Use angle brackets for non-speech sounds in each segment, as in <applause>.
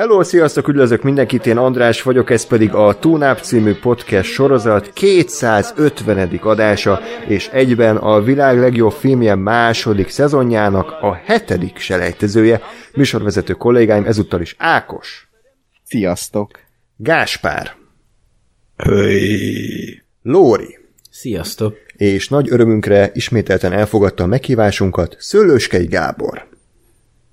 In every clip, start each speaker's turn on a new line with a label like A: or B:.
A: Hello, sziasztok, üdvözlök mindenkit, én András vagyok, ez pedig a Túnáp című podcast sorozat 250. adása, és egyben a világ legjobb filmje második szezonjának a hetedik selejtezője. Műsorvezető kollégáim ezúttal is Ákos.
B: Sziasztok!
A: Gáspár.
B: Höj!
A: Lóri.
C: Sziasztok!
A: És nagy örömünkre ismételten elfogadta a meghívásunkat Szőlőskei Gábor.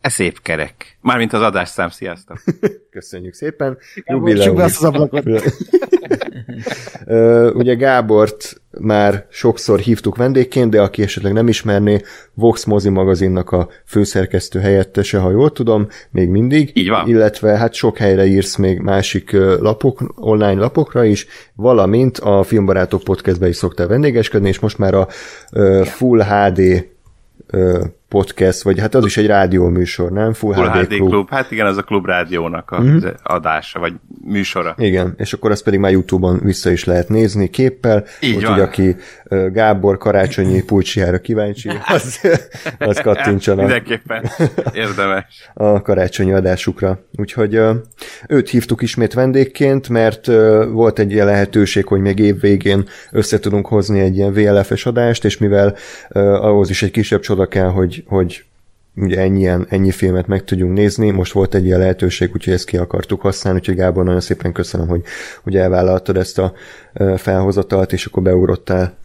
D: E szép kerek. Mármint az adásszám, sziasztok. <laughs>
A: Köszönjük szépen.
B: Jubileum. be azt az ablakot. <laughs>
A: Ugye Gábort már sokszor hívtuk vendégként, de aki esetleg nem ismerné, Vox Mozi magazinnak a főszerkesztő helyettese, ha jól tudom, még mindig.
D: Így van.
A: Illetve hát sok helyre írsz még másik lapok, online lapokra is, valamint a Filmbarátok podcastbe is szoktál vendégeskedni, és most már a ö, Full HD ö, podcast, vagy hát az is egy rádióműsor, nem? Full,
D: Full
A: HD,
D: HD Klub. Hát igen, az a Klub Rádiónak a
A: Mhm.
D: adása, vagy műsora.
A: Igen, és akkor azt pedig már Youtube-on vissza is lehet nézni képpel,
D: Így
A: úgyhogy
D: van.
A: aki ö, Gábor karácsonyi pulcsiára kíváncsi, az, <laughs> az kattintson
D: Mindenképpen érdemes. <laughs>
A: a karácsonyi adásukra. Úgyhogy őt hívtuk ismét vendégként, mert volt egy ilyen lehetőség, hogy még év végén össze tudunk hozni egy ilyen VLF-es adást, és mivel ahhoz is egy kisebb csoda kell, hogy, hogy ugye ennyien, ennyi filmet meg tudjunk nézni, most volt egy ilyen lehetőség, úgyhogy ezt ki akartuk használni, úgyhogy Gábor, nagyon szépen köszönöm, hogy, hogy elvállaltad ezt a felhozatalt, és akkor beugrottál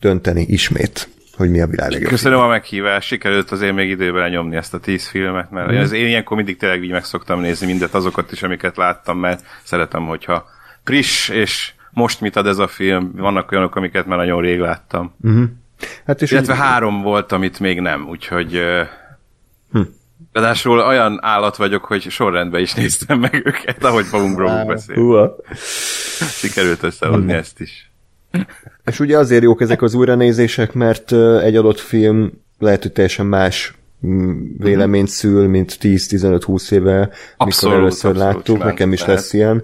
A: dönteni ismét, hogy mi a világ legjobb
D: Köszönöm a meghívást, sikerült azért még időben nyomni ezt a tíz filmet, mert mm. az én ilyenkor mindig tényleg így meg szoktam nézni mindet, azokat is, amiket láttam, mert szeretem, hogyha friss, és most mit ad ez a film, vannak olyanok, amiket már nagyon rég láttam. Mm.
A: Hát és
D: Illetve
A: úgy-
D: három volt, amit még nem, úgyhogy
A: Hm.
D: Ráadásul olyan állat vagyok, hogy sorrendben is néztem meg őket, ahogy fogunk róluk beszélni.
A: Húha.
D: Sikerült összehozni ezt is.
A: És ugye azért jók ezek az újranézések, mert egy adott film lehet, hogy teljesen más véleményt szül, mint 10-15-20 éve, mikor először
D: abszolút
A: láttuk.
D: simán
A: Nekem is
D: lehet.
A: lesz ilyen,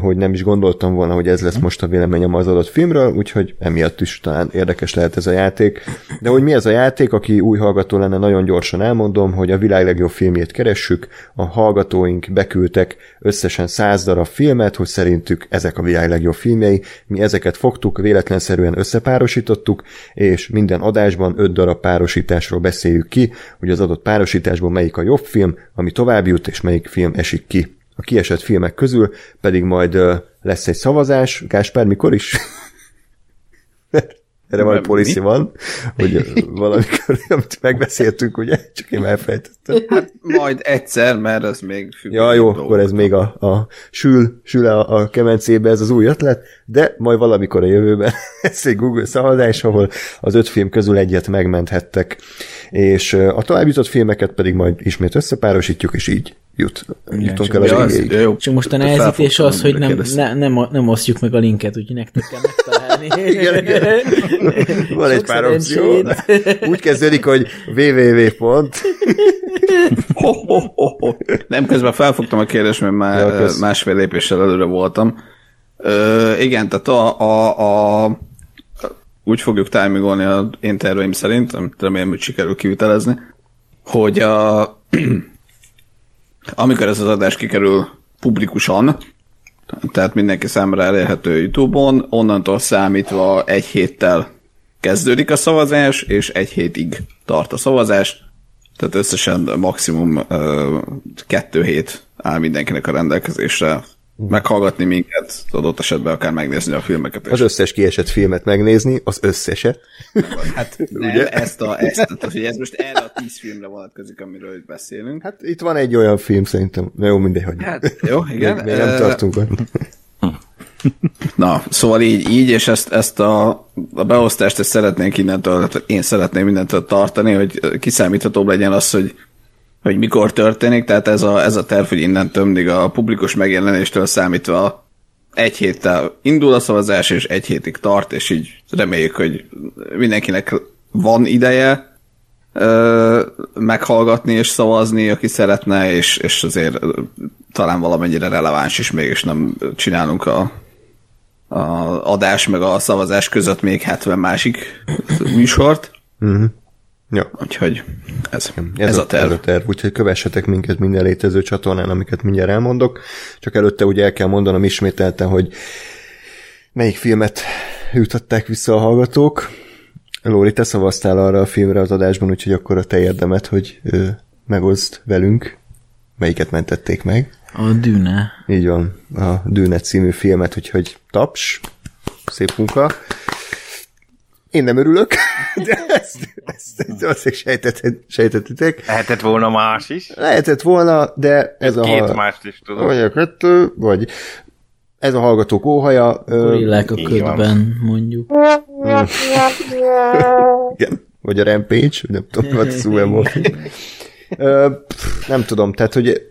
A: hogy nem is gondoltam volna, hogy ez lesz most a véleményem az adott filmről, úgyhogy emiatt is talán érdekes lehet ez a játék. De hogy mi ez a játék, aki új hallgató lenne, nagyon gyorsan elmondom, hogy a világ legjobb filmjét keressük, a hallgatóink beküldtek összesen 100 darab filmet, hogy szerintük ezek a világ legjobb filmjei, mi ezeket fogtuk, véletlenszerűen összepárosítottuk, és minden adásban 5 darab párosításról beszéljük ki, hogy az adott párosításból melyik a jobb film, ami tovább jut, és melyik film esik ki. A kiesett filmek közül pedig majd lesz egy szavazás, Gáspár, mikor is? <laughs> Erre van policy van, hogy <laughs> valamikor, amit megbeszéltünk, ugye? Csak én elfejtettem.
B: Hát majd egyszer, mert ez még függ.
A: Ja, jó, akkor ez még a, a sül, sül a, a kemencébe ez az új ötlet, de majd valamikor a jövőben <laughs> lesz egy Google szavazás, ahol az öt film közül egyet megmenthettek, és a tovább jutott filmeket pedig majd ismét összepárosítjuk, és így jut, jutunk el az
B: az.
C: Csak most a nehezítés az, hogy nem, ne, nem, nem osztjuk meg a linket, úgyhogy nektek kell megtalálni. <laughs>
A: Igen, igen. Van egy pár opció. Úgy kezdődik, hogy www. pont.
B: Ho, ho, ho, ho. Nem, közben felfogtam a kérdést, mert már
A: Ja, kösz.
B: másfél lépéssel előre voltam. Ö, igen, tehát a, a, a úgy fogjuk timingolni a én terveim szerint, amit remélem, hogy sikerül kivitelezni, hogy a, <clears throat> amikor ez az adás kikerül publikusan, tehát mindenki számára elérhető YouTube-on, onnantól számítva egy héttel kezdődik a szavazás, és egy hétig tart a szavazás, tehát összesen maximum ö, kettő hét áll mindenkinek a rendelkezésre meghallgatni minket, adott esetben akár megnézni a filmeket.
A: Az összes kiesett filmet megnézni, az összeset.
B: hát <laughs> nem, ugye? ezt a, ezt, tehát, hogy ez most erre a tíz filmre vonatkozik, amiről itt beszélünk.
A: Hát itt van egy olyan film szerintem, na jó, mindegy, hogy
B: Hát, jó, igen.
A: még, még nem tartunk. ott. <laughs>
B: Na, szóval így, így és ezt, ezt a, a beosztást ezt szeretnénk innentől, én szeretném innentől tartani, hogy kiszámíthatóbb legyen az, hogy, hogy mikor történik, tehát ez a, ez a terv, hogy innentől mindig a publikus megjelenéstől számítva egy héttel indul a szavazás, és egy hétig tart, és így reméljük, hogy mindenkinek van ideje, ö, meghallgatni és szavazni, aki szeretne, és, és azért talán valamennyire releváns is mégis nem csinálunk a, a adás meg a szavazás között még 70 másik műsort.
A: Ja.
B: Úgyhogy ez,
A: Ez,
B: ez
A: a,
B: a terv.
A: Ez a terv, úgyhogy kövessetek minket minden létező csatornán, amiket mindjárt elmondok. Csak előtte ugye el kell mondanom ismételten, hogy melyik filmet jutatták vissza a hallgatók. Lóri, te szavaztál arra a filmre az adásban, úgyhogy akkor a te érdemet, hogy ö, megoszd velünk, melyiket mentették meg.
C: A dűne.
A: Így van, a Dűne című filmet, úgyhogy taps, szép munka. Én nem örülök, <laughs> de ezt, ezt, ezt azt sejtetted, sejtettitek.
D: Lehetett volna más is.
A: Lehetett volna, de ez a...
D: Két mást is tudok.
A: Vagy a kettő, vagy ez a hallgatók óhaja.
C: Gorillák a ködben, mondjuk. <laughs>
A: Igen. Vagy a Rampage, vagy nem tudom, vagy <laughs> Ö, pff, Nem tudom, tehát, hogy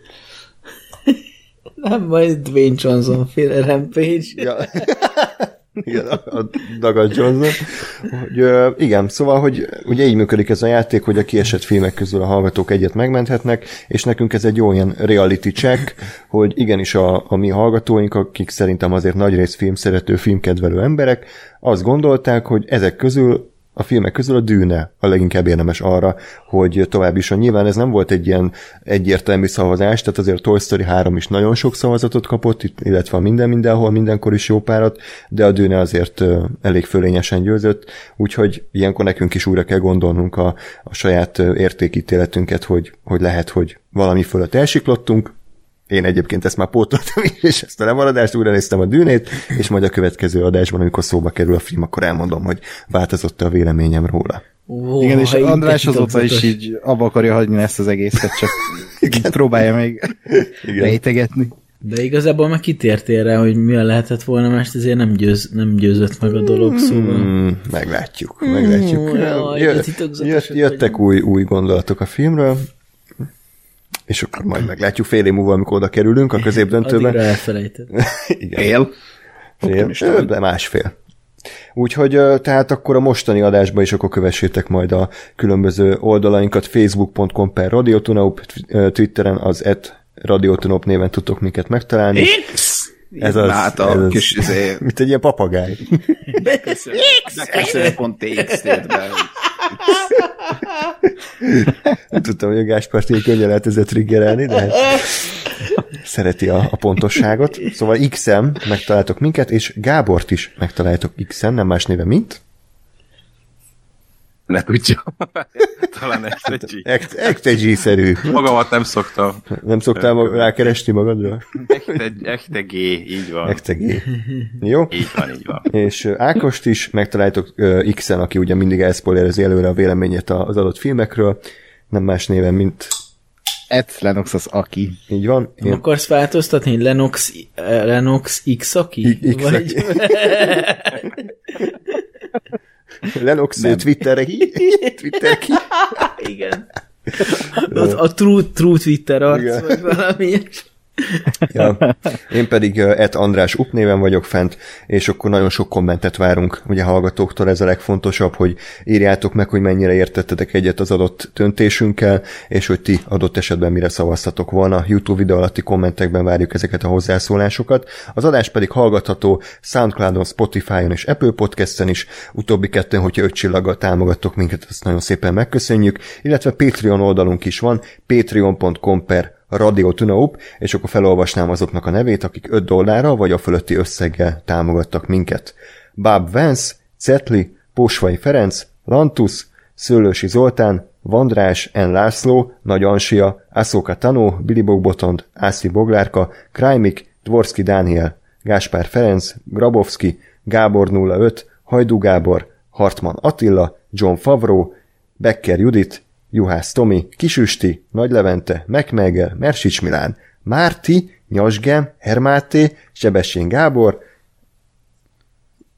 C: Nem, majd Dwayne Johnson féle Rampage.
A: Ja. Igen, a, Dagad Johnson. Hogy, igen, szóval, hogy ugye így működik ez a játék, hogy a kiesett filmek közül a hallgatók egyet megmenthetnek, és nekünk ez egy ilyen reality check, hogy igenis a, a mi hallgatóink, akik szerintem azért nagyrészt filmszerető, filmkedvelő emberek, azt gondolták, hogy ezek közül a filmek közül a dűne a leginkább érdemes arra, hogy tovább is. Nyilván ez nem volt egy ilyen egyértelmű szavazás, tehát azért a Toy Story 3 is nagyon sok szavazatot kapott, illetve a minden mindenhol, mindenkor is jó párat, de a dűne azért elég fölényesen győzött, úgyhogy ilyenkor nekünk is újra kell gondolnunk a, a saját értékítéletünket, hogy, hogy lehet, hogy valami fölött elsiklottunk, én egyébként ezt már pótoltam is, és ezt a lemaradást újra néztem a dűnét, és majd a következő adásban, amikor szóba kerül a film, akkor elmondom, hogy változott a véleményem róla.
C: Ó,
E: Igen, és András azóta is így abba akarja hagyni ezt az egészet, csak <laughs> így próbálja még <laughs>
A: Igen.
E: rejtegetni.
C: De igazából meg kitértél rá, hogy milyen lehetett volna, mert ezért nem, győz, nem győzött meg a dolog, szóval...
A: Hmm, meglátjuk, meglátjuk.
C: jaj,
A: Jö- jött, jöttek új, új gondolatok a filmről, és akkor majd meglátjuk fél év múlva, amikor oda kerülünk a
C: Addigra
A: középdöntőben.
C: elfelejtett. <laughs>
A: Igen.
B: Él.
A: Fél, ö, de másfél. Úgyhogy tehát akkor a mostani adásban is akkor kövessétek majd a különböző oldalainkat facebook.com per radiotunaup, Twitteren az et radiotunaup néven tudtok minket megtalálni.
B: X!
A: Ez az,
B: Hát a
A: ez az.
B: kis izé, <laughs>
A: Mint egy ilyen papagáj.
B: beköszönő.txt tért be. <laughs>
A: Nem tudtam, hogy a Gáspárt ilyen könnyen lehet ezzel triggerelni, de szereti a, a pontosságot. Szóval X-en megtaláltok minket, és Gábort is megtaláltok X-en, nem más néve, mint?
D: Ne tudja. <laughs> Talán egy egy
A: Ekt- Ekte-G-szerű.
D: Magamat nem szoktam.
A: Nem szoktál mag- rákeresni magadra?
D: G, így van.
A: Ekte-G. Jó?
D: Így van, így van.
A: És Ákost is megtaláltok ö, X-en, aki ugye mindig elszpoilerezi előre a véleményét az adott filmekről, nem más néven, mint
E: Ed Lennox az aki.
A: így van.
C: Nem akarsz változtatni? Lenox, Lenox X aki?
A: X
C: Vagy... <laughs>
A: Lennox Twitterre hi, Twitter ki. <laughs>
C: Igen. Az a true, true Twitter arc,
A: Igen.
C: vagy valami.
A: Ja. Én pedig et András Up néven vagyok fent, és akkor nagyon sok kommentet várunk, ugye hallgatóktól ez a legfontosabb, hogy írjátok meg, hogy mennyire értettetek egyet az adott döntésünkkel, és hogy ti adott esetben mire szavaztatok volna. YouTube videó alatti kommentekben várjuk ezeket a hozzászólásokat. Az adás pedig hallgatható Soundcloudon, Spotify-on és Apple Podcast-en is. Utóbbi kettőn, hogyha öt csillaggal támogattok minket, ezt nagyon szépen megköszönjük. Illetve Patreon oldalunk is van, patreon.com per Radio Tunaup, és akkor felolvasnám azoknak a nevét, akik 5 dollárral vagy a fölötti összeggel támogattak minket. Báb Vance, Cetli, Pósvai Ferenc, Lantus, Szőlősi Zoltán, Vandrás, N. László, Nagy Ansia, Aszóka Tanó, Billy Bogbotond, Ászi Boglárka, Krajmik, Dvorski Dániel, Gáspár Ferenc, Grabowski, Gábor 05, Hajdú Gábor, Hartman Attila, John Favro, Becker Judit, Juhász Tomi, Kisüsti, Nagy Levente, Mekmegel, Mersics Milán, Márti, Nyasgem, Hermáté, Sebestyén Gábor,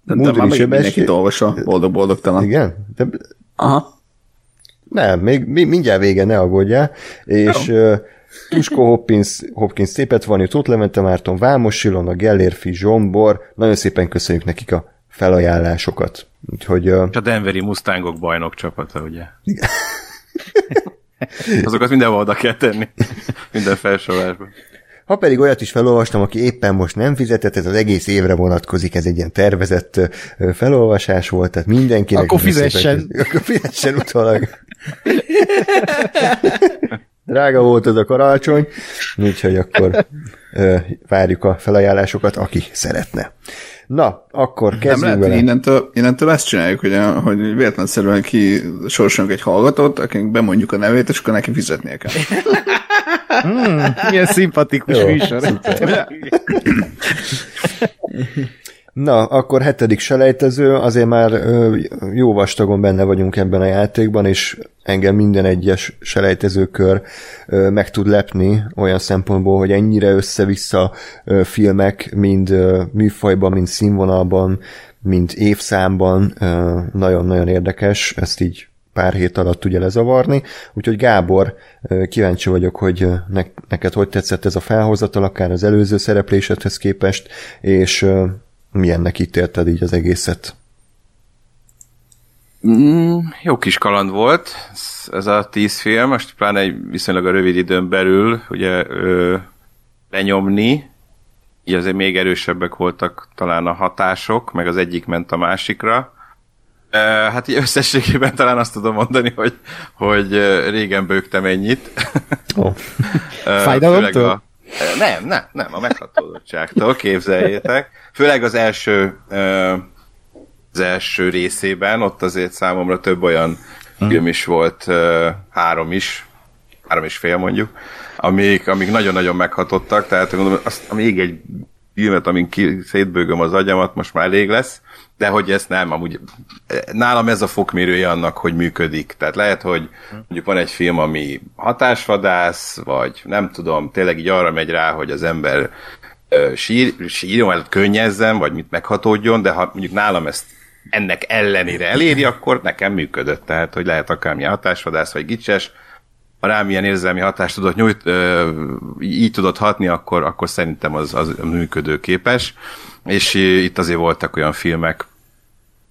B: De
A: Mudri
B: már mindenkit olvasol, boldog-boldogtalan.
A: igen? De,
B: Aha.
A: nem, még mi- mindjárt vége, ne aggódjál. És uh, Tusko Hopkins, Hopkins szépet van, Tóth Levente Márton, Vámos Ilona, Gellérfi, Zsombor, nagyon szépen köszönjük nekik a felajánlásokat. Úgyhogy uh,
D: És a Denveri Mustangok bajnok csapata, ugye? Azokat mindenhol oda kell tenni. Minden felsorolásban.
A: Ha pedig olyat is felolvastam, aki éppen most nem fizetett, ez az egész évre vonatkozik, ez egy ilyen tervezett felolvasás volt, tehát mindenkinek...
E: Akkor
A: szépen
E: fizessen.
A: köszönjük. Akkor fizessen utólag. Drága volt az a karácsony, úgyhogy akkor várjuk a felajánlásokat, aki szeretne. Na, akkor
B: Nem
A: kezdjünk
B: lehet, hogy
A: vele.
B: innentől, innentől ezt csináljuk, hogy, hogy véletlenszerűen ki sorsolunk egy hallgatót, akinek bemondjuk a nevét, és akkor neki fizetnie kell.
E: Milyen szimpatikus
A: Jó,
E: műsor. <laughs>
A: Na, akkor hetedik selejtező, azért már ö, jó vastagon benne vagyunk ebben a játékban, és engem minden egyes selejtezőkör ö, meg tud lepni olyan szempontból, hogy ennyire össze-vissza ö, filmek, mind ö, műfajban, mind színvonalban, mind évszámban ö, nagyon-nagyon érdekes, ezt így pár hét alatt ugye lezavarni. Úgyhogy Gábor, kíváncsi vagyok, hogy ne, neked hogy tetszett ez a felhozatal, akár az előző szereplésedhez képest, és milyennek ítélted így az egészet?
D: Mm, jó kis kaland volt ez- a tíz film, most pláne egy viszonylag a rövid időn belül ugye ö, lenyomni, így azért még erősebbek voltak talán a hatások, meg az egyik ment a másikra. Ö, hát így összességében talán azt tudom mondani, hogy, hogy régen bőgtem ennyit.
A: Oh.
E: Fájdalomtól?
D: Nem, nem, nem, a meghatódottságtól, képzeljétek. Főleg az első az első részében, ott azért számomra több olyan film is volt, három is, három és fél mondjuk, amik, amik nagyon-nagyon meghatottak, tehát gondolom, azt, még egy filmet, amin ki, szétbőgöm az agyamat, most már elég lesz, de hogy ezt nem, amúgy eh, nálam ez a fokmérője annak, hogy működik. Tehát lehet, hogy mondjuk van egy film, ami hatásvadász, vagy nem tudom, tényleg így arra megy rá, hogy az ember ö, sír, sírjon, vagy könnyezzen, vagy mit meghatódjon, de ha mondjuk nálam ezt ennek ellenére eléri, akkor nekem működött. Tehát, hogy lehet akármilyen hatásvadász, vagy gicses, rám ilyen érzelmi hatást tudott nyújt, ö, így tudott hatni, akkor, akkor szerintem az, az működőképes. És itt azért voltak olyan filmek,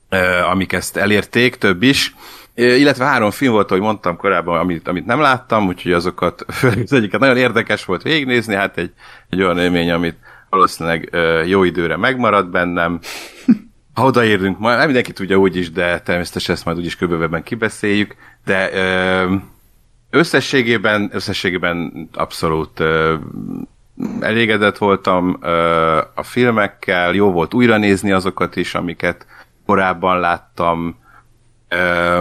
D: ö, amik ezt elérték, több is. Illetve három film volt, ahogy mondtam korábban, amit, amit nem láttam, úgyhogy azokat, <laughs> az egyiket nagyon érdekes volt végignézni, hát egy, egy olyan élmény, amit valószínűleg jó időre megmarad bennem. Ha odaérünk, majd mindenki tudja úgy is, de természetesen ezt majd úgyis köbövebben kibeszéljük, de összességében, összességében abszolút ö, elégedett voltam ö, a filmekkel, jó volt újra nézni azokat is, amiket korábban láttam. Ö,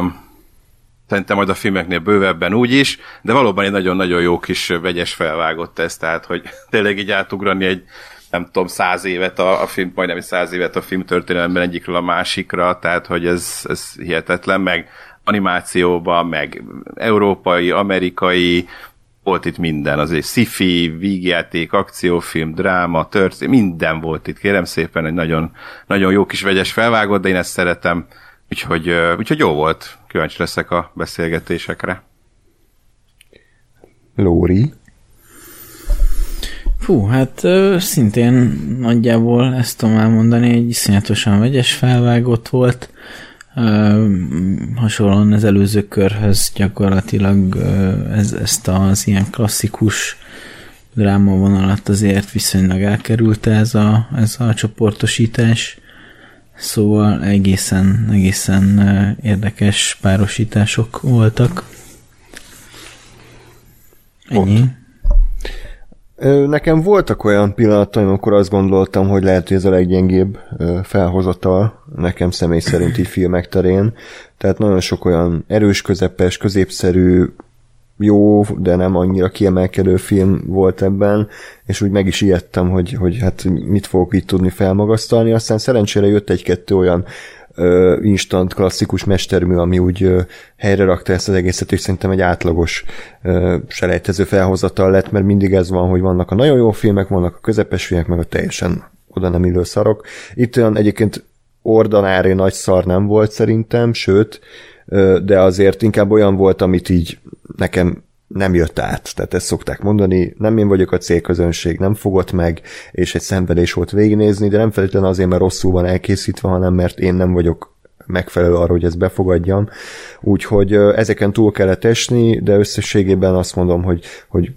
D: szerintem majd a filmeknél bővebben úgy is, de valóban egy nagyon-nagyon jó kis vegyes felvágott ez, tehát hogy <laughs> tényleg így átugrani egy nem tudom, száz évet a, a film, majdnem száz évet a film történelemben egyikről a másikra, tehát hogy ez, ez hihetetlen, meg animációban, meg európai, amerikai, volt itt minden, az egy sci-fi, vígjáték, akciófilm, dráma, történet, minden volt itt, kérem szépen, egy nagyon, nagyon jó kis vegyes felvágott, de én ezt szeretem, úgyhogy, úgyhogy jó volt, kíváncsi leszek a beszélgetésekre.
A: Lóri?
C: Fú, hát ö, szintén nagyjából ezt tudom elmondani, egy iszonyatosan vegyes felvágott volt. Ö, hasonlóan az előző körhöz gyakorlatilag ez, ezt az ilyen klasszikus drámavonalat azért viszonylag elkerülte ez a, ez a csoportosítás. Szóval egészen, egészen érdekes párosítások voltak. Ennyi.
A: Ö, Nekem voltak olyan pillanataim, amikor azt gondoltam, hogy lehet, hogy ez a leggyengébb felhozatal nekem személy szerint így filmek terén. Tehát nagyon sok olyan erős, közepes, középszerű, jó, de nem annyira kiemelkedő film volt ebben, és úgy meg is ijedtem, hogy, hogy hát mit fogok itt tudni felmagasztalni. Aztán szerencsére jött egy-kettő olyan instant klasszikus mestermű, ami úgy ö, helyre rakta ezt az egészet, és szerintem egy átlagos ö, selejtező felhozatal lett, mert mindig ez van, hogy vannak a nagyon jó filmek, vannak a közepes filmek, meg a teljesen oda nem illő szarok. Itt olyan egyébként ordinári nagy szar nem volt szerintem, sőt, de azért inkább olyan volt, amit így nekem nem jött át. Tehát ezt szokták mondani, nem én vagyok a célközönség, nem fogott meg, és egy szenvedés volt végignézni, de nem feltétlenül azért, mert rosszul van elkészítve, hanem mert én nem vagyok megfelelő arra, hogy ezt befogadjam. Úgyhogy ezeken túl kellett esni, de összességében azt mondom, hogy, hogy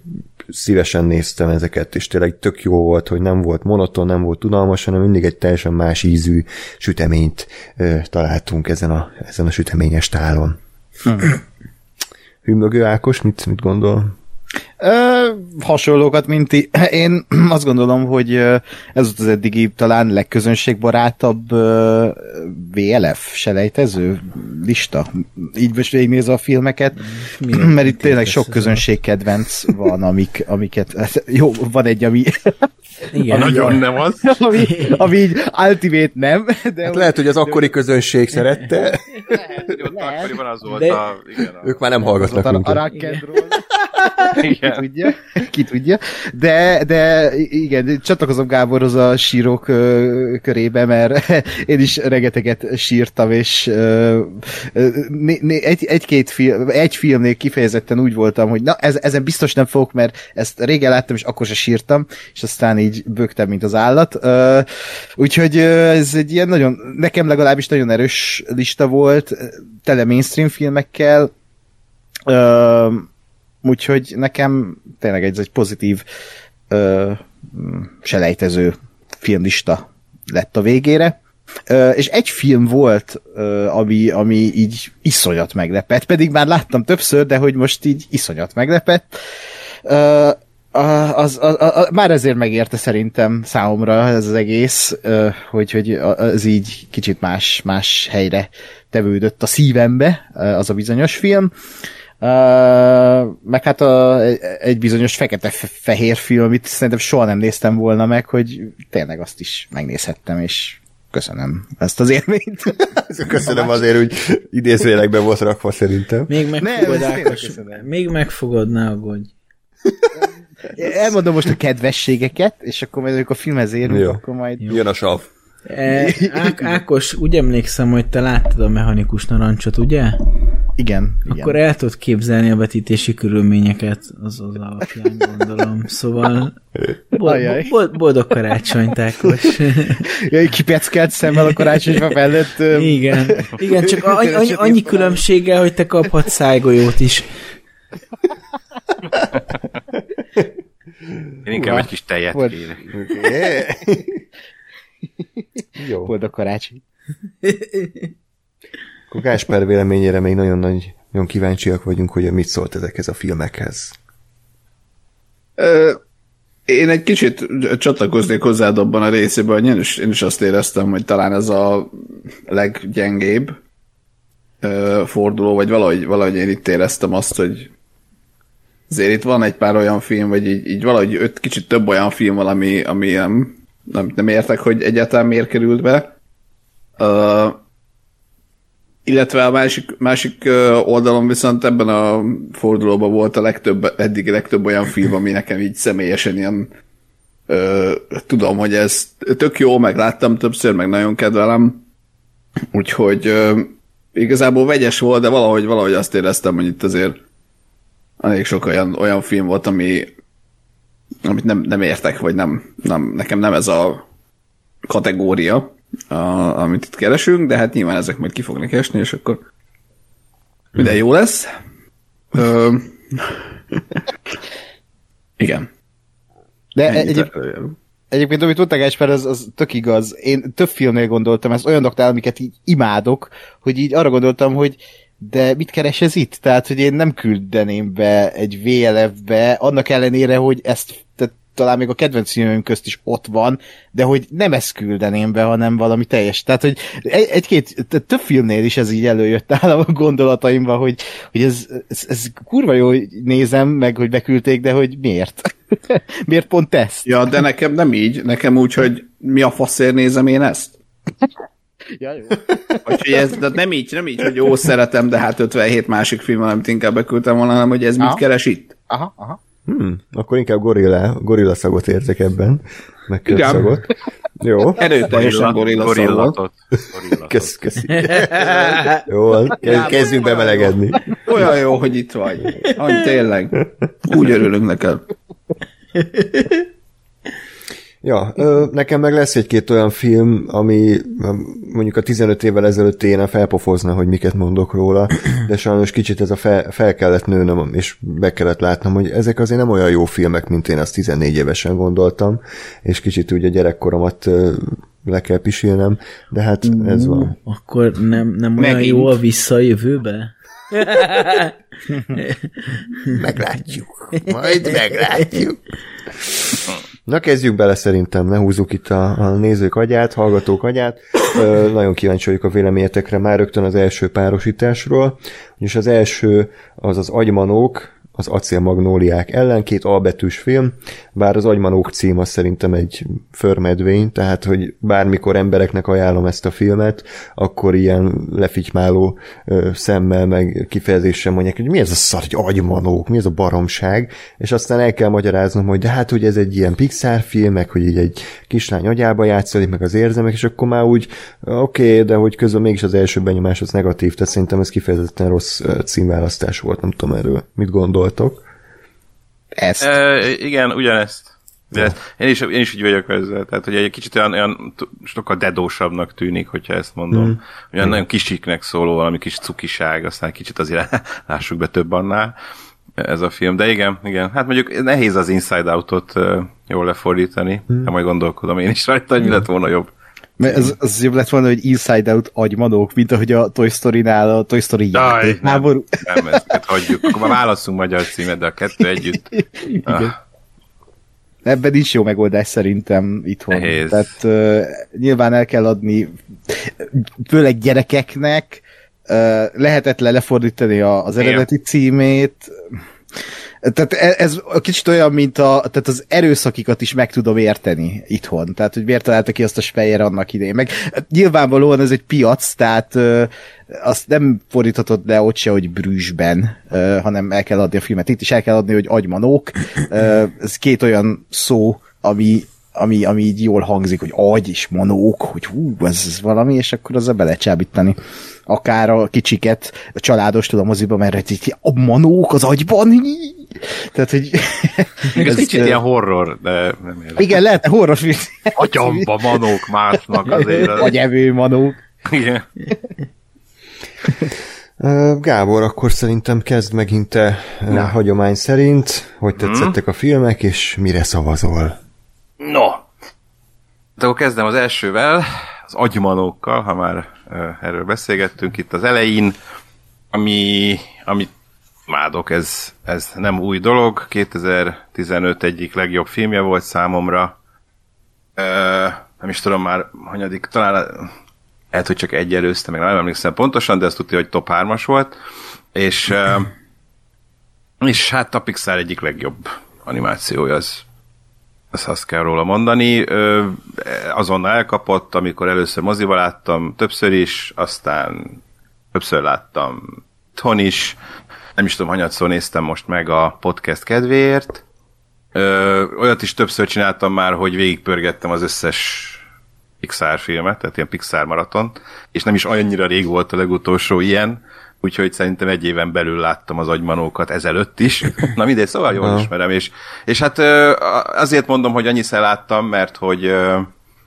A: szívesen néztem ezeket, és tényleg tök jó volt, hogy nem volt monoton, nem volt unalmas, hanem mindig egy teljesen más ízű süteményt ö, találtunk ezen a, ezen a süteményes tálon. Hűmögő Ákos, mit, mit gondol?
E: Ö, hasonlókat, mint ti. <clears throat> Én <clears throat> azt gondolom, hogy ez volt az eddigi talán legközönségbarátabb ö, VLF selejtező lista. Így most végignézve a filmeket, <clears throat>
C: Milyen
E: mert itt tényleg sok
C: értesz
E: közönség kedvenc van, amik, amiket, hát jó, van egy, ami,
C: Igen,
D: Nagyon nem az. <laughs>
E: ami, ami így ultimate nem, de
A: Hát lehet, hogy az akkori közönség szerette, <laughs>
D: Ott akkoriban az volt
C: De-
D: a... Igen, a,
A: ők már nem hallgatnak
E: a, a
A: minket.
E: rock and roll. <laughs> ki
D: igen.
E: tudja, ki tudja. De, de igen, csatlakozom Gáborhoz a sírok ö, körébe, mert <laughs> én is rengeteget sírtam, és ö, né, egy, egy-két film, egy filmnél kifejezetten úgy voltam, hogy na, ez, ezen biztos nem fogok, mert ezt régen láttam, és akkor se sírtam, és aztán így bögtem, mint az állat. Ö, úgyhogy ez egy ilyen nagyon, nekem legalábbis nagyon erős lista volt, tele mainstream filmekkel, úgyhogy nekem tényleg ez egy pozitív ö, selejtező filmlista lett a végére. Ö, és egy film volt, ö, ami, ami így iszonyat meglepett, pedig már láttam többször, de hogy most így iszonyat meglepett. Ö, az, az, az, az, már ezért megérte szerintem számomra ez az egész, hogy, hogy az így kicsit más, más helyre tevődött a szívembe, az a bizonyos film. Uh, meg hát a, egy bizonyos fekete-fehér film, amit szerintem soha nem néztem volna meg, hogy tényleg azt is megnézhettem, és köszönöm ezt az élményt. <laughs>
A: Köszönöm azért, hogy idézőjelekbe volt rakva szerintem.
C: Még megfogod,
E: tényleg
C: Ákos. Még megfogod, ne aggódj.
E: Elmondom most a kedvességeket, és akkor majd, amikor a filmhez érünk,
A: Jó.
E: akkor majd...
A: Jön a sav.
C: E, Ák- Ákos, úgy emlékszem, hogy te láttad a mechanikus narancsot, ugye?
E: Igen, igen.
C: Akkor el tudod képzelni a vetítési körülményeket az az alapján, gondolom. Szóval
E: Ajaj.
C: bold- bold- boldog karácsonyt, Ákos. <laughs>
E: Ja, kipeckelt szemmel a karácsonyfa <laughs> felett.
C: Igen, igen, csak annyi, annyi, annyi különbséggel, hogy te kaphatsz szájgolyót is.
D: Én inkább egy kis tejet
E: Volt.
D: kérek. <laughs>
A: Jó.
E: Boldog karácsony.
A: Akkor Gásper véleményére még nagyon nagy, nagyon kíváncsiak vagyunk, hogy mit szólt ezekhez a filmekhez.
B: Én egy kicsit csatlakoznék hozzád abban a részében, hogy én is, én is azt éreztem, hogy talán ez a leggyengébb forduló, vagy valahogy, valahogy én itt éreztem azt, hogy azért itt van egy pár olyan film, vagy így, így valahogy öt kicsit több olyan film van, ami, nem, nem, nem értek, hogy egyáltalán miért került be. Illetve a másik, másik oldalon viszont ebben a fordulóban volt a legtöbb, eddig legtöbb olyan film, ami nekem így személyesen ilyen ö, tudom, hogy ez tök jó, meg láttam többször, meg nagyon kedvelem. Úgyhogy ö, igazából vegyes volt, de valahogy, valahogy azt éreztem, hogy itt azért elég sok olyan, olyan film volt, ami amit nem, nem értek, vagy nem, nem, nekem nem ez a kategória, a, amit itt keresünk, de hát nyilván ezek majd ki fognak esni, és akkor minden jó lesz. Ö, <laughs> igen.
E: De
B: Ennyit
E: egyéb. Egyébként, amit mondtál, Gásper, az, az tök igaz. Én több filmnél gondoltam, ezt olyan doktál, amiket így imádok, hogy így arra gondoltam, hogy de mit keres ez itt? Tehát, hogy én nem küldeném be egy VLF-be, annak ellenére, hogy ezt tehát talán még a kedvenc filmem közt is ott van, de hogy nem ezt küldeném be, hanem valami teljes. Tehát, hogy egy- egy-két, több filmnél is ez így előjött nálam a gondolataimban, hogy, hogy ez, ez, ez kurva jó, hogy nézem, meg hogy beküldték, de hogy miért? <laughs> miért pont ezt?
B: Ja, de nekem nem így, nekem úgy, hogy mi a faszért nézem én ezt?
E: Ja, jó.
B: Úgyhogy ez de nem így, nem így, hogy jó, szeretem, de hát 57 másik film, amit inkább beküldtem volna, hanem hogy ez mit
E: Aha.
B: keres itt.
E: Aha, aha.
A: Hmm, akkor inkább gorilla, gorilla szagot érzek ebben, meg. Jó,
B: Erőteljesen gorilla.
D: Gorillatot. <laughs>
A: Kösz, köszi. <laughs> Jó, kezd, kezdjünk bemelegedni.
B: Olyan jó, hogy itt vagy. Annyi tényleg. Úgy örülünk neked. <laughs>
A: Ja, ö, nekem meg lesz egy-két olyan film, ami mondjuk a 15 évvel ezelőtt én felpofozna, hogy miket mondok róla, de sajnos kicsit ez a fel, fel kellett nőnöm, és be kellett látnom, hogy ezek azért nem olyan jó filmek, mint én azt 14 évesen gondoltam, és kicsit úgy a gyerekkoromat le kell pisilnem, de hát ez van.
C: Akkor nem, nem olyan
B: Megint.
C: jó a vissza a jövőbe? <laughs>
A: Meglátjuk. Majd meglátjuk. Na kezdjük bele szerintem, ne húzzuk itt a, a nézők agyát, hallgatók agyát. Ö, nagyon kíváncsi vagyok a véleményetekre már rögtön az első párosításról. És az első az az agymanók, az acélmagnóliák ellen, két albetűs film, bár az agymanók cím az szerintem egy förmedvény, tehát hogy bármikor embereknek ajánlom ezt a filmet, akkor ilyen lefitymáló szemmel, meg kifejezéssel mondják, hogy mi ez a szar, hogy agymanók, mi ez a baromság, és aztán el kell magyaráznom, hogy de hát, hogy ez egy ilyen Pixar film, meg hogy így egy kislány agyába játszik, meg az érzelmek, és akkor már úgy oké, okay, de hogy közben mégis az első benyomás az negatív, tehát szerintem ez kifejezetten rossz címválasztás volt, nem tudom erről, mit gondoltok.
E: Ezt.
D: E, igen, ugyanezt. De ezt, én, is, én is úgy vagyok ezzel, tehát hogy egy kicsit olyan, olyan sokkal dedósabbnak tűnik, hogyha ezt mondom. Mm. Olyan nagyon kisiknek szóló, valami kis cukiság, aztán kicsit azért <laughs> lássuk be több annál ez a film. De igen, igen, hát mondjuk nehéz az Inside Out-ot jól lefordítani, mm. de majd gondolkodom én is rajta, hogy mi lett volna jobb.
E: Mert az, az jobb lett volna, hogy Inside Out agymanók, mint ahogy a Toy Story-nál a Toy Story
D: Jaj,
E: játék
D: nem,
E: háború.
D: nem, ezt hagyjuk. Akkor válaszunk magyar címet, de a kettő együtt. Ah,
E: Ebben is jó megoldás szerintem itthon.
D: Nehéz.
E: Tehát uh, nyilván el kell adni, főleg gyerekeknek, uh, lehetetlen lefordítani a, az eredeti címét. Tehát e- ez kicsit olyan, mint a, tehát az erőszakikat is meg tudom érteni itthon. Tehát, hogy miért találta ki azt a Speyer annak idején. Meg nyilvánvalóan ez egy piac, tehát ö, azt nem fordíthatod le ott se, hogy Brüsszben, ö, hanem el kell adni a filmet. Itt is el kell adni, hogy agymanók. Ö, ez két olyan szó, ami ami, ami így jól hangzik, hogy agy és manók, hogy hú, ez, ez valami, és akkor azzal be lehet csábítani. Akár a kicsiket, a családos tudom moziba, mert így a manók az agyban. Tehát, hogy...
D: ez, ez kicsit ilyen horror, de nem érdekel.
E: Igen, lehet horrorfilm.
D: Agyamba manók másznak azért. Az...
E: Agyevő manók.
D: Igen.
A: Gábor, akkor szerintem kezd megint te Na. hagyomány szerint, hogy tetszettek a filmek, és mire szavazol?
D: No. De akkor kezdem az elsővel, az agymanókkal, ha már erről beszélgettünk itt az elején, ami, amit mádok, ez, ez nem új dolog, 2015 egyik legjobb filmje volt számomra, uh, nem is tudom már, hanyadik, talán lehet, hogy csak egy előzte, meg nem emlékszem pontosan, de ezt tudja, hogy top 3-as volt, és, és hát a Pixar egyik legjobb animációja, az ezt azt kell róla mondani. Ö, azonnal elkapott, amikor először moziba láttam, többször is, aztán többször láttam itthon is, nem is tudom, hanyatszor néztem most meg a podcast kedvéért. Ö, olyat is többször csináltam már, hogy végigpörgettem az összes Pixar filmet, tehát ilyen Pixar maraton, és nem is annyira rég volt a legutolsó ilyen, úgyhogy szerintem egy éven belül láttam az agymanókat ezelőtt is. <laughs> Na mindegy, szóval jól ismerem, és, és hát azért mondom, hogy annyiszer láttam, mert hogy,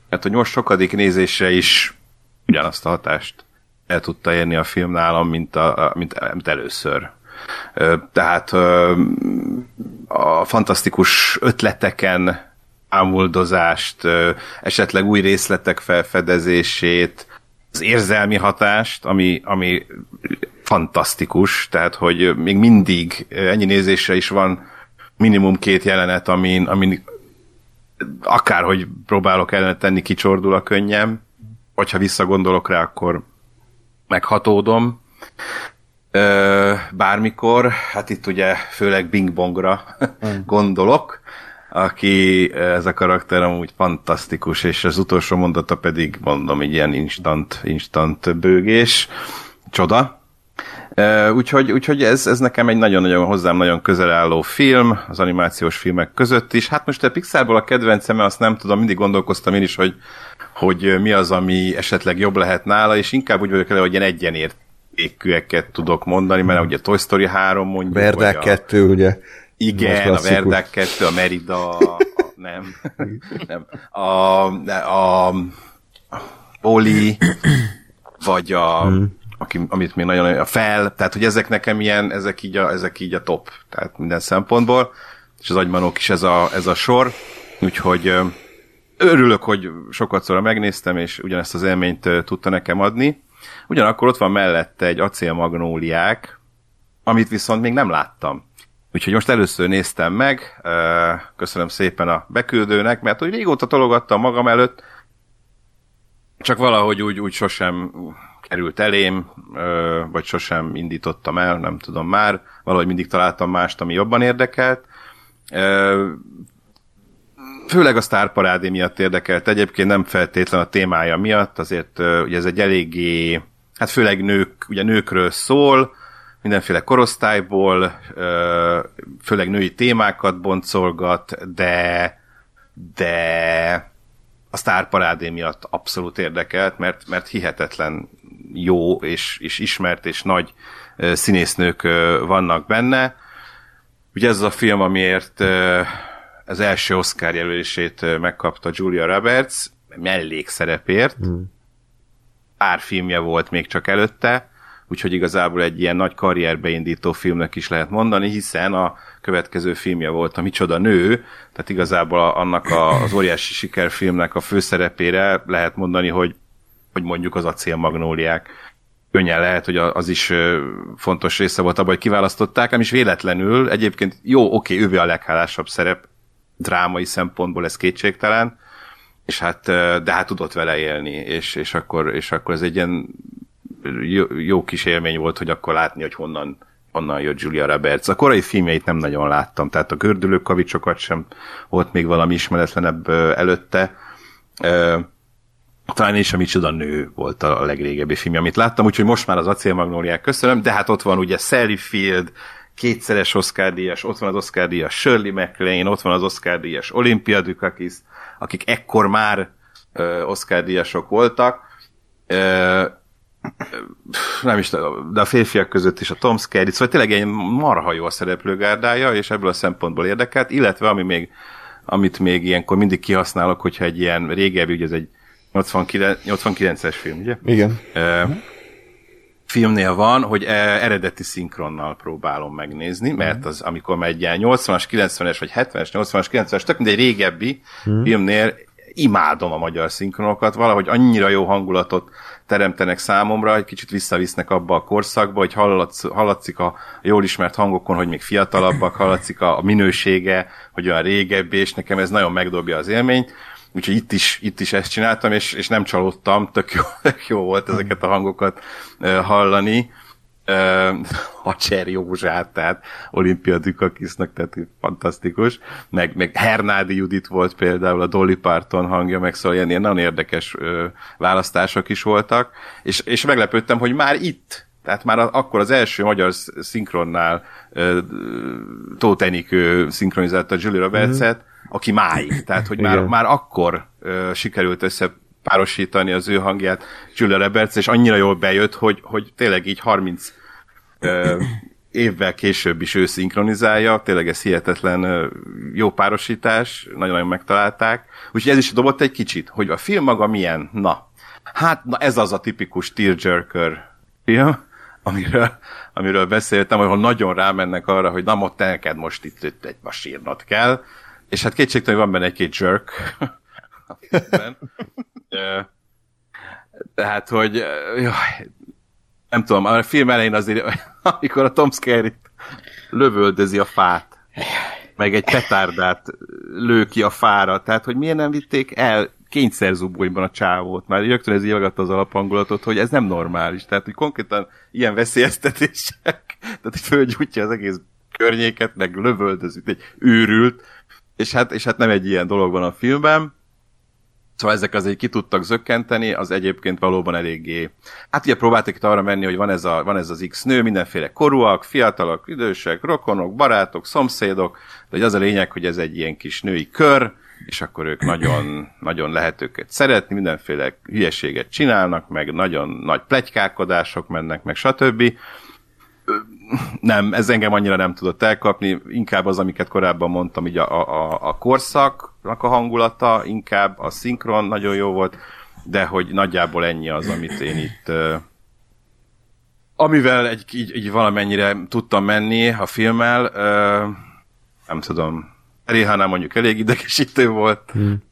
D: mert hogy most sokadik nézésre is ugyanazt a hatást el tudta érni a film nálam, mint, a, mint, mint először. Tehát a fantasztikus ötleteken ámuldozást, esetleg új részletek felfedezését, az érzelmi hatást, ami, ami fantasztikus, tehát hogy még mindig ennyi nézésre is van minimum két jelenet, amin, amin akárhogy próbálok ellene tenni, kicsordul a könnyem, hogyha visszagondolok rá, akkor meghatódom. Bármikor, hát itt ugye főleg Bing Bongra <laughs> gondolok, aki ez a karakter amúgy fantasztikus, és az utolsó mondata pedig mondom, egy ilyen instant, instant bőgés, csoda. Úgyhogy, úgyhogy ez, ez nekem egy nagyon-nagyon hozzám nagyon közel álló film, az animációs filmek között is. Hát most a Pixarból a kedvencem, azt nem tudom, mindig gondolkoztam én is, hogy, hogy mi az, ami esetleg jobb lehet nála, és inkább úgy vagyok el, hogy ilyen egyenértékűeket tudok mondani, mert ugye Toy Story 3 mondjuk.
A: Verdák
D: a-
A: 2, ugye?
D: igen, a. Verdák 2, a Merida, a Nem. <laughs> nem. A, a, a Oli, vagy a, hmm. aki, amit még nagyon, a fel, tehát hogy ezek nekem ilyen, ezek így a, ezek így a top, tehát minden szempontból, és az agymanók is ez a, ez a sor, úgyhogy örülök, hogy sokat szóra megnéztem, és ugyanezt az élményt tudta nekem adni. Ugyanakkor ott van mellette egy acélmagnóliák, amit viszont még nem láttam. Úgyhogy most először néztem meg, köszönöm szépen a beküldőnek, mert hogy régóta tologattam magam előtt, csak valahogy úgy, úgy sosem került elém, vagy sosem indítottam el, nem tudom már, valahogy mindig találtam mást, ami jobban érdekelt. Főleg a sztárparádé miatt érdekelt, egyébként nem feltétlen a témája miatt, azért ugye ez egy eléggé, hát főleg nők, ugye nőkről szól, mindenféle korosztályból, főleg női témákat boncolgat, de, de a sztárparádé miatt abszolút érdekelt, mert, mert hihetetlen jó és, és ismert és nagy színésznők vannak benne. Ugye ez az a film, amiért az első Oscar jelölését megkapta Julia Roberts, mellékszerepért. Hmm. Pár filmje volt még csak előtte, úgyhogy igazából egy ilyen nagy karrierbe indító filmnek is lehet mondani, hiszen a következő filmje volt a Micsoda Nő, tehát igazából annak a, az óriási sikerfilmnek a főszerepére lehet mondani, hogy, hogy mondjuk az acélmagnóliák. Könnyen lehet, hogy az is fontos része volt abban, hogy kiválasztották, nem is véletlenül. Egyébként jó, oké, ővé a leghálásabb szerep, drámai szempontból ez kétségtelen, és hát, de hát tudott vele élni, és, és, akkor, és akkor ez egy ilyen jó, jó kis élmény volt, hogy akkor látni, hogy honnan, honnan jött Julia Roberts. A korai filmjeit nem nagyon láttam, tehát a gördülő kavicsokat sem volt még valami ismeretlenebb előtte. Talán is a Micsoda Nő volt a legrégebbi film, amit láttam, úgyhogy most már az acélmagnóliák köszönöm, de hát ott van ugye Sally Field, kétszeres Oscar díjas, ott van az Oscar díjas Shirley MacLaine, ott van az Oscar díjas Olympia Dukakis, akik ekkor már uh, Oscar díjasok voltak. Uh, nem is, de a férfiak között is a Tom Skerritt, szóval tényleg egy marha jó a szereplőgárdája, és ebből a szempontból érdekelt, illetve ami még, amit még ilyenkor mindig kihasználok, hogyha egy ilyen régebbi, ugye ez egy 89, 89-es film, ugye?
A: Igen.
D: Uh, filmnél van, hogy eredeti szinkronnal próbálom megnézni, mert az, amikor megy ilyen 80-as, 90-es, vagy 70-es, 80-as, 90-es, tök egy régebbi hmm. filmnél imádom a magyar szinkronokat, valahogy annyira jó hangulatot teremtenek számomra, egy kicsit visszavisznek abba a korszakba, hogy hallatsz, hallatszik a jól ismert hangokon, hogy még fiatalabbak, hallatszik a, a minősége, hogy olyan régebbi, és nekem ez nagyon megdobja az élményt. Úgyhogy itt is, itt is ezt csináltam, és, és nem csalódtam, tök jó, <laughs> tök jó volt ezeket a hangokat hallani. Uh, Hacser Józsát, tehát Olimpia Dukakisnak, tehát fantasztikus. Meg, meg Hernádi Judit volt például, a Dolly Parton hangja, meg szóval ilyen, ilyen nagyon érdekes uh, választások is voltak, és, és meglepődtem, hogy már itt, tehát már akkor az első magyar szinkronnál Tóth Enikő szinkronizálta Julie Roberts-et, mm-hmm aki máig. Tehát, hogy már, már akkor ö, sikerült összepárosítani az ő hangját Julia Roberts, és annyira jól bejött, hogy, hogy tényleg így 30 ö, évvel később is ő szinkronizálja, tényleg ez hihetetlen jó párosítás, nagyon-nagyon megtalálták. Úgyhogy ez is dobott egy kicsit, hogy a film maga milyen, na, hát na ez az a tipikus tearjerker film, amiről, amiről beszéltem, ahol nagyon rámennek arra, hogy na, most neked most itt, itt egy masírnod kell, és hát kétségtelen van benne egy-két jerk. <laughs> Tehát, hogy jaj, nem tudom, a film elején azért, <laughs> amikor a Tom Skerritt lövöldözi a fát, meg egy petárdát lő ki a fára, tehát, hogy miért nem vitték el kényszerzubonyban a csávót, már rögtön ez írgatta az alaphangulatot, hogy ez nem normális, tehát, hogy konkrétan ilyen veszélyeztetések, <laughs> tehát, hogy fölgyújtja az egész környéket, meg lövöldözik, egy őrült, és hát, és hát nem egy ilyen dolog van a filmben, Szóval ezek azért ki tudtak zökkenteni, az egyébként valóban eléggé... Hát ugye próbáltak itt arra menni, hogy van ez, a, van ez az X nő, mindenféle korúak, fiatalok, idősek, rokonok, barátok, szomszédok, de az a lényeg, hogy ez egy ilyen kis női kör, és akkor ők nagyon, nagyon lehet őket szeretni, mindenféle hülyeséget csinálnak, meg nagyon nagy plegykálkodások mennek, meg stb nem, ez engem annyira nem tudott elkapni, inkább az, amiket korábban mondtam, így a, a, a korszak, a hangulata, inkább a szinkron nagyon jó volt, de hogy nagyjából ennyi az, amit én itt amivel egy, így, így valamennyire tudtam menni a filmmel, nem tudom, Rihánál mondjuk elég idegesítő volt, hmm.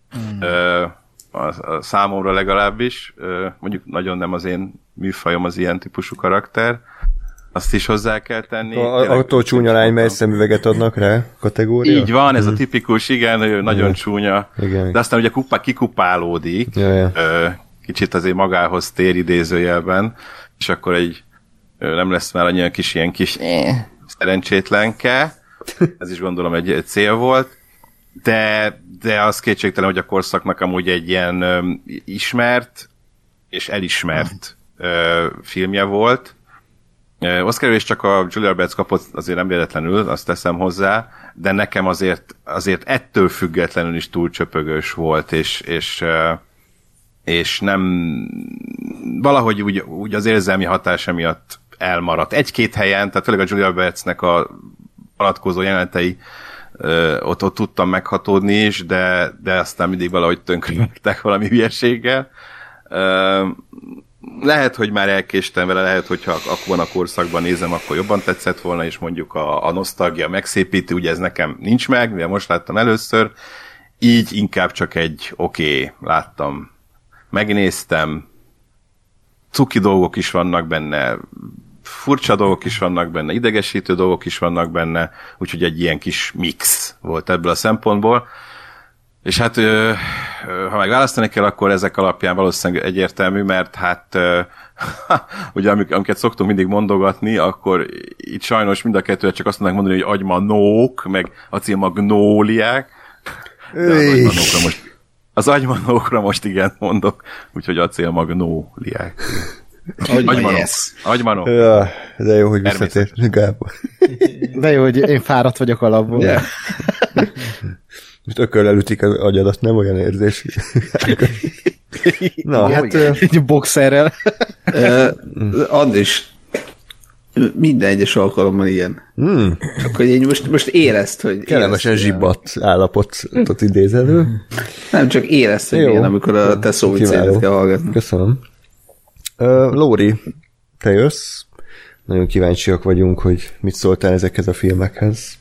D: a, a számomra legalábbis, mondjuk nagyon nem az én műfajom az ilyen típusú karakter, azt is hozzá kell tenni.
A: A, attól csúnya lány, mely szemüveget adnak rá kategória?
D: Így van, ez a mhm. tipikus, igen, ő nagyon igen. csúnya. Igen. De aztán ugye kupa, kikupálódik, ja, ja. kicsit azért magához tér idézőjelben, és akkor egy nem lesz már annyira kis ilyen kis eh, szerencsétlenke, ez is gondolom egy, egy cél volt, de, de az kétségtelen, hogy a korszaknak amúgy egy ilyen ismert és elismert ö, filmje volt, Oscar és csak a Julia Roberts kapott azért nem véletlenül, azt teszem hozzá, de nekem azért, azért ettől függetlenül is túl csöpögős volt, és, és, és nem valahogy úgy, úgy az érzelmi hatása miatt elmaradt. Egy-két helyen, tehát főleg a Julia Robertsnek a alatkozó jelenetei ott, ott tudtam meghatódni is, de, de aztán mindig valahogy tönkre <laughs> valami hülyeséggel lehet, hogy már elkéstem vele, lehet, hogyha akkor a korszakban nézem, akkor jobban tetszett volna, és mondjuk a, a nosztalgia megszépíti, ugye ez nekem nincs meg, mivel most láttam először, így inkább csak egy oké, okay, láttam, megnéztem, cuki dolgok is vannak benne, furcsa dolgok is vannak benne, idegesítő dolgok is vannak benne, úgyhogy egy ilyen kis mix volt ebből a szempontból. És hát, ha megválasztani kell, akkor ezek alapján valószínűleg egyértelmű, mert hát <laughs> ugye amiket szoktunk mindig mondogatni, akkor itt sajnos mind a kettőre csak azt mondják mondani, hogy agymanók, meg acélmagnóliák. De az agymanókra most, az agymanókra most igen mondok, úgyhogy acélmagnóliák. Agymanok. Yes. Agymanok.
A: Ja, de jó, hogy visszatért Gábor.
E: De jó, hogy én fáradt vagyok alapból. Yeah. <laughs>
A: Most ököllel ütik az agyadat, nem olyan érzés.
E: Na, Igen, hát... Egy boxerrel. <laughs>
B: Andris, minden egyes alkalommal ilyen. Hmm. Csak hogy én most, most érezt, hogy...
A: Kellemesen zsibbat állapotot idéz elő.
B: Nem, csak érezt, hogy milyen, amikor a te szóvicédet kell hallgatni.
A: Köszönöm. Uh, Lóri, te jössz. Nagyon kíváncsiak vagyunk, hogy mit szóltál ezekhez a filmekhez.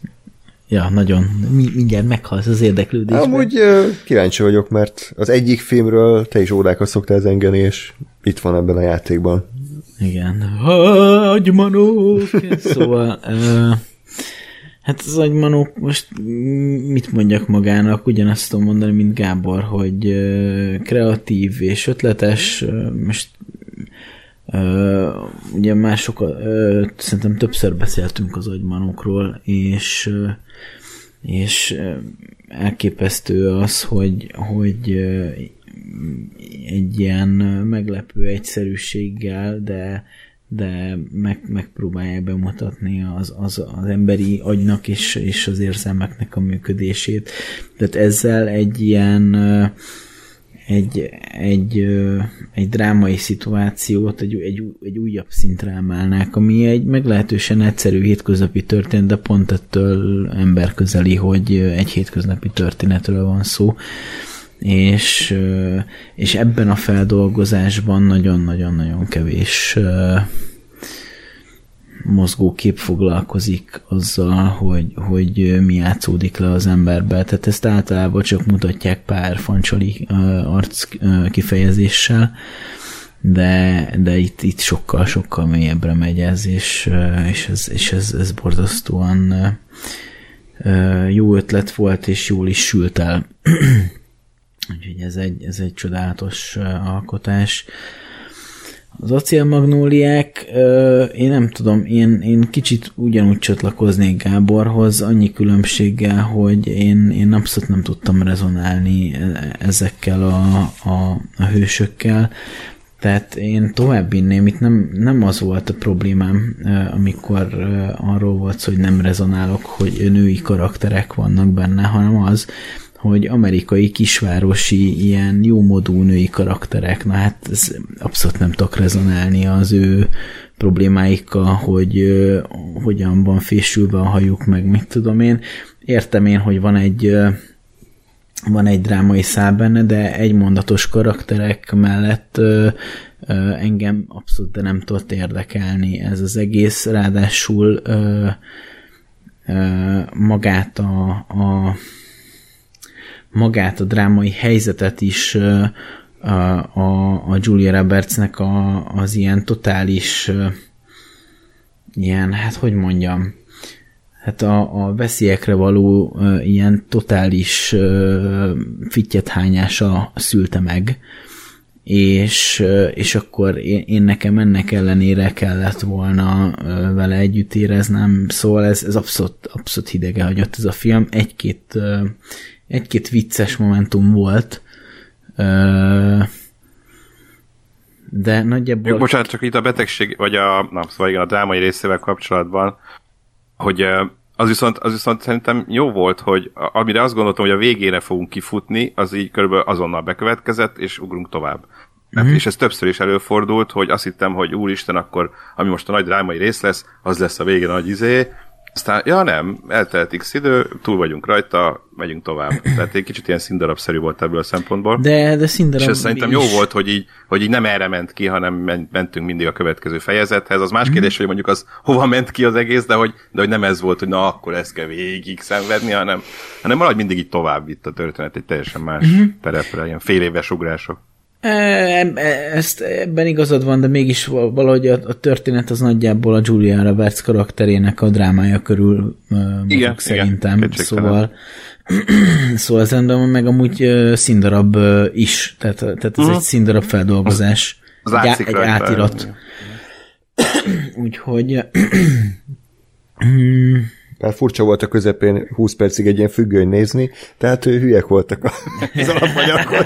C: Ja, nagyon. Mi, mindjárt meghalsz az érdeklődésben.
A: Amúgy kíváncsi vagyok, mert az egyik filmről te is órákat szoktál zengeni, és itt van ebben a játékban.
C: Igen. Agymanók! szóval... Uh, hát az agymanók most mit mondjak magának, ugyanazt tudom mondani, mint Gábor, hogy kreatív és ötletes, most ugye uh, szerintem többször beszéltünk az agymanokról, és és elképesztő az, hogy, hogy egy ilyen meglepő egyszerűséggel, de, de meg, megpróbálja bemutatni az, az, az emberi agynak és, és az érzelmeknek a működését. Tehát ezzel egy ilyen egy, egy, egy drámai szituációt egy, egy, egy újabb szintre emelnek, ami egy meglehetősen egyszerű hétköznapi történet, de pont ettől emberközeli, hogy egy hétköznapi történetről van szó. És, és ebben a feldolgozásban nagyon-nagyon-nagyon kevés mozgókép foglalkozik azzal, hogy, hogy mi játszódik le az emberbe. Tehát ezt általában csak mutatják pár fancsali arc kifejezéssel, de, de itt, itt sokkal, sokkal mélyebbre megy ez, és, és, ez, és ez, ez borzasztóan jó ötlet volt, és jól is sült el. <clears throat> Úgyhogy ez egy, ez egy csodálatos alkotás. Az acélmagnóliák, én nem tudom, én, én kicsit ugyanúgy csatlakoznék Gáborhoz, annyi különbséggel, hogy én, én abszolút nem tudtam rezonálni e, ezekkel a, a, a hősökkel, tehát én tovább vinném, itt nem, nem az volt a problémám, amikor arról volt hogy nem rezonálok, hogy női karakterek vannak benne, hanem az, hogy amerikai kisvárosi ilyen jómodú női karakterek, na hát ez abszolút nem tudok rezonálni az ő problémáikkal, hogy uh, hogyan van fésülve a hajuk, meg mit tudom én. Értem én, hogy van egy uh, van egy drámai szál benne, de egy mondatos karakterek mellett ö, ö, engem abszolút nem tudott érdekelni ez az egész, ráadásul ö, ö, magát a, a magát a drámai helyzetet is a, a, Julia Robertsnek a, az ilyen totális ilyen, hát hogy mondjam, hát a, a veszélyekre való ilyen totális ö, fittyethányása szülte meg, és, és akkor én, én nekem ennek ellenére kellett volna vele együtt éreznem, szóval ez, ez abszolút, abszolút hidege hagyott ez a film, egy-két, egy-két vicces momentum volt, de nagyjából...
D: Bocsánat, csak itt a betegség, vagy a, na, szóval igen, a drámai részével kapcsolatban, hogy az viszont, az viszont szerintem jó volt, hogy a- amire azt gondoltam, hogy a végére fogunk kifutni, az így körülbelül azonnal bekövetkezett, és ugrunk tovább. Mert, És ez többször is előfordult, hogy azt hittem, hogy úristen, akkor ami most a nagy drámai rész lesz, az lesz a vége nagy izé, aztán, ja nem, eltelt x idő, túl vagyunk rajta, megyünk tovább. <clears throat> Tehát egy kicsit ilyen színdarabszerű volt ebből a szempontból.
C: De, de színdarab
D: És ez szerintem jó volt, hogy így, hogy így nem erre ment ki, hanem men- mentünk mindig a következő fejezethez. Az más
C: Mhm.
D: kérdés, hogy mondjuk az hova ment ki az egész, de hogy, de hogy nem ez volt, hogy na akkor ezt kell végig szenvedni, hanem, hanem valahogy mindig így tovább vitt a történet egy teljesen más
C: Mhm.
D: terepre, ilyen fél éves ugrások.
C: E, e- Ezt ebben igazad van, de mégis val- valahogy a, a történet az nagyjából a Julia Roberts karakterének a drámája körül uh, mozog
D: igen,
C: szerintem.
D: kétségtelen.
C: szóval <clears throat> szóval ez rendben van, meg amúgy uh, színdarab uh, is, tehát, tehát ez egy színdarab feldolgozás.
D: Az
C: egy,
D: látszik
C: egy
D: rajta.
C: átirat. <clears throat> Úgyhogy <clears throat>
A: Bár furcsa volt a közepén 20 percig egy ilyen függöny nézni, tehát ő, hülyek voltak a- az alapanyaghoz.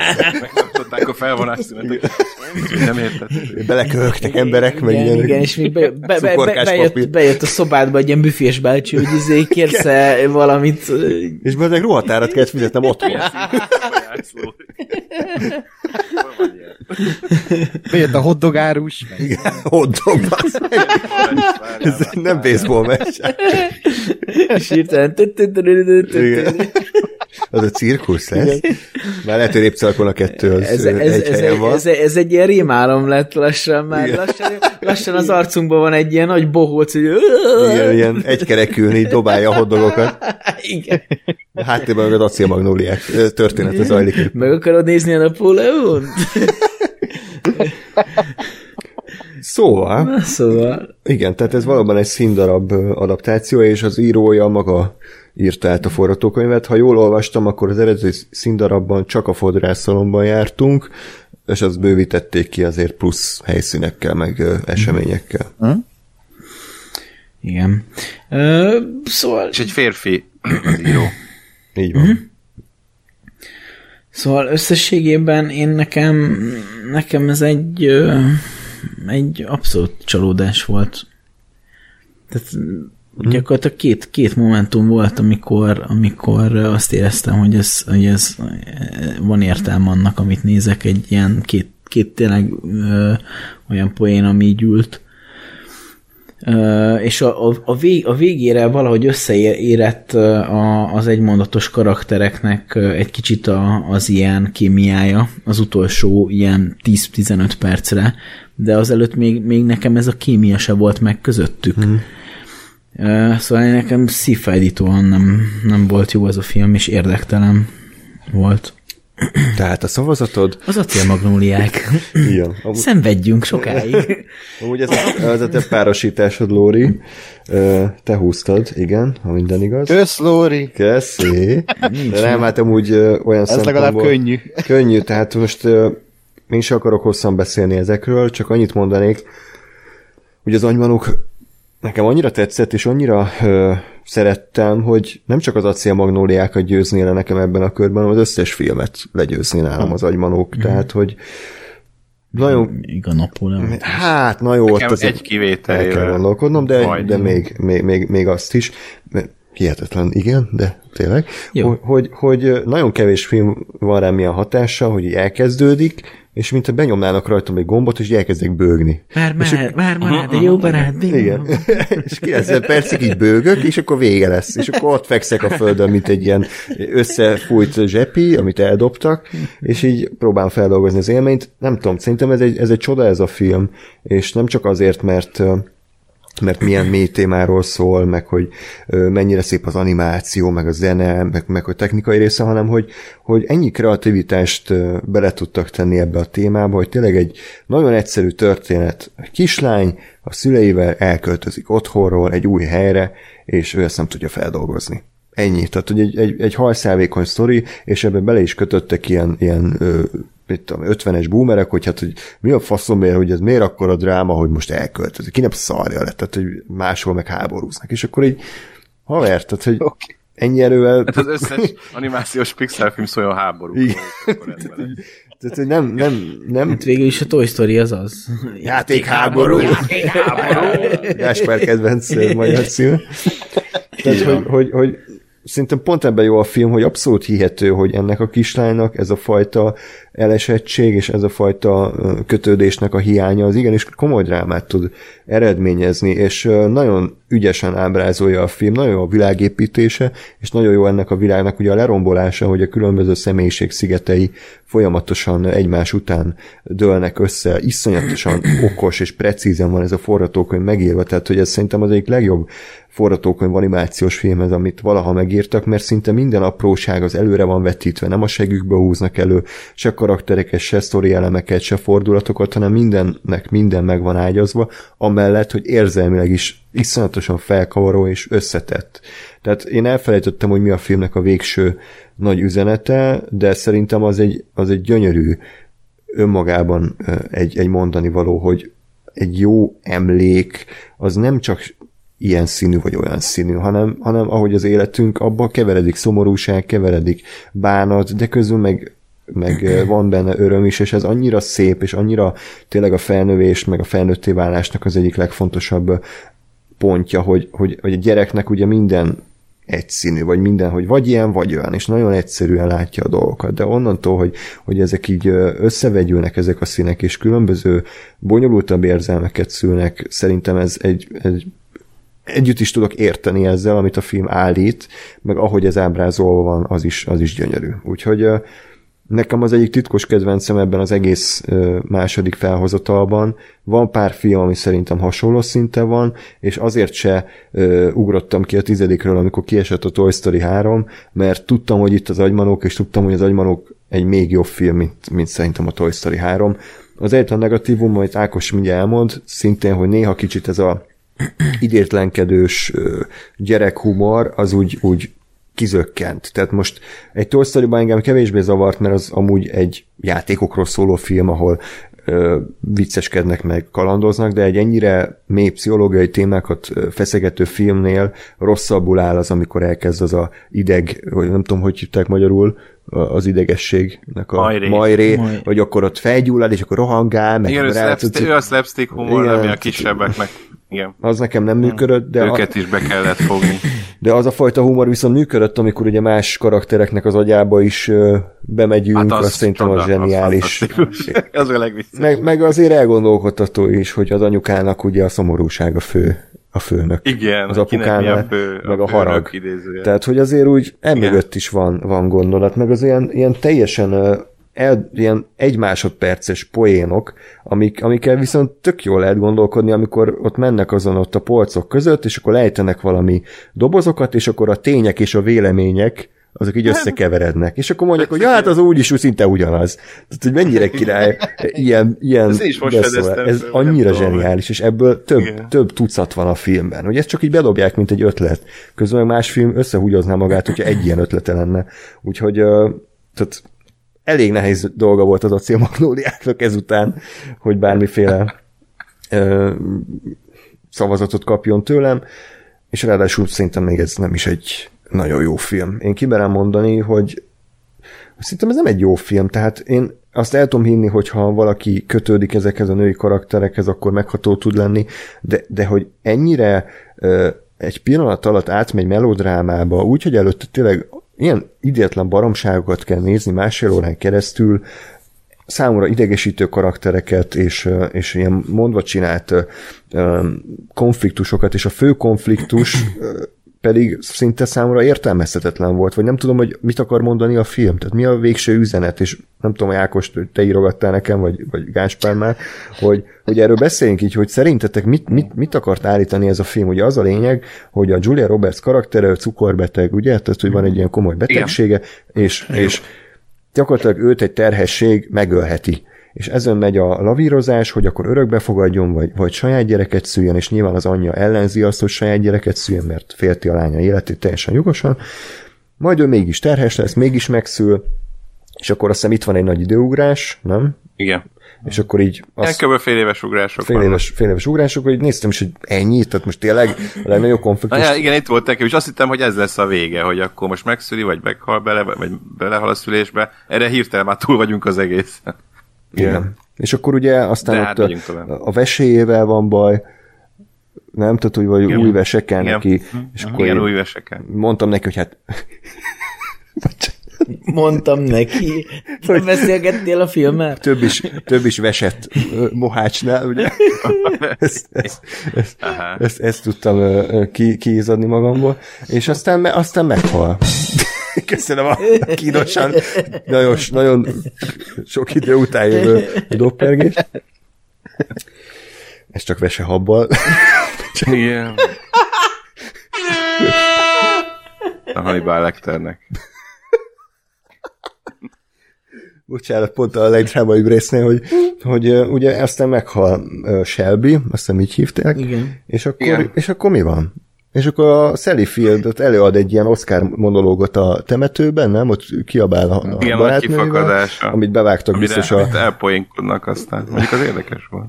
D: Meg nem tudták a felvonásszünetet. Nem értették.
A: Beleköhögtek emberek, meg
C: igen,
A: ilyen
C: igen, és még be, be, be, be, bejött, bejött a szobádba egy ilyen büfés bácsi, hogy izé kérsz valamit,
A: És meg ruhatárat kellett fizetnem otthon.
E: Bejött a hoddogárus, meg
A: Igen, meg. Ez nem baseball meccs.
C: és hirtelen.
A: Az a cirkusz lesz. Már lehet, hogy Répcalkon a kettő az
C: ez,
A: ez,
C: ez,
A: egy
C: ez,
A: helyen van.
C: ez, ez egy ilyen rémálom lett lassan már.
A: Igen.
C: Lassan, lassan az arcunkban van egy ilyen nagy bohóc, hogy
A: Igen, ilyen egykerekülni, így dobálja a hoddogokat.
C: Igen.
A: Háttérben meg az acélmagnóliák története zajlik.
C: Meg akarod nézni a Napóleon?
A: Szóval,
C: Na, szóval.
A: igen, tehát ez valóban egy színdarab adaptáció, és az írója maga írta át a forgatókönyvet. Ha jól olvastam, akkor az eredeti színdarabban csak a fodrászalomban jártunk, és azt bővítették ki azért plusz helyszínekkel, meg eseményekkel.
C: Igen. Ö, szóval,
D: És egy férfi az író.
A: Így van.
C: szóval összességében én nekem, nekem ez egy, egy abszolút csalódás volt. Tehát gyakorlatilag két, két momentum volt, amikor, amikor azt éreztem, hogy ez, hogy ez van értelme annak, amit nézek, egy ilyen két, két tényleg ö, olyan poén, ami így ült. Ö, és a, a, a, vég, a végére valahogy összeérett a, az egymondatos karaktereknek egy kicsit a, az ilyen kémiája, az utolsó ilyen 10-15 percre, de azelőtt még, még nekem ez a kémia se volt meg közöttük. Mm. Szóval nekem szívfájdítóan nem, nem volt jó ez a film, és érdektelen volt.
A: Tehát a szavazatod?
C: Az acélmagnóliák.
A: Igen. Amúgy,
C: Szenvedjünk sokáig.
A: amúgy ez, a, ez a te párosításod, Lóri. Te húztad, igen, ha minden igaz.
E: Kösz, Lóri!
A: Köszi. De nem, hát amúgy olyan
E: Ez legalább könnyű.
A: Könnyű, tehát most én sem akarok hosszan beszélni ezekről, csak annyit mondanék, hogy az anymanuk nekem annyira tetszett, és annyira ö, szerettem, hogy nem csak az acélmagnóliákat győzné le nekem ebben a körben, hanem az összes filmet legyőzni nálam az agymanók, tehát hogy nagyon,
C: Igaz, Napóleon.
A: hát na jó, ott
D: Nekem
A: azért
D: egy kivételével.
A: el kell gondolkodnom, de,
D: Majd.
A: de még, még, még, még azt is, hihetetlen, igen, de tényleg,
C: Jó.
A: hogy, hogy, hogy nagyon kevés film van rám ilyen hatása, hogy így elkezdődik, és mintha benyomnának rajtam egy gombot, és elkezdek bőgni.
C: Vár már, vár már, de jó barát,
A: Igen. <laughs> és 90 percig így bőgök, és akkor vége lesz. És akkor ott fekszek a földön, mint egy ilyen összefújt zsepi, amit eldobtak, és így próbálom feldolgozni az élményt. Nem tudom, szerintem ez egy, ez egy csoda ez a film, és nem csak azért, mert mert milyen mély témáról szól, meg hogy mennyire szép az animáció, meg a zene, meg, meg a technikai része, hanem hogy, hogy ennyi kreativitást bele tudtak tenni ebbe a témába, hogy tényleg egy nagyon egyszerű történet. A kislány a szüleivel elköltözik otthonról egy új helyre, és ő ezt nem tudja feldolgozni. Ennyi. Tehát, hogy egy, egy, egy hajszálvékony sztori, és ebbe bele is kötöttek ilyen, ilyen mit tudom, 50-es boomerek, hogy hát, hogy mi a faszomért, hogy ez miért akkor a dráma, hogy most elköltözik. Ki nem szarja lett, tehát, hogy máshol meg háborúznak. És akkor így haver, tehát, hogy okay. ennyi erővel...
D: Hát az összes animációs Pixar film szóljon háború.
A: Tehát, hogy nem, nem, nem...
C: Hát végül is a Toy Story az az.
A: Játékháború. Játékháború. Gásper kedvenc magyar cím. Tehát, hogy, hogy, hogy szerintem pont ebben jó a film, hogy abszolút hihető, hogy ennek a kislánynak ez a fajta elesettség és ez a fajta kötődésnek a hiánya az igenis komoly drámát tud eredményezni, és nagyon ügyesen ábrázolja a film, nagyon jó a világépítése, és nagyon jó ennek a világnak ugye a lerombolása, hogy a különböző személyiség szigetei folyamatosan egymás után dőlnek össze, iszonyatosan <clears throat> okos és precízen van ez a forgatókönyv megírva, tehát hogy ez szerintem az egyik legjobb forgatókönyv animációs film ez, amit valaha megírtak, mert szinte minden apróság az előre van vetítve, nem a segükbe húznak elő, se karaktereket, se sztori elemeket, se fordulatokat, hanem mindennek minden meg van ágyazva, amellett, hogy érzelmileg is iszonyatosan felkavaró és összetett. Tehát én elfelejtettem, hogy mi a filmnek a végső nagy üzenete, de szerintem az egy, az egy gyönyörű önmagában egy, egy mondani való, hogy egy jó emlék az nem csak ilyen színű vagy olyan színű, hanem, hanem ahogy az életünk, abban keveredik szomorúság, keveredik bánat, de közül meg meg van benne öröm is, és ez annyira szép, és annyira tényleg a felnövés, meg a felnőtté válásnak az egyik legfontosabb pontja, hogy, hogy, hogy a gyereknek ugye minden egyszínű, vagy minden, hogy vagy ilyen, vagy olyan, és nagyon egyszerűen látja a dolgokat, de onnantól, hogy, hogy ezek így összevegyülnek ezek a színek, és különböző bonyolultabb érzelmeket szülnek, szerintem ez egy, egy együtt is tudok érteni ezzel, amit a film állít, meg ahogy ez ábrázolva van, az is, az is gyönyörű. Úgyhogy nekem az egyik titkos kedvencem ebben az egész második felhozatalban. Van pár film, ami szerintem hasonló szinte van, és azért se ugrottam ki a tizedikről, amikor kiesett a Toy Story 3, mert tudtam, hogy itt az agymanók, és tudtam, hogy az agymanók egy még jobb film, mint, mint szerintem a Toy Story 3. Az egyetlen negatívum, amit Ákos mindjárt elmond, szintén, hogy néha kicsit ez a <clears throat> idétlenkedős gyerekhumor, az úgy, úgy kizökkent. Tehát most egy Toy story engem kevésbé zavart, mert az amúgy egy játékokról szóló film, ahol ö, vicceskednek meg, kalandoznak, de egy ennyire mély pszichológiai témákat feszegető filmnél rosszabbul áll az, amikor elkezd az a ideg, vagy nem tudom, hogy hívták magyarul, az idegességnek a majré, majré Maj. hogy akkor ott felgyullad, és akkor rohangál, meg
D: Igen, ő, slapstick, ő a slapstick humor, igen, ami a kisebbeknek igen.
A: Az nekem nem működött, de...
D: Őket a... is be kellett fogni. <laughs>
A: De az a fajta humor viszont működött, amikor ugye más karaktereknek az agyába is uh, bemegyünk, hát az azt szerintem az zseniális.
D: Az, <laughs> az a
A: meg, meg azért elgondolkodtató is, hogy az anyukának ugye a szomorúság a fő a főnök.
D: Igen,
A: az apukánál, fő, meg a, a harag. Idézője. Tehát, hogy azért úgy emögött is van, van gondolat, meg az ilyen, ilyen teljesen el, ilyen egy másodperces poénok, amik, amikkel viszont tök jól lehet gondolkodni, amikor ott mennek azon ott a polcok között, és akkor lejtenek valami dobozokat, és akkor a tények és a vélemények azok így összekeverednek. És akkor mondják, hogy ja, hát az úgyis úgy szinte ugyanaz. Tehát, hogy mennyire király <laughs> ilyen, ilyen ez, is most ez annyira zseniális, és ebből több, több tucat van a filmben. Hogy ezt csak így bedobják, mint egy ötlet. Közben más film összehúgyozná magát, hogyha egy ilyen ötlete lenne. Úgyhogy tehát elég nehéz dolga volt az acélmagnóliáknak ezután, hogy bármiféle ö, szavazatot kapjon tőlem, és ráadásul szerintem még ez nem is egy nagyon jó film. Én kimerem mondani, hogy szerintem ez nem egy jó film, tehát én azt el tudom hinni, hogy ha valaki kötődik ezekhez a női karakterekhez, akkor megható tud lenni, de, de hogy ennyire ö, egy pillanat alatt átmegy melodrámába, úgyhogy előtte tényleg ilyen idétlen baromságokat kell nézni másfél órán keresztül, számomra idegesítő karaktereket és, és ilyen mondva csinált konfliktusokat, és a fő konfliktus pedig szinte számomra értelmezhetetlen volt, vagy nem tudom, hogy mit akar mondani a film, tehát mi a végső üzenet, és nem tudom, Ákos, te írogattál nekem, vagy, vagy Gáspár már, hogy, hogy erről beszéljünk így, hogy szerintetek mit, mit, mit akart állítani ez a film? Ugye az a lényeg, hogy a Julia Roberts karaktere cukorbeteg, ugye? Tehát, hogy van egy ilyen komoly betegsége, és, és gyakorlatilag őt egy terhesség megölheti. És ezen megy a lavírozás, hogy akkor örökbe fogadjon, vagy, vagy saját gyereket szüljön, és nyilván az anyja ellenzi azt, hogy saját gyereket szüljön, mert félti a lánya életét teljesen jogosan. Majd ő mégis terhes lesz, mégis megszül, és akkor azt hiszem itt van egy nagy időugrás, nem?
D: Igen.
A: És akkor így
D: Azt... Kb. fél éves ugrások
A: fél éves, fél éves ugrások, hogy néztem is, hogy ennyi, tehát most tényleg a legnagyobb
D: Na,
A: konfliktus.
D: ja, igen, itt volt nekem, és azt hittem, hogy ez lesz a vége, hogy akkor most megszüli, vagy meghal bele, vagy belehal a szülésbe. Erre hirtelen már túl vagyunk az egész.
A: Igen. És akkor ugye aztán
D: De
A: ott
D: hát
A: a, a vesélyével van baj, nem tudod, hogy vagy
D: Igen.
A: új vese kell
D: Igen.
A: neki, és akkor
D: Igen,
A: én
D: új veseken.
A: mondtam neki, hogy hát <laughs>
C: Mondtam neki. <laughs> Nem beszélgettél a filmmel?
A: több is, több is vesett Mohácsnál, ugye? <laughs> ezt, ezt, ezt, ezt, ezt tudtam ki, kiizadni magamból, és aztán, aztán meghal. <laughs> Köszönöm a kínosan, nagyon, nagyon sok idő után jövő doppergés. Ez csak vesehabbal.
D: Igen. A Hannibal Lecternek.
A: bocsánat, pont a legdrámaibb résznél, hogy, hogy ugye aztán meghal Shelby, azt hiszem így hívták,
C: Igen.
A: és akkor,
D: Igen.
A: és akkor mi van? És akkor a Sally Field ott előad egy ilyen Oscar monológot a temetőben, nem? Ott kiabál a, a
D: Igen,
A: amit bevágtak
D: Amire
A: biztos a...
D: hát elpoinkodnak aztán. Mondjuk az érdekes volt.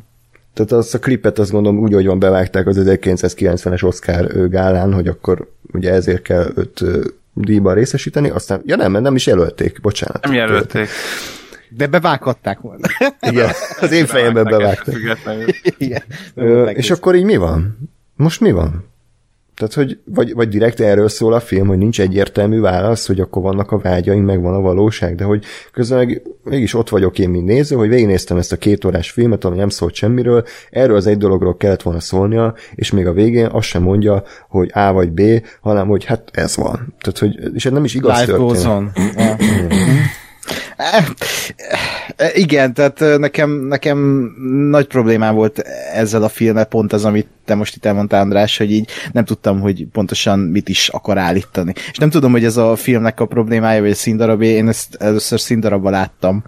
A: Tehát azt a klipet azt gondolom úgy, hogy van bevágták az 1990-es Oscar gálán, hogy akkor ugye ezért kell őt díjban részesíteni, aztán, ja nem, mert nem is jelölték, bocsánat.
D: Nem jelölték.
E: De bevághatták volna.
A: Igen, az én fejemben bevágták.
E: Igen.
A: Ö, és akkor így mi van? Most mi van? Tehát, hogy vagy, vagy direkt erről szól a film, hogy nincs egyértelmű válasz, hogy akkor vannak a vágyaink, meg van a valóság, de hogy közben meg mégis ott vagyok én, mint néző, hogy végignéztem ezt a két órás filmet, ami nem szólt semmiről, erről az egy dologról kellett volna szólnia, és még a végén azt sem mondja, hogy A vagy B, hanem hogy hát ez van. Tehát, hogy, és ez nem is igaz
E: Life goes
A: történet.
E: on. Eh, Igen, tehát eh, nekem, nekem nagy problémám volt ezzel a filmmel, pont az, amit te most itt elmondtál, András, hogy így nem tudtam, hogy pontosan mit is akar állítani. És nem tudom, hogy ez a filmnek a problémája, vagy a színdarabé, én ezt először színdarabban láttam,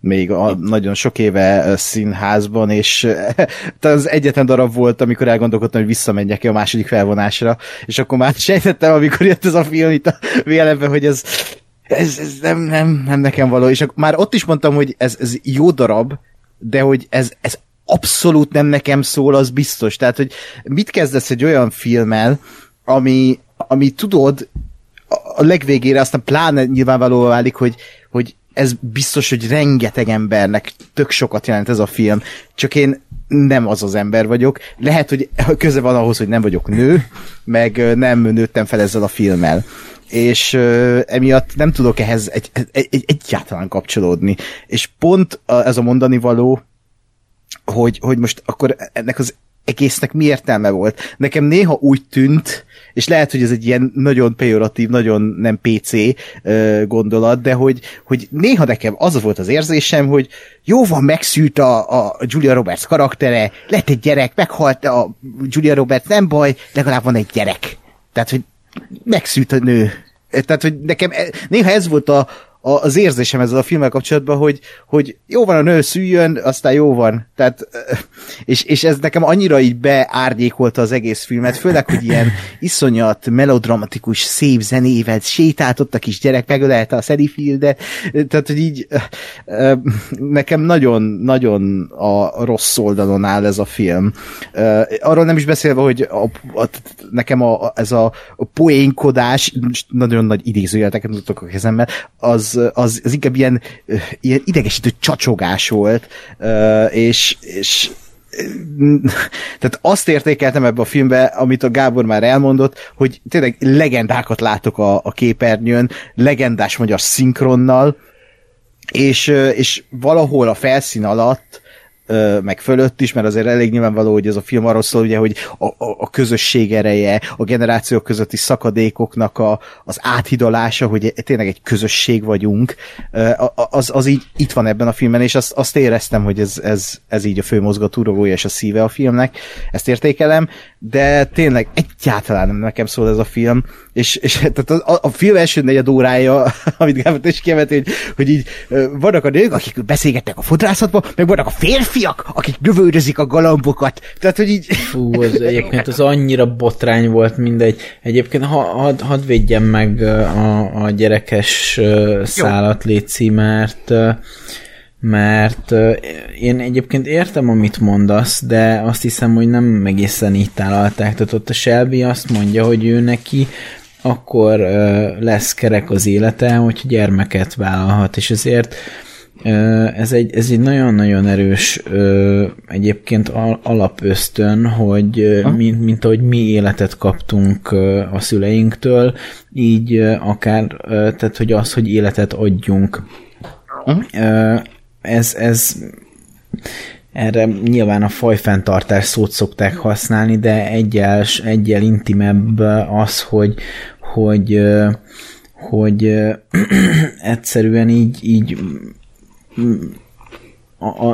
E: még a, nagyon sok éve színházban, és <laughs> az egyetlen darab volt, amikor elgondolkodtam, hogy visszamenjek a második felvonásra, és akkor már sejtettem, amikor jött ez a film itt a vélemben, hogy ez, ez, ez nem, nem, nem nekem való, és már ott is mondtam, hogy ez, ez jó darab, de hogy ez, ez abszolút nem nekem szól, az biztos. Tehát, hogy mit kezdesz egy olyan filmmel, ami, ami tudod, a legvégére aztán pláne nyilvánvalóan válik, hogy, hogy ez biztos, hogy rengeteg embernek tök sokat jelent ez a film, csak én nem az az ember vagyok. Lehet, hogy köze van ahhoz, hogy nem vagyok nő, meg nem nőttem fel ezzel a filmmel. És ö, emiatt nem tudok ehhez egy, egy, egy, egyáltalán kapcsolódni. És pont a, ez a mondani való, hogy, hogy most akkor ennek az egésznek mi értelme volt. Nekem néha úgy tűnt, és lehet, hogy ez egy ilyen nagyon pejoratív, nagyon nem PC gondolat, de hogy, hogy néha nekem az volt az érzésem, hogy jó van, megszűlt a, a Julia Roberts karaktere, lett egy gyerek, meghalt a Julia Roberts, nem baj, legalább van egy gyerek. Tehát, hogy megszűlt a nő. Tehát, hogy nekem e- néha ez volt a, az érzésem ezzel a filmmel kapcsolatban, hogy, hogy jó van a nő szüljön, aztán jó van. Tehát, és, és ez nekem annyira így beárnyékolta az egész filmet, főleg, hogy ilyen iszonyat melodramatikus, szép zenével sétált ott a kis gyerek, megölelte a Sally Fieldet, tehát, hogy így nekem nagyon-nagyon a rossz oldalon áll ez a film. Arról nem is beszélve, hogy a, a, nekem a, ez a, poénkodás, nagyon nagy idézőjeleteket tudok a kezemmel, az, az, az inkább ilyen, ilyen idegesítő csacsogás volt, és, és tehát azt értékeltem ebbe a filmbe, amit a Gábor már elmondott, hogy tényleg legendákat látok a, a képernyőn, legendás magyar szinkronnal, és, és valahol a felszín alatt meg fölött is, mert azért elég nyilvánvaló, hogy ez a film arról szól, ugye, hogy a, a, a közösség ereje, a generációk közötti szakadékoknak a, az áthidalása, hogy tényleg egy közösség vagyunk, az, az így itt van ebben a filmben, és azt, azt éreztem, hogy ez, ez, ez így a fő mozgatórugója és a szíve a filmnek, ezt értékelem, de tényleg egyáltalán nem nekem szól ez a film, és, és <laughs> tehát a, a film első negyed órája, <laughs> amit Gábor is kiemelt, hogy, hogy így vannak a nők, akik beszélgetnek a fodrászatban, meg vannak a férfiak, akik lövöldözik a galambokat. Tehát, hogy így...
C: Fú, az egyébként az annyira botrány volt mindegy. Egyébként ha, had, hadd védjem meg a, a gyerekes ö, szálat, Léci, mert mert én egyébként értem, amit mondasz, de azt hiszem, hogy nem egészen így tálalták. Tehát ott a Shelby azt mondja, hogy ő neki akkor lesz kerek az élete, hogy gyermeket vállalhat, és ezért ez egy, ez egy nagyon-nagyon erős egyébként al- alapösztön, hogy mint, mint ahogy mi életet kaptunk a szüleinktől, így akár, tehát hogy az, hogy életet adjunk. Ez, ez erre nyilván a fajfenntartás szót szokták használni, de egyel, egyel intimebb az, hogy, hogy, hogy <clears throat> egyszerűen így, így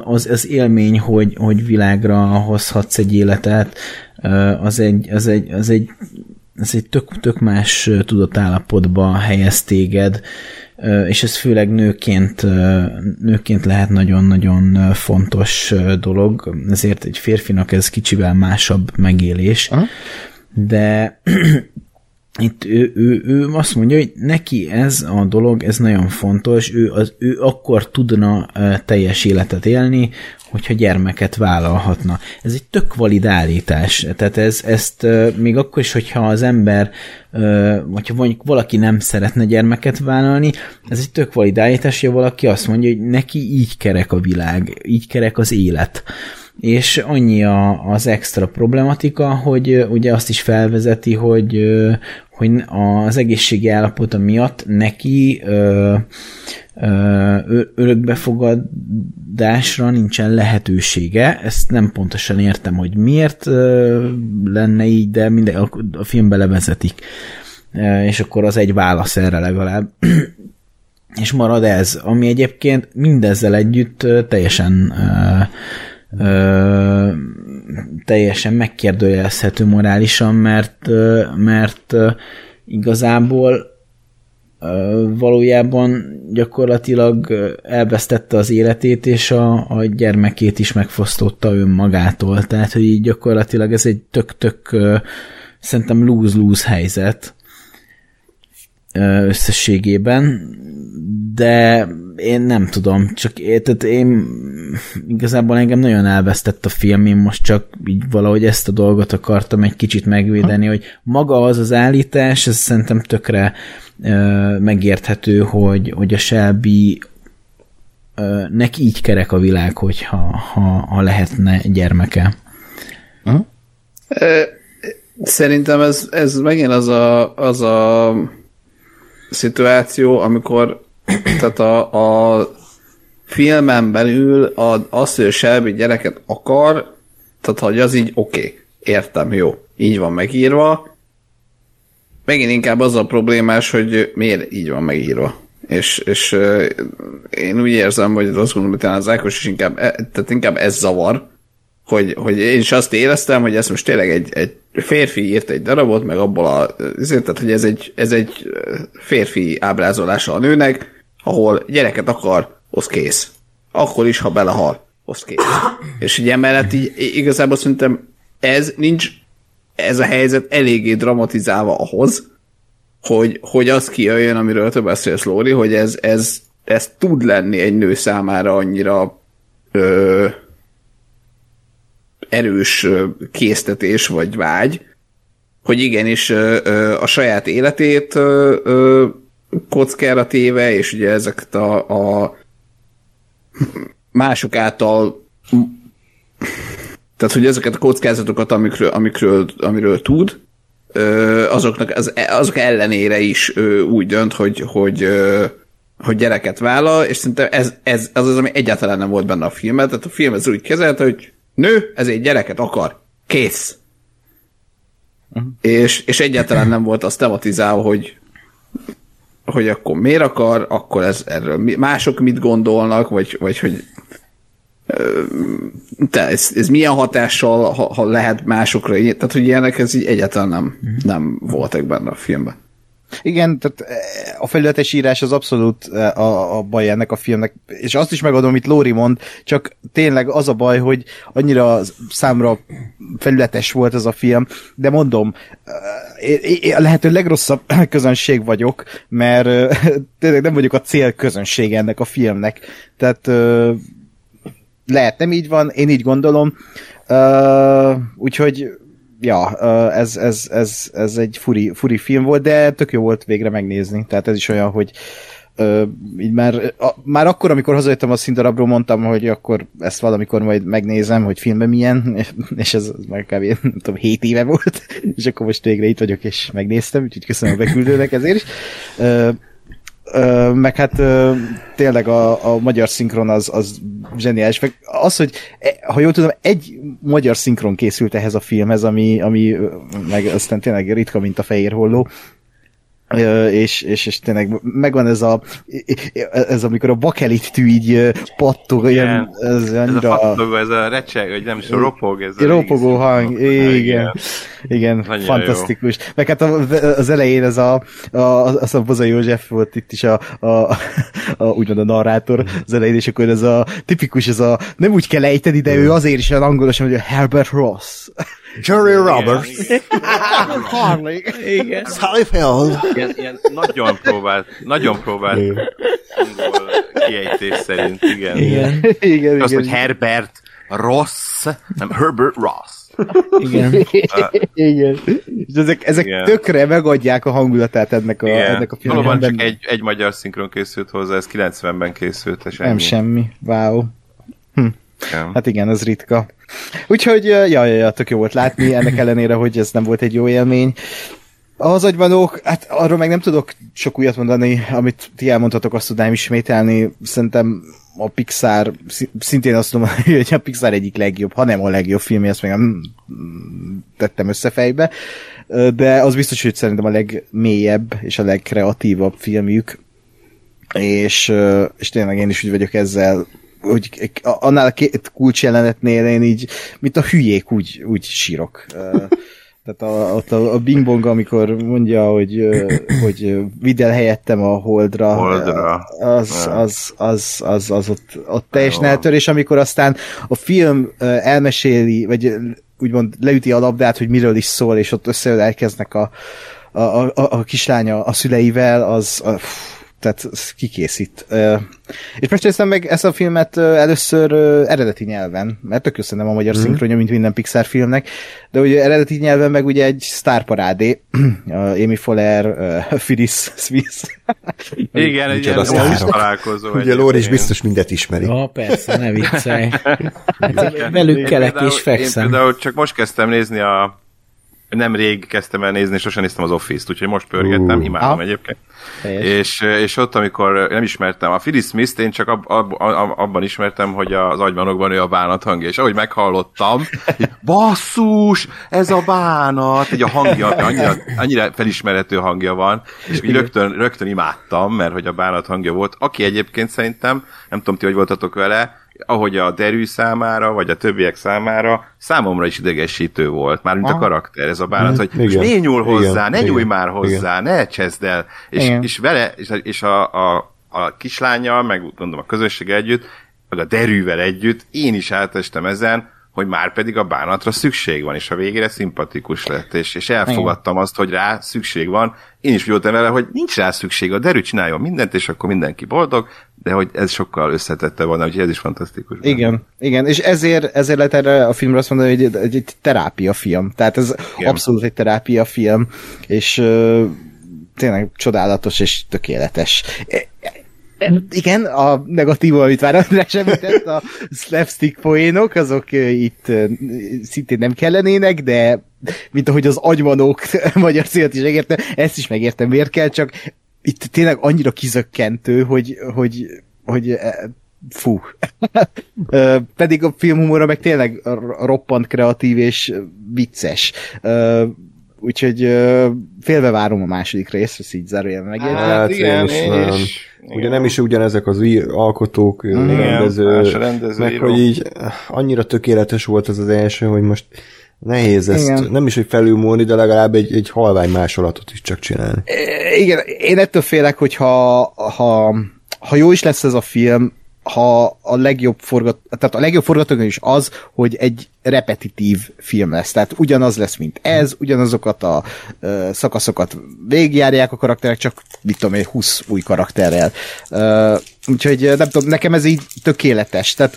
C: az, az élmény, hogy, hogy világra hozhatsz egy életet, az egy, az egy, az egy, az egy tök, tök más tudatállapotba helyez téged, és ez főleg nőként, nőként lehet nagyon-nagyon fontos dolog, ezért egy férfinak ez kicsivel másabb megélés,
E: Aha.
C: de itt ő, ő, ő azt mondja, hogy neki ez a dolog, ez nagyon fontos, ő, az, ő akkor tudna teljes életet élni, hogyha gyermeket vállalhatna. Ez egy tök valid állítás. Tehát ez, ezt még akkor is, hogyha az ember, ö, vagy ha mondjuk valaki nem szeretne gyermeket vállalni, ez egy tök valid állítás, hogy valaki azt mondja, hogy neki így kerek a világ, így kerek az élet és annyi a, az extra problematika, hogy ugye azt is felvezeti, hogy, hogy az egészségi állapota miatt neki ö, ö, örökbefogadásra nincsen lehetősége. Ezt nem pontosan értem, hogy miért ö, lenne így, de minden, a, a filmbe levezetik. Ö, És akkor az egy válasz erre legalább <clears throat> és marad ez, ami egyébként mindezzel együtt teljesen ö, ö, teljesen megkérdőjelezhető morálisan, mert, ö, mert ö, igazából valójában gyakorlatilag elvesztette az életét, és a, a gyermekét is megfosztotta önmagától. Tehát, hogy így gyakorlatilag ez egy tök-tök szerintem lose-lose helyzet összességében, de én nem tudom, csak én, tehát én igazából engem nagyon elvesztett a film, én most csak így valahogy ezt a dolgot akartam egy kicsit megvédeni, hogy maga az az állítás, ez szerintem tökre ö, megérthető, hogy, hogy a Shelby ö, neki így kerek a világ, hogyha ha, ha lehetne gyermeke.
B: Szerintem ez, ez megint az a, az a szituáció, amikor tehát a, a filmen belül a, az, hogy a Shelby gyereket akar, tehát hogy az így oké, okay, értem, jó, így van megírva. Megint inkább az a problémás, hogy miért így van megírva. És, és én úgy érzem, hogy azt gondolom, hogy talán az Ákos is inkább, e- tehát inkább ez zavar, hogy, hogy én is azt éreztem, hogy ez most tényleg egy, egy férfi írt egy darabot, meg abból a, tehát, hogy ez egy, ez egy férfi ábrázolása a nőnek, ahol gyereket akar, az kész. Akkor is, ha belehal, az kész. És ugye emellett így igazából szerintem ez nincs, ez a helyzet eléggé dramatizálva ahhoz, hogy, hogy az kijöjjön, amiről te beszélsz, Lóri, hogy ez, ez, ez tud lenni egy nő számára annyira ö, erős késztetés vagy vágy, hogy igenis ö, ö, a saját életét ö, ö, kockára téve, és ugye ezeket a, a mások által tehát, hogy ezeket a kockázatokat, amikről, amikről, amiről tud, azoknak az, azok ellenére is úgy dönt, hogy, hogy hogy gyereket vállal, és szerintem ez, ez az az, ami egyáltalán nem volt benne a filmben, tehát a film ez úgy kezelte, hogy nő, ezért gyereket akar. Kész. Uh-huh. És, és egyáltalán nem volt az tematizálva, hogy hogy akkor miért akar, akkor ez erről mások mit gondolnak, vagy, vagy hogy te, ez, ez milyen hatással, ha, ha lehet másokra, tehát hogy ilyenek ez így egyáltalán nem, nem voltak benne a filmben.
E: Igen, tehát eh, a felületes írás az abszolút eh, a, a baj ennek a filmnek, és azt is megadom, amit Lóri mond, csak tényleg az a baj, hogy annyira számra felületes volt ez a film, de mondom, eh, a lehető legrosszabb <clears throat> közönség vagyok, mert <laughs> tényleg nem vagyok a cél ennek a filmnek, tehát eh, lehet nem így van, én így gondolom, úgyhogy ja, ez, ez, ez, ez egy furi, furi film volt, de tök jó volt végre megnézni, tehát ez is olyan, hogy így már, a, már akkor, amikor hazajöttem a színdarabról, mondtam, hogy akkor ezt valamikor majd megnézem, hogy filmben milyen, <laughs> és ez már kb. <laughs> nem tudom, 7 éve volt, <laughs> és akkor most végre itt vagyok, és megnéztem, úgyhogy köszönöm a beküldőnek ezért is. Uh, Ö, meg hát ö, tényleg a, a magyar szinkron az, az zseniális. Meg az, hogy e, ha jól tudom, egy magyar szinkron készült ehhez a filmhez, ami, ami ö, meg aztán tényleg ritka, mint a fehér holló. És, és, és tényleg megvan ez a ez amikor a bakelit tű így pattog, ilyen, ez
D: Ez a fattogó, ez a recseg, vagy nem is a ropog, ez a
E: ropogó hang, igen. Igen,
D: Nagyon
E: fantasztikus. Meg hát az elején ez a, a, az a Boza József volt itt is a, a, a úgymond a narrátor az elején, és akkor ez a tipikus, ez a nem úgy kell ejteni, de ő azért is olyan angolosan, hogy a Herbert Ross.
A: Jerry Roberts. <laughs>
E: Harley.
C: Igen.
A: Sally Feld.
D: Ilyen, ilyen nagyon próbált, nagyon próbált angol kiejtés szerint, igen.
C: Igen.
E: igen, igen.
D: hogy Herbert Ross, nem Herbert Ross.
C: Igen. <laughs>
E: igen. És ezek, ezek
D: Igen.
E: tökre megadják a hangulatát ennek a,
D: Igen.
E: ennek a filmnek.
D: Valóban csak egy, egy magyar szinkron készült hozzá, ez 90-ben készült, és
E: Nem
D: ennyi.
E: semmi. Wow.
D: Igen.
E: Hát igen, ez ritka. Úgyhogy, ja, ja, ja, tök jó volt látni, ennek ellenére, hogy ez nem volt egy jó élmény. Az agyvanók, hát arról meg nem tudok sok újat mondani, amit ti elmondhatok, azt tudnám ismételni. Szerintem a Pixar, szi- szintén azt tudom hogy a Pixar egyik legjobb, ha nem a legjobb filmje, ezt még nem tettem össze fejbe, de az biztos, hogy szerintem a legmélyebb és a legkreatívabb filmjük, és, és tényleg én is úgy vagyok ezzel, hogy annál a két kulcsjelenetnél én így, mint a hülyék, úgy, úgy sírok. Tehát a, ott a, a Bing Bong, amikor mondja, hogy, hogy vidd el helyettem a Holdra,
D: Holdra.
E: az, az, az, az, az ott, ott teljesen
D: Jó.
E: eltör, és amikor aztán a film elmeséli, vagy úgymond leüti a labdát, hogy miről is szól, és ott összeölelkeznek a, a, a, a kislánya a szüleivel, az, a, tehát kikészít. És most néztem meg ezt a filmet először eredeti nyelven, mert tök össze nem a magyar szinkronja, mint minden Pixar filmnek, de ugye eredeti nyelven meg ugye egy sztárparádé, <clears throat> Amy Fowler, ö, <laughs> Phyllis Smith. <laughs>
D: Igen, egy ilyen találkozó.
A: Ugye Lóri is biztos mindet ismeri.
C: Ja, persze, ne viccelj. <laughs> Velük kelek és fekszem.
D: Én például csak most kezdtem nézni a nem rég kezdtem el nézni, sosem néztem az Office-t, úgyhogy most pörgettem,
A: Ú.
D: imádom
E: Ah.
D: egyébként.
E: Helyes.
D: És, és ott, amikor nem ismertem a Phyllis Smith-t, én csak ab, ab, ab, abban ismertem, hogy az agymanokban ő a bánat hangja, és ahogy meghallottam, így, basszus, ez a bánat, egy a hangja, annyira, annyira felismerhető hangja van, és úgy rögtön, rögtön imádtam, mert hogy a bánat hangja volt, aki egyébként szerintem, nem tudom ti, hogy voltatok vele, ahogy a derű számára, vagy a többiek számára, számomra is idegesítő volt, mármint a
E: Aha.
D: karakter, ez a bánat, hogy
A: Mhm. Igen.
D: most miért nyúl
A: Igen.
D: hozzá, ne
A: Igen.
D: nyúlj már hozzá, ne cseszd el, és,
E: Igen.
D: és vele, és, és a, a, a kislánya, meg gondolom a közösség együtt, meg a derűvel együtt, én is átestem ezen, hogy már pedig a bánatra szükség van, és a végére szimpatikus lett, és, és elfogadtam azt, hogy rá szükség van. Én is voltam vele, hogy nincs rá szükség, a derű csináljon mindent, és akkor mindenki boldog, de hogy ez sokkal összetette volna, úgyhogy ez is fantasztikus.
E: Igen, igen, és ezért, ezért lehet erre a filmre azt mondani, hogy egy, egy, egy terápia film. Tehát ez
D: Igen.
E: abszolút egy terápia film, és ö, tényleg csodálatos és tökéletes. E, e, igen, a negatív, amit már András említett, a slapstick poénok, azok itt szintén nem kellenének, de mint ahogy az agymanók <laughs> magyar célt is megértem, ezt is megértem, miért kell, csak itt tényleg annyira kizökkentő, hogy, hogy, hogy eh, fú. <laughs> Pedig a filmhumora meg tényleg roppant kreatív és vicces. Úgyhogy félve várom a második részt, ezt így zárójelben megjegyzem.
A: Hát,
D: igen,
A: én is nem.
D: igen.
A: Ugye nem is ugyanezek az alkotók,
D: Igen,
A: rendező,
D: rendező,
A: meg
D: író.
A: hogy így annyira tökéletes volt az az első, hogy most nehéz ezt,
E: Igen.
A: nem is, hogy felülmúlni, de legalább egy, egy halvány másolatot is csak csinálni.
E: Igen, én ettől félek, hogy ha, ha, ha jó is lesz ez a film, ha a legjobb forgat, tehát a legjobb forgatókönyv is az, hogy egy repetitív film lesz. Tehát ugyanaz lesz, mint ez, ugyanazokat a ö, szakaszokat végigjárják a karakterek, csak mit tudom én, 20 új karakterrel. Ö, úgyhogy nem tudom, nekem ez így tökéletes. Tehát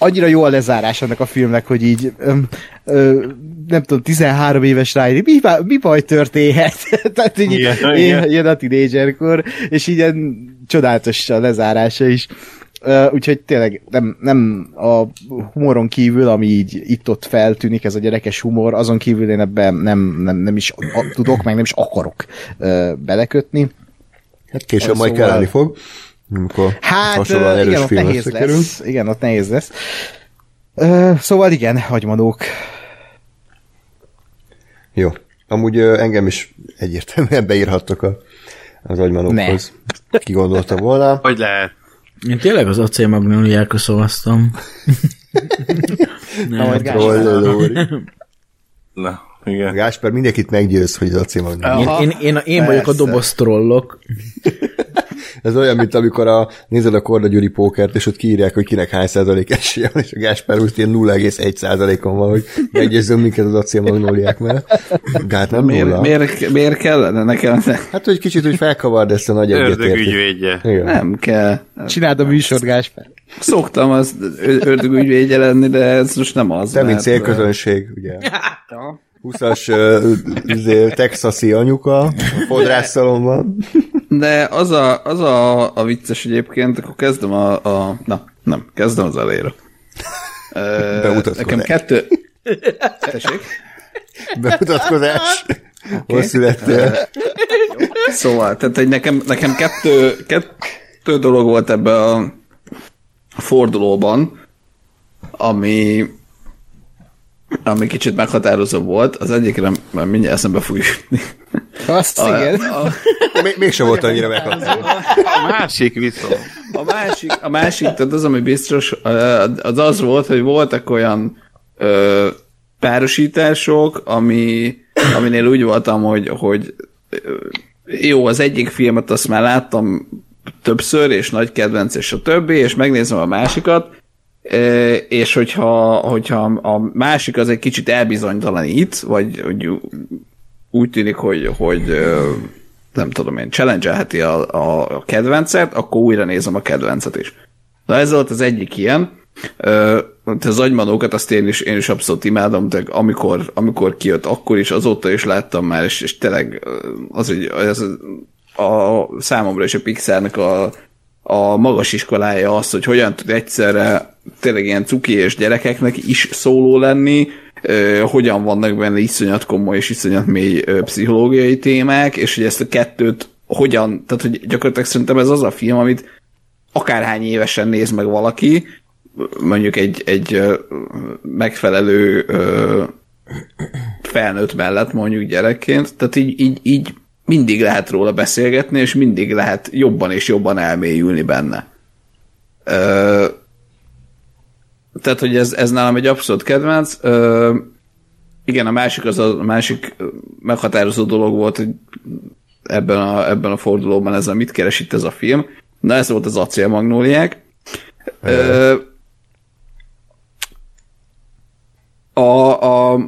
E: annyira jó a lezárás ennek a filmnek, hogy így öm, ö, nem tudom, 13 éves rájön, mi, mi baj történhet? <laughs> Tehát így
D: Igen,
E: jön,
D: igen.
E: jön a tinédzserkor, és így ilyen csodálatos a lezárása is. Uh, úgyhogy tényleg nem, nem a humoron kívül, ami így itt-ott feltűnik, ez a gyerekes humor, azon kívül én ebben nem, nem, nem is a, tudok, meg nem is akarok uh, belekötni.
A: Hát később majd
E: Szóval-
A: kelleni fog, amikor
E: Hát
A: hasonlóan
E: uh,
A: erős
E: igen, ott nehéz lesz. Igen, ott nehéz lesz. Uh, szóval igen, hagymanók.
A: Jó. Amúgy ö, engem is egyértelműen <laughs> beírhattok a, az agymanokhoz. Ki gondolta volna.
D: Hogy lehet?
C: Én tényleg az acélmagnóliákra szavaztam. <laughs>
E: Na, majd Gáspár.
D: Na, igen.
A: Gásper mindenkit meggyőz, hogy az acélmagnet.
C: Én, én, én, én vagyok a doboz trollok. <laughs>
A: Ez olyan, mint amikor a, nézed a Korda Gyuri pókert, és ott kiírják, hogy kinek hány százalék esélye van, és a Gáspár úgy ilyen 0,1 százalékon van, hogy meggyőzzön minket az acélmagnóliák mellett. De hát nem nulla.
B: Miért, miért, miért kellene nekem?
A: Hát, hogy kicsit úgy felkavard ezt a nagy
D: Ördög
A: egyetértést.
B: Nem kell.
E: Csináld a műsort, Gáspár.
B: Szoktam az ördögügyvédje lenni, de ez most nem az.
A: Te, mint célközönség, ugye. 20-as uh, izé, texasi anyuka fodrásszalomban.
B: De az a, az a, a vicces egyébként, akkor kezdem a, a na, nem, kezdem az elejére. Ö,
A: Bemutatkozás.
B: Nekem kettő... Tessék?
A: Bemutatkozás. Hol születtél?
B: Szóval, tehát hogy nekem, nekem kettő, kettő dolog volt ebbe a, a fordulóban, ami ami kicsit meghatározó volt. Az egyikre már mindjárt eszembe fog jutni.
E: Azt
B: A,
E: igen.
B: a,
A: Még, mégsem volt annyira meghatározó.
D: A másik viszont.
B: A másik, a másik, tehát az, ami biztos, az az volt, hogy voltak olyan ö, párosítások, ami, aminél úgy voltam, hogy, hogy jó, az egyik filmet azt már láttam többször, és nagy kedvenc, és a többi, és megnézem a másikat, és hogyha, hogyha a másik az egy kicsit elbizonytalanít, vagy hogy úgy tűnik, hogy, hogy nem tudom én, challenge a, a, a kedvencet, akkor újra nézem a kedvencet is. Na ez volt az egyik ilyen. Ö, az agymanókat azt én is, én is abszolút imádom, de amikor, amikor kijött, akkor is, azóta is láttam már, és, és tényleg az, hogy ez a, számomra is a Pixarnak a, a magas iskolája az, hogy hogyan tud egyszerre tényleg ilyen cuki és gyerekeknek is szóló lenni, hogyan vannak benne iszonyat komoly és iszonyat mély pszichológiai témák, és hogy ezt a kettőt hogyan, tehát hogy gyakorlatilag szerintem ez az a film, amit akárhány évesen néz meg valaki, mondjuk egy, egy megfelelő felnőtt mellett mondjuk gyerekként, tehát így, így, így mindig lehet róla beszélgetni, és mindig lehet jobban és jobban elmélyülni benne. Ö, tehát, hogy ez, ez nálam egy abszolút kedvenc. Ö, igen, a másik, az a, a másik meghatározó dolog volt, hogy ebben a, ebben a fordulóban ezzel mit keres itt ez a film. Na, ez volt az acélmagnóliák. Ö, a, a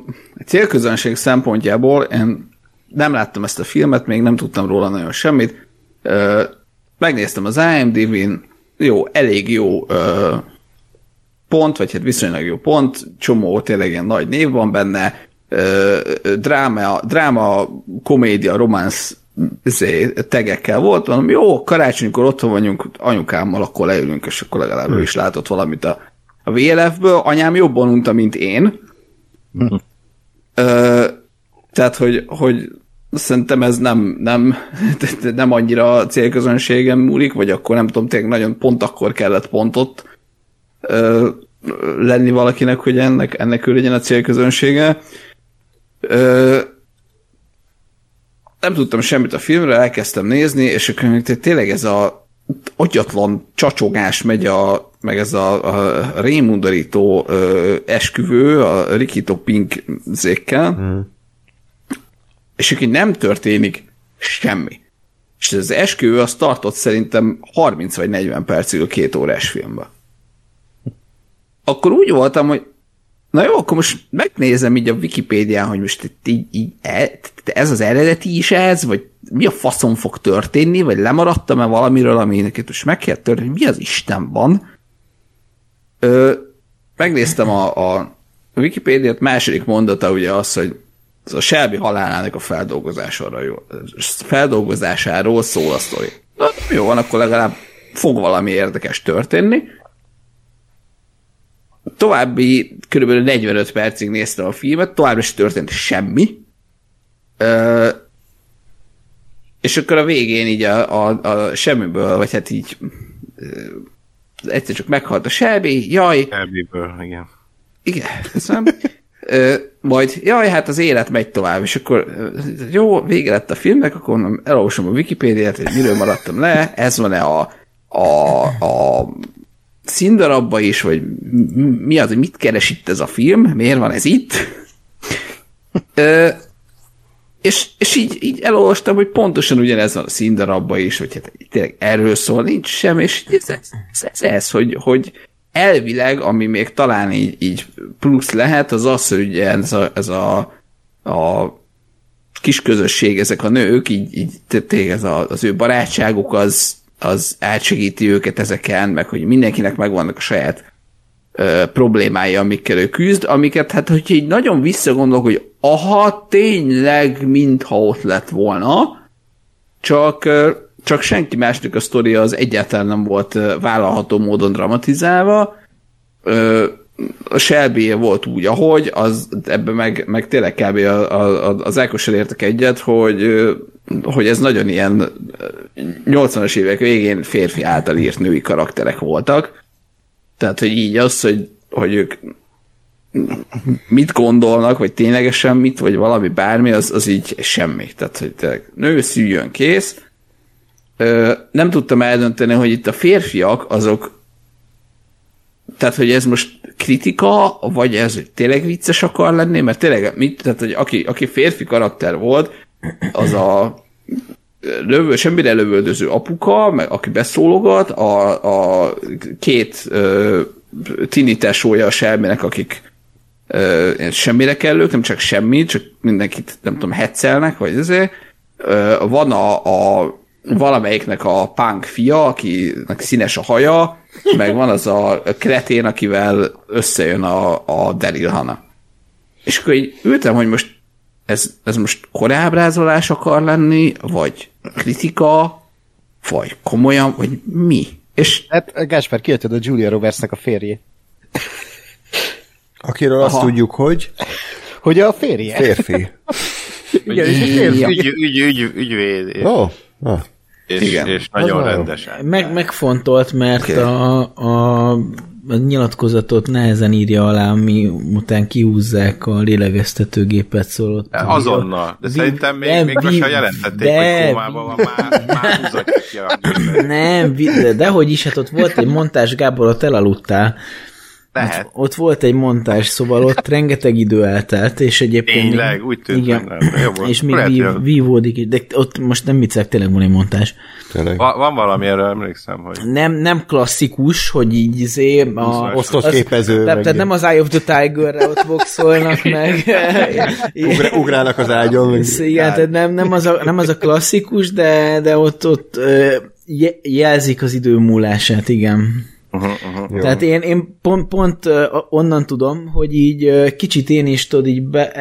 B: célközönség szempontjából én nem láttam ezt a filmet, még nem tudtam róla nagyon semmit. Ö, megnéztem az IMDb-n, jó, elég jó ö, pont, vagy hát viszonylag jó pont, csomó tényleg ilyen nagy név van benne, ö, dráma, dráma, komédia, románc izé, tegekkel volt, mondom, jó, karácsonykor otthon vagyunk anyukámmal, akkor leülünk, és akkor legalább ő is látott valamit a, a VLF-ből. Anyám jobban unta, mint én. Ö, tehát, hogy, hogy szerintem ez nem, nem, <laughs> nem annyira célközönségem múlik, vagy akkor nem tudom, tényleg nagyon pont akkor kellett pont ott ö, lenni valakinek, hogy ennek, ennek ő legyen a célközönsége. Ö, nem tudtam semmit a filmről, elkezdtem nézni, és akkor tényleg ez a agyatlan csacsogás megy a, meg ez a, a rémundorító ö, esküvő a Rikito Pink zékkel, mm. És akkor nem történik semmi. És az esküvő az tartott szerintem 30 vagy 40 percig a két órás filmben. Akkor úgy voltam, hogy Na jó, akkor most megnézem így a Wikipédián, hogy most itt így, így e, ez az eredeti is ez, vagy mi a faszon fog történni, vagy lemaradtam-e valamiről, ami neked most meg kell történni, mi az Isten van. Ö, megnéztem a, a Wikipédiát, második mondata ugye az, hogy a Shelby halálának a feldolgozásáról, jó, feldolgozásáról szól a sztori. Na, jó van, akkor legalább fog valami érdekes történni további kb. 45 percig néztem a filmet, továbbra is történt semmi. Ö, és akkor a végén így a, a, a semmiből, vagy hát így egyszer csak meghalt a Shelby, jaj.
D: Shelbyből, igen.
B: Igen, köszönöm. Ö, majd, jaj, hát az élet megy tovább, és akkor jó, vége lett a filmnek, akkor mondom, elolvasom a Wikipédiát, hogy miről maradtam le, ez van-e a, a, a színdarabba is, vagy mi az, hogy mit keres itt ez a film, miért van ez itt. Ö, és, és így, így elolvastam, hogy pontosan ugyanez van a színdarabba is, hogy hát tényleg erről szól, nincs sem, és ez, ez, ez, ez hogy, hogy elvileg, ami még talán így, így plusz lehet, az az, hogy ugye ez a, ez a, a kis közösség, ezek a nők, így, így tényleg ez a, az ő barátságuk az az átsegíti őket ezeken, meg hogy mindenkinek megvannak a saját ö, problémája, amikkel ő küzd, amiket hát, hogy így nagyon visszagondolok, hogy aha, tényleg, mintha ott lett volna, csak, csak senki másnak a sztoria az egyáltalán nem volt vállalható módon dramatizálva, a Shelby volt úgy, ahogy, az ebben meg, meg tényleg kb. A, a, az Ákossal értek egyet, hogy hogy ez nagyon ilyen 80-as évek végén férfi által írt női karakterek voltak. Tehát, hogy így az, hogy, hogy ők mit gondolnak, vagy ténylegesen mit, vagy valami bármi, az, az így semmi. Tehát, hogy nő szüljön kész. Ö, nem tudtam eldönteni, hogy itt a férfiak azok tehát, hogy ez most kritika, vagy ez tényleg vicces akar lenni, mert tényleg, mit, tehát, hogy aki, aki férfi karakter volt, az a lövő, semmire lövöldöző apuka, meg, aki beszólogat, a, a két ö, tini tesója a selmének, akik ö, semmire kellők, nem csak semmi, csak mindenkit, nem tudom, hetszelnek, vagy ezért. Ö, van a, a valamelyiknek a punk fia, akinek színes a haja, meg van az a kretén, akivel összejön a, a Daryl Hannah. És akkor így ültem, hogy most ez, ez most korábrázolás akar lenni, vagy kritika, vagy komolyan, vagy mi? És...
E: Hát Gáspár, kijötted a Julia Robertsnek a férjét.
A: Akiről Aha. azt tudjuk, hogy...
E: Hogy a férje.
A: Férfi. <laughs>
E: Igen, és a férfi.
D: Ügy, ügy, ügy, ügyvéd.
A: Ó, oh. Oh.
D: És, Igen. és nagyon rendes.
C: Meg, megfontolt, mert okay. a, a a nyilatkozatot nehezen írja alá, ami után kihúzzák a lélegeztetőgépet szólott.
D: Azonnal, de vi, szerintem még, nem, még vi, most jelentették, de, hogy kómában van, már, már húzatja <laughs>
C: Nem, de, de hogy is, hát ott volt egy montás, Gábor, ott elaludtál,
D: lehet.
C: Ott, ott volt egy montás, szóval ott rengeteg idő eltelt, és egyébként...
D: Tényleg, úgy tűnt,
C: igen, és még vív, vívódik, de ott most nem viccek, tényleg van egy montás.
D: Tényleg. Va, van valami, erről emlékszem, hogy...
C: Nem, nem klasszikus, hogy így izé... A,
A: osztott képező.
C: Tehát te nem az Eye of the Tiger-re ott boxolnak meg. <laughs>
A: Ugr, ugrálnak az ágyon. Meg.
C: Igen, tehát nem, nem, az a, nem az a klasszikus, de, de ott, ott jelzik az idő múlását, igen. Uh-huh, uh-huh. Tehát én, én pont, pont onnan tudom, hogy így kicsit én is tudod, így be,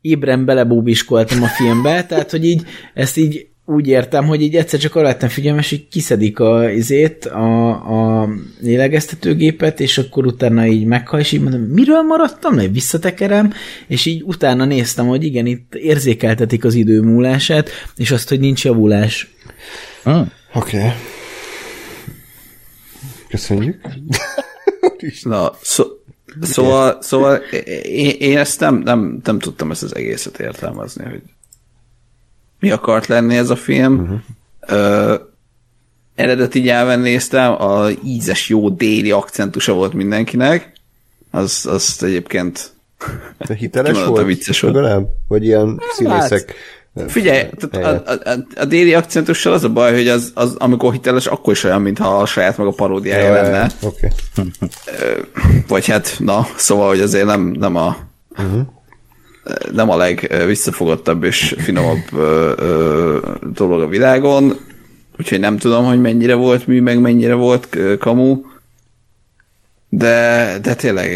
C: ébren belebúbiskoltam a filmbe, <laughs> tehát hogy így ezt így úgy értem, hogy így egyszer csak arra lettem figyelmes, hogy kiszedik a izét, a, a lélegeztetőgépet, és akkor utána így meghal, és így mondom, miről maradtam le? Visszatekerem, és így utána néztem, hogy igen, itt érzékeltetik az idő múlását, és azt, hogy nincs javulás.
E: Ah.
A: Oké. Okay. Köszönjük. <laughs>
B: Na, szó, szóval, szóval én, én ezt nem, nem, nem tudtam ezt az egészet értelmezni, hogy mi akart lenni ez a film. Uh-huh. Ö, eredeti nyelven néztem, a ízes jó déli akcentusa volt mindenkinek, az, az egyébként
A: De hiteles volt?
B: vicces volt.
A: Legalább? Vagy ilyen színészek?
B: Figyelj, tehát a, a, a, déli akcentussal az a baj, hogy az, az, amikor hiteles, akkor is olyan, mintha a saját maga paródiája lenne.
A: Oké.
B: Vagy hát, na, szóval, hogy azért nem, nem a uh-huh. nem a legvisszafogottabb és finomabb ö, ö, dolog a világon, úgyhogy nem tudom, hogy mennyire volt mű, meg mennyire volt kamu, de, de tényleg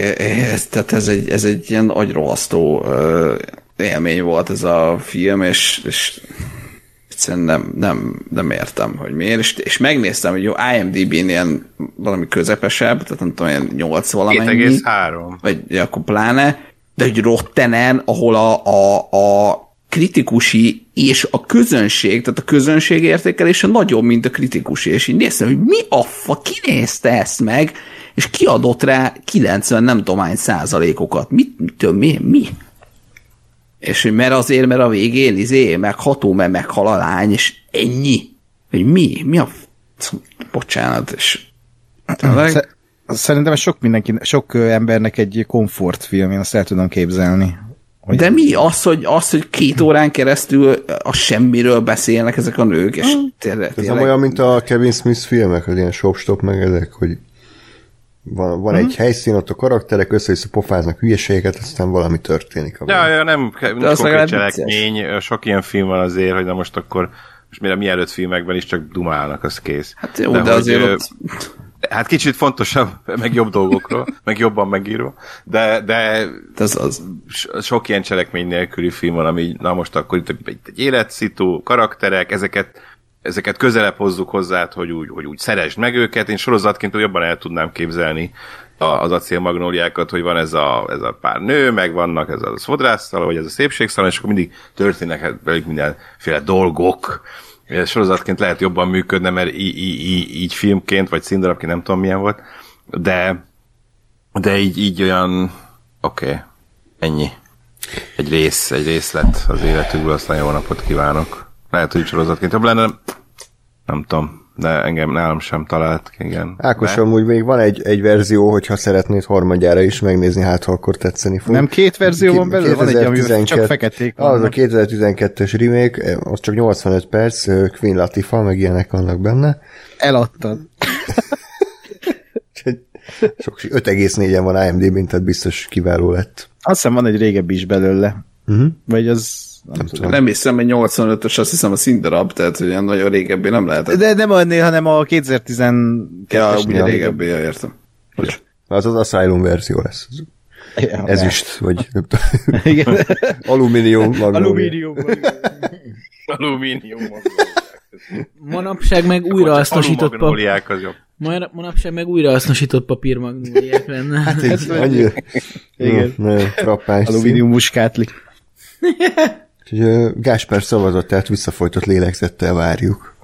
B: ez, tehát ez, egy, ez egy ilyen agyrohasztó élmény volt ez a film, és, és egyszerűen nem, nem, nem értem, hogy miért, és, és megnéztem, hogy jó, IMDb-n ilyen valami közepesebb, tehát nem tudom, ilyen 8 valamennyi,
D: 2,3.
B: vagy ja, akkor pláne, de hogy Rottenen, ahol a, a, a kritikusi és a közönség, tehát a közönség értékelése nagyobb, mint a kritikusi, és így néztem, hogy mi a fa, ki nézte ezt meg, és kiadott rá 90 nem tudom hány százalékokat. Mit, mit, mi, mi? És hogy mert azért, mert a végén izé, megható, mert meghal a lány, és ennyi. Hogy mi? Mi a... f- Bocsánat, és... Tényleg?
E: Sze- Szerintem ez sok mindenki, sok embernek egy komfortfilm, én azt el tudom képzelni. Hogy
B: De mi az, hogy, az, hogy két órán keresztül a semmiről beszélnek ezek a nők, és tényleg,
A: Ez nem olyan, mint a Kevin Smith filmek, az ilyen shop meg ezek, hogy van, van egy helyszín, ott a karakterek össze-vissza pofáznak hülyeségeket, aztán valami történik.
D: Ja, ja, nem, nincs
B: az
D: konkrét cselekmény, sok ilyen film van azért, hogy na most akkor most mire mielőtt filmekben is csak dumálnak, az kész.
B: Hát jó, de, de
D: hogy,
B: azért
D: ö,
B: ott...
D: Hát kicsit fontosabb, <laughs> meg jobb dolgokról, meg jobban megírva, de, de
B: Ez az.
D: so- sok ilyen cselekmény nélküli film van, ami na most akkor itt egy, egy életszitu, karakterek, ezeket ezeket közelebb hozzuk hozzá, hogy úgy, hogy úgy szeresd meg őket. Én sorozatként jobban el tudnám képzelni az acélmagnóliákat, hogy van ez a, ez a pár nő, meg vannak ez a fodrásztal, vagy ez a szépségszalon, és akkor mindig történnek hát velük mindenféle dolgok. Ez sorozatként lehet jobban működne, mert í- í- í- így filmként, vagy színdarabként nem tudom milyen volt, de de így, így olyan oké, okay, ennyi. Egy rész, egy részlet az életükből, aztán jó napot kívánok. Lehet, hogy sorozatként jobb lenne, nem tudom, de engem nálam sem talált, igen.
A: Ákos,
D: De-
A: amúgy még van egy, egy verzió, hogyha szeretnéd harmadjára is megnézni, hát ha akkor tetszeni fog.
E: Nem két verzió van belőle? Van egy, amiben csak
A: 2012
E: feketék
A: Az a
E: vannak.
A: 2012-es remake, az csak 85 perc, Queen Latifah, meg ilyenek vannak benne.
E: Eladtad.
A: Sok, 5,4-en van IMDb-n, tehát biztos kiváló lett.
E: Azt hiszem van egy régebbi is belőle.
A: Uh-huh.
E: Vagy az... Nem tudom.
B: Nem hiszem, hogy 85-ös, azt hiszem a színdarab, tehát hogy ilyen nagyon régebbi nem lehetett.
E: De nem annél, hanem a 2012-es.
B: Ja, ugye régebbi, ja, értem. Bocs.
A: Az az Asylum verzió lesz.
E: Ja,
A: Ezüst, vagy nem tudom.
E: Igen. <laughs>
A: alumínium. magnólia.
E: Alumínium.
D: Alumínium.
C: Manapság meg újrahasznosított, pap-
D: Alumagnóliák az jobb.
C: manapság meg újrahasznosított papírmagnóliák lenne. Hát,
A: Ez annyi...
E: Igen.
A: Szín.
E: Alumínium muskátli. <laughs>
A: Úgyhogy ö, Gáspár szavazott, tehát visszafolytott lélegzettel várjuk.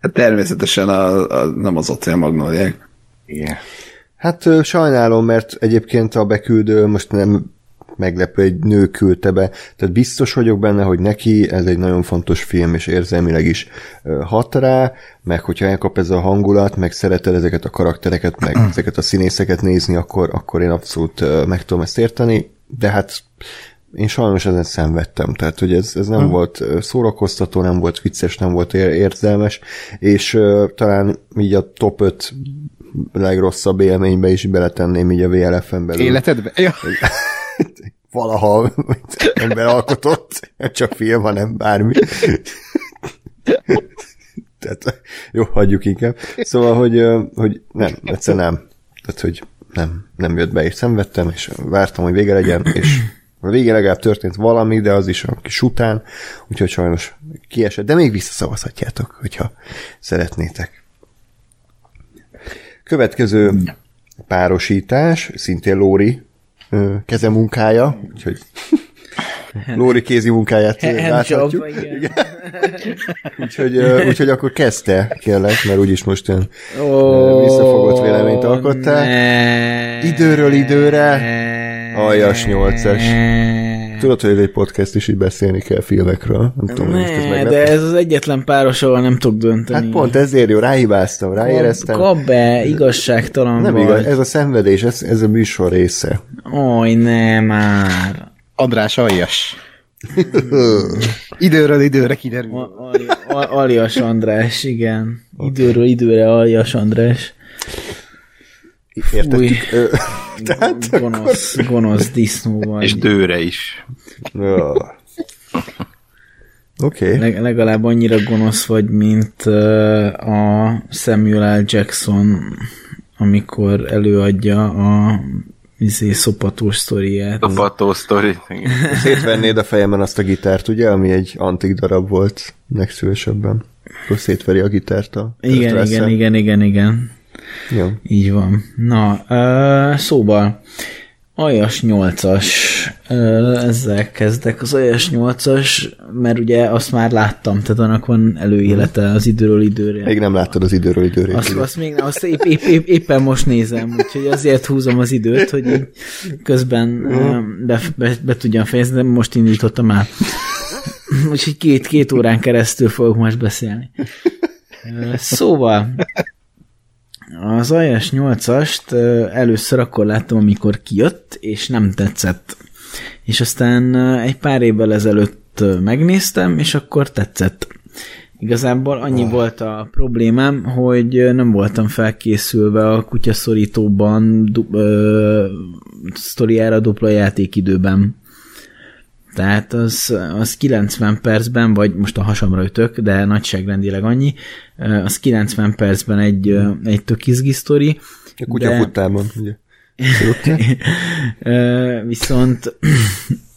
B: Hát természetesen a, a, nem az acél magnóliák.
D: Igen.
A: Hát sajnálom, mert egyébként a beküldő most nem meglepő, egy nő küldte be, tehát biztos vagyok benne, hogy neki ez egy nagyon fontos film, és érzelmileg is hat rá, meg hogyha elkap ez a hangulat, meg szereted ezeket a karaktereket, meg ezeket a színészeket nézni, akkor, akkor én abszolút meg tudom ezt érteni, de hát én sajnos ezen szenvedtem, tehát hogy ez, ez nem volt ö, szórakoztató, nem volt vicces, nem volt ér- érzelmes, és ö, talán így a top 5 legrosszabb élménybe is beletenném így a VLF-en belül.
E: Életedbe? Ja. <laughs>
A: Valaha ember alkotott, nem csak film, hanem bármi. <laughs> Tehát jó, hagyjuk inkább. Szóval, hogy, hogy nem, egyszer nem. Tehát, hogy nem, nem jött be, és szenvedtem, és vártam, hogy vége legyen, és A végén legalább történt valami, de az is a kis után, úgyhogy sajnos kiesett, de még visszaszavazhatjátok, hogyha szeretnétek. Következő párosítás, szintén Lóri kezemunkája, úgyhogy <laughs> Lóri kézi munkáját láthatjuk. Úgyhogy, úgyhogy akkor kezdte, kérlek, mert úgyis most
C: Ó,
A: visszafogott véleményt alkottál.
C: ne.
A: Időről időre aljas nyolcas. Tudod, hogy egy podcast is így beszélni kell filmekről. Nem tudom, most ez
C: Ne,
A: meglep.
C: de ez az egyetlen páros, ahol nem tudok dönteni.
A: Hát pont ezért jó, ráhibáztam, ráéreztem.
C: Kap be, igazságtalan
A: Nem
C: vagy.
A: igaz, ez a szenvedés, ez, ez a műsor része.
C: Oj, ne már.
E: András aljas. <laughs> Időről időre kiderül.
C: A- Ali- a- Alias András, igen. Időről időre Alias András.
A: Értettük? Ö, <laughs> Tehát
C: Gonosz, gonosz disznó vagy.
D: És dőre is.
A: Oké. Okay.
C: Leg, legalább annyira gonosz vagy, mint uh, a Samuel L. Jackson, amikor előadja a izé, szopatós sztoriát.
D: A pató sztori.
A: Szétvennéd a fejemen azt a gitárt, ugye, ami egy antik darab volt legszívesebben. Akkor szétveri a gitárt a
C: Igen, igen, igen, igen, igen.
A: Jó.
C: Így van. Na, uh, szóval, Aljas 8-as, uh, ezzel kezdek. Az Aljas 8-as, mert ugye azt már láttam, tehát annak van előélete az időről időre.
A: Még nem láttad az időről időre.
C: Azt, azt még nem, azt épp, épp, épp, éppen most nézem, úgyhogy azért húzom az időt, hogy így közben be, be, be tudjam fejezni, de most indítottam el. Úgyhogy két, két órán keresztül fogok most beszélni. Szóval, az Ajas 8-ast ö, először akkor láttam, amikor kijött, és nem tetszett. És aztán egy pár évvel ezelőtt megnéztem, és akkor tetszett. Igazából annyi volt a problémám, hogy nem voltam felkészülve a kutyaszorítóban du- ö, sztoriára dupla játékidőben. Tehát az, az 90 percben, vagy most a hasamra ütök, de nagyságrendileg annyi, az 90 percben egy, egy tök izgi sztori.
A: A kutyafuttában, ugye. <laughs>
C: Ö, viszont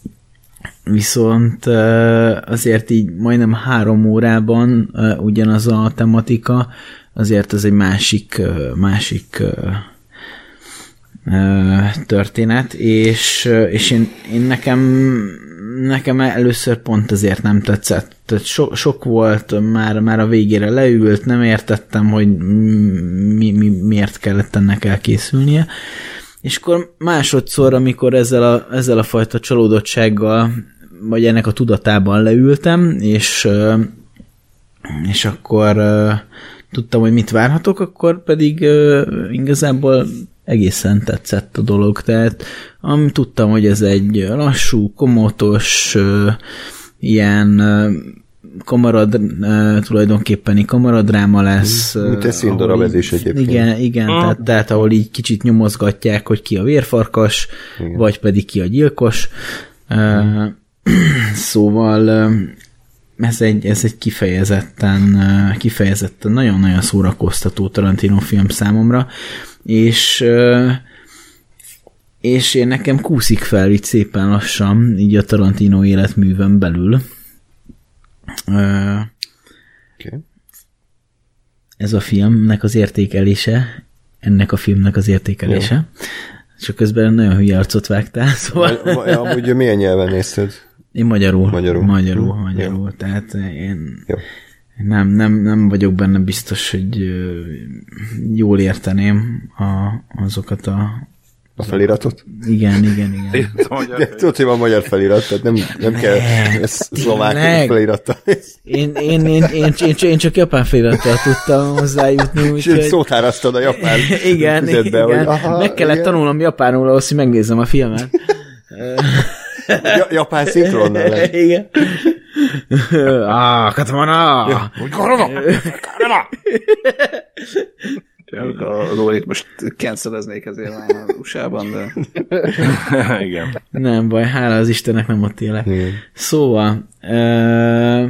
C: <clears throat> viszont ö, azért így majdnem három órában ugyanaz a tematika, azért ez egy másik, másik történet, és, és én, én nekem nekem először pont azért nem tetszett. Tehát so, sok volt, már, már a végére leült, nem értettem, hogy mi, mi, miért kellett ennek elkészülnie. És akkor másodszor, amikor ezzel a, ezzel a fajta csalódottsággal, vagy ennek a tudatában leültem, és, és akkor tudtam, hogy mit várhatok, akkor pedig igazából egészen tetszett a dolog. Tehát am, tudtam, hogy ez egy lassú, komótos, ilyen kamarad, tulajdonképpeni kamaradráma lesz.
A: Mint egy
C: ö,
A: színdarab
C: ahol
A: ez
C: így-
A: is egyébként.
C: Igen, igen, tehát, tehát ahol így kicsit nyomozgatják, hogy ki a vérfarkas, igen. vagy pedig ki a gyilkos. Uh, <clears throat> szóval ez egy, ez egy kifejezetten, kifejezetten nagyon-nagyon szórakoztató Tarantino film számomra, és és én nekem kúszik fel így szépen lassan, így a Tarantino életművön belül.
A: Okay.
C: ez a filmnek az értékelése, ennek a filmnek az értékelése. Csak közben nagyon hülye arcot vágtál, <laughs> szóval
A: Amúgy milyen nyelven nézted?
C: én magyarul.
A: Magyarul.
C: Magyarul,
A: Hm,
C: magyarul. Tehát én
A: Jó.
C: Nem, nem, nem vagyok benne biztos, hogy jól érteném a, azokat a
A: A feliratot?
C: igen, igen, igen. <laughs>
A: De tudod, hogy van magyar felirat, tehát nem, nem kell ez szlovák felirata.
C: Én, én, én, én, én, én csak japán felirattal tudtam hozzájutni,
A: És
C: úgyhogy...
A: szótárasztad a japán <laughs>
C: igen, igen.
A: hogy aha,
C: meg kellett
A: igen.
C: tanulnom japánul ahhoz, hogy megnézzem a filmet.
A: Ja, japán szinkronnal. <laughs> lett. <laughs>
C: Igen. Ah, katamana! <laughs>
B: A Lórit most canceleznék ezért már USA-ban, de <laughs>
D: Igen.
C: Nem baj, hála az Istennek nem ott élek.
A: Igen.
C: Szóval, ö,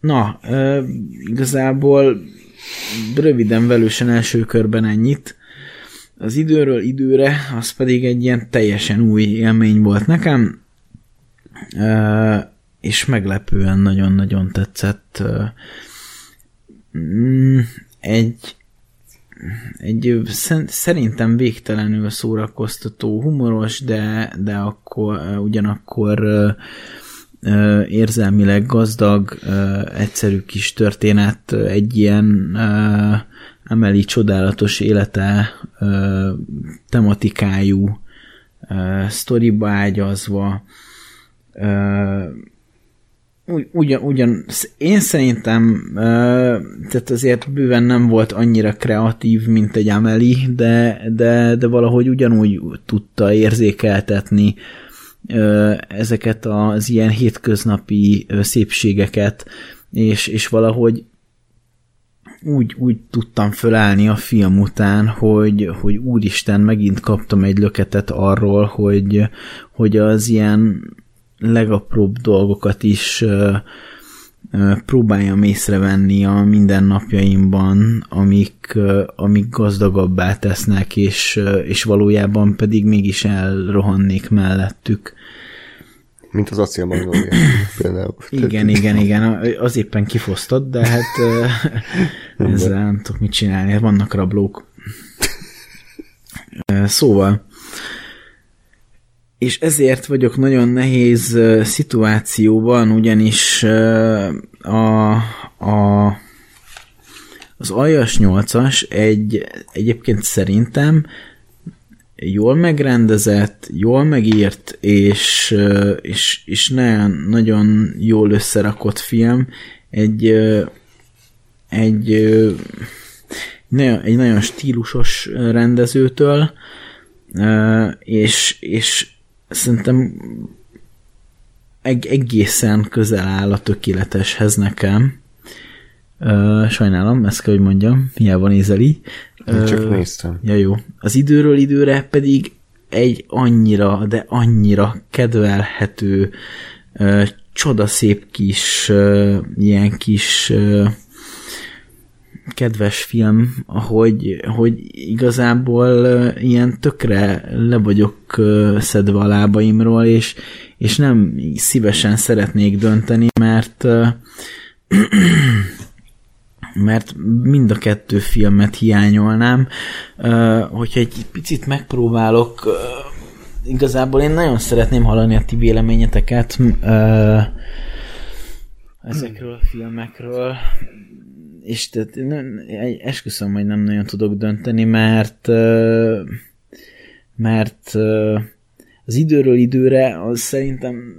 C: na, ö, igazából röviden, velősen első körben ennyit. az időről időre, az pedig egy ilyen teljesen új élmény volt nekem, és meglepően nagyon-nagyon tetszett. Mm, egy, egy szerintem végtelenül szórakoztató, humoros, de, de akkor ugyanakkor érzelmileg gazdag, egyszerű kis történet, egy ilyen emeli csodálatos élete tematikájú sztoriba ágyazva, ugyan, ugyan én szerintem tehát azért bőven nem volt annyira kreatív, mint egy Ameli, de, de, de valahogy ugyanúgy tudta érzékeltetni ezeket az ilyen hétköznapi szépségeket, és, és valahogy úgy, úgy tudtam fölállni a film után, hogy, hogy úristen, megint kaptam egy löketet arról, hogy, hogy az ilyen legapróbb dolgokat is próbáljam észrevenni a mindennapjaimban, amik, amik gazdagabbá tesznek, és, és valójában pedig mégis elrohannék mellettük.
A: Mint az acélmagnólia <clears throat> például.
C: Igen, igen, igen, az éppen kifosztott, de hát <laughs> ezzel nem tudok mit csinálni, vannak rablók. Szóval, és ezért vagyok nagyon nehéz szituációban, ugyanis a, a, az Aljas 8-as egy, egyébként szerintem jól megrendezett, jól megírt, és, és, és nagyon, nagyon jól összerakott film. Egy, egy, egy nagyon stílusos rendezőtől, és, és szerintem eg- egészen közel áll a tökéleteshez nekem. Uh, sajnálom, ezt kell, hogy mondjam, hiába nézel így.
A: Uh, csak néztem.
C: Ja, jó. Az időről időre pedig egy annyira, de annyira kedvelhető, uh, csodaszép kis, uh, ilyen kis uh, kedves film, hogy, hogy igazából ilyen tökre le vagyok szedve a lábaimról, és, és nem szívesen szeretnék dönteni, mert <clears throat> mert mind a kettő filmet hiányolnám. Hogyha egy picit megpróbálok, igazából én nagyon szeretném hallani a ti véleményeteket ezekről a filmekről, és tehát nem, esküszöm, hogy nem nagyon tudok dönteni, mert mert az időről időre az szerintem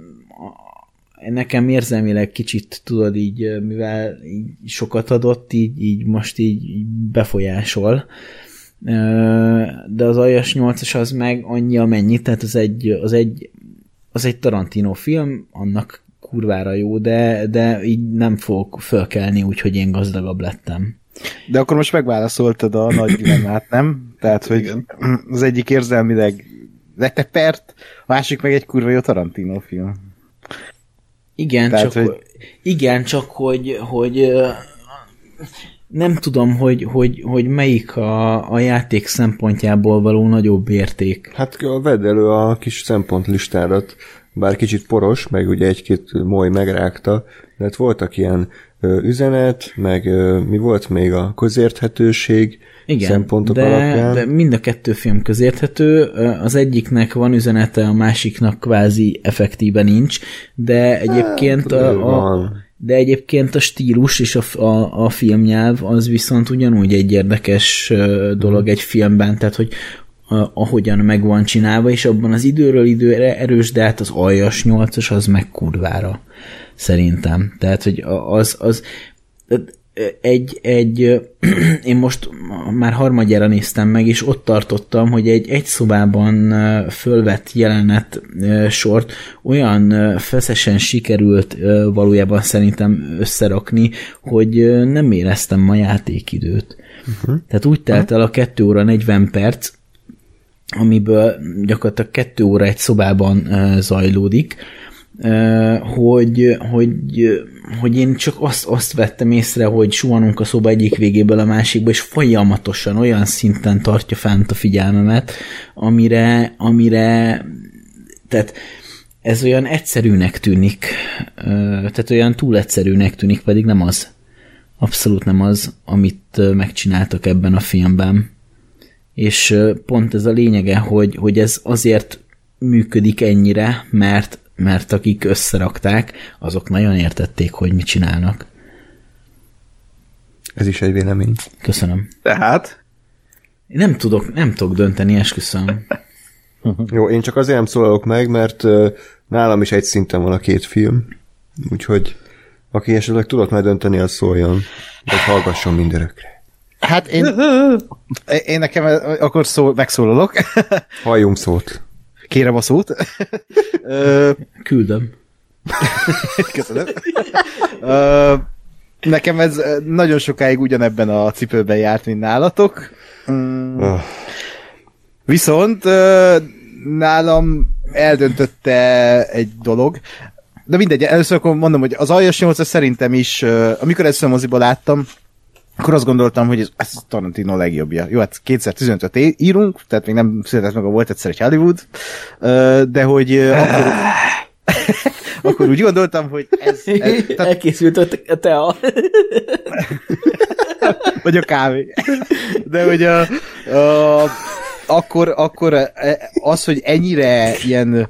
C: nekem érzelmileg kicsit tudod így, mivel így sokat adott, így, így most így befolyásol. De az Aljas 8-as az meg annyi amennyi, tehát az egy, az egy, az egy Tarantino film, annak kurvára jó, de, de így nem fogok fölkelni, úgyhogy én gazdagabb lettem.
E: De akkor most megválaszoltad a nagy dilemmát, nem? Tehát, hogy Igen. az egyik érzelmileg letepert, a másik meg egy kurva jó Tarantino film.
C: Igen, Tehát, csak, hogy... igen, csak hogy, hogy nem tudom, hogy, hogy, hogy melyik a, a játék szempontjából való nagyobb érték.
A: Hát vedd elő a kis szempontlistádat bár kicsit poros, meg ugye egy-két moly megrágta, de hát voltak ilyen ö, üzenet, meg ö, mi volt még a közérthetőség Igen, szempontok
C: de,
A: alapján.
C: de mind a kettő film közérthető, az egyiknek van üzenete, a másiknak kvázi effektíven nincs, de egyébként hát, a, a, de egyébként a stílus és a, a, a filmnyelv az viszont ugyanúgy egy érdekes dolog egy filmben, tehát hogy ahogyan meg van csinálva, és abban az időről időre erős, de hát az aljas nyolcas az meg kurvára, szerintem. Tehát, hogy az, az egy, egy, <clears throat> én most már harmadjára néztem meg, és ott tartottam, hogy egy egy szobában fölvett jelenet sort olyan feszesen sikerült valójában szerintem összerakni, hogy nem éreztem ma játékidőt. Uh-huh. Tehát úgy telt el a 2 óra 40 perc, amiből gyakorlatilag kettő óra egy szobában zajlódik, hogy, hogy, hogy én csak azt, azt vettem észre, hogy suhanunk a szoba egyik végéből a másikba, és folyamatosan olyan szinten tartja fent a figyelmemet, amire, amire tehát ez olyan egyszerűnek tűnik, tehát olyan túl egyszerűnek tűnik, pedig nem az. Abszolút nem az, amit megcsináltak ebben a filmben. És pont ez a lényege, hogy, hogy ez azért működik ennyire, mert, mert akik összerakták, azok nagyon értették, hogy mit csinálnak.
A: Ez is egy vélemény.
C: Köszönöm.
B: Tehát,
C: Én nem tudok, nem tudok dönteni, esküszöm. <laughs>
A: Jó, én csak azért nem szólalok meg, mert nálam is egy szinten van a két film, úgyhogy aki esetleg tudott már dönteni, az szóljon, vagy hallgasson mindörökre.
E: Hát én, én nekem akkor szól, megszólalok. <laughs>
A: Halljunk szót.
E: Kérem a szót. <laughs>
C: Küldöm. <laughs>
E: Köszönöm. Nekem ez nagyon sokáig ugyanebben a cipőben járt, mint nálatok. Mm,
A: Ah,
E: Viszont nálam eldöntötte egy dolog, de mindegy, először akkor mondom, hogy az aljas 8 szerintem is, amikor ezt a moziba láttam, akkor azt gondoltam, hogy ez, ez Tarantino legjobbja. Jó, hát 2015-öt é- írunk, tehát még nem született meg a volt egyszer egy Hollywood, de hogy akkor, <laughs> akkor úgy gondoltam, hogy ez, ez tehát,
C: Elkészült a te- a tea. <laughs>
E: vagy a kávé. De hogy a, a, akkor, akkor az, hogy ennyire ilyen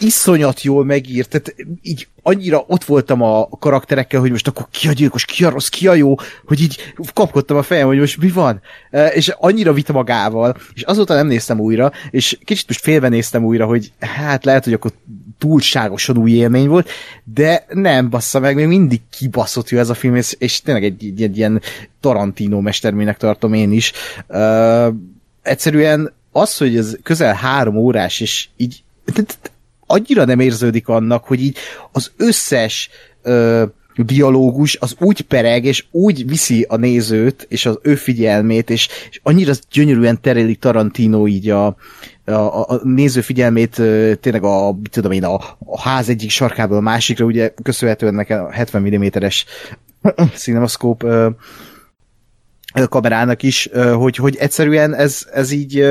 E: iszonyat jól megírt, tehát így annyira ott voltam a karakterekkel, hogy most akkor ki a gyilkos, ki a rossz, ki a jó, hogy így kapkodtam a fejem, hogy most mi van, E, és annyira vitt magával, és azóta nem néztem újra, és kicsit most félve néztem újra, hogy hát lehet, hogy akkor túlságosan új élmény volt, de nem bassza meg, még mindig kibaszott jó ez a film, és, és tényleg egy, egy, egy ilyen Tarantino mesterműnek tartom én is. Uh, egyszerűen az, hogy ez közel három órás, és így annyira nem érződik annak, hogy így az összes ö, dialógus az úgy pereg, és úgy viszi a nézőt, és az ő figyelmét, és, és annyira gyönyörűen tereli Tarantino így a, a, a néző figyelmét tényleg a, tudom én, a, a ház egyik sarkából a másikra, ugye köszönhetően nekem a 70 mm-es <coughs> cinemaszkóp kamerának is, hogy, hogy egyszerűen ez, ez így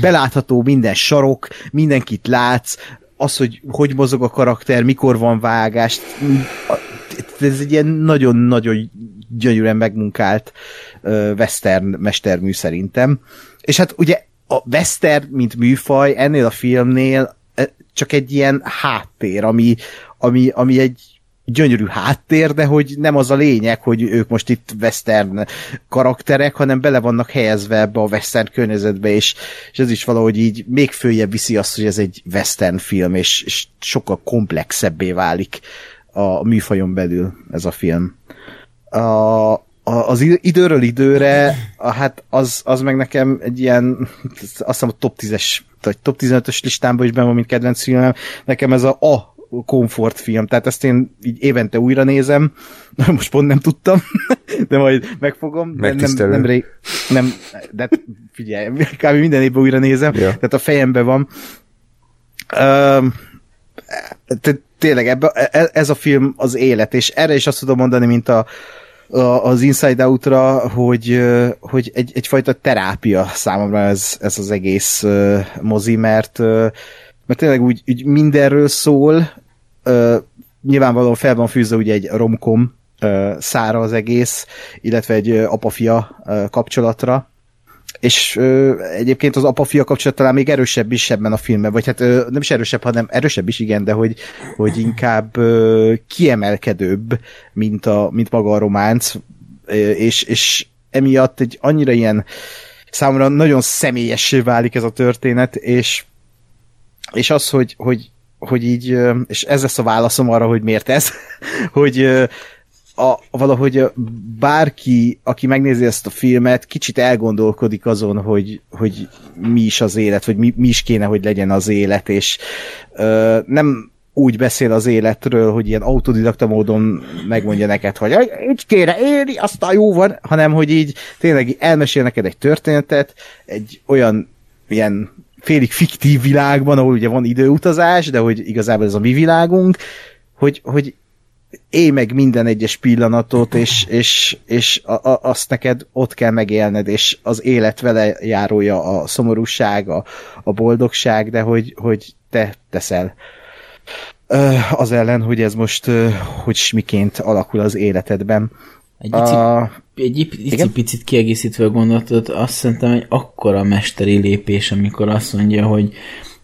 E: belátható minden sarok, mindenkit látsz, az, hogy hogy mozog a karakter, mikor van vágás, ez egy ilyen nagyon-nagyon gyönyörűen megmunkált western mestermű szerintem. És hát ugye a western, mint műfaj, ennél a filmnél csak egy ilyen háttér, ami, ami, ami egy gyönyörű háttér, de hogy nem az a lényeg, hogy ők most itt western karakterek, hanem bele vannak helyezve ebbe a western környezetbe, és, és ez is valahogy így még följebb viszi azt, hogy ez egy western film, és, és sokkal komplexebbé válik a műfajon belül ez a film. A, az időről időre, hát az, az meg nekem egy ilyen, azt hiszem a top 10-es, vagy top 15-ös listámban is benne van, mint kedvenc filmem. Nekem ez a, a komfortfilm, tehát ezt én így évente újra nézem, <laughs> most pont nem tudtam, <laughs> de majd megfogom. de Nem,
A: Megtisztelő.
E: nem, rég, nem, de figyelj, <laughs> kb. minden évben újra nézem,
A: Ja.
E: tehát a fejemben van. Um, te, tényleg ebbe, e- ez a film az élet, és erre is azt tudom mondani, mint a, a, az Inside Out-ra, hogy, hogy egy, egyfajta terápia számomra ez, ez az egész mozi, mert, mert tényleg úgy, úgy mindenről szól, nyilvánvalóan fel van fűzve ugye egy romkom uh, szára az egész, illetve egy apa-fia uh, kapcsolatra, és ö, egyébként az apa-fia kapcsolat talán még erősebb is ebben a filmben, vagy hát ö, nem is erősebb, hanem erősebb is, igen, de hogy, hogy inkább ö, kiemelkedőbb, mint, a, mint maga a románc, ö, és, és emiatt egy annyira ilyen számomra nagyon személyessé válik ez a történet, és, és az, hogy, hogy, hogy így, és ez lesz a válaszom arra, hogy miért ez, <laughs> hogy a, valahogy bárki, aki megnézi ezt a filmet, kicsit elgondolkodik azon, hogy, hogy mi is az élet, vagy mi, mi is kéne, hogy legyen az élet, és ö, nem úgy beszél az életről, hogy ilyen autodidakta módon megmondja neked, hogy "Aj, így kéne élni, aztán jó van, hanem hogy így tényleg elmesél neked egy történetet, egy olyan ilyen félig fiktív világban, ahol ugye van időutazás, de hogy igazából ez a mi világunk, hogy, hogy élj meg minden egyes pillanatot, és, és, és a, a, azt neked ott kell megélned, és az élet vele járója a szomorúság, a, a boldogság, de hogy, hogy te teszel az ellen, hogy ez most hogy miként alakul az életedben.
C: Egy
E: A,
C: egy ici- picit kiegészítve a gondolatot, azt szerintem egy akkora mesteri lépés, amikor azt mondja, hogy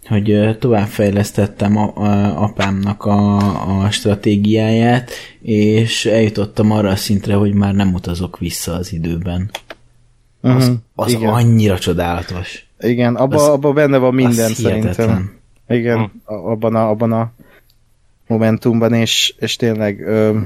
C: hogy továbbfejlesztettem a, a, apámnak a, a stratégiáját, és eljutottam arra a szintre, hogy már nem utazok vissza az időben. Az,
E: Mhm,
C: az
E: igen.
C: annyira csodálatos.
E: Igen, abban
C: Az-
E: abba benne van minden szerintem. Igen,
D: Hm.
E: abban a, abban a momentumban, és, és tényleg ö,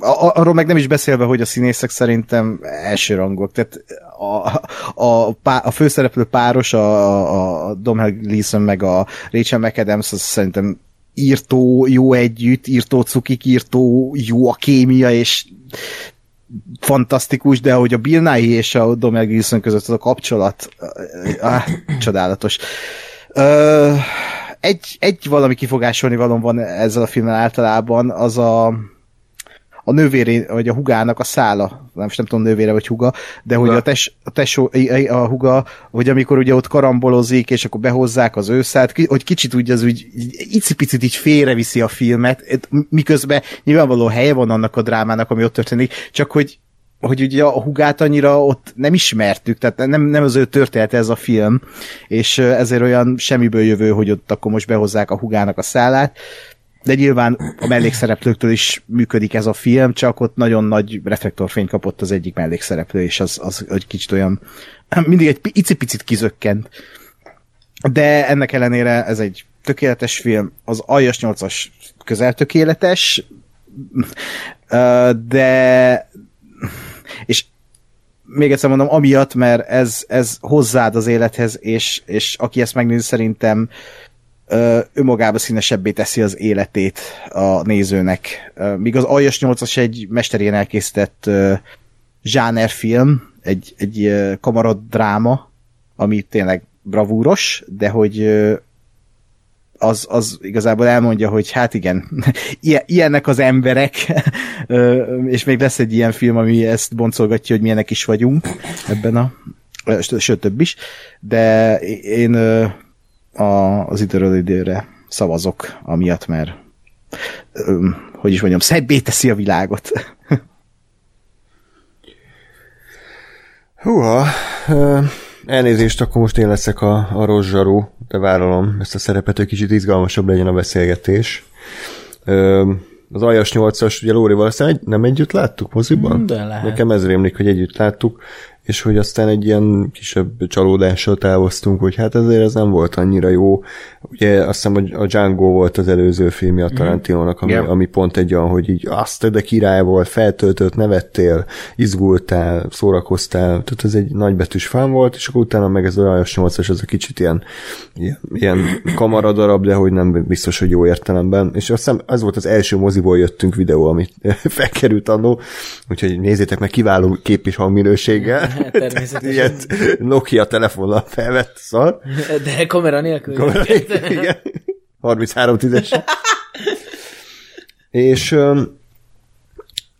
E: arról meg nem is beszélve, hogy a színészek szerintem elsőrangok. Tehát a, a, pá- a főszereplő páros, a, a Dom Gleeson meg a Rachel McAdams, az szerintem írtó jó együtt, írtó cukik, írtó jó a kémia, és fantasztikus, de hogy a Bill Nighy és a Domhnall Gleeson között az a kapcsolat, ah, csodálatos. Ö, egy, egy valami kifogásolni valóm van ezzel a filmmel általában, az a, a nővéré, vagy a hugának a szála, nem, nem tudom nővére vagy huga, de hogy a, tes, a tesó, a huga, hogy amikor ugye ott karambolozik, és akkor behozzák az őszát, hogy kicsit úgy az úgy icipicit így félreviszi a filmet, et- miközben nyilvánvaló helye van annak a drámának, ami ott történik, csak hogy hogy ugye a hugát annyira ott nem ismertük, tehát nem, nem az ő története ez a film, és ezért olyan semmiből jövő, hogy ott akkor most behozzák a hugának a szállát, de nyilván a mellékszereplőktől is működik ez a film, csak ott nagyon nagy reflektorfény kapott az egyik mellékszereplő, és az, az egy kicsit olyan, <clears throat> mindig egy pi- icipicit kizökkent. De ennek ellenére ez egy tökéletes film, az Aljas 8-as közel tökéletes, de és még egyszer mondom, amiatt, mert ez, ez hozzád az élethez, és, és aki ezt megnézi, szerintem önmagába színesebbé teszi az életét a nézőnek. Míg az Aljas 8-as egy mesterén elkészített zsánerfilm, egy, egy ö, kamarad dráma, ami tényleg bravúros, de hogy az, az igazából elmondja, hogy hát igen, <laughs> ilyen- ilyenek az emberek, <laughs> és még lesz egy ilyen film, ami ezt boncolgatja, hogy milyenek is vagyunk ebben a, sőt több is, de én a, az időről időre szavazok, amiatt, mert hogy is mondjam, szebbé teszi a világot.
A: Húha, elnézést, akkor most én leszek a, a rozsarú, de vállalom ezt a szerepet, hogy kicsit izgalmasabb legyen a beszélgetés. Az Aljas 8-as, ugye Lóri valószínűleg egy- nem együtt láttuk moziban?
C: De lehet.
A: Nekem ez rémlik, hogy együtt láttuk, és hogy aztán egy ilyen kisebb csalódással távoztunk, hogy hát ezért ez nem volt annyira jó. Ugye azt hiszem, hogy a Django volt az előző filmje a Tarantinónak, ami,
D: Igen.
A: ami pont egy olyan, hogy így azt de király volt, feltöltött, nevettél, izgultál, szórakoztál, tehát ez egy nagybetűs fán volt, és akkor utána meg ez a Aljas 8-as, ez a kicsit ilyen, ilyen, ilyen kamaradarab, de hogy nem biztos, hogy jó értelemben. És azt hiszem, ez volt az első moziból jöttünk videó, amit <laughs> felkerült annó, úgyhogy nézzétek meg kiváló kép és hangminőséggel. <laughs>
C: Természetesen.
A: Ilyet Nokia telefonnal felvett szar.
C: De kamera nélkül.
A: Igen. <laughs> 33 tízes. és um,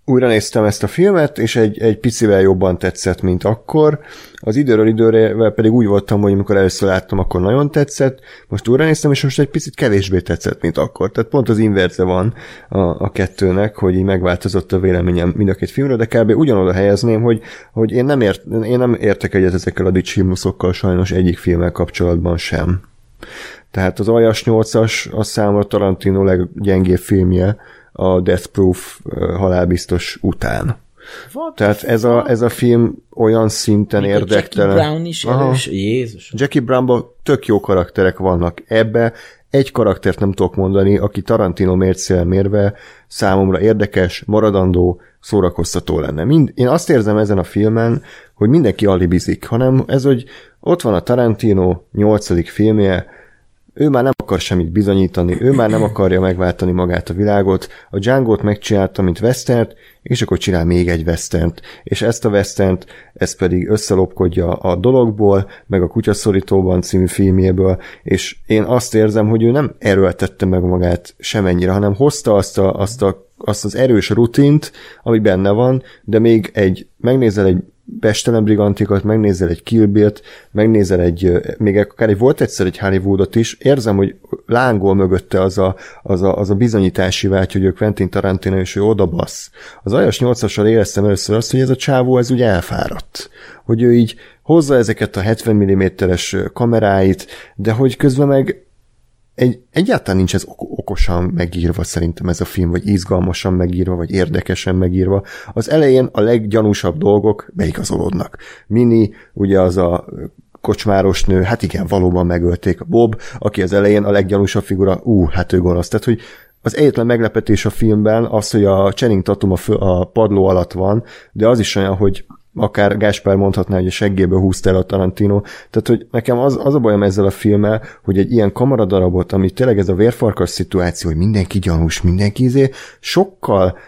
A: újra néztem ezt a filmet, és egy, egy picivel jobban tetszett, mint akkor. Az időről időre pedig úgy voltam, hogy amikor először láttam, akkor nagyon tetszett, most újra néztem, és most egy picit kevésbé tetszett, mint akkor. Tehát pont az inverze van a, a kettőnek, hogy így megváltozott a véleményem mind a két filmről, de kb. ugyanoda helyezném, hogy, hogy én, nem ért, én nem értek egyet ezekkel a dicsimnuszokkal sajnos egyik filmmel kapcsolatban sem. Tehát az Aljas 8-as a számomra Tarantino leggyengébb filmje a Death Proof halálbiztos után.
C: What
A: Tehát ez a, ez a film olyan szinten
C: Jackie
A: érdektelen.
C: Brown is
A: Aha.
C: erős. Jézus.
A: Jackie Brownban tök jó karakterek vannak. Ebbe egy karaktert nem tudok mondani, aki Tarantino mércél mérve számomra érdekes, maradandó, szórakoztató lenne. Mind, én azt érzem ezen a filmen, hogy mindenki alibizik, hanem ez, hogy ott van a Tarantino nyolcadik filmje, ő már nem akar semmit bizonyítani, ő már nem akarja megváltani magát a világot, a Django-t megcsinálta, mint Westert, és akkor csinál még egy Westent, és ezt a Westent, ez pedig összelopkodja a dologból, meg a Kutyaszorítóban című filmjéből, és én azt érzem, hogy ő nem erőltette meg magát semennyire, hanem hozta azt, a, azt, a, azt az erős rutint, ami benne van, de még egy, megnézel egy Bestelen Brigantikat, megnézel egy Kill Bill-t, megnézel egy, még akár egy volt egyszer egy Hollywoodot is, érzem, hogy lángol mögötte az a, az a, az a bizonyítási vágy, hogy ő Quentin Tarantino és ő oda bassz. Az Ajas 8-assal éreztem először azt, hogy ez a csávó ez úgy elfáradt. Hogy ő így hozza ezeket a 70 mm-es kameráit, de hogy közben meg egy, egyáltalán nincs ez okosan megírva szerintem ez a film, vagy izgalmasan megírva, vagy érdekesen megírva. Az elején a leggyanúsabb dolgok beigazolódnak. Mini, ugye az a kocsmáros nő, hát igen, valóban megölték Bob, aki az elején a leggyanúsabb figura, ú, hát ő gonosz. Tehát, hogy az egyetlen meglepetés a filmben az, hogy a Channing Tatum a, fő, a padló alatt van, de az is olyan, hogy akár Gáspár mondhatná, hogy a seggéből húzta el a Tarantino. Tehát, hogy nekem az, az a bajom ezzel a filmmel, hogy egy ilyen kamaradarabot, ami tényleg ez a vérfarkas szituáció, hogy mindenki gyanús, mindenki izé, sokkal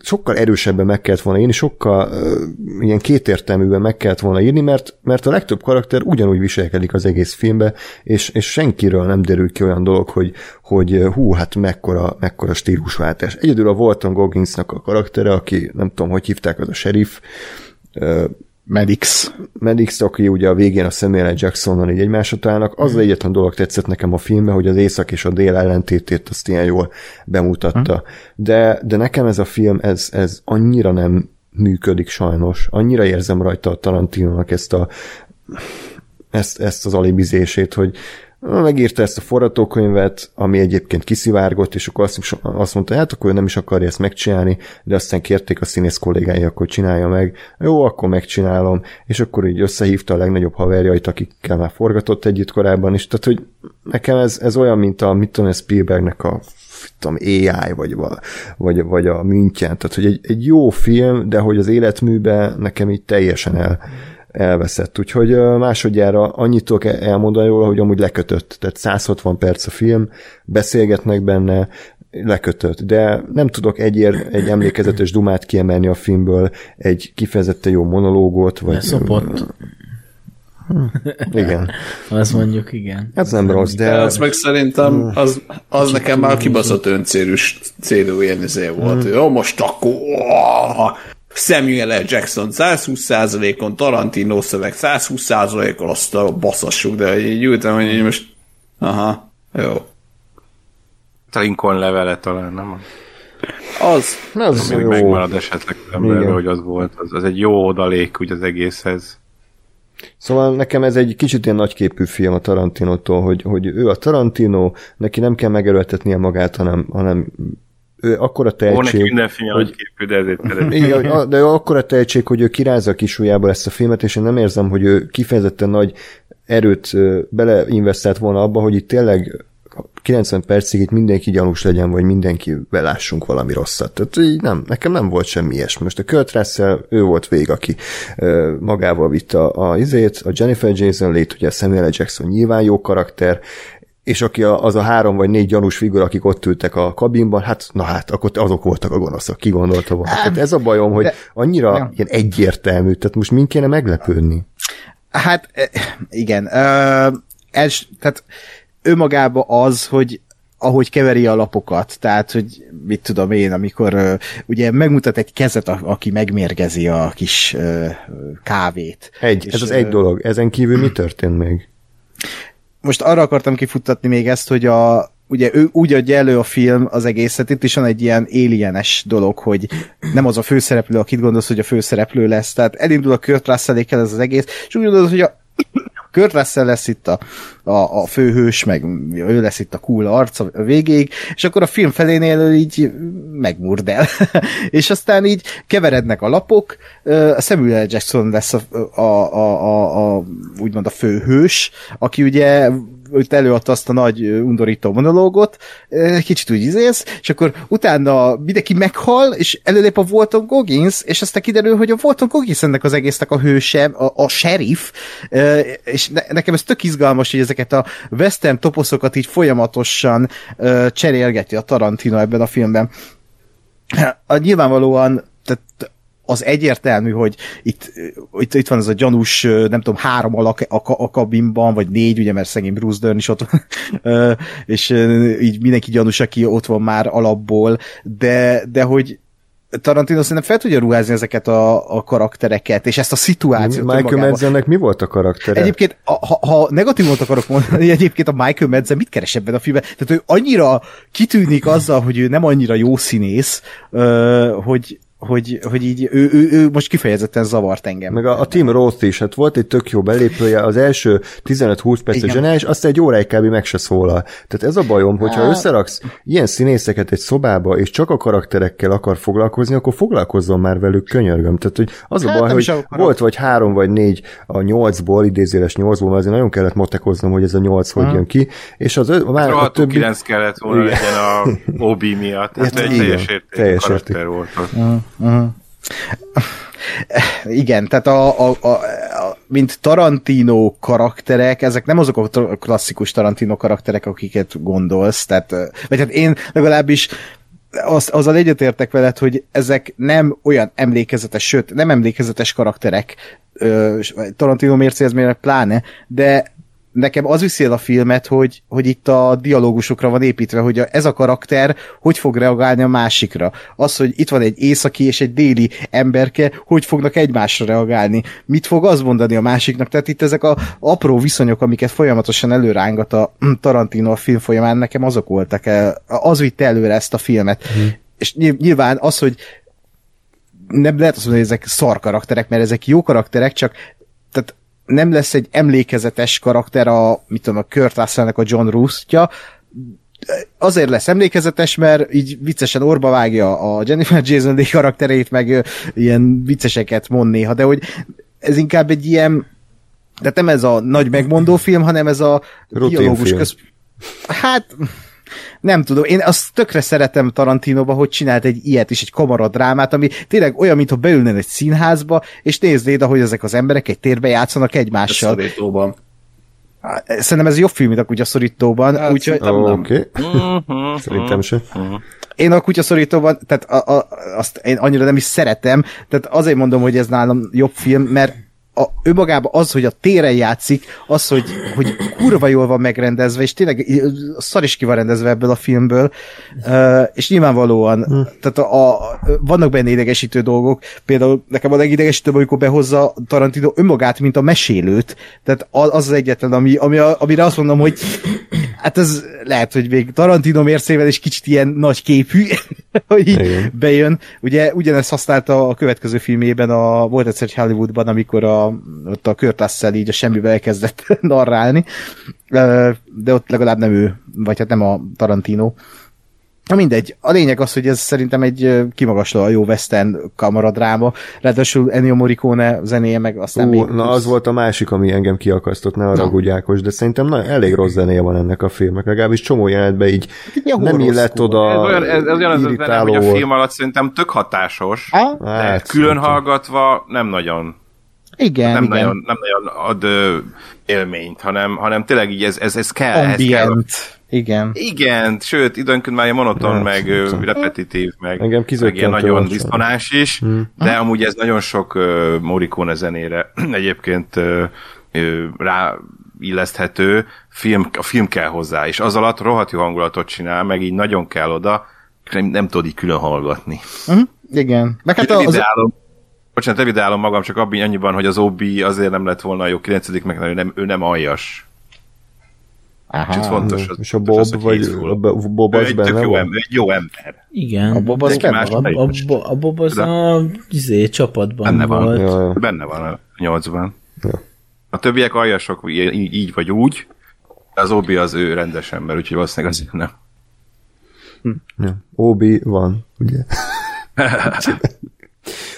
A: sokkal erősebben meg kellett volna írni, sokkal uh, ilyen kétértelműben meg kellett volna írni, mert, mert a legtöbb karakter ugyanúgy viselkedik az egész filmbe, és, és senkiről nem derül ki olyan dolog, hogy, hogy hú, hát mekkora, mekkora stílusváltás. Egyedül a Walton Gogginsnak a karaktere, aki nem tudom, hogy hívták, az a sheriff, uh,
E: Medix.
A: Medix, aki ugye a végén a Samuel. Jacksonnal így egymásra találnak, az az egyetlen dolog tetszett nekem a filmben, hogy az észak és a dél ellentétét azt ilyen jól bemutatta. De, de nekem ez a film, ez, ez annyira nem működik sajnos. Annyira érzem rajta a Tarantinónak ezt a ezt, ezt az alibizését, hogy megírta ezt a forratókönyvet, ami egyébként kiszivárgott, és akkor azt, mondta, hát akkor ő nem is akarja ezt megcsinálni, de aztán kérték a színész kollégái, akkor csinálja meg. Jó, akkor megcsinálom, és akkor így összehívta a legnagyobb haverjait, akikkel már forgatott együtt korábban is, tehát hogy nekem ez, ez olyan, mint a, mit tudom, Spielbergnek a tudom, AI, vagy, vagy, vagy a München, tehát hogy egy, egy jó film, de hogy az életműben nekem így teljesen el, elveszett. Úgyhogy másodjára annyit tudok elmondani róla, hogy amúgy lekötött. Tehát 160 perc a film, beszélgetnek benne, lekötött, de nem tudok egy, ér, egy emlékezetes dumát kiemelni a filmből, egy kifejezetten jó monológot, vagy...
C: Leszopott.
A: Igen.
C: Az mondjuk igen.
A: Ez nem rossz, de...
B: De az meg szerintem, az, az nekem már kibaszott öncélú célú ilyen izé volt. Jó, most akkor Samuel L. Jackson 120%-on, Tarantino szöveg 120%-on, azt a baszassuk, de így ültem, hogy így most aha, jó.
D: Lincoln levele talán, nem?
B: Az,
A: Ez
D: Még
A: jó.
D: megmarad esetleg az
A: Igen.
D: hogy az volt. Az, az egy jó odalék úgy az egészhez.
A: Szóval nekem ez egy kicsit ilyen nagyképű film a Tarantinótól, hogy, hogy ő a Tarantino, neki nem kell megerőltetnie magát, hanem, hanem ő akkora
D: Ó,
A: tehetség,
D: minden film
A: hogy-
D: képű, de ezért. <laughs>
A: Igen, a- de akkora tehetség, hogy ő kirázza a kis ujjából ezt a filmet, és én nem érzem, hogy ő kifejezetten nagy erőt beleinvestált volna abba, hogy itt tényleg 90 percig itt mindenki gyanús legyen, vagy mindenki belássunk valami rosszat. Tehát így nem, nekem nem volt semmi ilyesmi. Most a Kurt Russell, ő volt végig, aki ö, magával vitte a, a izét, a Jennifer Jason Leigh, ugye Samuel L. Jackson nyilván jó karakter, és aki a, az a három vagy négy gyanús figura, akik ott ültek a kabinban, hát na hát, akkor azok voltak a gonoszok, ki gondolta volna. Hát ez a bajom, hogy
E: De-
A: annyira
E: Ja.
A: ilyen egyértelmű, tehát most mind kéne meglepődni.
E: Hát eh, igen, els, tehát önmagában az, hogy ahogy keveri a lapokat, tehát, hogy mit tudom én, amikor uh, ugye megmutat egy kezet, a, aki megmérgezi a kis uh, kávét.
A: Egy,
E: És,
A: ez az egy dolog. Ezen kívül mi történt még?
E: Most arra akartam kifuttatni még ezt, hogy a, ugye ő úgy adja elő a film az egészet, itt is van egy ilyen alienes dolog, hogy nem az a főszereplő, akit gondolsz, hogy a főszereplő lesz, tehát elindul a Kurt russell ez az egész, és úgy gondolod, hogy a Kurt Russell lesz itt a, a, a főhős, meg ő lesz itt a cool arc a végéig, és akkor a film felénél így megmurd el. <laughs> és aztán így keverednek a lapok, a Samuel. Jackson lesz a, a, a, a, a úgymond a főhős, aki ugye hogy előadta azt a nagy undorító monológot, kicsit úgy izélsz, és akkor utána mindenki meghal, és előlép a Walton Goggins, és aztán kiderül, hogy a Walton Goggins ennek az egésznek a hőse, a, a sheriff, és ne, nekem ez tök izgalmas, hogy ezeket a western toposzokat így folyamatosan cserélgeti a Tarantino ebben a filmben. A, nyilvánvalóan tehát az egyértelmű, hogy itt, itt, itt van ez a gyanús, nem tudom, három alak a, a kabinban, vagy négy, ugye, mert szegény Bruce Dern is ott van, <laughs> és így mindenki gyanús, aki ott van már alapból, de, de hogy Tarantino szerintem fel tudja ruházni ezeket a, a karaktereket, és ezt a szituációt.
A: Michael
E: önmagában.
A: Madsennek mi volt a karaktere?
E: Egyébként, a- ha, ha negatívot akarok mondani, egyébként a Michael Madsen mit keres ebben a filmben? Tehát ő annyira kitűnik azzal, hogy ő nem annyira jó színész, hogy, hogy, hogy így ő, ő, ő most kifejezetten zavart engem.
A: Meg a, a Tim Roth is, hát volt egy tök jó belépője, az első 15-20 perc a
E: Igen.
A: zseniális, aztán egy óráig kb. meg se szólal. Tehát ez a bajom, hogyha
E: Á.
A: összeraksz ilyen színészeket egy szobába, és csak a karakterekkel akar foglalkozni, akkor foglalkozzon már velük, könyörgöm. Tehát, hogy az a
E: Hát
A: baj,
E: nem is
A: hogy volt vagy három vagy négy a nyolcból, idézéles nyolcból, mert azért nagyon kellett matekoznom, hogy ez a nyolc hogy jön ki, és az ö- már a
D: Rohadtul
A: többi...
D: 9 kellett volna
A: Igen.
D: legyen a Obi miatt. Tehát <laughs>
A: Hát
D: egy
A: igen,
D: teljes értékű
A: teljes
D: karakter volt ott.
E: Igen, tehát a, a, a, a, mint Tarantino karakterek, ezek nem azok a klasszikus Tarantino karakterek, akiket gondolsz, tehát, vagy hát én legalábbis azt, azzal egyetértek veled, hogy ezek nem olyan emlékezetes, sőt, nem emlékezetes karakterek, Tarantino mércézmények pláne, de nekem az viszi el a filmet, hogy, hogy itt a dialógusokra van építve, hogy ez a karakter hogy fog reagálni a másikra. Az, hogy itt van egy északi és egy déli emberke, hogy fognak egymásra reagálni. Mit fog az mondani a másiknak? Tehát itt ezek a apró viszonyok, amiket folyamatosan előrángat a Tarantino a film folyamán, nekem azok voltak. eh, Az vitte előre ezt a filmet. És nyilv- nyilván az, hogy nem lehet azt mondani, hogy ezek szar karakterek, mert ezek jó karakterek, csak nem lesz egy emlékezetes karakter a, mit tudom, a Kurt Russellnek a John Rusztja, azért lesz emlékezetes, mert így viccesen orba vágja a Jennifer Jason Leigh karakterét, meg ilyen vicceseket mond néha, de hogy ez inkább egy ilyen tehát nem ez a nagy megmondó film, hanem ez a
A: Rutin
E: dialógus
A: film.
E: köz... Hát nem tudom, én azt tökre szeretem Tarantinoba, hogy csinált egy ilyet is, egy kamaradrámát, ami tényleg olyan, mintha beülnél egy színházba, és néznéd, ahogy ezek az emberek egy térbe játszanak egymással.
B: Szorítóban.
E: Szerintem ez jobb film, mint a kutyaszorítóban,
B: Hát,
E: úgyhogy
B: szerintem nem.
A: Oké,
D: Mhm.
A: szerintem sem.
E: én a kutyaszorítóban, tehát a, a, azt én annyira nem is szeretem, tehát azért mondom, hogy ez nálam jobb film, mert a, önmagában az, hogy a téren játszik, az, hogy, hogy kurva jól van megrendezve, és tényleg szar is ki van rendezve ebből a filmből, uh, és nyilvánvalóan, tehát a, a, vannak benne idegesítő dolgok, például nekem a legidegesítőbb, amikor behozza Tarantino önmagát, mint a mesélőt, tehát az az, az egyetlen, ami, ami amire azt mondom, hogy hát ez lehet, hogy még Tarantino mércével is kicsit ilyen nagy képű, <laughs> hogy így
A: Igen.
E: bejön. Ugye ugyanezt használta a következő filmében, a, volt egyszer egy Hollywoodban, amikor a, ott a Kurt Russell így a semmibe elkezdett <laughs> narrálni, de ott legalább nem ő, vagy hát nem a Tarantino. Na mindegy, a lényeg az, hogy ez szerintem egy kimagasló a jó western kamaradráma, ráadásul Ennio Morricone zenéje meg aztán
A: Ú,
E: még...
A: na az volt a másik, ami engem kiakasztott, ne haragudj Ákos, de szerintem na, elég rossz zenéje van ennek a filmnek, legalábbis csomó jelenetben így
E: Ilyen
A: nem illett oda,
D: Ez olyan, ez, ez olyan az
A: irritáló
D: hogy a film alatt szerintem tök hatásos,
E: Ah,
D: de
A: Hát,
D: külön
A: szerintem.
D: hallgatva nem nagyon
E: igen,
D: nem,
E: igen.
D: nagyon, nem nagyon ad ö, élményt, hanem, hanem tényleg így ez, ez, ez kell. Ez kell.
E: Ambient. Igen.
D: Igen, sőt, időnként már monoton,
A: Hát,
D: meg
A: tudom.
D: repetitív, meg,
A: Engem
D: meg ilyen nagyon
A: volt.
D: diszonás is, de amúgy ez nagyon sok uh, Morricone zenére <clears throat> egyébként uh, rá illeszthető, film, a film kell hozzá, és az alatt rohadt jó hangulatot csinál, meg így nagyon kell oda, nem, nem tudod így külön hallgatni.
E: Uh-huh. Igen. Meg hát
D: Hát
E: az,
D: ideálom, bocsánat, evidálom magam csak abban annyiban, hogy az Obi azért nem lett volna a jó 9 meg ő nem, ő nem aljas.
E: Aha.
D: És ez fontos. Az,
A: és a
D: az,
A: Bob,
D: hogy
A: vagy a Bo- Bob az
D: egy
A: benne
D: jó
A: van?
D: ember, egy jó ember.
C: Igen.
E: A Bob az benne
D: más
E: van.
C: A, a, a Bob az a izé, csapatban
D: Benne van.
C: volt.
A: Ja, ja.
D: Benne van a nyolcban.
A: Ja.
D: A többiek aljasok így, így vagy úgy, de az Obi az ő rendes ember, úgyhogy valószínűleg azért nem.
A: Ja. Obi van, ugye? <laughs>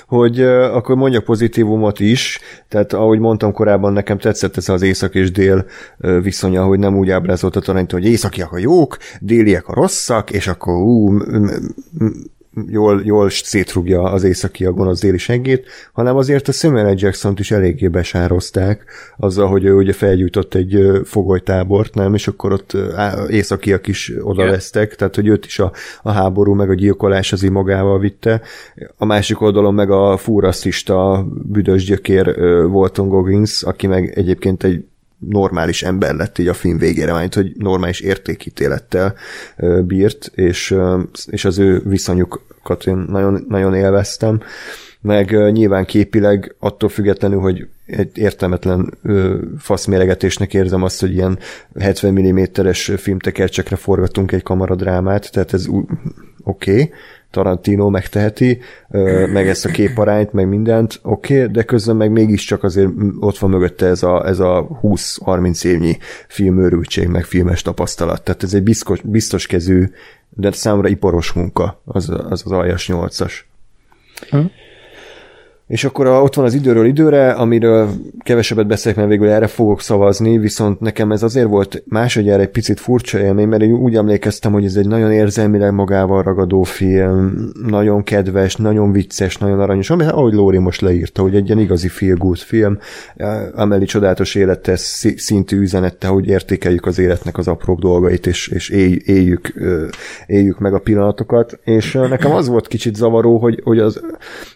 A: hogy akkor mondjak pozitívumot is, tehát ahogy mondtam korábban, nekem tetszett ez az észak és dél viszonya, hogy nem úgy ábrázolt a Tarantino, hogy északiak a jók, déliek a rosszak, és akkor ú, jól, jól szétrugja az északi a gonosz déli seggét, hanem azért a Samuel jackson is eléggé besározták azzal, hogy ő ugye felgyújtott egy fogolytábort, nem, és akkor ott északiak is oda vesztek, tehát hogy őt is a, a háború meg a gyilkolás az magával vitte. A másik oldalon meg a fúrasszista büdös gyökér Walton Goggins, aki meg egyébként egy normális ember lett így a film végére, mert hogy normális értékítélettel bírt, és, és az ő viszonyukat én nagyon, nagyon élveztem. Meg nyilván képileg attól függetlenül, hogy egy értelmetlen faszméregetésnek érzem azt, hogy ilyen 70 mm-es filmtekercsekre forgatunk egy kamaradrámát, tehát ez oké, okay, Tarantino megteheti, meg ezt a képarányt, meg mindent, oké, okay, de közben meg mégiscsak azért ott van mögötte ez a, ez a 20-30 évnyi filmőrültség, meg filmes tapasztalat. Tehát ez egy biztos, biztos kezű, de számomra iparos munka, az az, az aljas nyolcas. Hm. És akkor ott van az időről időre, amiről kevesebbet beszélek, mert végül erre fogok szavazni, viszont nekem ez azért volt másodjára egy picit furcsa élmény, mert én úgy emlékeztem, hogy ez egy nagyon érzelmileg magával ragadó film, nagyon kedves, nagyon vicces, nagyon aranyos, ami, ahogy Lóri most leírta, hogy egy ilyen igazi feel good film, Ameli csodálatos élete szintű üzenette, hogy értékeljük az életnek az apró dolgait, és, és él, éljük, éljük meg a pillanatokat, és nekem az volt kicsit zavaró, hogy, hogy az,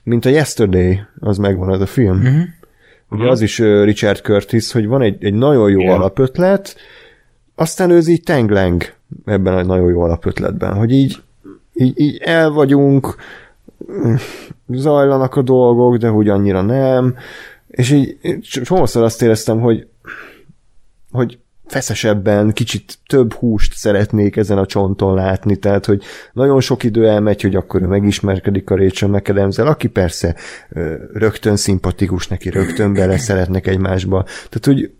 A: mint a Yesterday, az megvan az a film. Uh-huh. Ugye az is Richard Curtis, hogy van egy, egy nagyon jó yeah. alapötlet, aztán ő így tengleng ebben a nagyon jó alapötletben, hogy így, így, így el vagyunk, zajlanak a dolgok, de hogy annyira nem, és így csomószor azt éreztem, hogy hogy feszesebben, kicsit több húst szeretnék ezen a csonton látni, tehát, hogy nagyon sok idő elmegy, hogy akkor ő megismerkedik a Rachel mcadams aki persze rögtön szimpatikus neki, rögtön bele szeretnek egymásba. Tehát, hogy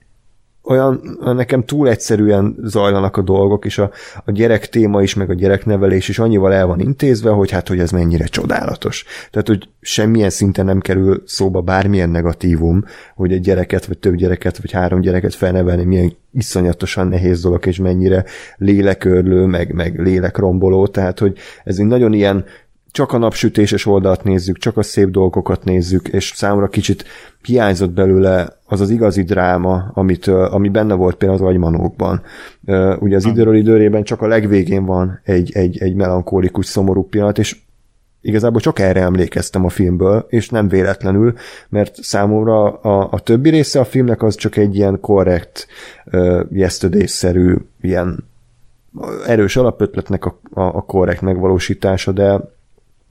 A: olyan nekem túl egyszerűen zajlanak a dolgok, és a, a gyerek téma is, meg a gyereknevelés is annyival el van intézve, hogy hát, hogy ez mennyire csodálatos. Tehát, hogy semmilyen szinten nem kerül szóba bármilyen negatívum, hogy egy gyereket, vagy több gyereket, vagy három gyereket felnevelni milyen iszonyatosan nehéz dolog, és mennyire lélekörlő, meg, meg lélekromboló, tehát, hogy ez egy nagyon ilyen csak a napsütéses oldalt nézzük, csak a szép dolgokat nézzük, és számomra kicsit hiányzott belőle az az igazi dráma, amit, ami benne volt például az agymanókban. Ugye az időről időrében csak a legvégén van egy, egy, egy melankólikus, szomorú pillanat, és igazából csak erre emlékeztem a filmből, és nem véletlenül, mert számomra a, a többi része a filmnek az csak egy ilyen korrekt, uh, yesterday-szerű, ilyen erős alapötletnek a, a, a korrekt megvalósítása, de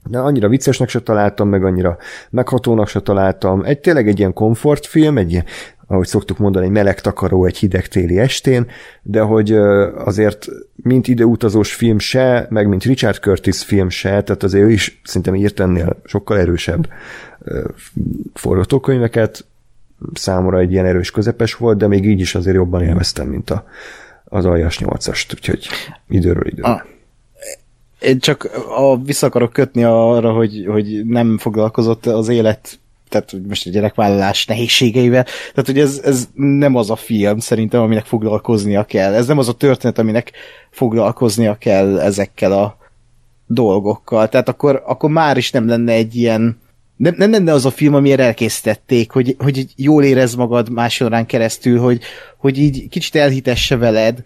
A: de annyira viccesnek se találtam, meg annyira meghatónak se találtam. Egy tényleg egy ilyen komfortfilm, egy ahogy szoktuk mondani, egy meleg takaró egy hideg téli estén, de hogy azért mint ideutazós film se, meg mint Richard Curtis film se, tehát azért ő is szerintem írt ennél sokkal erősebb forgatókönyveket, számomra egy ilyen erős közepes volt, de még így is azért jobban élveztem, mint a, az aljas nyolcast, úgyhogy időről időre. Ah
E: én csak a, vissza akarok kötni arra, hogy, hogy nem foglalkozott az élet tehát most a gyerekvállalás nehézségeivel, tehát hogy ez, ez nem az a film szerintem, aminek foglalkoznia kell. Ez nem az a történet, aminek foglalkoznia kell ezekkel a dolgokkal. Tehát akkor, akkor már is nem lenne egy ilyen nem, nem lenne az a film, amire elkészítették, hogy, hogy jól érez magad másodrán keresztül, hogy, hogy így kicsit elhitesse veled,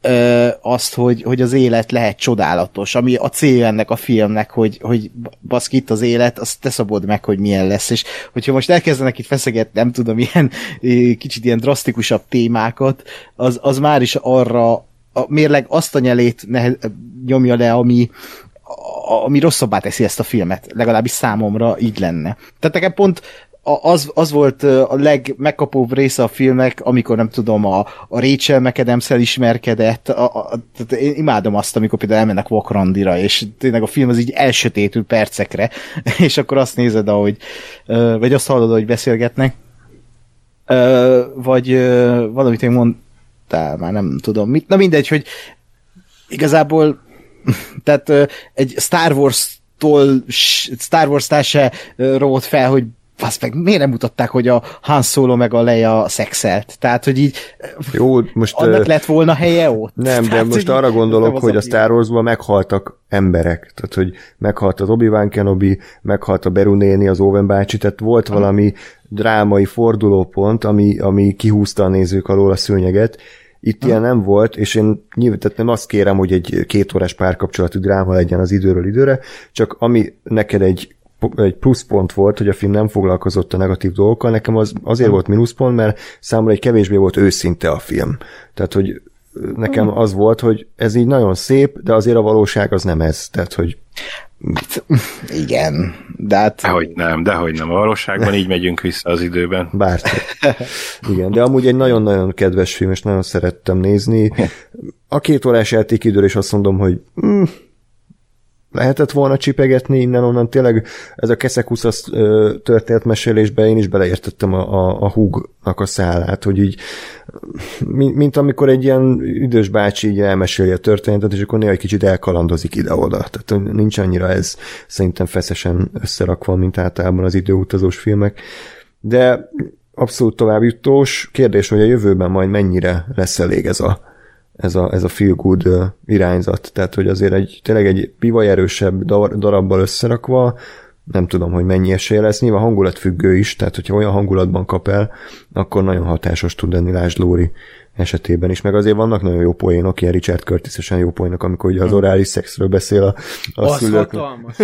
E: ö, azt, hogy, hogy az élet lehet csodálatos, ami a cél ennek a filmnek, hogy, hogy baszki itt az élet, azt te szabod meg, hogy milyen lesz, és hogyha most elkezdenek itt feszegetni, nem tudom, ilyen kicsit ilyen drasztikusabb témákat, az, az már is arra a mérleg azt a nyelét ne, nyomja le, ami, ami rosszabbá teszi ezt a filmet, legalábbis számomra így lenne. Tehát nekem pont az, az volt a legmegkapóbb része a filmnek, amikor nem tudom, a, a Rachel mcadams ismerkedett, a, a, tehát én imádom azt, amikor például elmennek Wakrandira, és tényleg a film az így elsötétül percekre, <laughs> és akkor azt nézed, ahogy, vagy azt hallod, hogy beszélgetnek, vagy valamit én mondtál, már nem tudom mit, na mindegy, hogy igazából <laughs> tehát egy Star Wars tól Star Wars-nál se fel, hogy azt meg miért nem mutatták, hogy a Han Solo meg a Leia szexelt? Tehát, hogy így
A: Jó, most...
E: annak lett volna helye ott?
A: Nem, de
E: Tehát,
A: most
E: hogy
A: arra gondolok,
E: az
A: hogy a. Star Wars-ban meghaltak emberek. Tehát, hogy meghalt az Obi-Wan Kenobi, meghalt a Beru néni, az Owen bácsi, tehát volt valami drámai fordulópont, ami, ami kihúzta a nézők alól a szőnyeget. Itt ilyen nem volt, és én nyilván tehát nem azt kérem, hogy egy két órás párkapcsolatú dráma legyen az időről időre, csak ami neked egy egy pluszpont volt, hogy a film nem foglalkozott a negatív dolgokkal, nekem az azért volt mínuszpont, mert számomra egy kevésbé volt őszinte a film. Tehát, hogy nekem az volt, hogy ez így nagyon szép, de azért a valóság az nem ez. Tehát, hogy
E: Igen, de hát
D: Dehogy nem, dehogy nem. A valóságban így megyünk vissza az időben.
A: bár <laughs> Igen, de amúgy egy nagyon-nagyon kedves film, és nagyon szerettem nézni. A két órás játékidőre is azt mondom, hogy mm, lehetett volna csipegetni innen-onnan. Tényleg ez a Keszekusz történetmesélésbe én is beleértettem a, a, a húgnak a szálát, hogy így mint, mint amikor egy ilyen idős bácsi így elmeséli a történetet, és akkor néha egy kicsit elkalandozik ide-oda. Tehát nincs annyira ez szerintem feszesen összerakva, mint általában az időutazós filmek. De abszolút továbbjutós. Kérdés, hogy a jövőben majd mennyire lesz elég ez a, ez a, ez a feel good irányzat. Tehát, hogy azért egy, tényleg egy pivaj erősebb dar- darabbal összerakva, nem tudom, hogy mennyi esélye lesz. Nyilván hangulatfüggő is, tehát hogyha olyan hangulatban kap el, akkor nagyon hatásos tud lenni Lásd Lóri esetében is, meg azért vannak nagyon jó poénok, ilyen Richard Curtis-esen jó poénok, amikor ugye az orális szexről beszél a, a
C: Az
A: szülők.
C: hatalmas.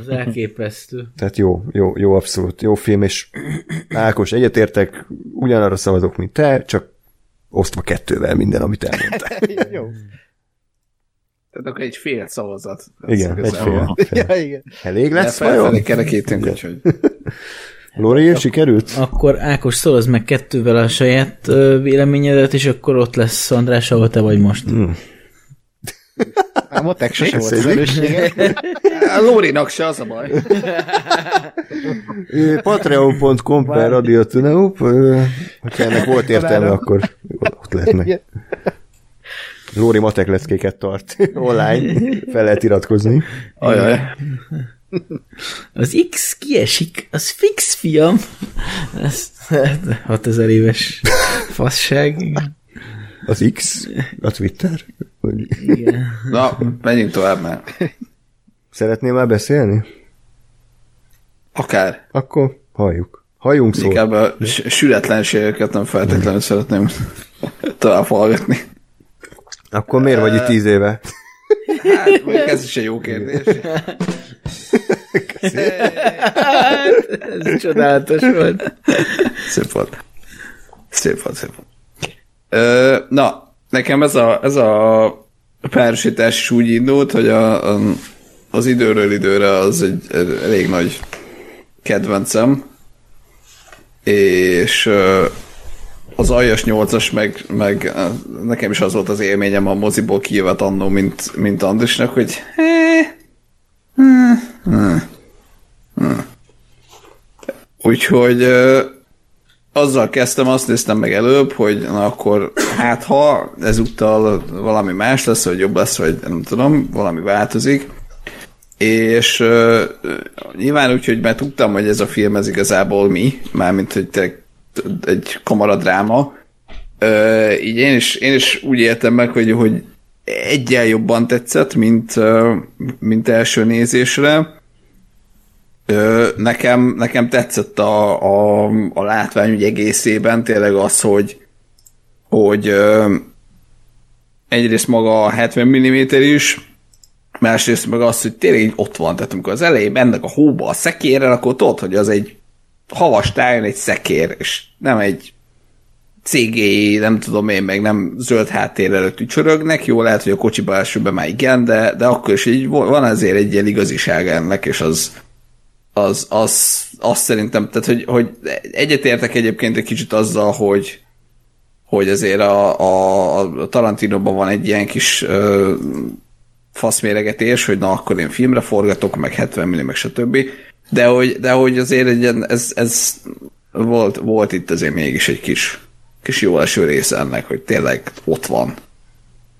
C: Az elképesztő.
A: Tehát jó, jó, jó, abszolút jó film, és Ákos, egyetértek, ugyanarra szavazok, mint te, csak osztva kettővel minden, amit elmondtál. <laughs>
E: jó.
B: Tehát akkor egy fél szavazat.
A: Igen, egy fél. fél. <laughs>
E: Ja, igen.
A: Elég
B: De
A: lesz
B: felfelé
A: vajon?
B: kerekítünk, úgyhogy... <laughs>
A: Lori, sikerült?
C: Akkor Ákos, szólozd meg kettővel a saját véleményedet, és akkor ott lesz András, ahol te vagy most.
A: Mm.
E: A matek sose volt felelőssége. <laughs>
B: A Lórinak se az a baj.
A: Patreon.com per Radio Tuneup, hogyha ennek volt értelme, akkor ott lehetnek. Lóri matek leckéket tart online, fel lehet iratkozni.
B: Ajaj.
C: Az X kiesik, az fix, fiam. Ez 6000 éves fasság.
A: Az X, a Twitter. Vagy-
C: Igen.
B: Na, menjünk tovább már.
A: Szeretnél már beszélni?
B: Akár.
A: Akkor halljuk. Halljunk szó.
B: Inkább a sületlenségeket nem feltétlenül szeretném tovább hallgatni.
A: Akkor miért vagy itt tíz éve?
B: Hát, ez is egy jó kérdés.
C: Ez csodálatos volt.
B: Szép volt. Szép volt, szép volt. Ö, na, nekem ez a, ez a párosítás is úgy indult, hogy a, a, az időről időre az egy elég nagy kedvencem, és az Aljas 8-as meg, meg nekem is az volt az élményem a moziból kijövet annó, mint, mint Andrisnak, hogy Úgyhogy azzal kezdtem, azt néztem meg előbb, hogy na akkor hát ha ezúttal valami más lesz, vagy jobb lesz, vagy nem tudom, valami változik. És ö, nyilván úgy, hogy már tudtam, hogy ez a film ez igazából mi, mármint, hogy tényleg egy kamaradráma. Ö, így én is, én is úgy éltem meg, hogy, hogy egyel jobban tetszett, mint, ö, mint első nézésre. Nekem, nekem tetszett a, a, a látvány úgy egészében tényleg az, hogy, hogy egyrészt maga a 70 mm is, másrészt meg az, hogy tényleg ott van. Tehát amikor az elején mennek a hóba a szekérrel, akkor tudod, hogy az egy havas tájon egy szekér, és nem egy CGI, nem tudom én, meg nem zöld háttér előtt ücsörögnek, jó, lehet, hogy a kocsiba elsőben már igen, de, de akkor is így van azért egy ilyen igaziság ennek, és az, az, az, az szerintem, tehát hogy, hogy egyetértek egyébként egy kicsit azzal, hogy, hogy azért a, a, a Tarantinoban van egy ilyen kis ö, faszméregetés, hogy na akkor én filmre forgatok, meg 70 mm, meg stb. De hogy, de hogy azért egy ilyen, ez, ez volt, volt itt azért mégis egy kis, kis jó első része ennek, hogy tényleg ott van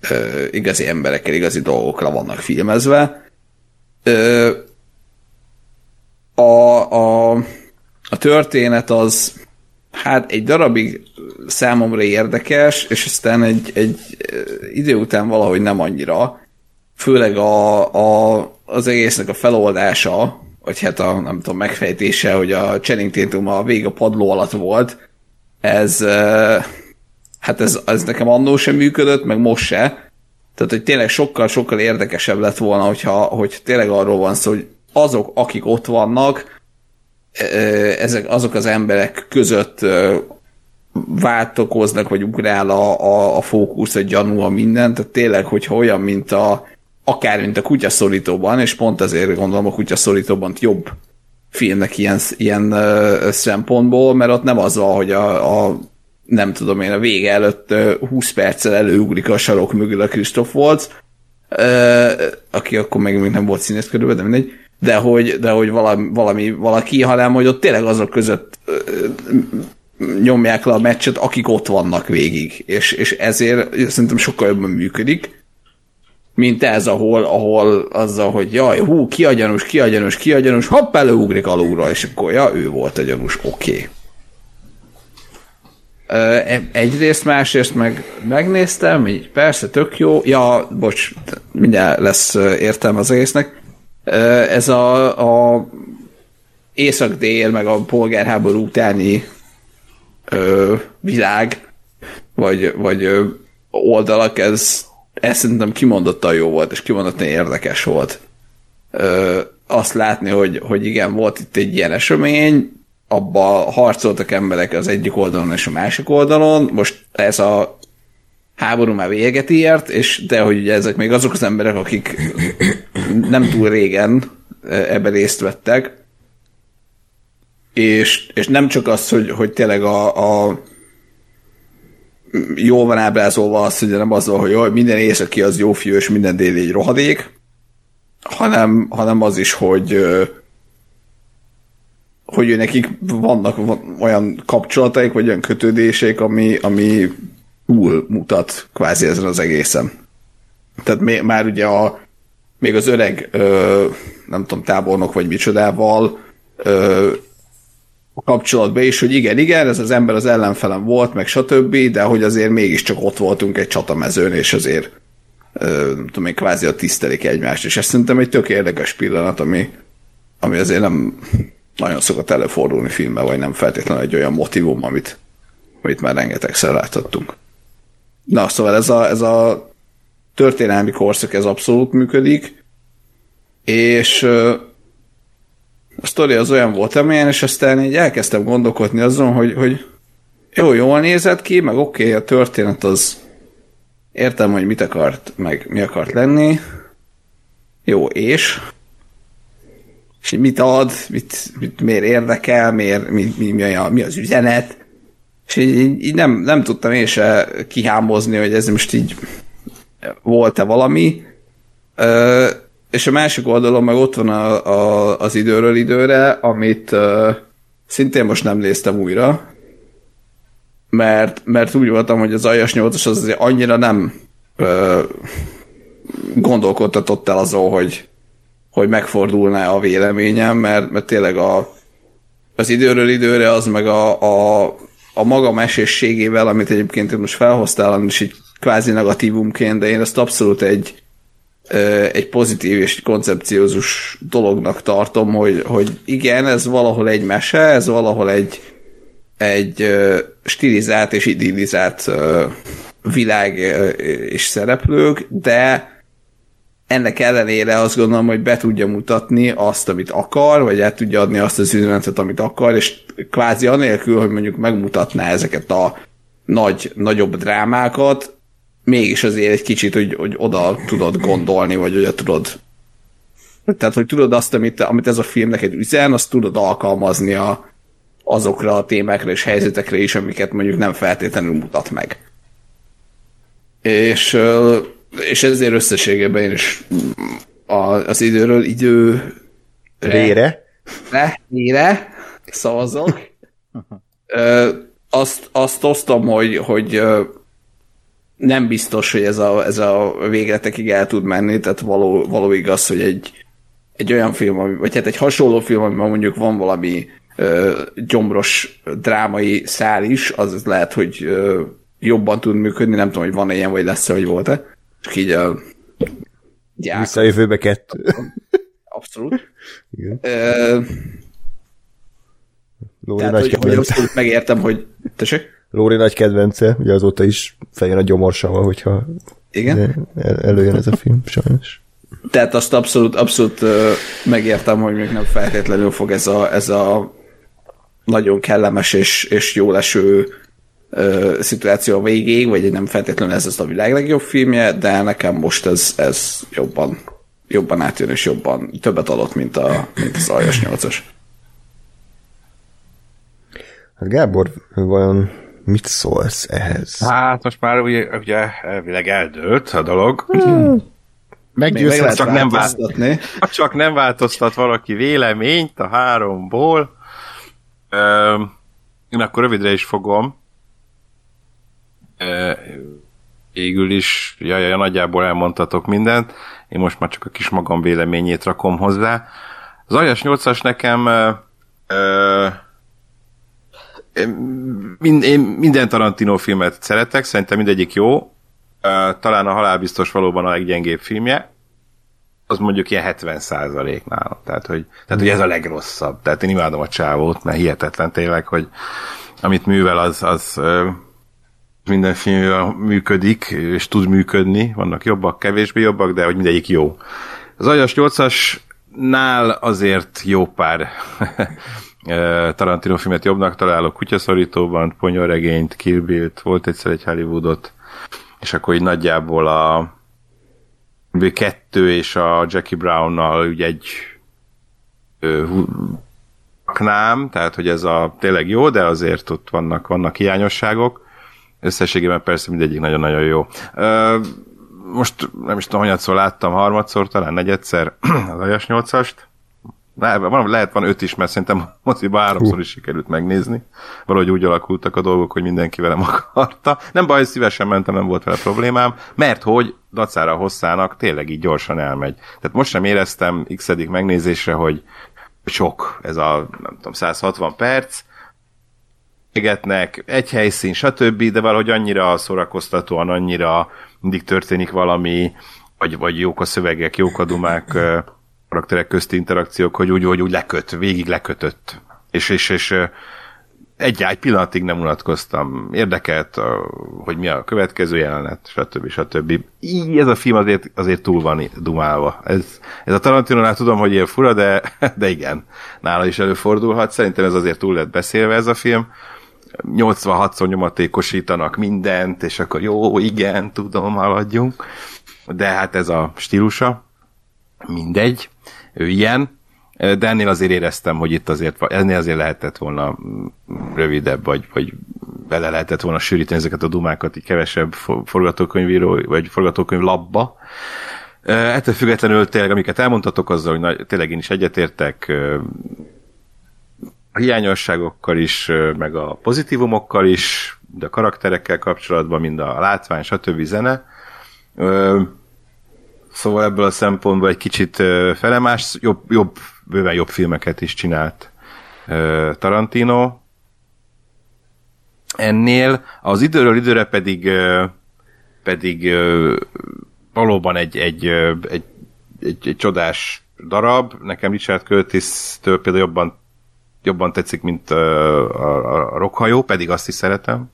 B: ö, igazi emberekkel, igazi dolgokra vannak filmezve, Ö, a, a, a történet az hát egy darabig számomra érdekes, és aztán egy, egy idő után valahogy nem annyira. Főleg a, a, az egésznek a feloldása, vagy hát a nem tudom, megfejtése, hogy a Channing Tatum a vég a padló alatt volt, ez hát ez, ez nekem annó sem működött, meg most se. Tehát, hogy tényleg sokkal-sokkal érdekesebb lett volna, hogyha, hogy tényleg arról van szó, hogy azok, akik ott vannak, ezek azok az emberek között váltokoznak, vagy ugrál a, a, a fókusz, a gyanú, a minden, tehát tényleg, hogyha olyan, mint a akár mint a kutyaszorítóban, és pont ezért gondolom a kutyaszorítóban jobb filmnek ilyen, ilyen szempontból, mert ott nem az van, hogy a, a nem tudom én, a vége előtt uh, 20 perccel előugrik a sarok mögül a Christoph Waltz, aki akkor még nem volt színész körülbelül, de mindegy, de hogy, de hogy valami, valami, valaki, hanem hogy ott tényleg azok között nyomják le a meccset, akik ott vannak végig, és, és ezért szerintem sokkal jobban működik mint ez, ahol, ahol azzal, hogy jaj, hú, ki a gyanús, ki a gyanús, ki a gyanús, hopp, előugrik alulra, és akkor, ja, ő volt a gyanús, oké. Okay. Egyrészt, másrészt meg megnéztem, így persze, tök jó. Ja, bocs, mindjárt lesz értelme az egésznek. Ez a, a észak-dél, meg a polgárháború utáni ö, világ, vagy, vagy ö, oldalak, ez ez szerintem kimondottan jó volt, és kimondottan érdekes volt. Ö, azt látni, hogy, hogy igen, volt itt egy ilyen esemény, abba harcoltak emberek az egyik oldalon és a másik oldalon, most ez a háború már véget ért, és de hogy ugye ezek még azok az emberek, akik nem túl régen ebben részt vettek, és, és nem csak az, hogy, hogy tényleg a, a jól van ábrázolva az, hogy nem az van, hogy jaj, minden északi az jó fiú, és minden déli egy rohadék, hanem, hanem az is, hogy hogy nekik vannak olyan kapcsolataik, vagy olyan kötődések, ami, ami túl mutat kvázi ezen az egészen. Tehát már ugye a, még az öreg, ö, nem tudom, tábornok vagy micsodával ö, kapcsolatban is, hogy igen, igen, ez az ember az ellenfelem volt, meg stb., de hogy azért mégiscsak ott voltunk egy csatamezőn, és azért nem tudom én, kvázi a tisztelik egymást, és ez szerintem egy tök érdekes pillanat, ami, ami azért nem nagyon szokott előfordulni filmben, vagy nem feltétlenül egy olyan motivum, amit, amit már rengetegszer láthattunk. Na, szóval ez a, ez a történelmi korszak, ez abszolút működik, és a sztori az olyan volt, amilyen, és aztán így elkezdtem gondolkodni azon, hogy, hogy jó, jól nézett ki, meg oké, okay, a történet az értem, hogy mit akart, meg mi akart lenni. Jó, és? És mit ad, mit, mit miért érdekel, miért, mi, mi, mi, a, mi az üzenet. És így, így nem, nem tudtam én se kihámozni, hogy ez most így volt-e valami. Ö, és a másik oldalon meg ott van a, a, az időről időre, amit szintén most nem néztem újra, mert, mert úgy voltam, hogy az Ajas 8-as az azért annyira nem uh, gondolkodtatott el azon, hogy, hogy megfordulná a véleményem, mert, mert tényleg a, az időről időre az meg a, a, a maga mesésségével, amit egyébként most felhoztál, és így kvázi negatívumként, de én ezt abszolút egy, egy pozitív és koncepciózus dolognak tartom, hogy, hogy igen, ez valahol egy mese, ez valahol egy, egy stilizált és idillizált világ és szereplők, de ennek ellenére azt gondolom, hogy be tudja mutatni azt, amit akar, vagy el tudja adni azt az üzenetet, amit akar, és kvázi anélkül, hogy mondjuk megmutatná ezeket a nagy, nagyobb drámákat, mégis azért egy kicsit, hogy, hogy oda tudod gondolni, vagy hogy tudod tehát, hogy tudod azt, amit, amit ez a film neked üzen, azt tudod alkalmazni a, azokra a témákra és helyzetekre is, amiket mondjuk nem feltétlenül mutat meg. És, és ezért összességében én is az időről idő
A: Rére.
B: Re, rére szavazok. <laughs> azt, azt osztom, hogy, hogy nem biztos, hogy ez a, ez a végletekig el tud menni, tehát való, való igaz, hogy egy, egy olyan film, vagy hát egy hasonló film, amiben mondjuk van valami ö, gyomros drámai szál is, az lehet, hogy ö, jobban tud működni, nem tudom, hogy van ilyen, vagy lesz vagy volt-e. Csak így a gyák,
A: Visszajövőbe kettő.
B: abszolút.
A: Igen.
B: Ö,
A: Lóri
B: tehát, hogy, hogy abszolút megértem, hogy... Tessék?
A: Lóri nagy kedvence, ugye azóta is fejön a gyomorsával, hogyha
B: Igen?
A: el- előjön ez a film, sajnos.
B: Tehát azt abszolút, abszolút megértem, hogy még nem feltétlenül fog ez a, ez a nagyon kellemes és, és jól eső ö, szituáció a végéig, vagy nem feltétlenül ez az a világ legjobb filmje, de nekem most ez, ez jobban, jobban átjön, és jobban többet adott, mint, a, mint az aljas 8-as.
A: Hát Gábor, vajon mit szólsz ehhez?
D: Hát most már ugye, ugye elvileg eldőlt a dolog.
B: Meg
E: Meggyőzhet.
B: lehet
D: csak nem
B: változtatni.
D: Ha <laughs> csak nem változtat valaki véleményt a háromból, ö, én akkor rövidre is fogom. Ö, végül is, ja, ja, nagyjából elmondtatok mindent, én most már csak a kis magam véleményét rakom hozzá. Az Aljas 8-as nekem ö, ö, Mind, én minden Tarantino filmet szeretek, szerintem mindegyik jó. Talán a Halálbiztos valóban a leggyengébb filmje. Az mondjuk ilyen 70 százalék nálam. Tehát, hogy, tehát, hogy ez a legrosszabb. Tehát én imádom a csávót, mert hihetetlen tényleg, hogy amit művel, az, az minden film működik, és tud működni. Vannak jobbak, kevésbé jobbak, de hogy mindegyik jó. Az Ajas 8-asnál azért jó pár Tarantino filmet jobbnak találok. Kutyaszorítóban, Ponyoregényt, Kill Bill-t, volt egyszer egy Hollywoodot, és akkor így nagyjából a kettő és a Jackie Brownnal ugye egy ö, raknám, tehát hogy ez a tényleg jó, de azért ott vannak, vannak hiányosságok. Összességében persze mindegyik nagyon-nagyon jó. Ö, most nem is tudom, hanyatszor láttam, harmadszor, talán negyedszer <clears throat> az Ajas 8-ast. Van, lehet van öt is, mert szerintem moziba háromszor is sikerült megnézni. Valahogy úgy alakultak a dolgok, hogy mindenki velem <laughs> akarta. Nem baj, szívesen mentem, nem volt vele problémám, mert hogy dacára hosszának tényleg így gyorsan elmegy. Tehát most sem éreztem x megnézésre, hogy sok ez a, nem tudom, 160 perc, égetnek, egy helyszín, stb., de valahogy annyira szórakoztatóan, annyira mindig történik valami, vagy, vagy jók a szövegek, jók a dumák, karakterek közti interakciók, hogy úgy, hogy úgy leköt, végig lekötött. És, és, és egy, egy pillanatig nem unatkoztam. Érdekelt, hogy mi a következő jelenet, stb. stb. Így ez a film azért, azért túl van dumálva. Ez, ez a Tarantinonál tudom, hogy ilyen fura, de, de igen, nála is előfordulhat. Szerintem ez azért túl lett beszélve ez a film. 86-szor nyomatékosítanak mindent, és akkor jó, igen, tudom, haladjunk. De hát ez a stílusa, mindegy, ő ilyen, de ennél azért éreztem, hogy itt azért, ennél azért lehetett volna mm, rövidebb, vagy, vagy bele lehetett volna sűríteni ezeket a dumákat, így kevesebb for- forgatókönyvíró, vagy forgatókönyv labba. Ettől függetlenül tényleg, amiket elmondtatok, azzal, hogy nagy- tényleg én is egyetértek, a hiányosságokkal is, meg a pozitívumokkal is, de a karakterekkel kapcsolatban, mind a látvány, stb. zene. Szóval ebből a szempontból egy kicsit felemás, jobb, jobb, bőven jobb filmeket is csinált Tarantino. Ennél az időről időre pedig pedig valóban egy, egy, egy, egy, egy csodás darab. Nekem Richard Curtis-től például jobban, jobban tetszik, mint a, a, a Rockhajó, pedig azt is szeretem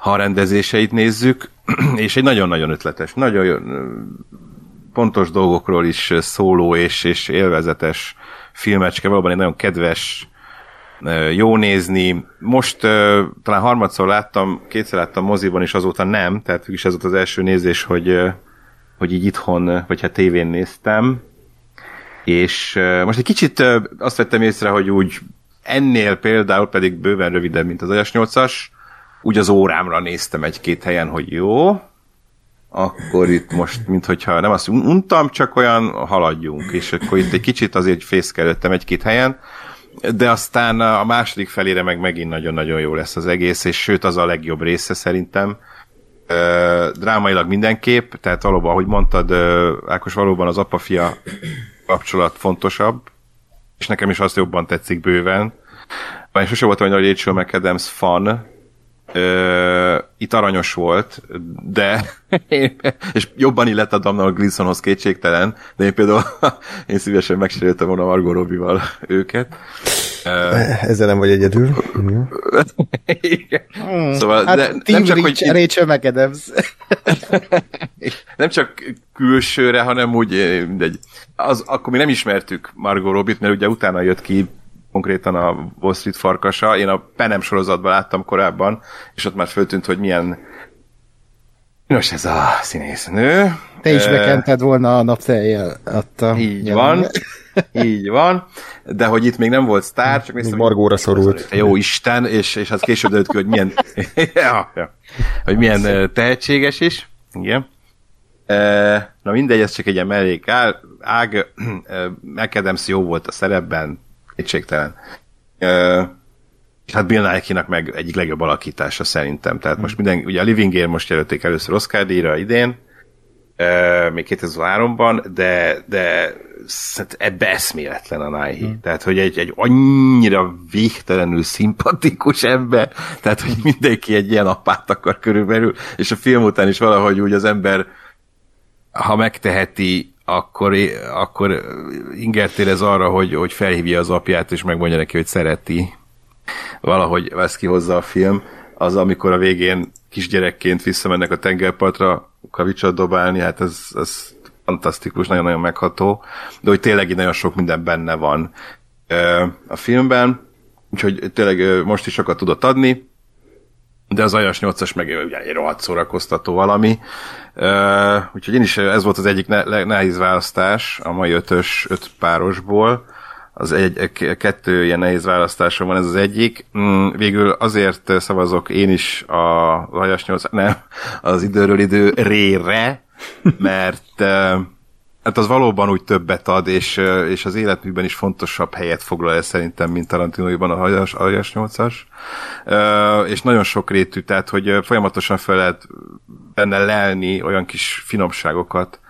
D: ha a rendezéseit nézzük, <clears throat> és egy nagyon-nagyon ötletes, nagyon pontos dolgokról is szóló és, és élvezetes filmecske, valóban egy nagyon kedves, jó nézni. Most talán harmadszor láttam, kétszer láttam moziban, és azóta nem, tehát is ez volt az első nézés, hogy, hogy így itthon, vagy hát tévén néztem, és most egy kicsit azt vettem észre, hogy úgy ennél például pedig bőven rövidebb, mint az Ajas 8-as, úgy az órámra néztem egy-két helyen, hogy jó, akkor itt most, minthogyha nem azt un- untam, csak olyan haladjunk, és akkor itt egy kicsit azért fészkelődtem egy-két helyen, de aztán a második felére meg megint nagyon-nagyon jó lesz az egész, és sőt az a legjobb része szerintem. Ö, drámailag mindenképp, tehát valóban, ahogy mondtad, ö, Ákos, valóban az apa-fia kapcsolat fontosabb, és nekem is az jobban tetszik bőven. Már sose voltam egy Rachel McAdams fan, Ö, itt aranyos volt, de <laughs> és jobban illett a Damnal Gleasonhoz kétségtelen, de én például <laughs> én szívesen megsérültem volna Margot Robbie-val őket.
A: Ezzel nem vagy egyedül.
D: Igen. Szóval,
E: Hát
D: de nem csak, hogy
E: Rachel McAdams. <laughs>
D: nem csak külsőre, hanem úgy, eh, mindegy. Az, akkor mi nem ismertük Margot Robbie-t, mert ugye utána jött ki konkrétan a Wall Street farkasa. Én a Penem sorozatban láttam korábban, és ott már föltűnt, hogy milyen Nos, ez a színésznő.
E: Te is bekented volna a napteljel.
D: Így
E: jelen-
D: van. <laughs> Így van. De hogy itt még nem volt sztár, csak néztem,
A: Margóra szorult.
D: Jó Isten, és, és hát később derült ki, hogy milyen, <laughs> ja, ja, hogy milyen tehetséges is. Igen. Na mindegy, ez csak egy ilyen mellék ág. ág McAdams jó volt a szerepben, kétségtelen. És hát Bill Nike-nak meg egyik legjobb alakítása szerintem. Tehát most minden, ugye a Livingért most jelölték először Oscar díjra idén, e, még 2003-ban, de, de ebbe eszméletlen a Nike. Hmm. Tehát, hogy egy, egy annyira végtelenül szimpatikus ember, tehát, hogy mindenki egy ilyen apát akar körülbelül, és a film után is valahogy úgy az ember, ha megteheti, akkor, akkor ingertérez arra, hogy, hogy felhívja az apját, és megmondja neki, hogy szereti. Valahogy vesz ki hozzá a film. Az, amikor a végén kisgyerekként visszamennek a tengerpartra kavicsot dobálni, hát ez, ez fantasztikus, nagyon-nagyon megható, de hogy tényleg így nagyon sok minden benne van a filmben, úgyhogy tényleg most is sokat tudott adni, de az Ajas 8-as meg ugye egy rohadt szórakoztató valami. Uh, úgyhogy én is, ez volt az egyik ne- nehéz választás a mai ötös, öt párosból. Az egy, kettő ilyen nehéz választásom van, ez az egyik. Mm, végül azért szavazok én is a az Ajas 8, nem, az időről idő rére, mert uh, Hát az valóban úgy többet ad, és, és az életműben is fontosabb helyet foglal el szerintem, mint Tarantinóiban a Hajas, Hajas 8-as. Ö, És nagyon sok rétű, tehát hogy folyamatosan fel lehet benne lelni olyan kis finomságokat,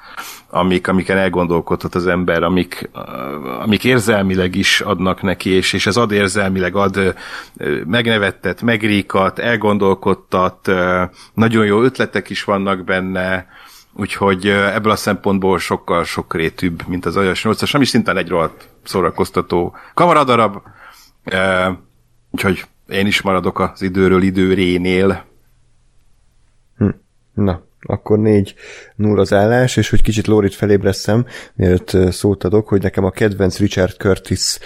D: amik, amiken elgondolkodhat az ember, amik, amik érzelmileg is adnak neki, és, és ez ad érzelmileg, ad megnevettet, megríkat, elgondolkodtat, nagyon jó ötletek is vannak benne, Úgyhogy ebből a szempontból sokkal sokrétűbb, mint az Ajas 8-as, ami szintén egy rohadt szórakoztató kamaradarab. Ö, Úgyhogy én is maradok az időről időrénél.
A: Na, akkor négy null az állás, és hogy kicsit Lórit felébreszem, mielőtt szót adok, hogy nekem a kedvenc Richard Curtis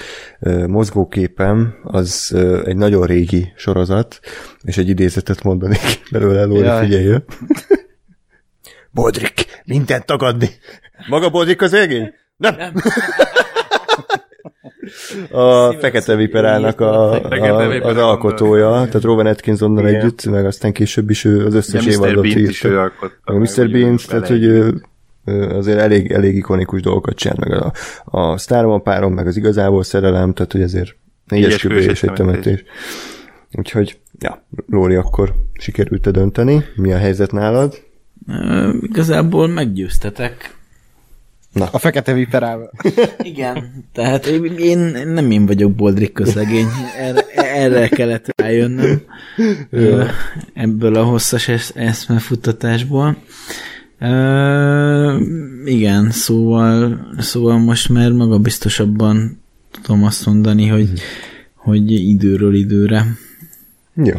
A: mozgóképem az egy nagyon régi sorozat, és egy idézetet mondanék <laughs> belőle, Lóri,
E: Jaj.
A: figyeljél. Bodrik, mindent tagadni. Maga Bodrik az égény? Nem. Nem. <laughs> A Fekete Viperának a,
D: Fekete
A: a, az alkotója, tehát Rowan Atkinsonnal
D: Igen.
A: együtt, meg aztán később is ő az összes
D: Mr.
A: évadot írta.
D: ő alkotta.
A: Meg Mr. Bean, tehát hogy azért elég, elég ikonikus dolgokat csinál, meg a, a sztárom a párom, meg az igazából szerelem, tehát hogy ezért négyes kübé és egy
D: és temetés.
A: Úgyhogy, ja, Lóri, akkor sikerült dönteni. Mi a helyzet nálad?
C: Ö, Igazából meggyőztetek.
E: A fekete viperával. <laughs>
C: Igen, tehát én, nem én vagyok Boldrik közlegény, erre, erre kellett rájönnöm <laughs> Ö, ebből a hosszas esz- eszmefuttatásból. Ö, igen, szóval, szóval most már magabiztosabban tudom azt mondani, hogy, hogy időről időre.
A: Jó.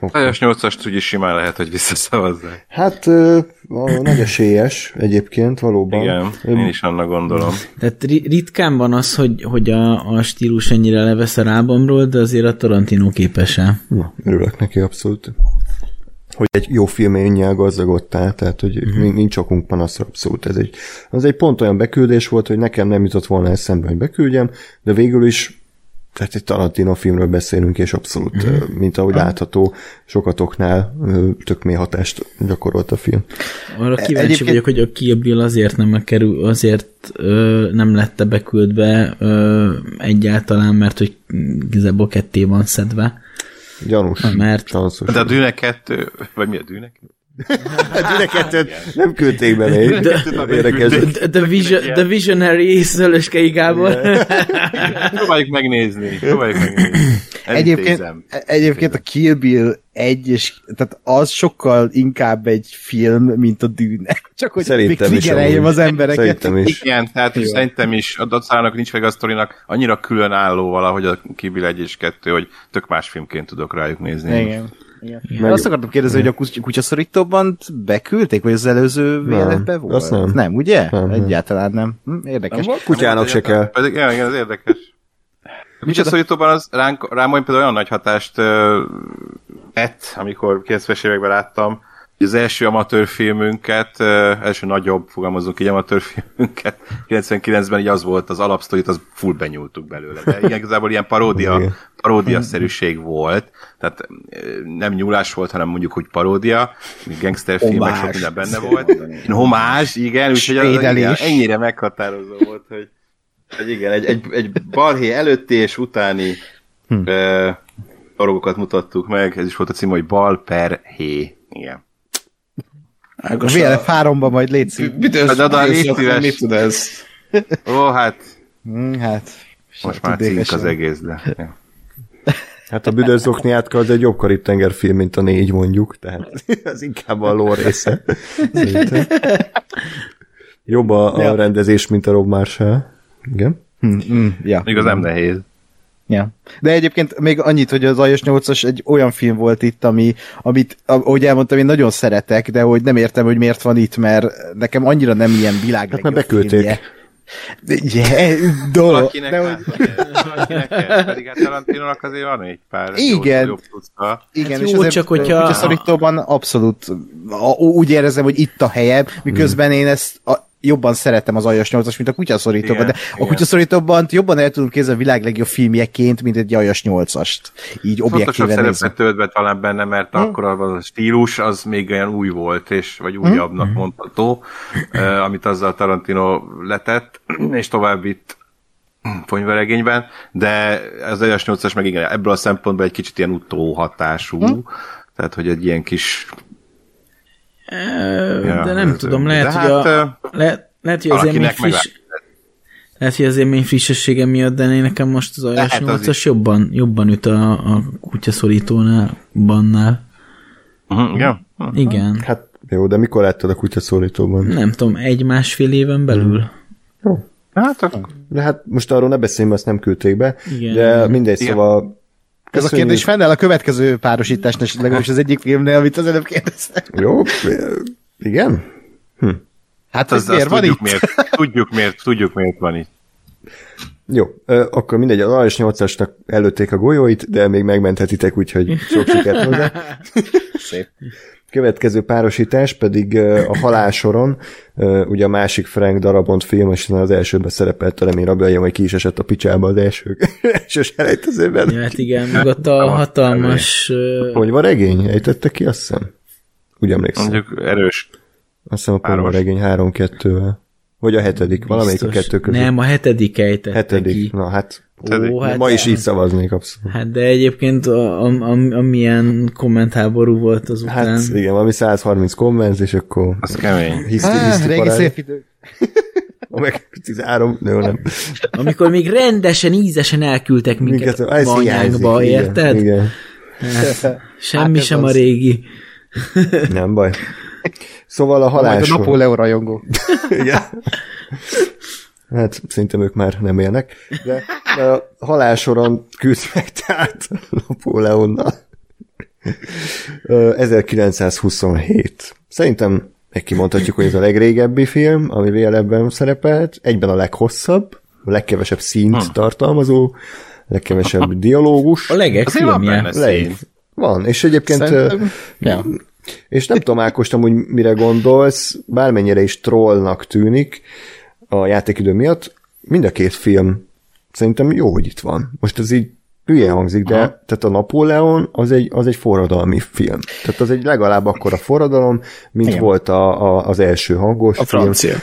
D: Ajas 8-ast úgyis simán lehet, hogy visszaszavazzák.
A: Hát ö, nagy esélyes egyébként, valóban.
D: Igen, én is annak gondolom.
C: Tehát ri- ritkán van az, hogy, hogy a, a stílus ennyire levesz a lábamról, de azért a Tarantino képes-e.
A: Na, örülök neki abszolút. Hogy egy jó filménnyel gazdagodtál, tehát hogy uh-huh. nincs okunk panaszra abszolút. Ez egy, az egy pont olyan beküldés volt, hogy nekem nem jutott volna eszembe, hogy beküldjem, de végül is tehát egy Tarantino filmről beszélünk, és abszolút, uh-huh. mint ahogy látható, sokatoknál tök mély hatást gyakorolt a film.
C: Arra kíváncsi
E: Egyébként-
C: vagyok, hogy a Kill Bill azért nem kerül, azért ö, nem lett beküldve ö, egyáltalán, mert hogy igazából ketté van szedve.
A: Gyanús.
C: Mert-.
D: De a Dűne 2, vagy mi a Dűne?
A: Hát mind a kettőt nem küldték be még. Érdekes.
C: The, the, vision, the Visionary Szölöskei Gábor.
D: Próbáljuk megnézni. Próbáljuk megnézni.
E: Egyébként, egyébként a Kill Bill egy, és tehát az sokkal inkább egy film, mint a dűne. <laughs> Csak hogy
A: Szerintem
E: még
A: is
E: az embereket.
A: Szerintem is.
D: Igen, tehát is szerintem is a dacának nincs meg a sztorinak annyira különálló valahogy a Kibil 1 és 2, hogy tök más filmként tudok rájuk nézni.
E: Igen. Igen. Meg... Azt akartam kérdezni, hogy a kuty- kutyaszorítóban beküldték, vagy az előző véletben volt?
A: azt nem.
E: Nem, ugye?
A: Nem, nem.
E: Egyáltalán nem. Hm, érdekes.
A: A kutyának se kell.
D: Pedig, igen, igen, ez érdekes. A kutyaszorítóban az ránk, rám olyan például olyan nagy hatást ö, tett, amikor 90-es években láttam, az első amatőrfilmünket, első nagyobb, fogalmazunk így amatőrfilmünket, 99-ben így az volt, az alapsztorit, az full benyúltuk belőle. De igen, igazából ilyen paródia, paródiaszerűség volt, tehát nem nyúlás volt, hanem mondjuk úgy paródia, gangsterfilmek, sok
E: Homás.
D: minden benne volt. Homás, igen, úgyhogy az, igen, ennyire meghatározó volt, hogy hogy igen, egy, egy, egy balhé előtti és utáni hm. dolgokat mutattuk meg, ez is volt a cím, hogy bal per hé. Igen.
E: A VLF 3-ban majd légy szív.
D: Szíves.
B: Mit tud ez?
D: Ó, hát
E: Hm, hát.
D: most már cink az egész, de...
A: Hát a büdös zokniátka az egy jobb karib film, mint a négy mondjuk, tehát <laughs> az inkább a lore része. Jobb a, a
E: Ja.
A: rendezés, mint a Rob Marshall. Igen.
E: Hm, hm, ja.
D: Még az nem nehéz.
E: Ja. De egyébként még annyit, hogy az Ajos 8-as egy olyan film volt itt, ami, amit, ahogy elmondtam, én nagyon szeretek, de hogy nem értem, hogy miért van itt, mert nekem annyira nem ilyen világ
A: Hát mert beküldték.
E: Yeah, dolog.
D: Valakinek,
E: De,
D: hát,
E: hogy,
D: valakinek kell, pedig hát Tarantinónak azért van egy pár
E: Igen.
D: jó,
E: igen,
C: Hát
E: és
C: jó,
E: azért
C: csak hogyha-
E: a szorítóban abszolút a- úgy érzem, hogy itt a helyem, miközben én ezt a, jobban szeretem az Ajas 8-as, mint a kutyaszorítóban,
D: Igen,
E: de a
D: igen.
E: kutyaszorítóban jobban el tudom képzelni a világ legjobb filmjeként, mint egy Ajas 8-ast. Így
D: Fontosabb
E: objektíven nézve.
D: szerepet tölt be talán benne, mert
E: Hm?
D: akkor az a stílus az még olyan új volt, és, vagy újabbnak
E: Hm?
D: mondható, eh, amit azzal Tarantino letett, és tovább vitt ponyveregényben, de az Ajas 8-as meg igen, ebből a szempontból egy kicsit ilyen utóhatású,
E: Hm?
D: tehát hogy egy ilyen kis
C: De nem
D: ez-
C: tudom, lehet,
D: de
C: hogy,
D: hát,
C: a, le, lehet, hogy az élmény friss, lehet, hogy az élmény frissessége miatt, de én nekem most az
D: az
C: 8-as jobban, jobban üt a, a kutyaszorítónál, bannál.
D: Uh-huh, igen?
C: Igen.
A: Hát jó, de mikor láttad a kutyaszólítóban?
C: Nem tudom, egy-másfél éven belül.
A: Jó.
D: Hát akkor
A: De hát most arról ne beszéljünk, mert azt nem küldték be.
C: Igen.
A: De mindegy,
D: Igen.
A: szóval
E: Ez a kérdés fennáll a következő párosításnál, és legalábbis az egyik filmnél, amit az előbb kérdeztem.
A: Jó, igen?
E: Hát
D: az,
E: ez miért
D: azt
E: van
D: tudjuk,
E: itt?
D: miért, tudjuk, miért, tudjuk, miért van itt.
A: Jó, akkor mindegy, az AS 8-asnak előtték a golyóit, de még megmenthetitek, úgyhogy sok sikert hozzá.
E: Szép.
A: Következő párosítás pedig a halálsoron, ö, ugye a másik Frank Darabont film, és az elsőben szerepelt a remény rabjai, majd ki is esett a picsába az első, <laughs> első selejtezőben.
C: Ja, hát igen, meg ott a hatalmas...
A: Hogy van regény? Ejtette ki, azt hiszem? Úgy emlékszem.
D: Mondjuk erős.
A: Azt hiszem a. Ponyva regény 3-2-vel. Vagy a hetedik, valamelyik a
C: biztos.
A: kettő között.
C: Nem, a hetedik ejtette
A: hetedik.
C: ki.
A: Na hát,
C: Ó, hát
A: ma is így szavaznék abszolút.
C: Hát de egyébként a, a, a, amilyen kommentháború volt azután.
A: Hát igen, valami 130 komment, és akkor
D: Az kemény.
A: hiszti,
E: Ah,
A: hiszti
E: régi
A: parád.
E: szép idő. <laughs>
A: Meg 13, jó, nem.
C: Amikor még rendesen, ízesen elküldtek minket,
A: Minket, ez
C: anyánkba, érted?
A: Igen, <laughs>
C: Semmi
E: Hát ez
C: sem a
E: az.
C: régi.
A: igen, nem baj. Szóval a
E: Majd a. Napóleon rajongó. <laughs>
A: Igen. Hát szerintem ők már nem élnek, de, de a halálsoron küld meg tehát Napóleonnal. Ö, 1927. Szerintem meg kimondhatjuk, hogy ez a legrégebbi film, ami VLF-ben szerepelt, egyben a leghosszabb, a legkevesebb színt tartalmazó, legkevesebb dialógus.
C: A
D: Azért van
A: Leg. Van, és egyébként
E: Szerintem, ja.
A: és nem tudom, Ákos, hogy mire gondolsz, bármennyire is trollnak tűnik a játékidő miatt, mind a két film szerintem jó, hogy itt van. Most ez így hülye hangzik, de
D: Aha.
A: tehát a Napóleon az egy, az egy forradalmi film. Tehát az egy legalább akkor a forradalom, mint
E: Igen.
A: volt a, a, az első hangos
B: A francia.
A: film.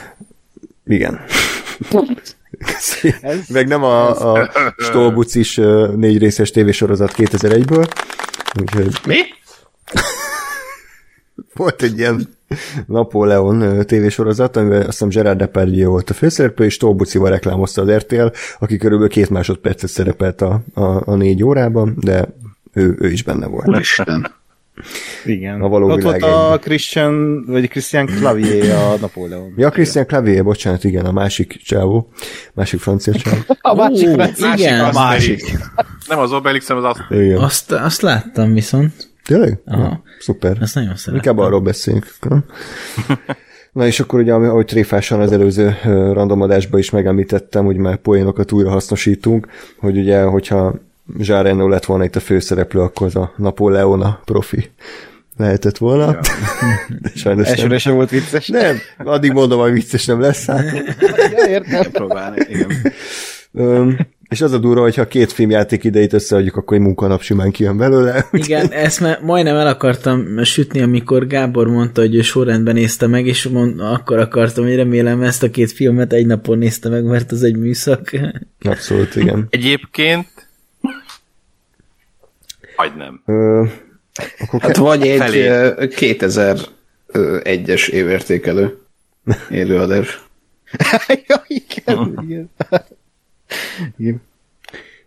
A: Igen. <laughs> Meg nem a, a Stolbucis négy részes tévésorozat 2001-ből. Úgyhogy
B: Mi?
A: Volt egy ilyen Napóleon tévésorozat, amiben azt hiszem Gerard Depardieu volt a főszereplő, és Tolbucival reklámozta az RTL, aki körülbelül két másodpercet szerepelt a, a, a négy órában, de ő, ő is benne volt.
B: Úristen.
E: Igen.
A: A való
E: Ott volt a. Christian, vagy Christian Clavier a Napóleon.
A: Ja, Christian Clavier, bocsánat, igen, a másik csávó, másik francia csávó. <laughs>
E: A másik
C: Ó,
E: francia.
C: igen.
D: Másik
E: másik.
D: Asterix. Nem az Obelix, hanem az Asterix.
A: Igen.
C: Azt, azt láttam viszont.
A: Tényleg?
C: Aha.
A: Ja, szuper.
C: Ezt nagyon szeretem.
A: Inkább arról beszéljünk. <laughs> Na és akkor ugye, ahogy tréfásan az előző ö, randomadásban is megemlítettem, hogy már poénokat újra hasznosítunk, hogy ugye, hogyha Jean Reno lett volna itt a főszereplő, akkor az a Napóleon a profi lehetett volna. Ja. <laughs> De sajnos nem.
E: Elsőre sem volt vicces.
A: Nem, addig mondom, hogy vicces nem lesz. Hát. <laughs>
E: Ja, értem.
B: Próbálni, igen.
A: Öm, és az a durva, hogyha a két filmjáték idejét összeadjuk, akkor egy munkanap simán kijön belőle. <laughs>
C: Igen, ezt már majdnem el akartam sütni, amikor Gábor mondta, hogy ő sorrendben nézte meg, és mond, akkor akartam, hogy remélem ezt a két filmet egy napon nézte meg, mert az egy műszak. <laughs>
A: Abszolút, igen.
D: Egyébként vagy nem.
A: Ö, akkor
B: Hát
A: ke-
B: vagy egy
D: Felé.
B: ö, 2001-es évértékelő <laughs> élőadás.
E: ja, igen, igen. Igen.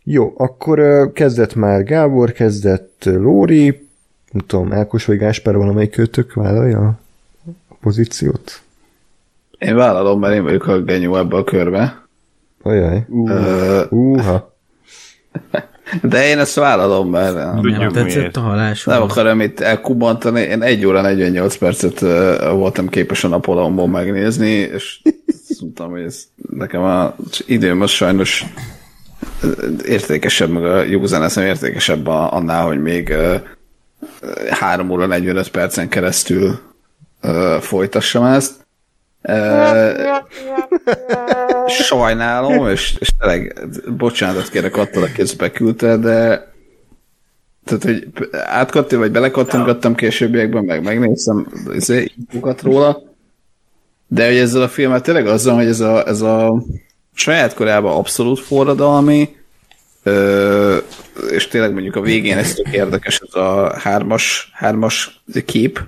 A: Jó, akkor kezdett már Gábor, kezdett Lóri, nem tudom, Ákos vagy Gáspár valamelyik kötök vállalja a pozíciót?
B: Én vállalom, mert én vagyok a genyó ebbe a körbe.
A: Ajaj.
B: Ö,
A: Úha. <laughs>
B: De én ezt vállalom, mert nem,
C: Nem
D: Tudjuk
C: tetszett
D: miért.
C: a halás.
B: nem akarom itt elkubantani. Én 1 óra 48 percet voltam képes a Napoleonból megnézni, és azt mondtam, hogy ez nekem a időm az sajnos értékesebb, meg a józan eszem értékesebb annál, hogy még ö, 3 óra 45 percen keresztül folytassam ezt. Sajnálom, és, és tényleg bocsánatot kérek attól, aki ezt beküldte, de tehát, hogy átkattam, vagy belekattingattam későbbiekben, meg megnéztem az infokat róla, de hogy ezzel a filmmel tényleg az hogy ez a, ez a saját korában abszolút forradalmi, ö, és tényleg mondjuk a végén ez tök érdekes, ez a hármas, hármas kép,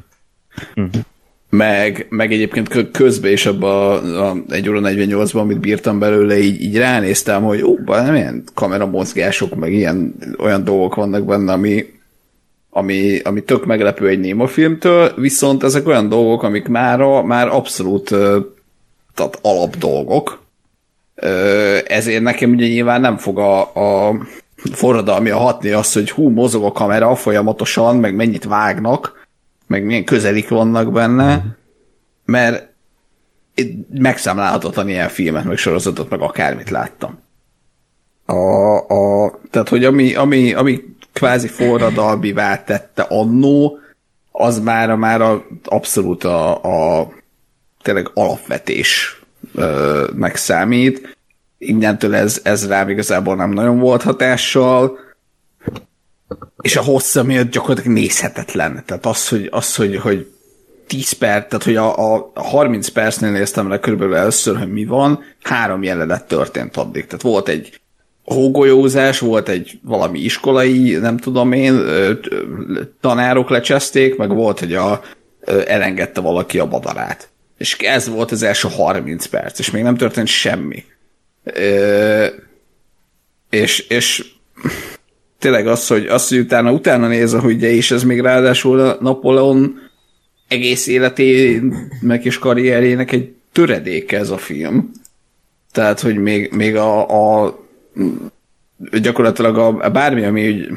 B: meg, meg egyébként kö- közben is abban a 1 óra 48-ban, amit bírtam belőle, így, így ránéztem, hogy ó, nem ilyen kameramozgások, meg ilyen olyan dolgok vannak benne, ami, ami, ami tök meglepő egy Néma filmtől, viszont ezek olyan dolgok, amik mára már abszolút tehát alap dolgok, ezért nekem ugye nyilván nem fog a, a forradalmi a hatni az, hogy hú, mozog a kamera folyamatosan, meg mennyit vágnak, meg milyen közelik vannak benne, mert itt megszámlálhatatlan ilyen filmet, meg sorozatot, meg akármit láttam. A, a, tehát, hogy ami, ami, ami kvázi forradalmivá tette annó, az már, már a, abszolút a, a tényleg alapvetés ö, megszámít. Innentől ez, ez rám igazából nem nagyon volt hatással, és a hossza miatt gyakorlatilag nézhetetlen. Tehát az, hogy, az, hogy, hogy 10 perc, tehát hogy a, a 30 percnél néztem le körülbelül először, hogy mi van, három jelenet történt addig. Tehát volt egy hógolyózás, volt egy valami iskolai, nem tudom én, tanárok lecseszték, meg volt, hogy a, elengedte valaki a badarát. És ez volt az első 30 perc, és még nem történt semmi. Ö, és, és tényleg az, hogy, az, hogy utána, utána nézve, hogy ugye, és ez még ráadásul a Napoleon egész életének és karrierjének egy töredéke ez a film. Tehát, hogy még, még a, a gyakorlatilag a, a bármi, ami úgy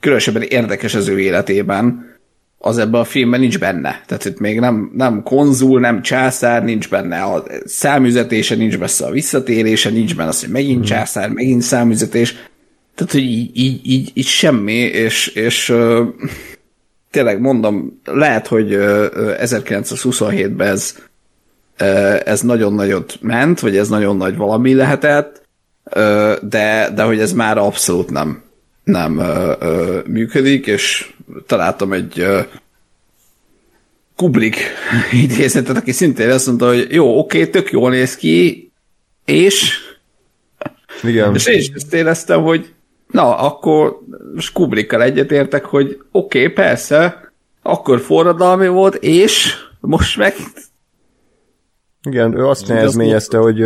B: különösebben érdekes az ő életében, az ebben a filmben nincs benne. Tehát itt még nem, nem konzul, nem császár, nincs benne a számüzetése, nincs benne a visszatérése, nincs benne az, hogy megint császár, megint számüzetés. Tehát, hogy így, így, így, így semmi, és, és ö, tényleg mondom, lehet, hogy ö, 1927-ben ez, ö, ez nagyon nagyot ment, vagy ez nagyon nagy valami lehetett, de, de hogy ez már abszolút nem, nem működik, és találtam egy ö, Kubrick <laughs> idézetet, aki szintén azt mondta, hogy jó, oké, tök jól néz ki, és
A: Igen.
B: és én is ezt éreztem, hogy na, akkor most Kubrickkal egyetértek, hogy oké, okay, persze, akkor forradalmi volt, és most meg
A: Igen, ő azt nehezményezte, hogy,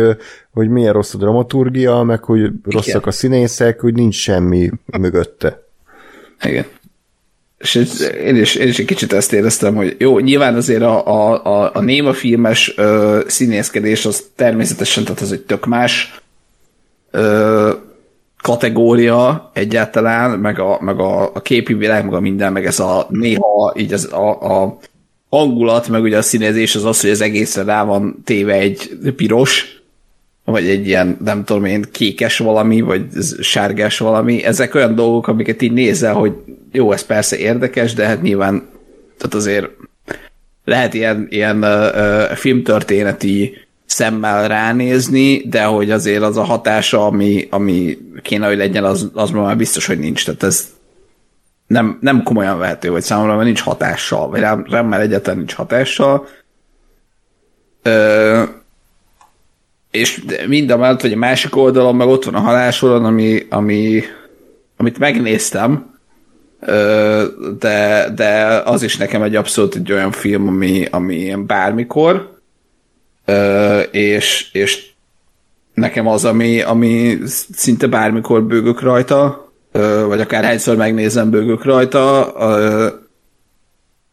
A: hogy milyen rossz a dramaturgia, meg hogy rosszak a színészek, hogy nincs semmi mögötte.
B: Igen. És én, is, én is egy kicsit ezt éreztem, hogy jó, nyilván azért a, a, a, a néma filmes ö, színészkedés az természetesen, tehát az egy tök más ö, kategória egyáltalán, meg a, meg a, a képi világ, meg a minden, meg ez a néha így az, a, a hangulat, meg ugye a színezés az az, hogy az egészre rá van téve egy piros, vagy egy ilyen, nem tudom én, kékes valami, vagy sárgás valami. Ezek olyan dolgok, amiket így nézel, hogy jó, ez persze érdekes, de hát nyilván tehát azért lehet ilyen, ilyen uh, filmtörténeti szemmel ránézni, de hogy azért az a hatása, ami, ami kéne, hogy legyen, az, az már biztos, hogy nincs. Tehát ez nem, nem komolyan vehető, vagy számomra mert nincs hatással, vagy rám, rám már egyáltalán nincs hatással. Ö, és mind a mellett, hogy a másik oldalon meg ott van a halálsoron, ami, ami, amit megnéztem, ö, de, de az is nekem egy abszolút egy olyan film, ami, ami ilyen bármikor, ö, és, és nekem az, ami, ami szinte bármikor bőgök rajta, vagy akár hányszor megnézem bőgök rajta,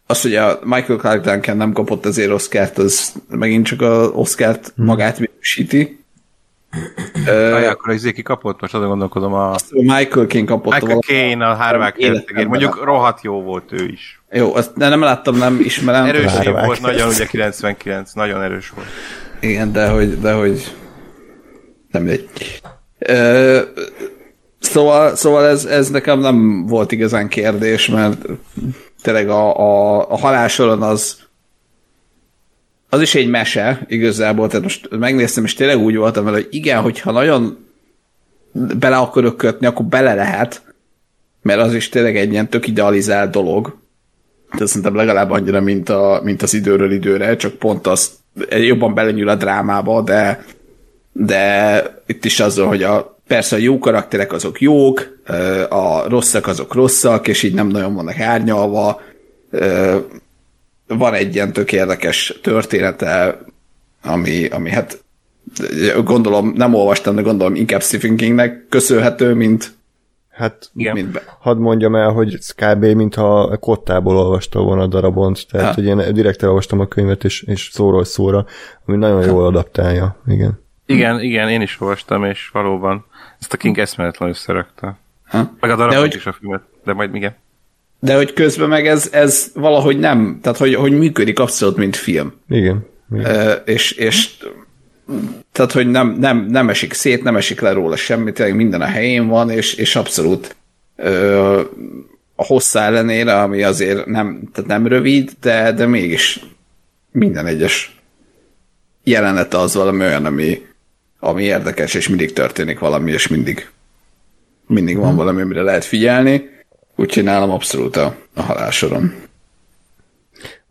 B: az, hogy a Michael Clark Duncan nem kapott ezért Oscárt, az megint csak az Oscárt magát minősíti.
D: Aj, akkor az ki kapott? Most azon gondolkodom a...
B: Michael King kapott
D: Michael Caine a Harvák hercegért. Mondjuk rohadt jó volt ő is.
B: Jó, azt de nem láttam, nem ismerem.
D: Erős év volt, nagyon ugye 99, nagyon erős volt.
B: Igen, de hogy, de hogy nem mindegy. Szóval, szóval ez, ez nekem nem volt igazán kérdés, mert tényleg a, a, a halálsoron az az is egy mese igazából, tehát most megnéztem, és tényleg úgy voltam vele, hogy igen, hogyha nagyon bele akarok kötni, akkor bele lehet, mert az is tényleg egy ilyen tök idealizált dolog. Tehát szerintem legalább annyira, mint, a, mint az időről időre, csak pont az jobban belenyúl a drámába, de, de itt is az, hogy a, persze a jó karakterek azok jók, a rosszak azok rosszak, és így nem nagyon vannak árnyalva. Van egy ilyen tök érdekes története, ami, ami hát gondolom, nem olvastam, de gondolom inkább Stephen Kingnek köszönhető, mint,
A: Hát
D: Igen.
B: mint be.
A: hadd mondjam el, hogy ez kb. mintha kottából olvasta volna a darabont, tehát
B: Ha.
A: hogy én direkt elolvastam a könyvet, és, és szóról szóra, ami nagyon jól adaptálja, igen.
D: Igen, igen, én is olvastam, és valóban ezt a King eszméletlen összerakta.
B: Ha?
D: Meg a darabot
B: hogy-
D: is a filmet, de majd igen.
B: De hogy közben meg ez, ez valahogy nem, tehát hogy, hogy működik abszolút, mint film.
A: Igen. igen.
B: Ö, és, és tehát, hogy nem, nem, nem esik szét, nem esik le róla semmi, tényleg minden a helyén van, és, és abszolút ö, a hosszá ellenére, ami azért nem, tehát nem rövid, de, de mégis minden egyes jelenete az valami olyan, ami, ami érdekes, és mindig történik valami, és mindig mindig van valami, amire lehet figyelni, úgyhogy nálam abszolút a, a halálsoron.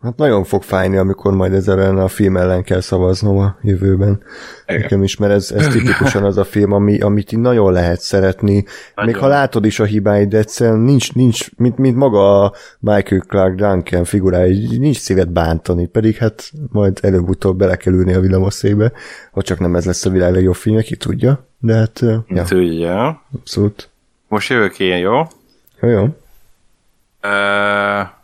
A: Hát nagyon fog fájni, amikor majd ezzel ellen a film ellen kell szavaznom a jövőben.
B: Igen.
A: Nekem is, mert ez, ez tipikusan az a film, ami, amit nagyon lehet szeretni. Még ha látod is a hibáit, de egyszerűen nincs, nincs mint, mint maga a Michael Clark Duncan figurája, nincs szívet bántani, pedig hát majd előbb-utóbb bele kell ülni a villamoszébe, ha csak nem ez lesz a világ legjobb filmje, ki tudja. De hát, ja,
D: Ja. Tudja.
A: abszolút.
D: Most jövök én, jó?
A: Jó, jó.
D: Uh,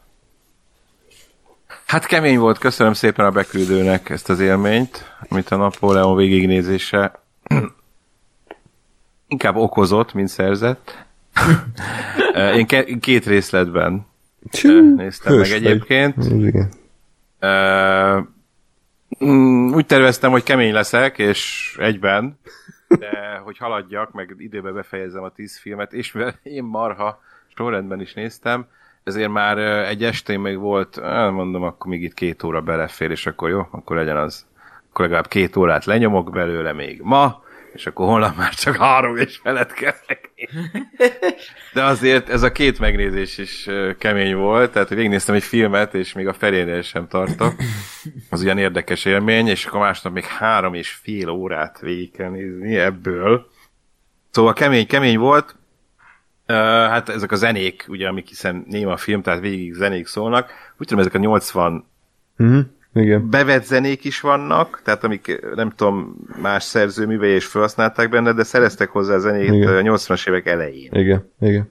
D: hát kemény volt, köszönöm szépen a beküldőnek ezt az élményt, amit a Napóleon végignézése <clears throat> inkább okozott, mint szerzett. Ö, én két részletben ö, néztem meg egyébként. Ö, mm, úgy terveztem, hogy kemény leszek, és egyben, de hogy haladjak, meg időbe befejezzem a tíz filmet, és mivel én marha sorrendben is néztem, ezért már egy estén még volt, á, mondom, akkor még itt két óra belefér, és akkor jó, akkor legyen az. Akkor legalább két órát lenyomok belőle még ma, és akkor holnap már csak három és felett megnézni. De azért ez a két megnézés is kemény volt, tehát hogy végignéztem egy filmet, és még a felénél sem tartok. Az ugyan érdekes élmény, és akkor másnap még három és fél órát végig kell nézni ebből. Szóval kemény, kemény volt. Uh, hát ezek a zenék, ugye, amik hiszen néma film, tehát végig zenék szólnak. Úgy tudom, ezek a 80
A: Mhm. Igen.
D: bevett zenék is vannak, tehát amik nem tudom, más szerzőművei is felhasználták benne, de szereztek hozzá zenét
A: Igen.
D: a 80-as évek elején.
A: Igen. Igen.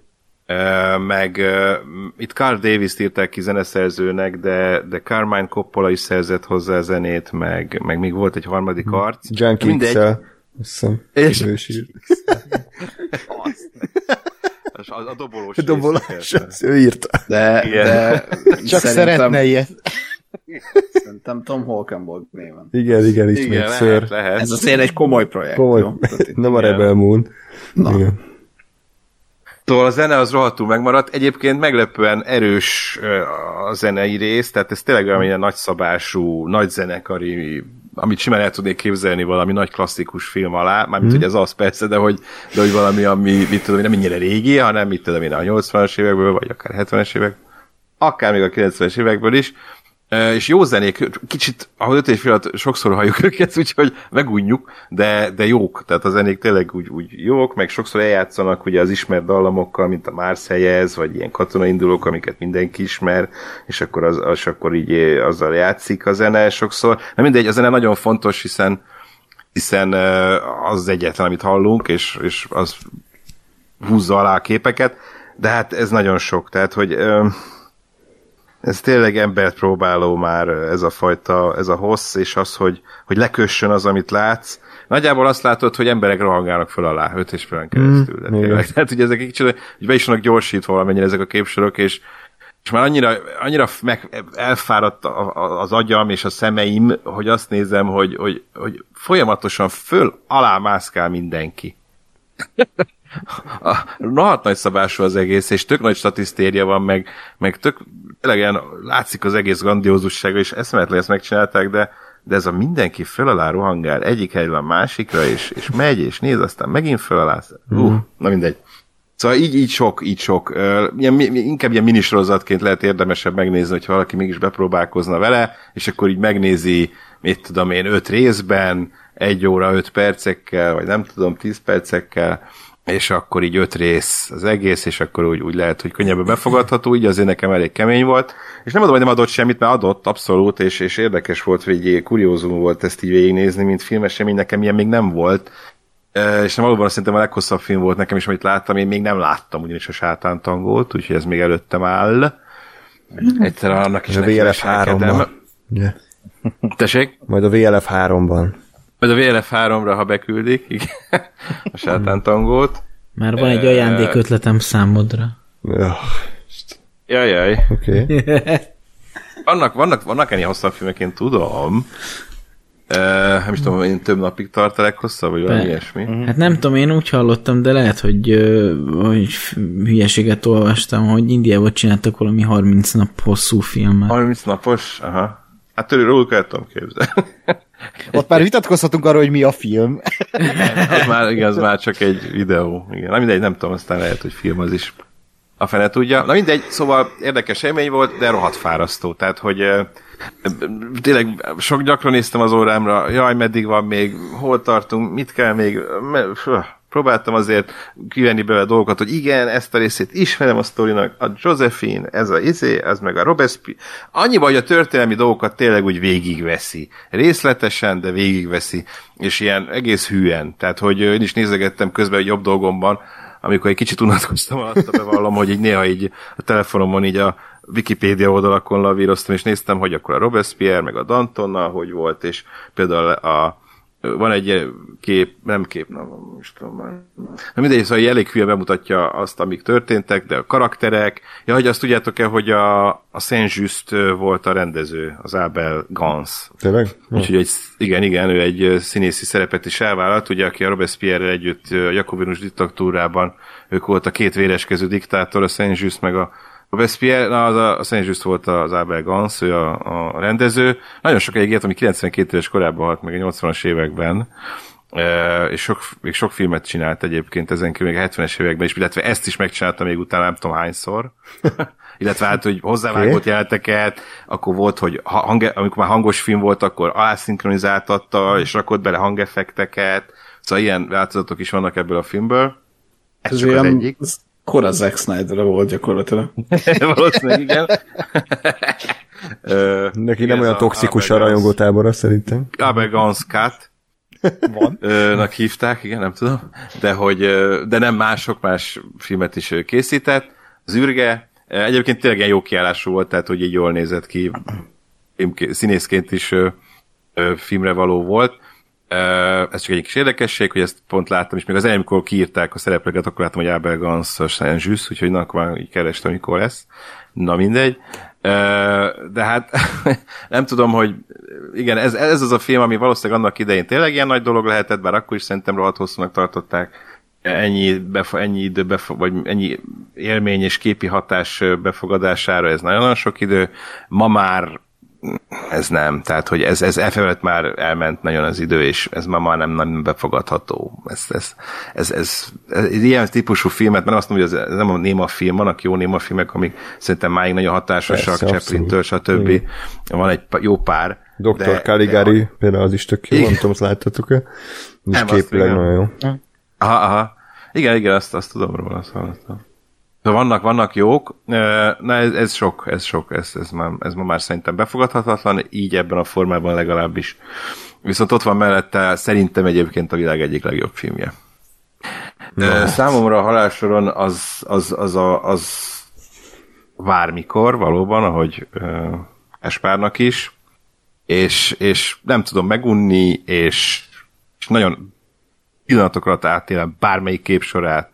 D: Meg itt Carl Davis írták ki zeneszerzőnek, de, de Carmine Coppola is szerzett hozzá zenét, meg, meg még volt egy harmadik arc.
A: Junkie
D: Mindegy.
A: Hiszem.
D: És- <laughs>
A: írt.
D: A, a dobolós.
A: A dobolás, ő írta.
B: De,
D: Igen.
B: de <laughs>
E: Csak szeretne ilyet.
B: Szerintem Tom Holkenborg néven.
A: Igen, igen, itt
D: Igen,
A: még
D: lehet,
A: ször.
D: lehet.
B: Ez azért egy komoly projekt.
A: Komoly.
B: Jó?
A: Nem a. Rebel Moon.
B: Na.
A: Igen.
D: Szóval a zene az rohadtul megmaradt. Egyébként meglepően erős a zenei rész, tehát ez tényleg olyan ilyen nagyszabású, nagy zenekari, amit simán el tudnék képzelni valami nagy klasszikus film alá, mármint, hogy ez az persze, de hogy, de hogy valami, ami, mit tudom, én, nem ennyire régi, hanem mit tudom én, a 80-as évekből, vagy akár 70-es évek, akár még a 90-es évekből is, és jó zenék, kicsit, ahogy öt és alatt sokszor halljuk <laughs> őket, úgyhogy megunjuk, de, de jók, tehát a zenék tényleg úgy, úgy jók, meg sokszor eljátszanak ugye az ismert dallamokkal, mint a Marseillez, vagy ilyen katonaindulók, amiket mindenki ismer, és akkor, az, az akkor így azzal játszik a zene sokszor. Na mindegy, a zene nagyon fontos, hiszen hiszen az egyetlen, amit hallunk, és, és az húzza alá a képeket, de hát ez nagyon sok, tehát hogy ez tényleg embert próbáló már ez a fajta, ez a hossz, és az, hogy, hogy lekössön az, amit látsz. Nagyjából azt látod, hogy emberek rohangálnak föl alá, öt és fölön keresztül. Mm, de tényleg. Tehát, hogy ezek egy kicsit, hogy be is vannak gyorsítva valamennyire ezek a képsorok, és, és már annyira, annyira meg elfáradt az agyam és a szemeim, hogy azt nézem, hogy, hogy, hogy folyamatosan föl alá mászkál mindenki. <laughs> A, rohadt nagy szabású az egész, és tök nagy statisztéria van, meg, meg tök, tényleg ilyen, látszik az egész grandiózussága, és eszméletlen ezt megcsinálták, de, de ez a mindenki föl alá rohangál egyik helyről a másikra, és, és megy, és néz, aztán megint föl alá. Uh, na mindegy. Szóval így, így sok, így sok. Ilyen, inkább ilyen minisorozatként lehet érdemesebb megnézni, hogyha valaki mégis bepróbálkozna vele, és akkor így megnézi, mit tudom én, öt részben, egy óra, öt percekkel, vagy nem tudom, tíz percekkel, és akkor így öt rész az egész, és akkor úgy, úgy lehet, hogy könnyebben befogadható, így azért nekem elég kemény volt. És nem mondom, hogy nem adott semmit, mert adott abszolút, és, és érdekes volt, vagy így kuriózum volt ezt így végignézni, mint filmesemény, nekem ilyen még nem volt. És valóban szerintem a leghosszabb film volt nekem is, amit láttam, én még nem láttam ugyanis a sátántangót, úgyhogy ez még előttem áll. Egyszer annak is
A: a VLF
D: veselkedem.
A: 3-ban. Ugye?
D: Tessék?
A: Majd a VLF 3-ban.
D: Majd a VLF 3-ra, ha beküldik, igen, a sátántangót.
C: Már van egy ajándék ötletem számodra.
A: Öh,
D: Jajjaj.
A: Oké. Okay.
D: Vannak, vannak, vannak ennél hosszabb filmek, én tudom. Uh, nem is tudom, én több napig tart a leghosszabb, vagy valami ilyesmi.
C: Hát nem tudom, én úgy hallottam, de lehet, hogy, hogy hülyeséget olvastam, hogy Indiában csináltak valami 30 nap hosszú filmet.
D: 30 napos? Aha. Hát tőle róluk el tudom képzelni.
E: Ott már vitatkozhatunk arról, hogy mi a film. <laughs>
D: az már, igen, az már csak egy videó. Igen. Na mindegy, nem tudom, aztán lehet, hogy film az is. A fene tudja. Na mindegy, szóval érdekes élmény volt, de rohadt fárasztó. Tehát, hogy tényleg sok gyakran néztem az órámra, jaj, meddig van még, hol tartunk, mit kell még, próbáltam azért kivenni belőle dolgokat, hogy igen, ezt a részét ismerem a sztorinak, a Josephine, ez a izé, ez meg a Robespierre. Annyiban, hogy a történelmi dolgokat tényleg úgy végigveszi. Részletesen, de végigveszi, és ilyen egész hűen. Tehát, hogy én is nézegettem közben egy jobb dolgomban, amikor egy kicsit unatkoztam alatt, bevallom, hogy így néha így a telefonomon így a Wikipédia oldalakon lavíroztam, és néztem, hogy akkor a Robespierre, meg a Dantonnal, hogy volt, és például a van egy kép, nem kép, nem, most tudom már. Na mindegy, szóval elég hülye bemutatja azt, amik történtek, de a karakterek. Ja, hogy azt tudjátok-e, hogy a, a Saint Just volt a rendező, az Abel Gans.
A: Tényleg?
D: Úgyhogy egy, igen, igen, ő egy színészi szerepet is elvállalt, ugye, aki a Robespierre együtt a Jakobinus diktatúrában, ők volt a két véreskező diktátor, a Saint Just meg a Robespierre, na, az a, a Saint Just volt az Abel Gans, ő a, a rendező. Nagyon sok egyet, ami 92 éves korában halt meg a 80-as években, E, és sok, még sok filmet csinált egyébként ezen kívül még a 70-es években is, illetve ezt is megcsinálta még utána nem tudom hányszor. <laughs> illetve hát, hogy hozzávágott okay. jelteket, akkor volt, hogy ha- hang, amikor már hangos film volt, akkor alászinkronizáltatta, és rakott bele hangeffekteket, szóval ilyen változatok is vannak ebből a filmből. Ez
B: Ez
D: csak az egyik.
B: Kora Zack Snyder volt gyakorlatilag. <laughs>
D: Valószínűleg igen. Ö,
A: Neki nem olyan
D: a
A: toxikus a
D: Gans-
A: rajongótábora szerintem.
D: Abel Gans Cat.
E: Van.
D: Ö, nak hívták, igen, nem tudom. De, hogy, de nem mások, más filmet is készített. Az űrge, ö, egyébként tényleg ilyen jó kiállású volt, tehát hogy így jól nézett ki. Színészként is ö, ö, filmre való volt. Ez csak egy kis érdekesség, hogy ezt pont láttam, és még az elején, amikor kiírták a szereplőket, akkor láttam, hogy Abel Gans Saint Just, úgyhogy na, már így kerestem, mikor lesz. Na mindegy. De hát <laughs> nem tudom, hogy igen, ez, ez az a film, ami valószínűleg annak idején tényleg ilyen nagy dolog lehetett, bár akkor is szerintem rohadt hosszúnak tartották. Ennyi, befo- ennyi idő, befo- vagy ennyi élmény és képi hatás befogadására, ez nagyon-nagyon sok idő. Ma már ez nem, tehát hogy ez, ez elfelett már elment nagyon az idő, és ez ma már nem, nem befogadható. Ez, ez, ez, ez, ez, ez ilyen típusú filmet, mert azt mondom, hogy ez, nem a néma film, vannak jó néma filmek, amik szerintem máig nagyon hatásosak, Chaplin-től, stb.
A: Igen.
D: Van egy jó pár.
A: Dr.
D: de-
A: Caligari,
D: de-
A: például az is tök jó,
D: Igen.
A: nem tudom, azt láttatok-e?
D: Azt
A: képileg nagyon jó.
D: Aha, aha. Igen, igen, azt, azt tudom róla, azt hallottam. De vannak, vannak jók, na ez, ez sok, ez sok, ez, ez, már, ez ma már szerintem befogadhatatlan, így ebben a formában legalábbis. Viszont ott van mellette szerintem egyébként a világ egyik legjobb filmje. No. Számomra a halálsoron az, az, az, a, az bármikor valóban, ahogy uh, Espárnak is, és, és nem tudom megunni, és, és nagyon pillanatok alatt átélem bármelyik képsorát,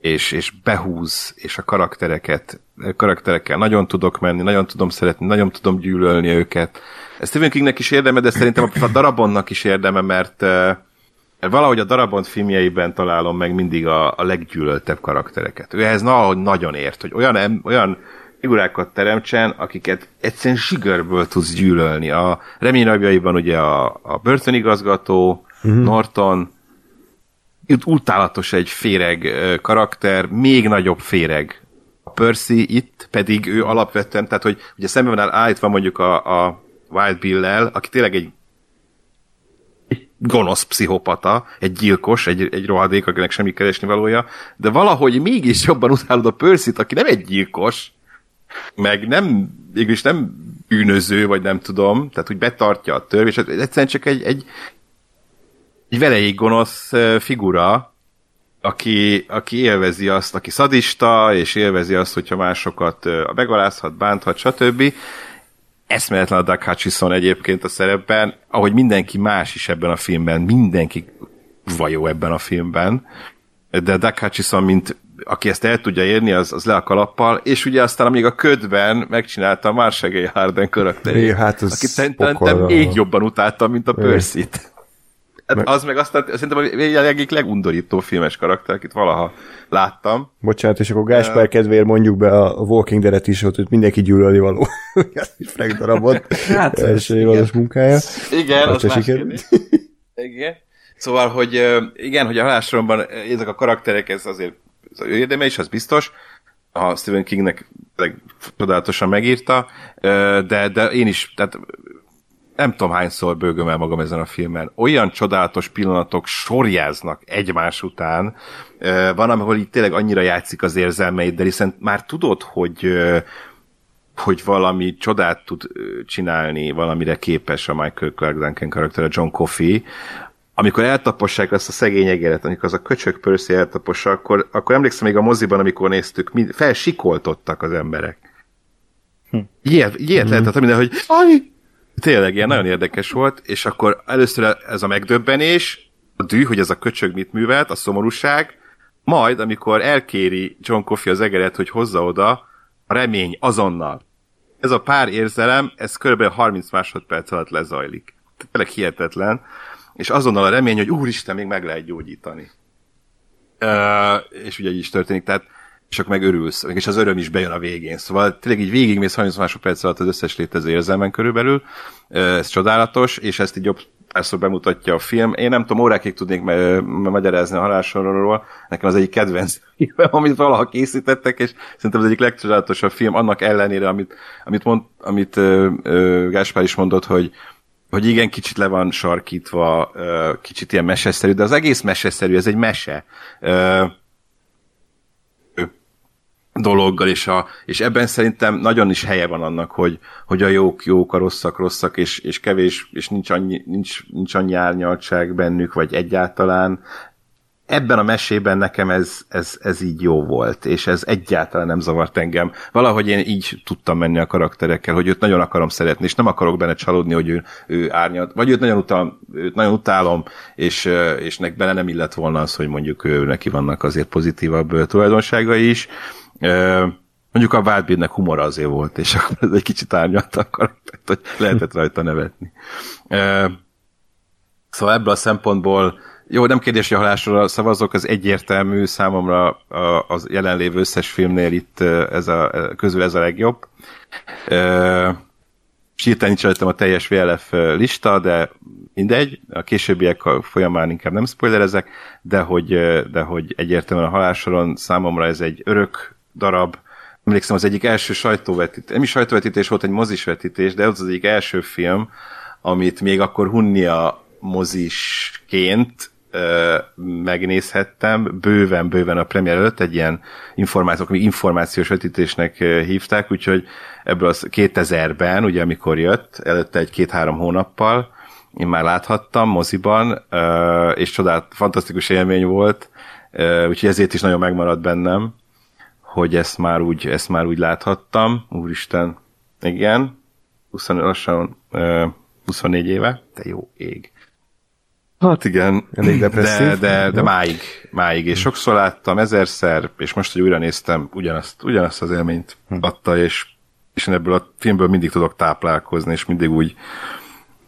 D: és, és behúz, és a karaktereket, a karakterekkel nagyon tudok menni, nagyon tudom szeretni, nagyon tudom gyűlölni őket. Ez Stephen Kingnek is érdeme, de szerintem a darabonnak is érdeme, mert eh, valahogy a darabont filmjeiben találom meg mindig a, a leggyűlöltebb karaktereket. Ő ehhez na, nagyon ért, hogy olyan, olyan figurákat teremtsen, akiket egyszerűen zsigörből tudsz gyűlölni. A remény ugye a, a börtönigazgató, uh-huh. Norton, utálatos egy féreg karakter, még nagyobb féreg. A Percy itt pedig ő alapvetően, tehát hogy ugye szemben van állítva mondjuk a, a Wild Bill-lel, aki tényleg egy gonosz pszichopata, egy gyilkos, egy, egy rohadék, akinek semmi keresni valója, de valahogy mégis jobban utálod a Percy-t, aki nem egy gyilkos, meg nem, mégis nem bűnöző, vagy nem tudom, tehát úgy betartja a törvényt, egyszerűen csak egy, egy, egy velejéig gonosz figura, aki, aki élvezi azt, aki szadista, és élvezi azt, hogyha másokat megalázhat, bánthat, stb. Eszméletlen a Doug Hutchison egyébként a szerepben, ahogy mindenki más is ebben a filmben, mindenki vajó ebben a filmben, de Doug Hutchison, mint aki ezt el tudja érni, az, az le a kalappal, és ugye aztán amíg a ködben megcsinálta a Marshall Harden karakterét,
A: hát
D: akit szerintem még jobban utáltam, mint a Percy-t. Hát az meg aztán szerintem a egyik legundorító filmes karakter, akit valaha láttam.
A: Bocsánat, és akkor Gáspár kedvéért mondjuk be a Walking Dead-et is, hogy mindenki gyűlölni való. <laughs> Frank darabot.
C: Hát,
A: első évados munkája.
D: Igen,
A: Az
D: az más kérdés. <laughs> Igen. Szóval, hogy igen, hogy a halássoromban ezek a karakterek, ez azért az ő érdeme is, az biztos. A Stephen Kingnek csodálatosan megírta, de, de én is, tehát nem tudom hányszor bőgöm el magam ezen a filmen. Olyan csodálatos pillanatok sorjáznak egymás után. Van, ahol így tényleg annyira játszik az érzelmeid, de hiszen már tudod, hogy hogy valami csodát tud csinálni, valamire képes a Michael Clark Duncan karakter, a John Coffey, amikor eltapossák azt a szegény egeret, amikor az a köcsök Percy eltapossa, akkor, akkor emlékszem még a moziban, amikor néztük, mind, felsikoltottak az emberek. Ilyet, ilyet
A: Mhm.
D: lehetett minden, hogy aj, tényleg ilyen nagyon érdekes volt, és akkor először ez a megdöbbenés, a dű, hogy ez a köcsög mit művelt, a szomorúság, majd, amikor elkéri John Coffey az egeret, hogy hozza oda, a remény azonnal. Ez a pár érzelem, ez kb. 30 másodperc alatt lezajlik. Tényleg hihetetlen. És azonnal a remény, hogy úristen, még meg lehet gyógyítani. Uh, és ugye így is történik, tehát és akkor meg örülsz, és az öröm is bejön a végén. Szóval tényleg így végigmész 30 másodperc alatt az összes létező érzelmen körülbelül, ez csodálatos, és ezt így jobb párszor bemutatja a film. Én nem tudom, órákig tudnék ma- magyarázni a halálsorról, nekem az egyik kedvenc filmem, amit valaha készítettek, és szerintem az egyik legcsodálatosabb film, annak ellenére, amit, amit, mond, amit ö, ö, Gáspár is mondott, hogy, hogy igen, kicsit le van sarkítva, ö, kicsit ilyen meseszerű, de az egész meseszerű, ez egy mese. Ö, dologgal, és, a, és ebben szerintem nagyon is helye van annak, hogy, hogy a jók jók, a rosszak rosszak, és, és kevés, és nincs annyi, nincs, nincs annyi árnyaltság bennük, vagy egyáltalán. Ebben a mesében nekem ez, ez, ez így jó volt, és ez egyáltalán nem zavart engem. Valahogy én így tudtam menni a karakterekkel, hogy őt nagyon akarom szeretni, és nem akarok benne csalódni, hogy ő, ő árnyalt, vagy őt nagyon, utál, őt nagyon utálom, és, és nek bele nem illet volna az, hogy mondjuk ő, neki vannak azért pozitívabb tulajdonságai is Mondjuk a Wildbeardnek humora azért volt, és akkor ez egy kicsit árnyalta a hogy lehetett rajta nevetni. Szóval ebből a szempontból jó, nem kérdés, hogy a halásra szavazok, az egyértelmű számomra az jelenlévő összes filmnél itt ez a, közül ez a legjobb. Sírtán nincs rajtam a teljes VLF lista, de mindegy, a későbbiek folyamán inkább nem spoilerezek, de hogy, de hogy egyértelműen a halálsoron számomra ez egy örök darab, emlékszem az egyik első sajtóvetítés, nem is sajtóvetítés volt, egy mozisvetítés, de az az egyik első film, amit még akkor Hunnia mozisként ö, megnézhettem, bőven-bőven a premier előtt, egy ilyen információk, információs vetítésnek hívták, úgyhogy ebből az 2000-ben, ugye amikor jött, előtte egy-két-három hónappal, én már láthattam moziban, és csodált, fantasztikus élmény volt, úgyhogy ezért is nagyon megmaradt bennem, hogy ezt már úgy, ezt már úgy láthattam. Úristen, igen, 20, lassan 24 éve, de jó ég. Hát igen,
A: Elég depresszív.
D: de, de, de máig, máig, és sokszor láttam, ezerszer, és most, hogy újra néztem, ugyanazt, ugyanazt az élményt adta, és, és én ebből a filmből mindig tudok táplálkozni, és mindig úgy,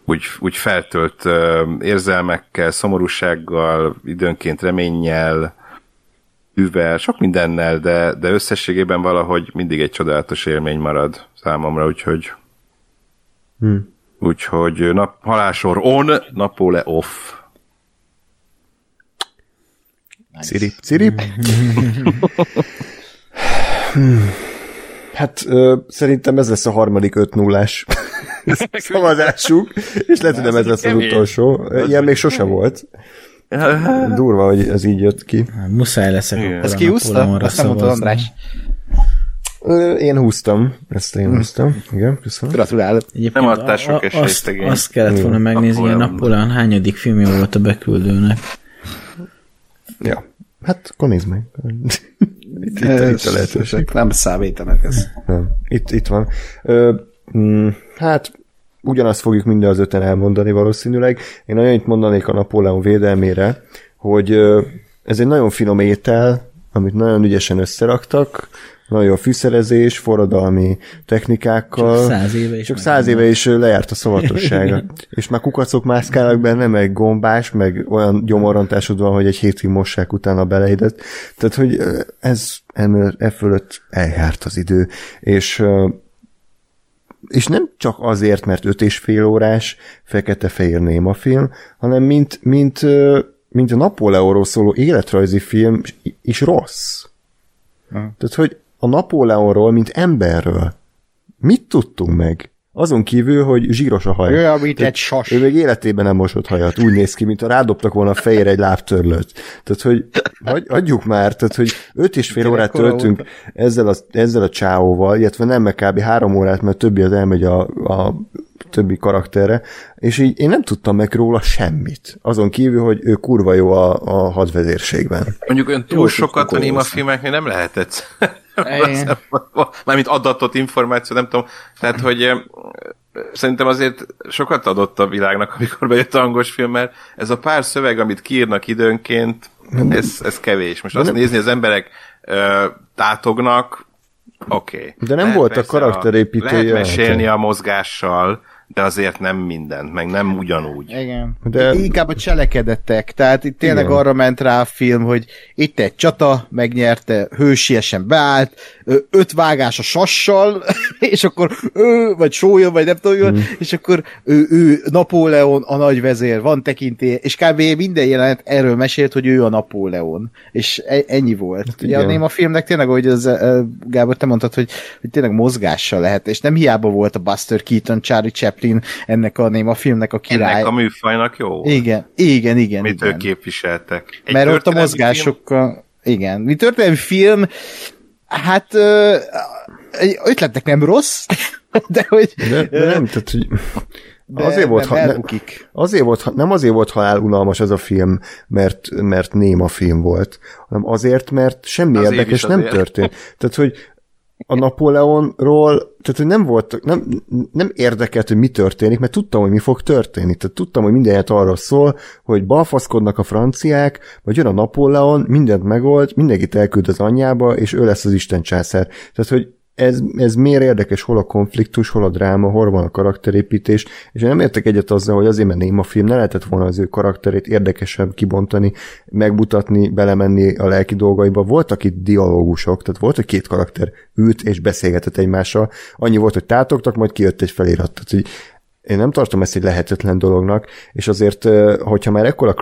D: úgy, úgy feltölt érzelmekkel, szomorúsággal, időnként reménnyel, üvel, sok mindennel, de, de összességében valahogy mindig egy csodálatos élmény marad számomra, úgyhogy hmm. úgyhogy nap, halásor on, napóle off.
A: Cirip, cirip. Hmm. Hát ö, szerintem ez lesz a harmadik 5 0 <laughs> szavazásuk, és lehet, hogy nem ez lesz az utolsó. Ilyen még sose volt. <laughs> Durva, hogy ez így jött ki.
C: Muszáj leszek
B: Igen.
E: Ez
C: a
E: ki húzta? Azt nem mondta. András.
A: Én húztam. Ezt én húztam. Igen, köszönöm.
E: Gratulálok.
C: Egyébként
D: Nem adtál sok esélyt,
C: azt,
D: szegény.
C: azt kellett volna megnézni, hogy a
D: Napóleon.
C: Hányadik filmje volt a beküldőnek.
A: Ja. Hát akkor nézd meg. <laughs> itt, itt, a- itt a lehetőség.
B: Nem számítanak ez.
A: Nem. Itt, itt van. Ö, mm, hát ugyanazt fogjuk minden az öten elmondani valószínűleg. Én annyit mondanék a Napóleon védelmére, hogy ez egy nagyon finom étel, amit nagyon ügyesen összeraktak, nagyon jó a fűszerezés, forradalmi technikákkal.
C: Csak száz éve is
A: Csak száz éve is lejárt a szavatossága. <laughs> és már kukacok mászkálnak benne, meg gombás, meg olyan gyomorrontásod van, hogy egy hétig mossák utána beleidett. Tehát, hogy ez e fölött eljárt az idő. És és nem csak azért, mert öt és fél órás fekete-fehér néma film, hanem mint, mint, mint a Napóleonról szóló életrajzi film is rossz. Tehát, hogy a Napóleonról, mint emberről mit tudtunk meg? Azon kívül, hogy zsíros a haj.
E: Olyan, mint egy sas.
A: Ő még életében nem mosott hajat. Úgy néz ki, mint a rádobtak volna a fejére egy lábtörlőt. Tehát, hogy hagy, adjuk már, tehát, hogy öt és fél órát töltünk ezzel a, ezzel a csáóval, illetve nem meg kb. három órát, mert többi az elmegy a, a többi karakterre, és így én nem tudtam meg róla semmit. Azon kívül, hogy ő kurva jó a, a hadvezérségben.
D: Mondjuk olyan túl
B: Jól
D: sokat a
B: tudtuk
D: néma
B: olvasni.
D: filmeknél nem lehetett. <laughs> <laughs> Mármint adatot, információ, nem tudom. Tehát, hogy eh, szerintem azért sokat adott a világnak, <laughs> amikor bejött a hangos film, mert ez a pár szöveg, amit kiírnak időnként, ez, ez kevés. Most azt
A: nem-
D: nézni, az emberek ö, tátognak, oké. Okay.
A: De nem volt a karakterépítő
D: Lehet mesélni a mozgással, de azért nem mindent, meg nem ugyanúgy.
E: Igen.
A: De-.
E: Inkább a cselekedetek. Tehát itt tényleg
A: Igen.
E: arra ment rá a film, hogy itt egy csata, megnyerte, hősiesen beállt, öt vágás a sassal, <laughs> és akkor ő, vagy sója, vagy nem tudom, hmm. és akkor ő, ő Napóleon a nagy vezér, van tekintély, és kb. minden jelenet erről mesélt, hogy ő a Napóleon. És e- ennyi volt. Hát Ugye a
A: igen.
E: néma filmnek tényleg, ahogy az, Gábor, te mondtad, hogy, hogy tényleg mozgással lehet, és nem hiába volt a Buster Keaton, Charlie Chaplin ennek a néma filmnek a király.
D: Ennek a műfajnak jó. volt.
E: Igen, igen, igen.
D: Mit
E: igen.
D: ők képviseltek. Egy
E: Mert ott a mozgásokkal... Igen. Mi történelmi film, Hát ö, ötletnek nem rossz, <laughs> de hogy...
A: De, de nem, tehát, hogy
E: de
A: azért volt,
E: nem
A: ha, ne, azért volt, nem azért volt halál unalmas ez a film, mert, mert néma film volt, hanem azért, mert semmi
D: Azért
A: érdekes nem
D: azért.
A: történt. Tehát, hogy a Napóleonról, tehát hogy nem volt, nem, nem érdekelt, hogy mi történik, mert tudtam, hogy mi fog történni. Tehát tudtam, hogy mindenet arról szól, hogy balfaszkodnak a franciák, vagy jön a Napóleon, mindent megold, mindenkit elküld az anyjába, és ő lesz az Isten császár. Tehát, hogy ez, ez miért érdekes, hol a konfliktus, hol a dráma, hol van a karakterépítés, és én nem értek egyet azzal, hogy azért, mert néma film, ne lehetett volna az ő karakterét érdekesebb kibontani, megmutatni, belemenni a lelki dolgaiba. Voltak itt dialógusok, tehát volt, hogy két karakter ült és beszélgetett egymással, annyi volt, hogy tátogtak, majd kijött egy felirat. Tehát, hogy én nem tartom ezt egy lehetetlen dolognak, és azért, hogyha már ekkora,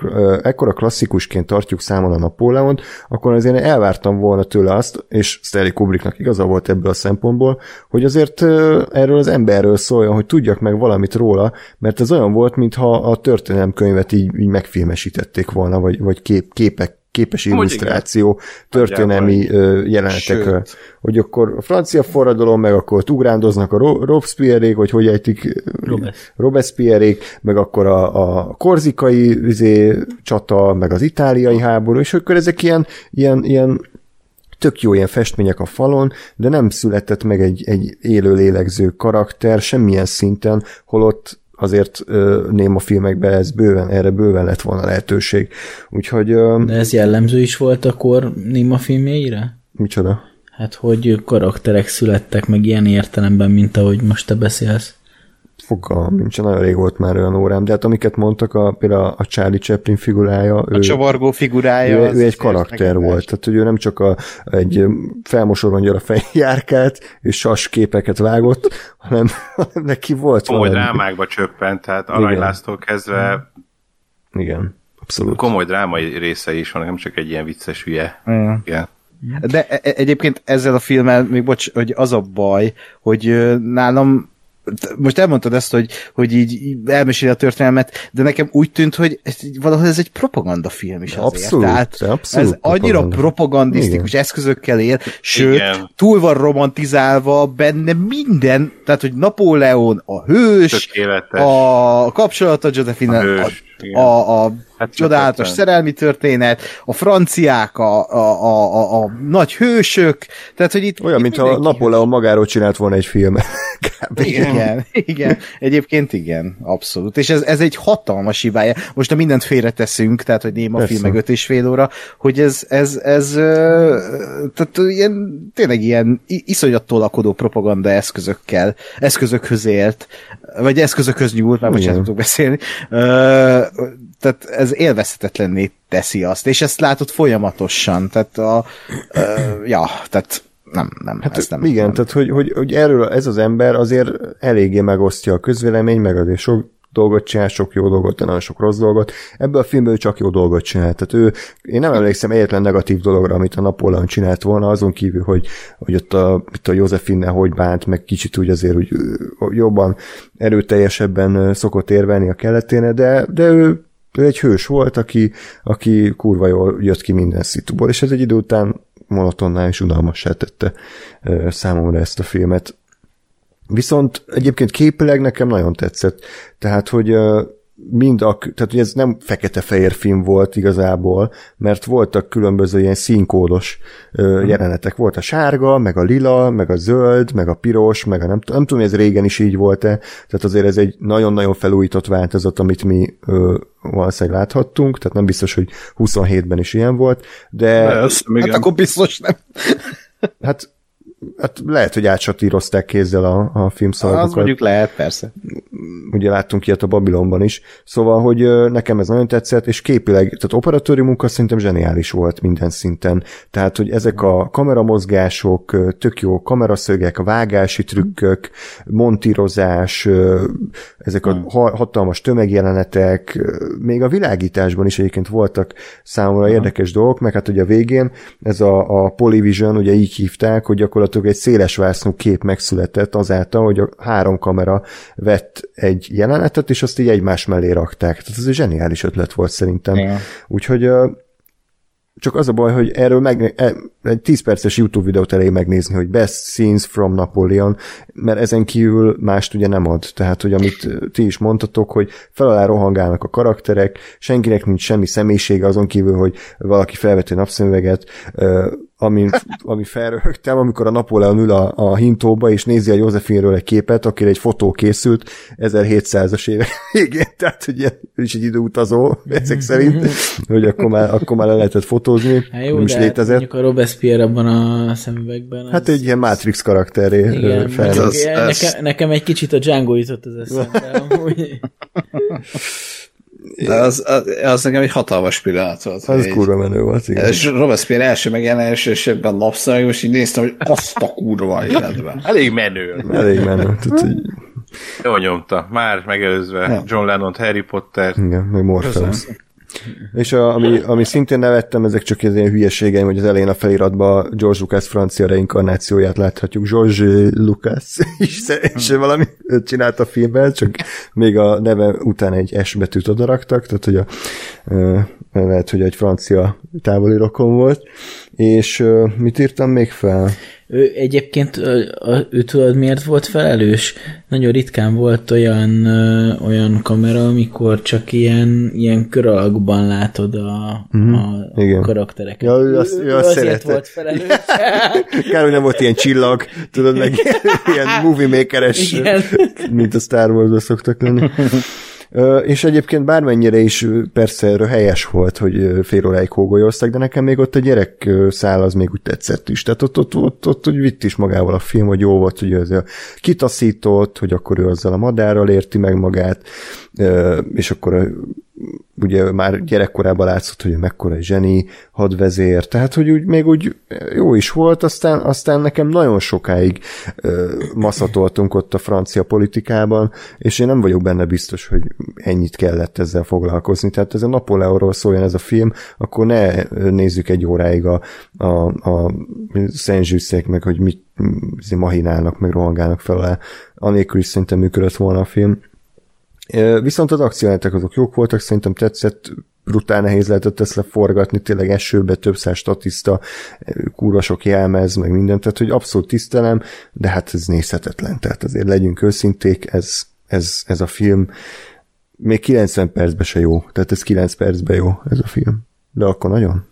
A: ekkora klasszikusként tartjuk számon a Napóleont, akkor azért én elvártam volna tőle azt, és Stanley Kubricknak igaza volt ebből a szempontból, hogy azért erről az emberről szóljon, hogy tudjak meg valamit róla, mert ez olyan volt, mintha a történelemkönyvet így, így megfilmesítették volna, vagy, vagy kép, képek képes illusztráció történelmi jelenetekről. Hogy akkor a francia forradalom, meg akkor ugrándoznak a Ro- Robespierre-ék, vagy hogy ejtik
C: Robes.
A: Robespierre-ék, meg akkor a, a korzikai izé, csata, meg az itáliai háború, és akkor ezek ilyen, ilyen, ilyen tök jó ilyen festmények a falon, de nem született meg egy, egy élő lélegző karakter semmilyen szinten, holott azért néma filmekben ez bőven, erre bőven lett volna lehetőség. Úgyhogy,
C: De ez jellemző is volt akkor Nima filmjeire?
A: micsoda?
C: Hát, hogy karakterek születtek meg ilyen értelemben, mint ahogy most te beszélsz.
A: Fogalmam nincs, nagyon rég volt már olyan órám, de hát amiket mondtak, a, például a Charlie Chaplin figurája,
E: A
A: ő,
E: csavargó figurája.
A: ő,
E: az
A: ő egy karakter volt, tehát hogy ő nem csak a, egy felmosorongyal a fej <laughs> járkált, és sas képeket vágott, hanem, <laughs> hanem neki volt
D: Komoly
A: valami.
D: drámákba csöppent, tehát Aranylásztól kezdve
A: Igen, abszolút.
D: komoly drámai része is van, nem csak egy ilyen vicces hülye.
E: Igen.
D: Igen.
E: De e- e- egyébként ezzel a filmmel, még bocs, hogy az a baj, hogy nálam most elmondtad ezt, hogy, hogy így elmeséli a történelmet, de nekem úgy tűnt, hogy ez, valahol ez egy propagandafilm is azért.
A: Abszolút,
E: Tehát
A: abszolút
E: ez annyira
A: propaganda.
E: propagandisztikus
A: Igen.
E: eszközökkel él, sőt,
D: Igen.
E: túl van romantizálva benne minden, tehát, hogy Napóleon a hős,
D: Tökéletes.
E: a kapcsolata Josephine,
D: A
E: a,
D: hős, igen.
E: a, a
D: Hát
E: csodálatos
D: tökéletes.
E: szerelmi történet, a franciák, a, a, a, a, a nagy hősök, tehát, hogy itt
A: Olyan,
E: itt
A: mintha
E: mindenki
A: Napóleon magáról csinált volna egy filmet. <laughs>
E: Igen, igen, igen. Egyébként igen, abszolút. És ez, ez egy hatalmas hibája. Most a mindent félreteszünk, tehát, hogy néma
A: Persze.
E: film meg öt és fél óra, hogy ez, ez, ez tehát ilyen, tényleg ilyen iszonyat tolakodó propaganda eszközökkel, eszközökhöz élt, vagy eszközökhöz nyúlt, már bocsánat,
A: Igen.
E: tudok beszélni. Tehát ez élvezhetetlenné teszi azt, és ezt látod folyamatosan, tehát a, ö, ja, tehát nem, nem,
A: Hát
E: ez nem.
A: igen,
E: nem.
A: tehát hogy, hogy, hogy erről ez az ember azért eléggé megosztja a közvélemény, meg azért sok dolgot csinál, sok jó dolgot, de nagyon sok rossz dolgot. Ebből a filmből csak jó dolgot csinál. Tehát ő, én nem emlékszem egyetlen negatív dologra, amit a Napóleon csinált volna, azon kívül, hogy, hogy ott a, itt a Józsefinne hogy bánt, meg kicsit úgy azért ö, jobban erőteljesebben szokott érvelni a keleténe, de, de ő, ő egy hős volt, aki, aki kurva jól jött ki minden szituból, és ez egy idő után monotonná és unalmassá tette számomra ezt a filmet. Viszont egyébként képileg nekem nagyon tetszett. Tehát, hogy mind a, tehát hogy ez nem fekete-fehér film volt igazából, mert voltak különböző ilyen színkódos ö, jelenetek. Volt a sárga, meg a lila, meg a zöld, meg a piros, meg a nem, nem tudom, hogy ez régen is így volt-e, tehát azért ez egy nagyon-nagyon felújított változat, amit mi ö, valószínűleg láthattunk, tehát nem biztos, hogy 27-ben is ilyen volt, de
B: igen.
E: Hát akkor biztos nem.
A: hát, hát lehet, hogy átsatírozták kézzel a, a
E: Az
A: filmszalagokat.
E: mondjuk lehet, persze.
A: ugye láttunk ilyet a Babilonban is, szóval, hogy nekem ez nagyon tetszett, és képileg, tehát operatőri munka szerintem zseniális volt minden szinten, tehát, hogy ezek a kameramozgások, tök jó kameraszögek, a vágási trükkök, montírozás, ezek a ha- hatalmas tömegjelenetek, még a világításban is egyébként voltak számomra érdekes dolgok, meg hát ugye a végén ez a, a Polyvision, ugye így hívták, hogy gyakorlatilag egy széles vásznú kép megszületett azáltal, hogy a három kamera vett egy jelenetet, és azt így egymás mellé rakták. Tehát ez egy zseniális ötlet volt szerintem.
E: Igen.
A: Úgyhogy csak az a baj, hogy erről meg, e, egy 10 perces YouTube videót elég megnézni, hogy best scenes from Napoleon, mert ezen kívül mást ugye nem ad. Tehát, hogy amit ti is mondtatok, hogy fel alá rohangálnak a karakterek, senkinek nincs semmi személyisége azon kívül, hogy valaki felveti napszemüveget, ami, ami felröhögtem, amikor a Napóleon ül a, a hintóba, és nézi a Józsefinről egy képet, akire egy fotó készült 1700-as évek végén, tehát ugye ő is egy időutazó, ezek szerint, hogy akkor már, akkor már le lehetett fotózni,
C: Hát jó,
A: nem is
C: de
A: létezett.
C: mondjuk a Robespierre abban a szemüvegben. Az...
A: Hát egy ilyen Matrix karakteré
C: igen,
A: fel.
B: Az- az-
C: nekem, nekem egy kicsit a Django jutott az <laughs> eszembe.
B: De az, az, az nekem egy hatalmas pillanat volt.
A: Az
B: hogy
A: kurva menő volt, igen.
B: És Robespierre első megjelenés, és ebben napszal, és így néztem, hogy azt a kurva életben. <laughs>
D: Elég menő.
A: Elég menő. Tehát, hogy,
D: Jó nyomta. Már megelőzve John Lennon, Harry Potter.
A: igen, meg Morpheus. És a, ami, ami szintén nevettem, ezek csak az ilyen hülyeségeim, hogy az elején a feliratban George Lucas francia reinkarnációját láthatjuk. George Lucas <laughs> is, és valami csinált a filmben, csak még a neve után egy S betűt odaraktak, tehát hogy a, lehet, hogy egy francia távoli rokon volt. És mit írtam még fel?
C: Ő egyébként, a- ő tudod miért volt felelős? Nagyon ritkán volt olyan, olyan kamera, amikor csak ilyen, ilyen kör alakban látod a, a
A: igen.
C: karaktereket.
A: Ja, ő azt- ő azt
C: azért
A: szerette.
C: volt felelős. <laughs>
A: Kár, hogy nem volt ilyen csillag, tudod, meg <laughs> ilyen movie makeres,
C: Igen.
A: mint a Star wars szoktak lenni. <laughs> És egyébként bármennyire is persze helyes volt, hogy fél óráig hógolyoztak, de nekem még ott a gyerek szál az még úgy tetszett is. Tehát ott, ott, ott, ott úgy vitt is magával a film, hogy jó volt, hogy ez a kitaszított, hogy akkor ő azzal a madárral érti meg magát, és akkor ugye már gyerekkorában látszott, hogy mekkora egy zseni, hadvezér, tehát hogy úgy még úgy jó is volt, aztán, aztán nekem nagyon sokáig ö, maszatoltunk ott a francia politikában, és én nem vagyok benne biztos, hogy ennyit kellett ezzel foglalkozni. Tehát ez a Napóleonról szóljon ez a film, akkor ne nézzük egy óráig a, a, a Szent meg, hogy mit m- mahinálnak, meg rohangálnak fel alá. Anélkül is szerintem működött volna a film. Viszont az akciójátok azok jók voltak, szerintem tetszett, brutál nehéz lehetett ezt leforgatni, tényleg esőbe több száz statiszta, sok jelmez, meg mindent, tehát hogy abszolút tisztelem, de hát ez nézhetetlen, tehát azért legyünk őszinték, ez, ez, ez a film még 90 percben se jó, tehát ez 9 percben jó, ez a film. De akkor nagyon.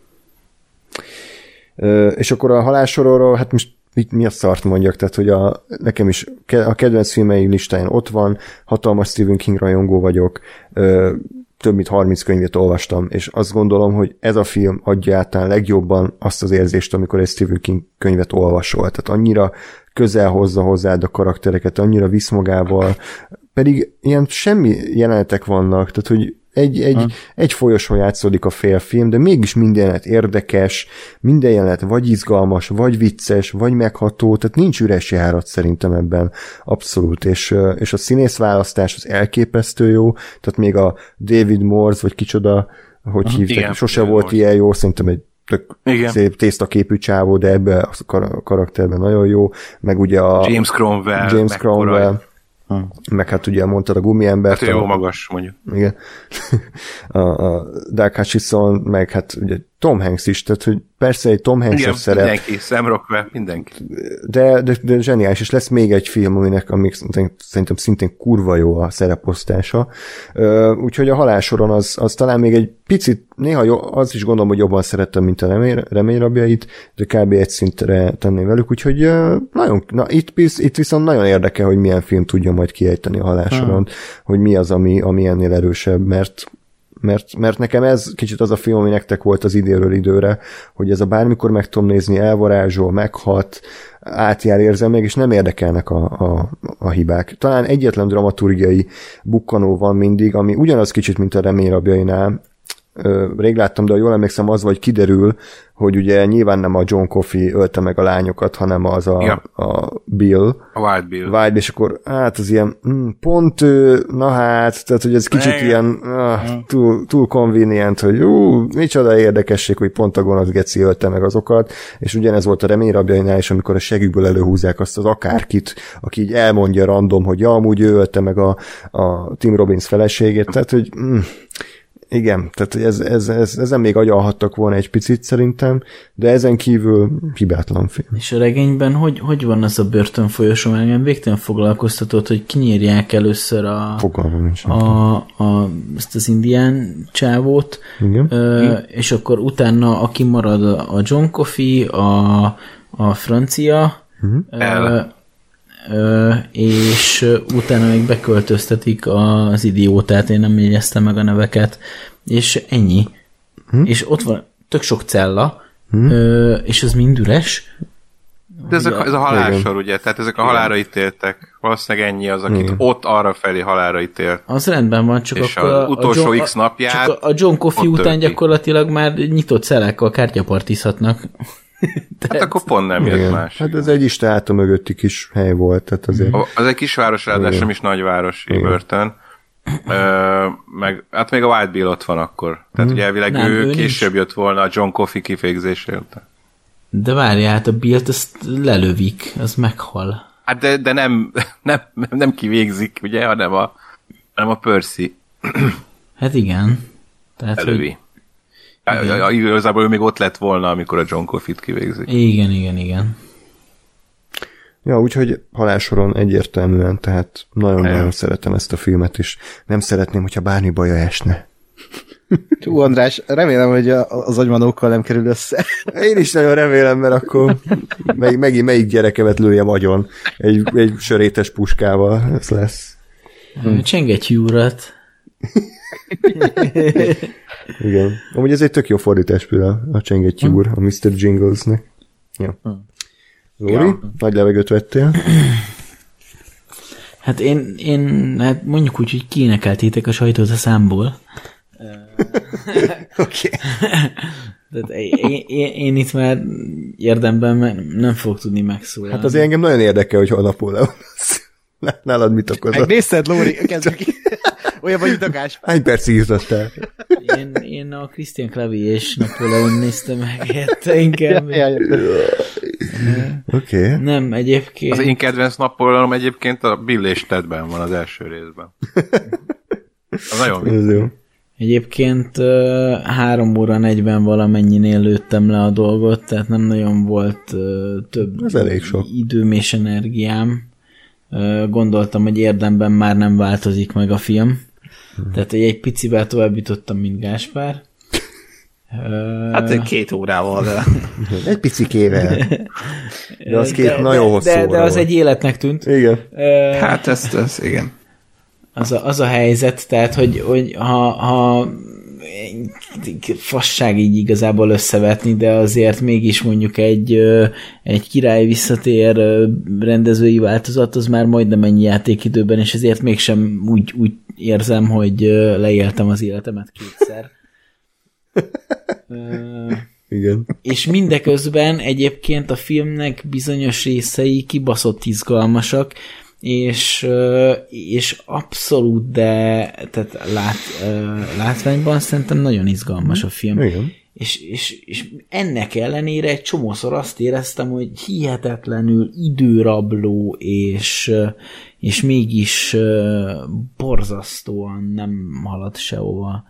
A: Ö, és akkor a halálsorolról, hát most mit, mi a szart mondjak, tehát hogy a, nekem is a kedvenc filmeim listáján ott van, hatalmas Stephen King rajongó vagyok, ö, több mint 30 könyvet olvastam, és azt gondolom, hogy ez a film adja általán legjobban azt az érzést, amikor egy Stephen King könyvet olvasol. Tehát annyira közel hozza hozzád a karaktereket, annyira visz magával, pedig ilyen semmi jelenetek vannak, tehát hogy egy, egy, egy folyosón játszódik a félfilm, de mégis minden jelenet érdekes, minden jelenet vagy izgalmas, vagy vicces, vagy megható, tehát nincs üres járat szerintem ebben abszolút, és, és a színészválasztás az elképesztő jó, tehát még a David Morse, vagy kicsoda, hogy hívták,
D: Igen,
A: sose
D: David
A: volt
D: Morse.
A: ilyen jó, szerintem egy tök
D: Igen.
A: szép tésztaképű csávó, de ebbe a kar- karakterben nagyon jó, meg ugye a
D: James Cromwell.
A: James
D: mekkora-
A: Cromwell, meg hát ugye mondtad a gumiembert,
D: Hát jó
A: a-
D: magas, mondjuk.
A: igen. <laughs> a, a Dark Hutchison, meg hát ugye Tom Hanks is, tehát hogy persze egy Tom Hanks
D: Igen,
A: szerep,
D: mindenki, Sam Rockwell, mindenki.
A: de, de, de zseniális, és lesz még egy film, aminek amik szerintem, szintén kurva jó a szereposztása. Úgyhogy a halálsoron az, az talán még egy picit, néha jó, az is gondolom, hogy jobban szerettem, mint a remény, reményrabjait, de kb. egy szintre tenném velük, úgyhogy nagyon, na itt, itt viszont nagyon érdekel, hogy milyen film tudja majd kiejteni a halálsoron, hmm. hogy mi az, ami, ami ennél erősebb, mert mert, mert nekem ez kicsit az a film, ami nektek volt az időről időre, hogy ez a bármikor meg tudom nézni, elvarázsol, meghat, átjár érzelmek, és nem érdekelnek a, a, a hibák. Talán egyetlen dramaturgiai bukkanó van mindig, ami ugyanaz kicsit, mint a reményrabjainál, Ö, rég láttam, de jól emlékszem, az vagy kiderül, hogy ugye nyilván nem a John Coffey ölte meg a lányokat, hanem az a,
D: Ja.
A: a Bill,
D: A Wild Bill.
A: Vibe, és akkor hát az ilyen, mm, pont ő, na hát, tehát hogy ez kicsit
D: Igen.
A: ilyen ah, túl, túl convenient, hogy ú, micsoda érdekesség, hogy pont a gonosz geci ölte meg azokat, és ugyanez volt a reményrabjainál is, amikor a segükből előhúzzák azt az akárkit, aki így elmondja random, hogy ja, amúgy ő ölte meg a, a Tim Robbins feleségét, tehát hogy mm, Igen, tehát ez, ez, ez, ezen még agyalhattak volna egy picit szerintem, de ezen kívül hibátlan film.
C: És a regényben hogy, hogy van az a börtönfolyosó? Engem végtelen foglalkoztatott, hogy kinyírják először a,
A: Fogalmam nincs.
C: a, a, ezt az indián csávót,
A: Igen.
C: ö, és akkor utána aki marad a John Coffey, a, a francia, ö,
D: El.
C: És utána még beköltöztetik az idiótát, én nem jegyeztem meg a neveket, és ennyi. És ott van tök sok cella, ö, és ez mind üres,
D: De ez a, ez a halálsor, ugye? Tehát ezek a halálra ítéltek. Valószínűleg ennyi az, akit
A: Igen.
D: ott arra felé halálra ítélt.
C: Az rendben van, csak
D: És
C: akkor
D: az
C: a,
D: utolsó
C: a John,
D: X napját
C: csak a John Coffey után
D: tölti.
C: gyakorlatilag már nyitott cellákkal kártyapartizhatnak. <laughs>
D: Hát akkor pont nem jött
A: Igen.
D: más.
A: Hát ez egy Isten háta mögötti kis hely volt, tehát azért...
D: Az egy kisváros, ráadásul nem is nagyvárosi börtön. Ö, meg, hát még a Wild Bill ott van akkor. Tehát ugye elvileg
C: Nem,
D: ő,
C: ő
D: később jött volna a John Coffey kifégzése után.
C: De várjál, hát a Bilt ezt lelövik, az meghal.
D: Hát de, de nem, <laughs> nem, nem kivégzik, ugye, hanem a, hanem a Percy
C: Hát igen. Tehát, hogy,
D: elővi. Ja, ja, ja, igazából ő még ott lett volna, amikor a John Coffey-t kivégzik.
C: igen, igen, igen.
A: Ja, úgyhogy halálsoron egyértelműen, tehát nagyon-nagyon szeretem ezt a filmet is. Nem szeretném, hogyha bármi baja esne.
E: Hú, András, remélem, hogy a- az agymanókkal nem kerül össze.
A: Én is nagyon remélem, mert akkor meg, megint melyik gyerekemet lőjem agyon egy, egy sörétes puskával. Ez lesz.
C: Csengetjű urat.
A: Igen. Amúgy ez egy tök jó fordítás például a Csengettyű úr, a Mr. Jinglesnek. Ja. Lóri,
D: Ja.
A: nagy levegőt vettél?
C: Hát én, én hát mondjuk úgy, hogy kiénekeltétek a sajtót a számból. <laughs>
A: Oké.
C: Tehát én, én, én itt már érdemben nem fogok tudni megszólalni.
A: Hát azért engem nagyon érdekel, hogy hol Napóleon lesz. Nálad mit okozott?
E: Megnézted, Lóri? Kezdve ki. Olyan vagy, mint a Gáspár.
A: Hány percig jutottál?
C: Én, én a Christian Clavier és Napoleon néztem meg érte inkább.
E: Ja, ja,
A: Oké. Okay.
C: Nem, egyébként.
D: Az én kedvenc nappolanom egyébként a Bill és Tedben van az első részben. Az nagyon.
A: Ez jó.
C: Egyébként ö, 3 óra 40 valamennyinél lőttem le a dolgot, tehát nem nagyon volt több
A: Ez elég sok.
C: időm és energiám. Gondoltam, hogy érdemben már nem változik meg a film. Tehát hogy egy picivel tovább jutottam, mint Gáspár.
B: Hát két órával, de... <laughs>
A: Egy picikével. De az két
C: de,
A: nagyon hosszú
C: de, de, az
A: volt.
C: egy életnek tűnt.
A: Igen.
B: Hát ezt, ezt igen.
C: az a, az a helyzet, tehát, hogy, hogy ha, ha fasság így igazából összevetni, de azért mégis mondjuk egy, egy király visszatér rendezői változat, az már majdnem ennyi játékidőben, és ezért mégsem úgy, úgy érzem, hogy leéltem az életemet kétszer. <laughs>
A: Igen.
C: és mindeközben egyébként a filmnek bizonyos részei kibaszott izgalmasak, és, és abszolút, de tehát lát, látványban szerintem nagyon izgalmas a film.
A: Igen.
C: És, és, és ennek ellenére egy csomószor azt éreztem, hogy hihetetlenül időrabló, és, és mégis borzasztóan nem halad sehova.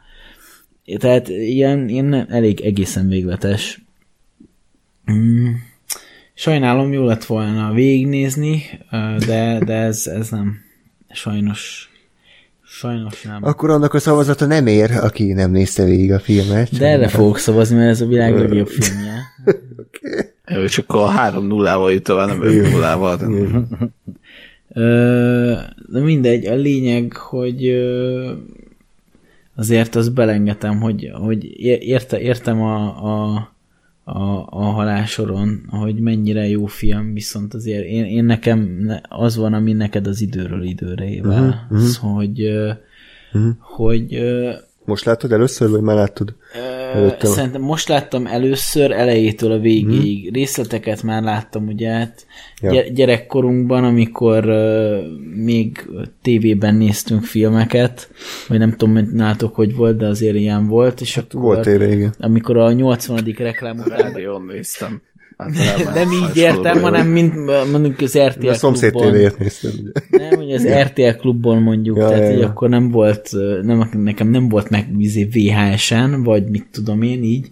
C: Tehát ilyen, ilyen elég egészen végletes. Mm. Sajnálom, jó lett volna végignézni, de, de ez, ez nem. Sajnos. Sajnos nem.
A: Akkor annak a szavazata nem ér, aki nem nézte végig a filmet.
C: De erre fogok szavazni, mert ez a világ legjobb filmje. <laughs>
B: Jó, és akkor 3-0-val jut tovább, nem 5-0-val.
C: Ö, De mindegy, a lényeg, hogy azért azt belengetem, hogy, hogy érte, értem a, a, a, a halálsoron, hogy mennyire jó film, viszont azért én, én nekem ne- az van, ami neked az időről időre ével, uh-huh, uh-huh. hogy ö, hogy ö,
A: Most láttad először, vagy már láttad? Előttem.
C: Szerintem most láttam először elejétől a végéig. Hmm. Részleteket már láttam, ugye, hát
A: Ja.
C: gyerekkorunkban, amikor uh, még tévében néztünk filmeket, vagy nem tudom, hogy nálatok hogy volt, de azért ilyen volt, és akkor
A: Volt éve, igen.
C: amikor a 80. reklám után
B: Rádión néztem.
C: Nem így értem, hanem mint mondjuk az RTL
A: A szomszéd
C: klubban.
A: tévéért néztem. ugye.
C: Nem, hogy az RTL klubban mondjuk,
A: Ja,
C: ja, tehát
A: ja, ja.
C: akkor nem volt, nem, nekem nem volt meg izé VHS-en, vagy mit tudom én így,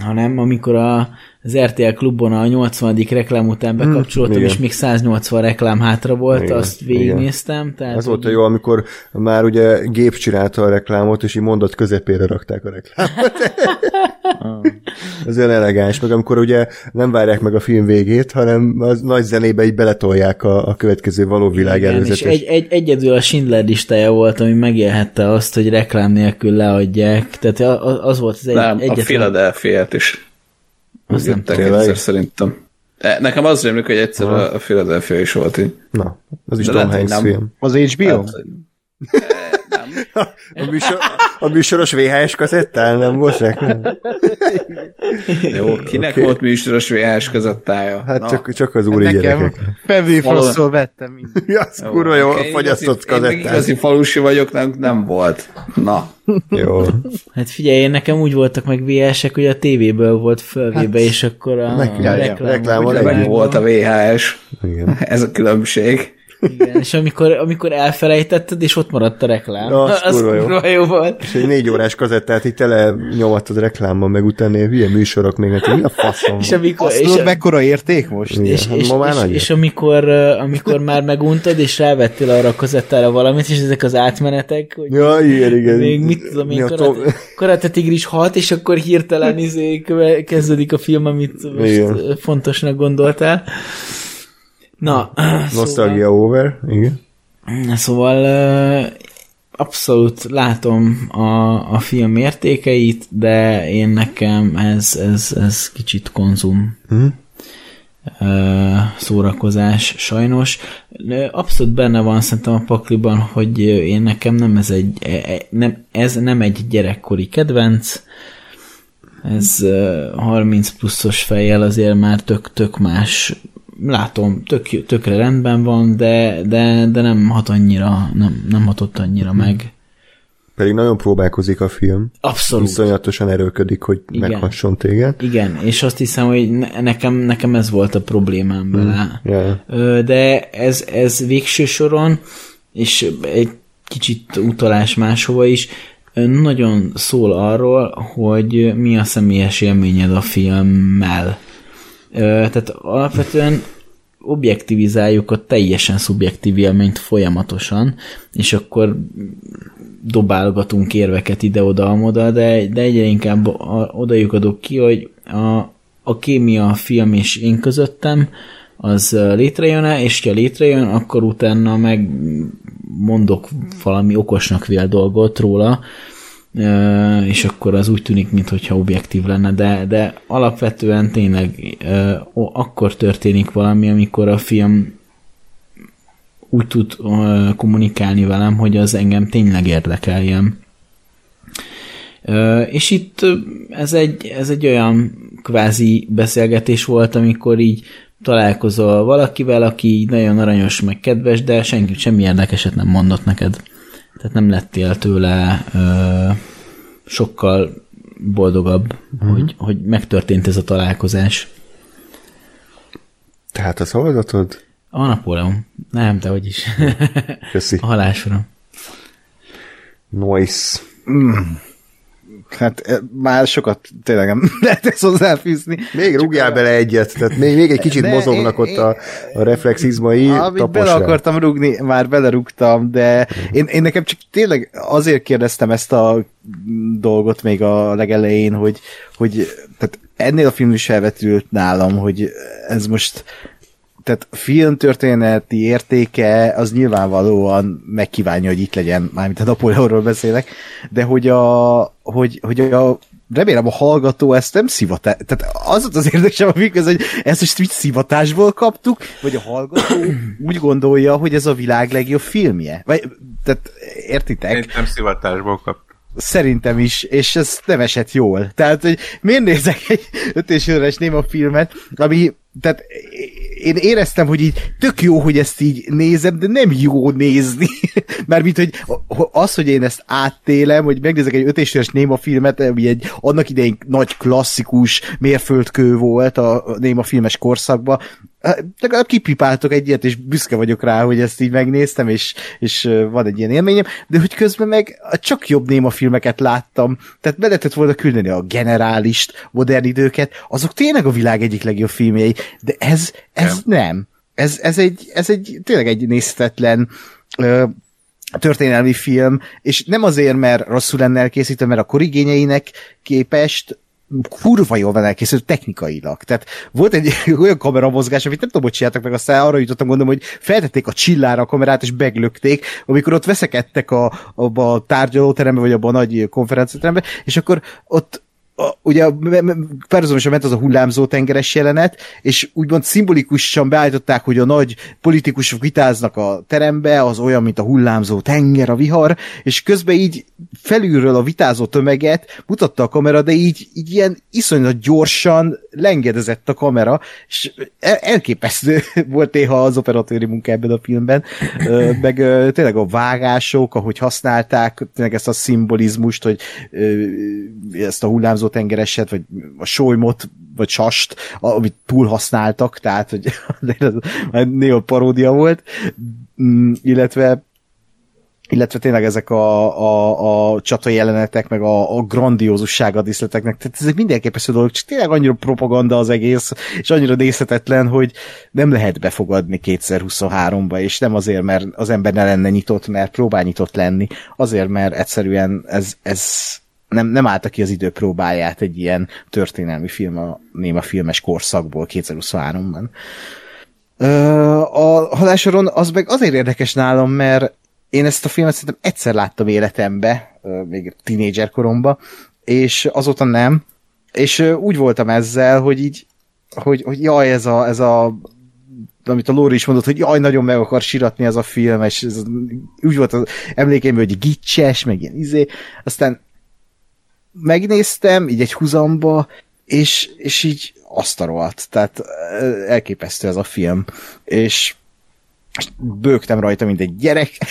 C: hanem amikor a, az RTL klubban a 80. reklám után bekapcsoltam,
A: igen.
C: és még 180 reklám hátra volt,
A: Igen,
C: azt végignéztem. Tehát,
A: Az volt a jó, amikor már ugye gép csinálta a reklámot, és így mondat közepére rakták a reklámot. <laughs> <laughs> Ez olyan elegáns, meg amikor ugye nem várják meg a film végét, hanem az nagy zenébe így beletolják a, a következő való világ
C: Igen, és
A: előzetes.
C: egy, egy, egyedül a Schindler listája volt, ami megélhette azt, hogy reklám nélkül leadják. Tehát a- a- az volt az egy,
B: Nem, a
C: egyetlen...
B: Philadelphia-t is.
C: Azt nem
A: tudom.
B: szerintem. E, Nekem az rémlik, hogy egyszer a a Philadelphia is volt így.
A: Na, az is
B: De
A: Tom Hanks
B: nem.
A: film.
E: Az HBO?
B: Hát,
A: A, műsor, a műsoros VHS kazettán nem volt reklám?
B: jó, kinek
A: Oké.
B: volt műsoros VHS közöttája?
A: Hát
B: Na,
A: csak, csak az úri
E: Nekem
A: gyerekek.
B: Valahol-
E: Frost-tól vettem mindent.
A: Ja, az kurva jó,
B: én
A: fagyasztott
B: igazi- Én igazi falusi vagyok, nem, nem volt. Na,
A: Jó.
C: Hát figyelj, én nekem úgy voltak meg VHS-ek, hogy a tévéből volt fölvéve,
A: Hát,
C: és akkor a,
A: nekünk-
C: a reklám,
A: együtt.
B: volt a VHS.
A: Igen.
B: Ez a különbség.
C: Igen, és amikor, amikor elfelejtetted, és ott maradt a reklám.
A: Ja, az
C: az
A: kurva jó.
C: kurva jó volt.
A: És egy négy órás kazettát így tele nyomatod reklámmal, meg utána ilyen hülye műsorok még, hát mi a faszom?
C: És amikor,
E: Azt
C: és,
E: tudod, mekkora érték most?
A: Igen,
C: és,
A: hát
C: és,
A: ma már
C: és,
A: nagy.
C: és amikor, amikor már meguntad, és rávettél arra a kazettára valamit, és ezek az átmenetek, hogy
A: Ja, igen, igen.
C: még mit tudom én,
A: a
C: Karate,
A: top-
C: Karate Tigris 6, és akkor hirtelen izé, kezdődik a film, amit most
A: Igen.
C: fontosnak gondoltál. Na, <clears throat>
A: Nostalgia over, igen.
C: Szóval, szóval abszolút látom a, a film értékeit, de én nekem ez, ez, ez kicsit konzum ö, szórakozás, sajnos. Abszolút benne van szerintem a pakliban, hogy én nekem nem ez egy, e- e- nem, ez nem egy gyerekkori kedvenc, ez ö, 30 pluszos fejjel azért már tök, tök más látom, tök, tökre rendben van, de, de, de nem hat annyira, nem, nem hatott annyira meg.
A: Pedig nagyon próbálkozik a film.
C: Abszolút.
A: Iszonyatosan erőködik, hogy
C: Igen.
A: meghasson téged.
C: Igen, és azt hiszem, hogy ne- nekem, nekem ez volt a problémám vele.
A: Ja.
C: Ö, De ez, ez végső soron, és egy kicsit utalás máshova is, nagyon szól arról, hogy mi a személyes élményed a filmmel. Tehát alapvetően objektivizáljuk a teljesen szubjektív élményt folyamatosan, és akkor dobálgatunk érveket ide-oda-amoda, de, de egyre inkább odajuk ki, hogy a, a kémia a film és én közöttem, az létrejön-e, és ha létrejön, akkor utána meg mondok valami okosnak vél dolgot róla, és akkor az úgy tűnik, mintha objektív lenne, de, de alapvetően tényleg akkor történik valami, amikor a film úgy tud kommunikálni velem, hogy az engem tényleg érdekeljen. És itt ez egy, ez egy olyan kvázi beszélgetés volt, amikor így találkozol valakivel, aki nagyon aranyos, meg kedves, de senki semmi érdekeset nem mondott neked. Tehát nem lettél tőle ö, sokkal boldogabb, uh-huh. hogy, hogy megtörtént ez a találkozás.
A: Tehát a szavazatod?
C: A Napóleon. Nem, de hogy is.
A: Köszi. <laughs>
C: a halásra.
A: Noise.
E: Hát eh, már sokat tényleg nem <laughs> lehet ezt hozzáfűzni.
A: Még rúgjál bele egyet, tehát még, még egy kicsit
E: De
A: mozognak
E: én-
A: ott a, a reflexizmai,
E: Amit
A: tapos
E: bele akartam rúgni, már belerúgtam, de én, én nekem csak tényleg azért kérdeztem ezt a dolgot még a legelején, hogy, hogy tehát ennél a film is felvetült nálam, hogy ez most tehát filmtörténeti értéke az nyilvánvalóan megkívánja, hogy itt legyen, mármint a Napoleonról beszélek, de hogy a, hogy, hogy a remélem a hallgató ezt nem szivatás, tehát az az érdekesebb a film, hogy ezt most így szivatásból kaptuk, vagy a hallgató <clears throat> úgy gondolja, hogy ez a világ legjobb filmje. Vagy, tehát értitek?
D: Szerintem szivatásból kap.
E: Szerintem is, és ez nem esett jól. Tehát, hogy miért nézek egy 5 és 5 néma filmet, ami, tehát én éreztem, hogy így tök jó, hogy ezt így nézem, de nem jó nézni. <laughs> Mármint, hogy az, hogy én ezt áttélem, hogy megnézek egy öt és néma filmet, ami egy annak idején nagy klasszikus mérföldkő volt a néma filmes korszakban, legalább kipipáltok egy ilyet, és büszke vagyok rá, hogy ezt így megnéztem, és, és van egy ilyen élményem, de hogy közben meg csak jobb néma filmeket láttam, tehát be lehetett volna küldeni a generálist, modern időket, azok tényleg a világ egyik legjobb filmjei, de ez, ez nem. nem. Ez, ez, egy, ez egy tényleg egy nézhetetlen ö, történelmi film, és nem azért, mert rosszul lenne elkészítve, mert a korigényeinek képest kurva jól van elkészült technikailag. Tehát volt egy <laughs> olyan kameramozgás, amit nem tudom, hogy csináltak meg, aztán arra jutottam gondolom, hogy feltették a csillára a kamerát, és beglökték, amikor ott veszekedtek a, a, a tárgyalóterembe, vagy abban a nagy konferenciaterembe, és akkor ott a, ugye párhuzamosan ment az a hullámzó tengeres jelenet, és úgymond szimbolikusan beállították, hogy a nagy politikusok vitáznak a terembe, az olyan, mint a hullámzó tenger, a vihar, és közben így felülről a vitázó tömeget mutatta a kamera, de így, így ilyen iszonyat gyorsan lengedezett a kamera, és elképesztő <laughs> volt néha az operatőri munka ebben a filmben, meg tényleg a vágások, ahogy használták tényleg ezt a szimbolizmust, hogy ezt a hullámzó tengereset, vagy a solymot, vagy sast, amit túl használtak, tehát, hogy <laughs> néha paródia volt, mm, illetve illetve tényleg ezek a, a, a csata jelenetek, meg a, a grandiózusság a diszleteknek, tehát ezek mindenképpen dolog, csak tényleg annyira propaganda az egész, és annyira nézhetetlen, hogy nem lehet befogadni 2023-ba, és nem azért, mert az ember ne lenne nyitott, mert próbál nyitott lenni, azért, mert egyszerűen ez, ez nem, nem állta ki az idő próbáját egy ilyen történelmi film a néma filmes korszakból 2023-ban. A halásoron az meg azért érdekes nálam, mert én ezt a filmet szerintem egyszer láttam életembe, még tínédzser koromban, és azóta nem, és úgy voltam ezzel, hogy így, hogy, hogy jaj, ez a, ez a amit a Lóri is mondott, hogy jaj, nagyon meg akar siratni ez a film, és ez, úgy volt az emlékeimben, hogy gicses, meg ilyen izé, aztán megnéztem, így egy huzamba, és, és így azt a rohadt. Tehát elképesztő ez a film. És bőgtem rajta, mint egy gyerek. <laughs>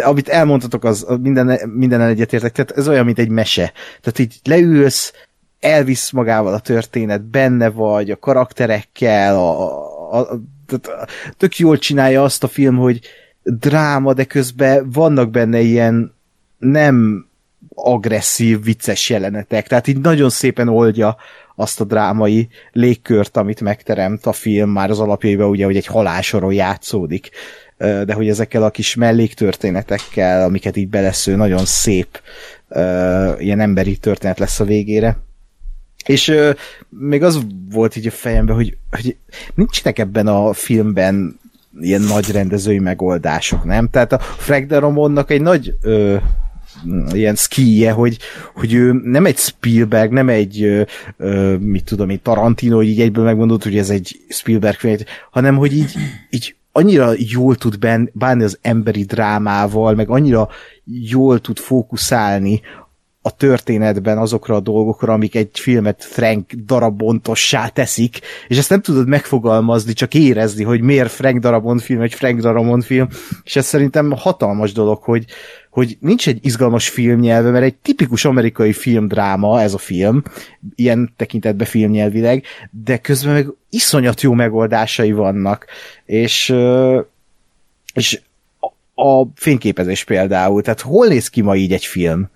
E: Amit elmondhatok, az minden, minden egyetértek. Tehát ez olyan, mint egy mese. Tehát így leülsz, elvisz magával a történet, benne vagy, a karakterekkel, a, a, a, a, tök jól csinálja azt a film, hogy dráma, de közben vannak benne ilyen nem agresszív, vicces jelenetek. Tehát így nagyon szépen oldja azt a drámai légkört, amit megteremt a film már az alapjaiban, ugye, hogy egy halálsoron játszódik, de hogy ezekkel a kis melléktörténetekkel, amiket így belesző, nagyon szép ilyen emberi történet lesz a végére. És még az volt így a fejemben, hogy, hogy nincsenek ebben a filmben ilyen nagy rendezői megoldások, nem? Tehát a Frank Daramonnak egy nagy uh, ilyen skije, hogy, hogy ő nem egy Spielberg, nem egy ö, mit tudom én, Tarantino, hogy így egyből megmondott, hogy ez egy Spielberg film, hanem hogy így, így annyira jól tud bánni az emberi drámával, meg annyira jól tud fókuszálni a történetben azokra a dolgokra, amik egy filmet Frank darabontossá teszik, és ezt nem tudod megfogalmazni, csak érezni, hogy miért Frank Darabont film egy Frank Darabont film, és ez szerintem hatalmas dolog, hogy, hogy nincs egy izgalmas filmnyelve, mert egy tipikus amerikai filmdráma ez a film, ilyen tekintetben filmnyelvileg, de közben meg iszonyat jó megoldásai vannak, és, és a fényképezés például, tehát hol néz ki ma így egy film?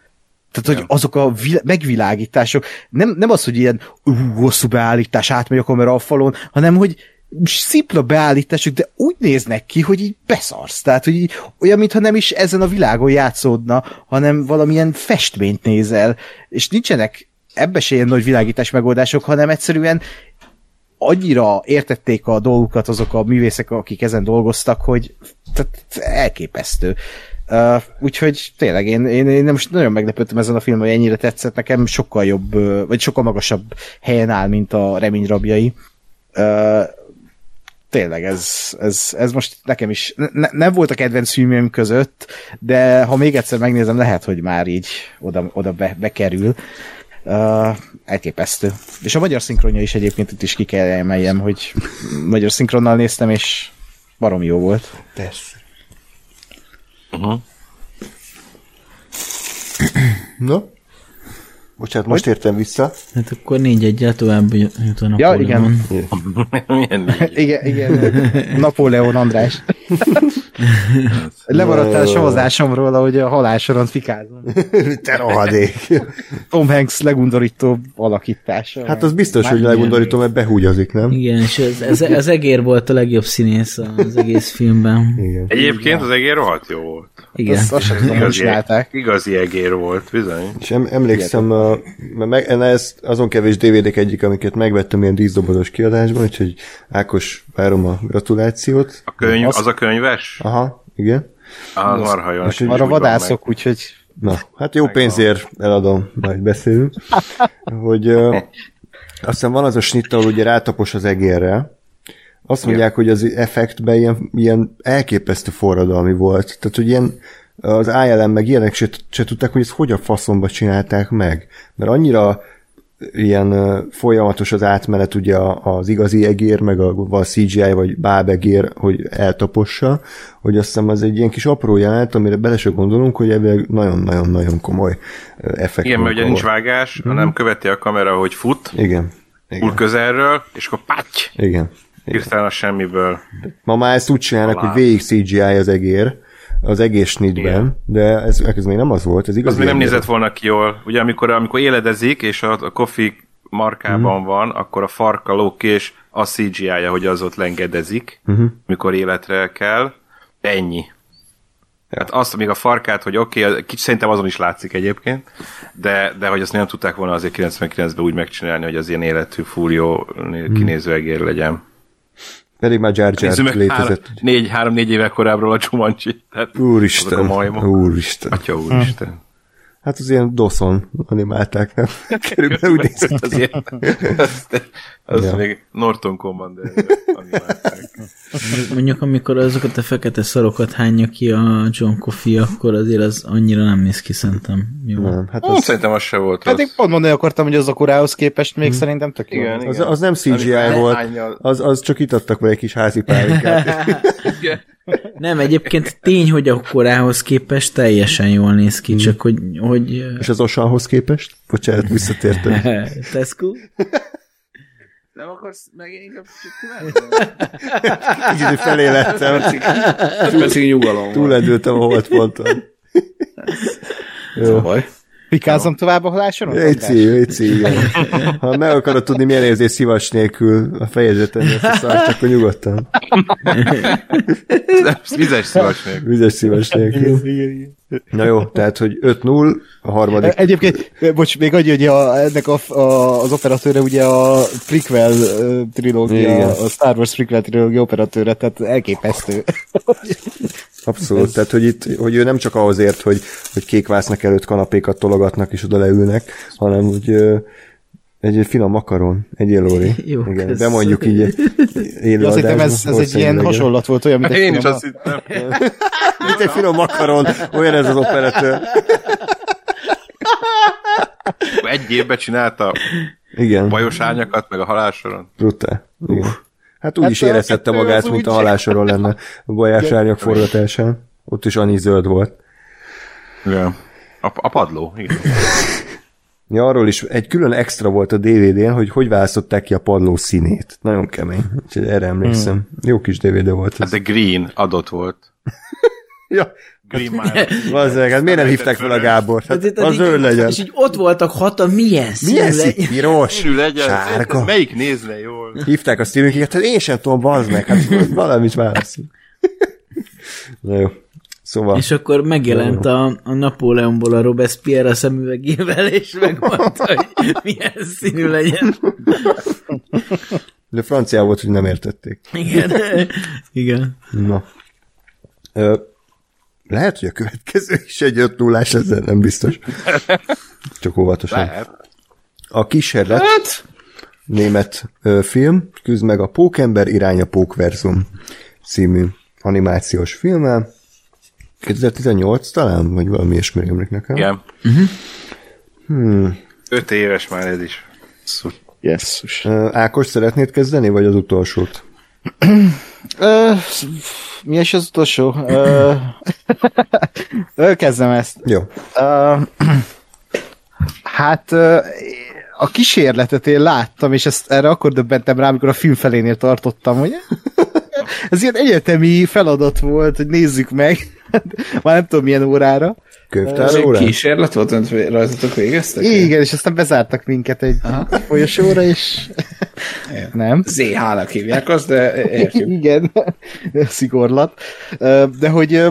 E: Tehát, hogy azok a vil- megvilágítások, nem, nem az, hogy ilyen uh, hosszú beállítás átmegy a kamera a falon, hanem, hogy szipla beállítások, de úgy néznek ki, hogy így beszarsz. Tehát, hogy így, olyan, mintha nem is ezen a világon játszódna, hanem valamilyen festményt nézel, és nincsenek ebbe se ilyen nagy világítás megoldások, hanem egyszerűen annyira értették a dolgukat azok a művészek, akik ezen dolgoztak, hogy tehát elképesztő. Uh, úgyhogy tényleg én, én, én most nagyon meglepődtem ezen a filmen, hogy ennyire tetszett, nekem sokkal jobb, vagy sokkal magasabb helyen áll, mint a Remény rabjai. Uh, tényleg ez, ez, ez most nekem is ne, nem volt a kedvenc filmjeim között, de ha még egyszer megnézem, lehet, hogy már így oda, oda be, bekerül. Uh, elképesztő. És a magyar szinkronja is egyébként itt is ki kell emeljem, hogy magyar szinkronnal néztem, és barom jó volt.
A: Persze.
D: Uh-huh.
A: No? Bocsánat, most értem vissza.
C: Hát akkor négy egyel tovább jut a
E: Ja, igen. <laughs>
D: Négy?
E: Igen, igen. Napóleon András. Lemaradtál a savazásomról, ahogy a halálsoron fikázom. <laughs>
A: Te rohadék.
E: Tom Hanks legundorító alakítása.
A: Hát az biztos,
E: Már
A: hogy legundorítom, mert behúgyozik, nem?
C: Igen, és ez, ez, ez egér volt a legjobb színész az egész filmben.
A: Igen.
D: Egyébként az egér rohadt jó volt.
C: Igen.
E: Azt, azt
D: Igazi,
E: csinálták.
D: igazi egér volt, bizony.
A: És em, emlékszem, a, mert meg, en- ez azon kevés DVD-k egyik, amiket megvettem ilyen díszdobozos kiadásban, úgyhogy Ákos, várom a gratulációt.
D: A könyv,
E: Az-
D: az a könyves?
A: Aha, igen.
D: Ah, marha jó.
A: és
E: Arra vadászok, úgyhogy
A: Na, hát jó pénzért eladom, majd beszélünk. <laughs> Hogy ö, azt hiszem van az a snitt, ahol ugye rátapos az egérre, azt mondják, hogy az effektben ilyen, ilyen elképesztő forradalmi volt. Tehát, hogy ilyen az ILM meg ilyenek se, se tudták, hogy ezt hogy a faszomba csinálták meg. Mert annyira ilyen folyamatos az átmenet ugye az igazi egér, meg a, a CGI vagy bábegér, hogy eltapossa, hogy azt hiszem az egy ilyen kis apró jelenet, amire bele se gondolunk, hogy ebben nagyon-nagyon-nagyon komoly effekt
D: Igen, mert ugye nincs vágás, hanem követi a kamera, hogy fut,
A: Igen.
D: úr
A: Igen.
D: közelről, és akkor patty,
A: Igen.
D: hirtelen a semmiből.
A: Ma már ezt úgy csinálnak, hogy végig CGI az egér, az egész
D: Igen.
A: de ez, ez még nem az volt, ez igaz.
D: Az még nem nézett volna ki jól. Ugye amikor, amikor éledezik, és a, a Kofi markában
A: Mhm.
D: van, akkor a farka lók ki, és a CGI-ja, hogy az ott lengedezik, uh-huh. mikor életre kell. Ennyi. Hát azt, még a farkát, hogy oké, okay, kicsit szerintem azon is látszik egyébként, de, de hogy azt nem tudták volna azért 99-ben úgy megcsinálni, hogy az ilyen életű, fúrió,
A: Mhm.
D: kinéző egér legyen.
A: Pedig már Jar Jar
D: meg három,
A: létezett.
D: négy, három-négy éve korábbról a Jumanji. Tehát
A: Úristen,
D: a majmok.
A: úristen.
D: Atya úristen.
A: Hát az ilyen doszon animálták, nem? <laughs> Körülbelül úgy nézett.
D: az ilyen, az, <laughs> az
A: Ja.
D: még Norton Commander animálták.
C: Mondjuk, amikor azokat a fekete szarokat hányja ki a John Coffey, akkor azért az annyira nem néz ki szerintem. Jó.
A: Nem, hát
D: Az... Szerintem az se volt rossz.
E: pedig pont mondani akartam, hogy az a korához képest még szerintem tök jó.
D: Igen,
A: az,
D: igen.
A: az nem CGI
D: Amikor
A: volt, az, az csak itt adtak vele egy kis házi pálinkát. <laughs>
D: Igen.
C: Nem, egyébként tény, hogy a korához képest teljesen jól néz ki, csak hogy, hogy
A: És az Osanhoz képest? Bocsánat, visszatértem. <laughs>
C: Tesco?
D: Nem akarsz meg inkább
A: Kicsit felé lettem,
B: Percig nyugalom.
A: túlendültem a holdponton. Jó.
B: Baj.
E: Pikázom tovább a halásoron?
A: Léci, léci. Ha meg akarod tudni, milyen érzés szivacs nélkül a fejezeten ezt a szart, akkor nyugodtan. <laughs>
D: Vizes szivacs nélkül.
A: Vizes szivacs nélkül. Na jó, tehát, hogy 5-0, a harmadik.
E: Egyébként, bocs, még annyi, hogy a, ennek a, a, az operatőre ugye a prequel trilógia,
A: Igen.
E: a Star Wars prequel trilógia operatőre, tehát elképesztő.
A: Abszolút, tehát hogy itt, hogy ő nem csak ahhoz ért, hogy, hogy kékvásznak előtt kanapékat tologatnak és oda leülnek, hanem hogy egy finom makaron, egy élóri. <laughs>
C: Jó,
A: Igen,
C: kösz.
A: de mondjuk így élő
E: Ja, ez, ez egy ilyen hasonlat volt, olyan, mint egy
D: Én is
E: finom-
D: azt hittem. <laughs>
A: Mint egy finom makaron, olyan ez az operatőr.
D: Egy évben csinálta
A: Igen,
D: bajos árnyakat, meg a halálsoron.
A: brutál. Igen. Hát úgy
E: Hát
A: is
E: a
A: érezhette magát, mint a halásoron lenne a bajás árnyak forgatásán. Ott is annyi zöld volt.
D: Igen. A, a padló, igen. <laughs>
A: Ja, arról is egy külön extra volt a DVD-n, hogy hogy választották ki a padló színét. Nagyon kemény. Úgyhogy erre emlékszem.
E: Hmm.
A: Jó kis DVD volt
D: Hát
A: ez.
D: de green adott volt. <laughs>
A: Ja,
D: Green már.
A: Bazzeg, hát miért nem hívták fel a Gábor? Hát az zöld legyen.
C: És így ott voltak hatan, milyen színű
A: Milyen
C: legyen?
A: szín? Piros?
D: Színű legyen.
A: Sárga?
D: Melyik nézne jól?
A: Hívták a Steven hát én sem tudom, bazd meg, hát <laughs> valamit válaszunk. Na jó. Szóval,
C: És akkor megjelent a, a Napóleonból a Robespierre a szemüvegével, és megmondta, hogy milyen színű legyen.
A: de francia volt, hogy nem értették.
C: Igen. <laughs> Igen.
A: Na. Ö, lehet, hogy a következő is egy 5 0 ezzel nem biztos. Csak óvatosan.
D: Lehet.
A: A kísérlet német ö, film küzd meg a Pókember irány a Pókverzum című animációs filmmel. 2018 talán, vagy valami ilyesmi emlék nekem.
D: Igen. Öt éves már ez is.
A: Ö, Ákos, szeretnéd kezdeni, vagy az utolsót? <clears throat>
E: Mi is az utolsó? Ö, kezdem ezt.
A: Jó.
E: Ö, hát a kísérletet én láttam, és ezt erre akkor döbbentem rá, amikor a film felénél tartottam, hogy ez ilyen egyetemi feladat volt, hogy nézzük meg, már nem tudom milyen órára.
A: Könyvtár órán?
B: kísérlet volt, amit rajtatok végeztek?
E: Igen, és aztán bezártak minket egy folyosóra, és nem.
B: ZH-nak hívják azt, de értjük.
E: Igen, szigorlat. De hogy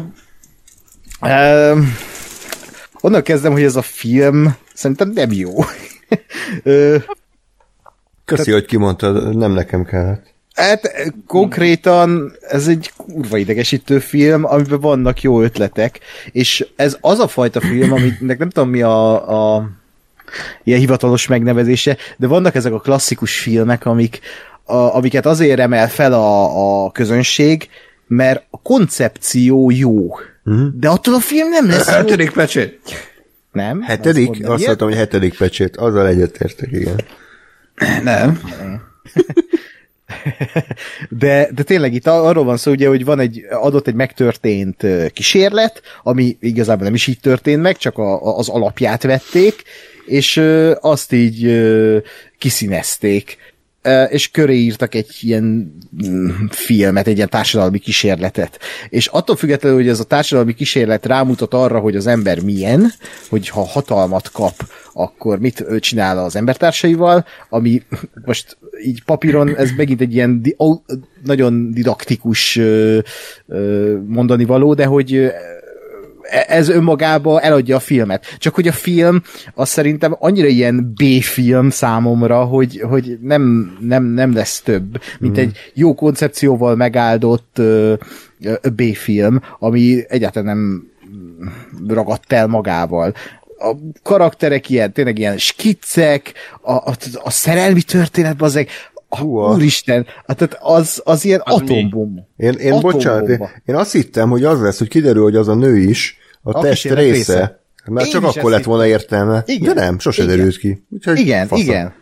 E: onnan kezdem, hogy ez a film szerintem nem jó. <laughs>
A: Köszi, hogy kimondtad, nem nekem kellett.
E: Hát konkrétan ez egy kurva idegesítő film, amiben vannak jó ötletek, és ez az a fajta film, aminek nem tudom mi a, a ilyen hivatalos megnevezése, de vannak ezek a klasszikus filmek, amik, a, amiket azért emel fel a, a közönség, mert a koncepció jó. Uh-huh. De attól a film nem lesz jó.
B: Hetedik pecsét.
E: Nem? Azt
A: Hetedik? Azt
E: ilyet?
A: mondtam, hogy hetedik pecsét. Azzal egyetértek, igen.
B: Nem. <laughs>
E: De, de tényleg itt arról van szó, ugye, hogy van egy adott egy megtörtént kísérlet, ami igazából nem is így történt meg, csak a, az alapját vették, és azt így kiszínezték. És köré írtak egy ilyen mm, filmet, egy ilyen társadalmi kísérletet. És attól függetlenül, hogy ez a társadalmi kísérlet rámutat arra, hogy az ember milyen, hogy ha hatalmat kap, akkor mit csinál az embertársaival, ami <laughs> most így papíron ez megint egy ilyen di- nagyon didaktikus mondani való, de hogy ö, ez önmagába eladja a filmet. Csak hogy a film az szerintem annyira ilyen B-film számomra, hogy, hogy nem, nem, nem lesz több, mint egy jó koncepcióval megáldott ö, ö, B-film, ami egyáltalán nem ragadt el magával. A karakterek ilyen, tényleg ilyen skiccek, a, a, a szerelmi történet, azek,
A: Húha.
E: úristen, hát tehát az, az ilyen
D: Az mi?
E: atombomba.
A: Én, én
E: Atombomba.
A: bocsánat, én, én azt hittem, hogy az lesz, hogy kiderül, hogy az a nő is a,
E: A
A: test része.
E: része.
A: Mert
E: Én
A: csak akkor lett volna értelme.
E: Igen.
A: De nem, sose
E: Igen.
A: derült ki. Úgyhogy
E: Igen,
A: faszom.
E: igen.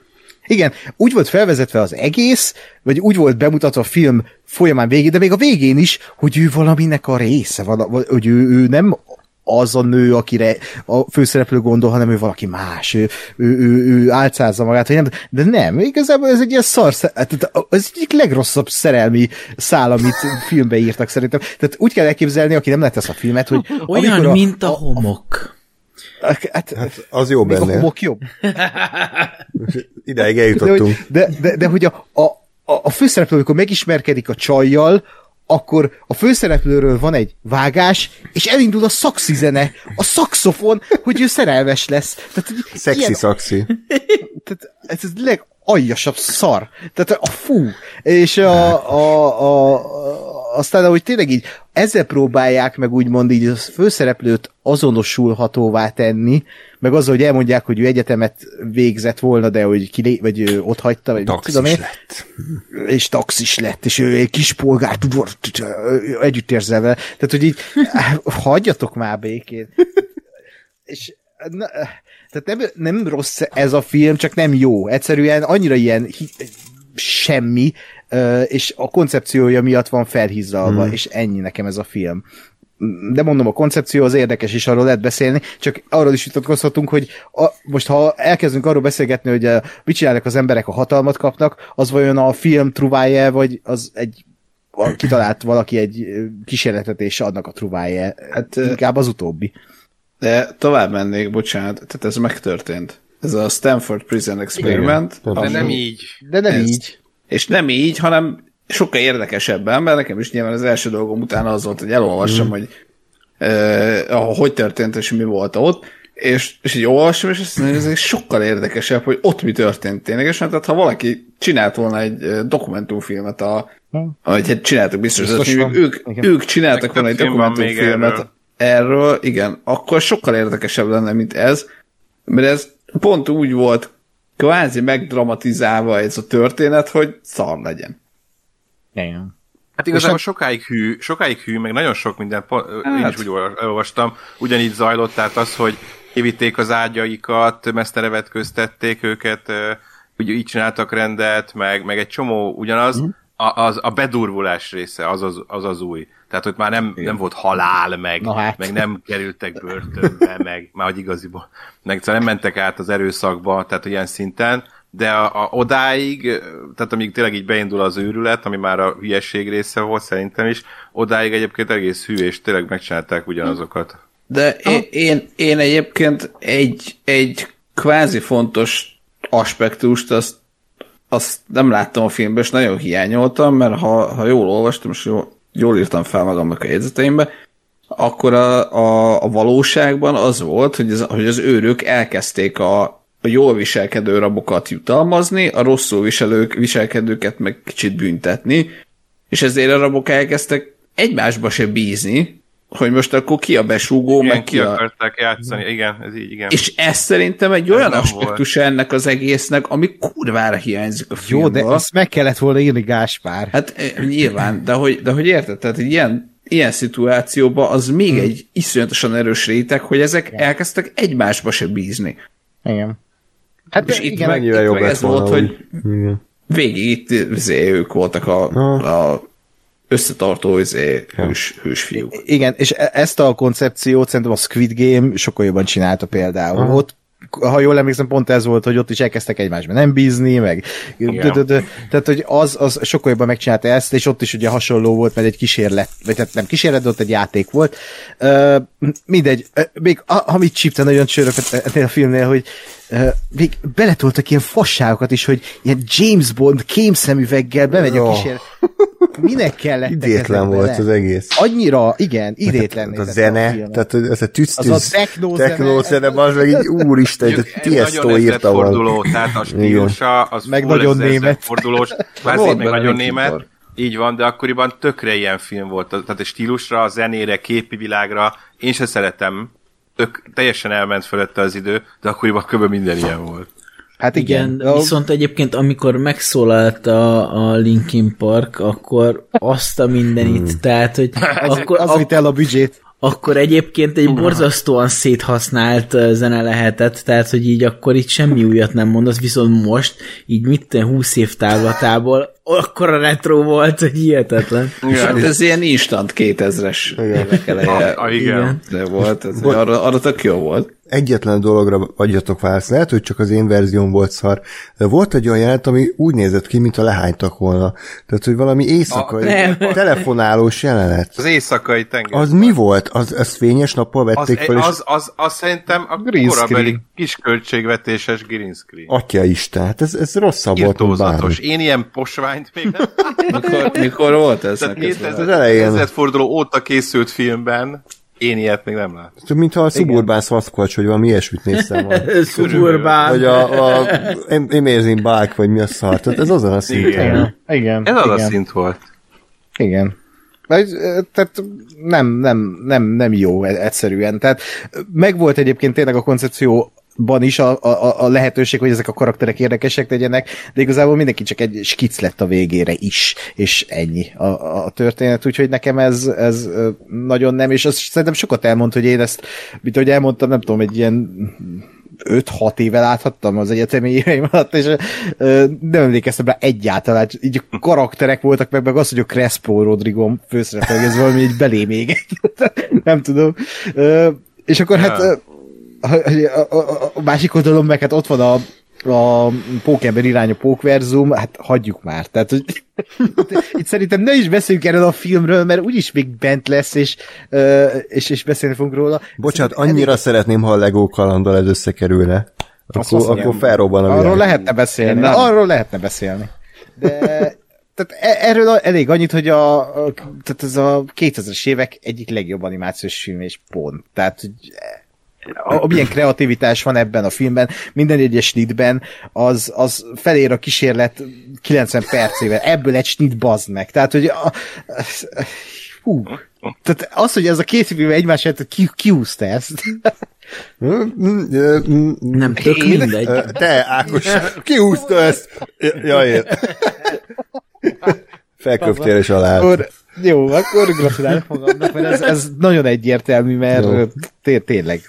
E: Igen, úgy volt felvezetve az egész, vagy úgy volt bemutatva a film folyamán végén, de még a végén is, hogy ő valaminek a része, vala, val- hogy ő, ő nem az a nő, akire a főszereplő gondol, hanem ő valaki más, ő, ő, ő, ő álcázza magát, vagy nem, de nem, igazából ez egy ilyen szar, hát, tehát ez egyik legrosszabb szerelmi szál, amit filmbe írtak szerintem. Tehát úgy kell elképzelni, aki nem lett ezt a filmet, hogy <laughs>
C: Olyan,
E: amikor
C: mint a homok.
E: Hát,
A: Az jó
E: még a
A: benne.
E: homok jobb. <laughs>
A: Ideig
E: de,
A: eljutottunk.
E: hogy, de, de, de hogy a, a, a, a főszereplő, amikor megismerkedik a csajjal, akkor a főszereplőről van egy vágás, és elindul a szaxi zene, a szaxofon, hogy ő szerelmes lesz. Tehát,
A: Szexi
E: ilyen,
A: szaxi. <laughs>
E: tehát ez a legaljasabb szar. Tehát a fú. És a, a, a, aztán, ahogy tényleg így ezzel próbálják meg úgymond így a főszereplőt azonosulhatóvá tenni, meg azzal, hogy elmondják, hogy ő egyetemet végzett volna, de hogy ki, vagy ő ott hagyta, vagy
A: Taxis
E: tudom én,
A: lett.
E: és taxis lett, és ő egy kis polgár, együtt érzel vele. Tehát, hogy így, <laughs> hagyjatok már békén. És na, tehát nem, nem rossz ez a film, csak nem jó. Egyszerűen annyira ilyen semmi, és a koncepciója miatt van felhízlalva, és ennyi nekem ez a film. De mondom, a koncepció az érdekes, és arról lehet beszélni, csak arról is vitatkozhatunk, hogy a, most ha elkezdünk arról beszélgetni, hogy uh, mit csinálnak az emberek, a hatalmat kapnak, az vajon a film truvája, vagy az egy a- kitalált valaki egy kísérletet, és adnak a truvája. Hát inkább az utóbbi.
B: De tovább mennék, bocsánat, tehát ez megtörtént. Ez a Stanford Prison Experiment.
A: Igen.
D: De nem így.
E: De nem
B: Ez-
E: így.
B: És nem így, hanem sokkal érdekesebben, mert nekem is nyilván az első dolgom után az volt, hogy elolvassam, mm. hogy uh, hogy történt, és mi volt ott, és, és így olvasom, és azt mondom, hogy ez sokkal érdekesebb, hogy ott mi történt ténylegesen. Tehát ha valaki csinált volna egy dokumentumfilmet, a, vagy hát csináltak biztos,
E: Biztos van.
B: ők,
E: Igen.
B: ők csináltak volna egy dokumentumfilmet erről. igen, akkor sokkal érdekesebb lenne, mint ez, mert ez pont úgy volt kvázi megdramatizálva ez a történet, hogy szar legyen.
E: Igen.
D: Hát igazából sokáig hű, sokáig hű, meg nagyon sok minden, po- én
B: Hát.
D: is úgy olva- olvastam, ugyanígy zajlott, tehát az, hogy kivitték az ágyaikat, mesztere vetköztették őket, úgy így csináltak rendet, meg, meg egy csomó ugyanaz,
E: Mhm.
D: a, az, a bedurvulás része, az az, az, az új. Tehát ott már nem, nem volt halál, meg,
E: Na hát.
D: meg nem kerültek börtönbe, <laughs> meg már hogy igaziból, meg szóval nem mentek át az erőszakba, tehát ilyen szinten, de a, a, odáig, tehát amíg tényleg így beindul az őrület, ami már a hülyesség része volt szerintem is, odáig egyébként egész hű, és tényleg megcsinálták ugyanazokat.
B: De én, én, én egyébként egy, egy kvázi fontos aspektust, azt, azt nem láttam a filmben, és nagyon hiányoltam, mert ha, ha jól olvastam, és jól, jól írtam fel magamnak a jegyzeteimbe, akkor a, a, a valóságban az volt, hogy, ez, hogy az őrök elkezdték a, a jól viselkedő rabokat jutalmazni, a rosszul viselők, viselkedőket meg kicsit büntetni, és ezért a rabok elkezdtek egymásba se bízni, hogy most akkor ki a besúgó,
D: Igen,
B: meg
D: ki
B: ki a...
D: akarták játszani, igen, ez így, igen.
B: És ez szerintem egy olyan aspektus ennek az egésznek, ami kurvára hiányzik a
E: Jó,
B: filmből.
E: de ezt meg kellett volna írni Gáspár.
B: Hát eh, nyilván, de hogy, de hogy érted, tehát egy ilyen, ilyen szituációban az még
E: Hmm.
B: egy iszonyatosan erős réteg, hogy ezek elkezdtek egymásba se bízni.
E: Igen. Hát
B: És itt
E: igen,
B: meg- itt
A: jobb
B: meg ez volt, hogy
A: Igen.
B: végig itt izé, ők voltak a, a összetartó izé, hős, hős fiúk.
E: Igen, és e- ezt a koncepciót szerintem a Squid Game sokkal jobban csinálta például. Aha. Ott ha jól emlékszem, pont ez volt, hogy ott is elkezdtek egymásban nem bízni, meg tehát, hogy az, az sokkal jobban megcsinálta ezt, és ott is ugye hasonló volt, mert egy kísérlet, vagy tehát nem kísérlet, de ott egy játék volt. Uh, mindegy, uh, még amit csípte nagyon csöröpött ennél a filmnél, hogy uh, még beletoltak ilyen fasságokat is, hogy ilyen James Bond kémszemüveggel bemegy a kísérlet. <laughs> Minek kellett <laughs>
A: Idétlen volt az egész.
E: Annyira, igen, idétlen.
A: Tehát a zene, tehát hogy ez a tűz,
E: Az a techno zene.
A: techno zene, az meg így úristen,
D: Mondjuk,
A: Tiesto
D: nagyon
A: írta volna.
D: forduló, tehát a stílusa, az
E: Meg nagyon
D: ez- ez
E: német.
D: fordulós, <laughs> meg nagyon német, így van, de akkoriban tökre ilyen film volt, tehát a stílusra, a zenére, képi világra, én se szeretem, tök, teljesen elment fölötte az idő, de akkoriban kb. minden ilyen volt.
E: Hát igen.
C: Igen, viszont egyébként amikor megszólalt a, a Linkin Park, akkor azt a mindenit, tehát, hogy <laughs> akkor,
E: az vitt el a büdzsét.
C: akkor egyébként egy borzasztóan széthasznált zene lehetett, tehát, hogy így akkor itt semmi újat nem mondasz, viszont most, így mit tudom, 20 év távlatából, akkor a retro volt, hogy hihetetlen.
B: Hát ez ilyen instant 2000-es évek eleje
D: Ah, igen.
B: de volt, ez arra, arra tök jó volt.
A: Egyetlen dologra adjatok választ. Lehet, hogy csak az én verzióm volt szar, de volt egy olyan jelent, ami úgy nézett ki, mintha lehánytak volna. Tehát, hogy valami éjszakai,
C: nem.
A: telefonálós jelenet.
D: Az éjszakai tenger.
A: Az mi volt? Az, az fényes nappal
D: az,
A: vették fel, és
D: az, az, az, szerintem a
E: Green
D: korabeli
E: screen.
D: kisköltségvetéses green screen.
A: atya isten, hát ez, ez rosszabb volt, mint bármi.
D: Én ilyen posványt még nem
B: Mikor, mikor volt ez?
D: Tehát
B: neked?
D: 2000
A: az elején.
D: ezredforduló óta készült filmben én ilyet még nem láttam.
A: Mintha a Suburban Sasquatch, vagy valami ilyesmit néztem volna. <laughs>
C: Suburbán.
A: Vagy a, a Amazing Bike, vagy mi a szar. Tehát ez azon a szinten.
D: Igen.
E: Igen.
D: Ez az
E: igen.
D: a szint volt.
E: Igen. Tehát nem, nem, nem, nem jó egyszerűen. Tehát megvolt egyébként tényleg a koncepcióban is a, a, a lehetőség, hogy ezek a karakterek érdekesek legyenek, de igazából mindenki csak egy skic lett a végére is, és ennyi a, a történet, úgyhogy nekem ez, ez nagyon nem, és az szerintem sokat elmond, hogy én ezt, mint ahogy elmondtam, nem tudom, egy ilyen 5-6 éve láthattam az egyetemi éveim alatt, és ö, nem emlékeztem rá egyáltalán, így karakterek voltak meg, meg az, hogy a Crespo Rodrigo főszerepel, hogy ez valami így belém égett. <laughs> nem tudom. Ö, és akkor hát a, a, a, másik oldalon meg hát ott van a a pókember irányú pókverzum, hát hagyjuk már. Tehát, hogy <laughs> itt szerintem ne is beszéljünk erről a filmről, mert úgyis még bent lesz, és, és, és beszélni fogunk róla.
A: Bocsánat, annyira szeretném, ha a Lego kalandal ez összekerülne.
E: Azt
A: Akkor,
E: mondom.
A: akkor felrobban a
E: Arról
A: világ.
E: lehetne beszélni.
B: Nem.
E: Arról lehetne beszélni. De <laughs> tehát e- erről elég annyit, hogy a, a tehát ez a 2000-es évek egyik legjobb animációs film, és pont. Tehát, hogy a, a, milyen kreativitás van ebben a filmben, minden egyes snitben, az, az felér a kísérlet 90 percével. Ebből egy snit bazd meg. Tehát, hogy a, hú, tehát az, hogy ez a két film egymás előtt ki, kiúzta ezt.
C: Nem, tök
E: Én-
C: mindegy.
A: Te, Ákos, kiúzta ezt? Ja, én. Felköptél és alá.
E: Jó, akkor gratulálok magamnak, mert ez, ez nagyon egyértelmű, mert tényleg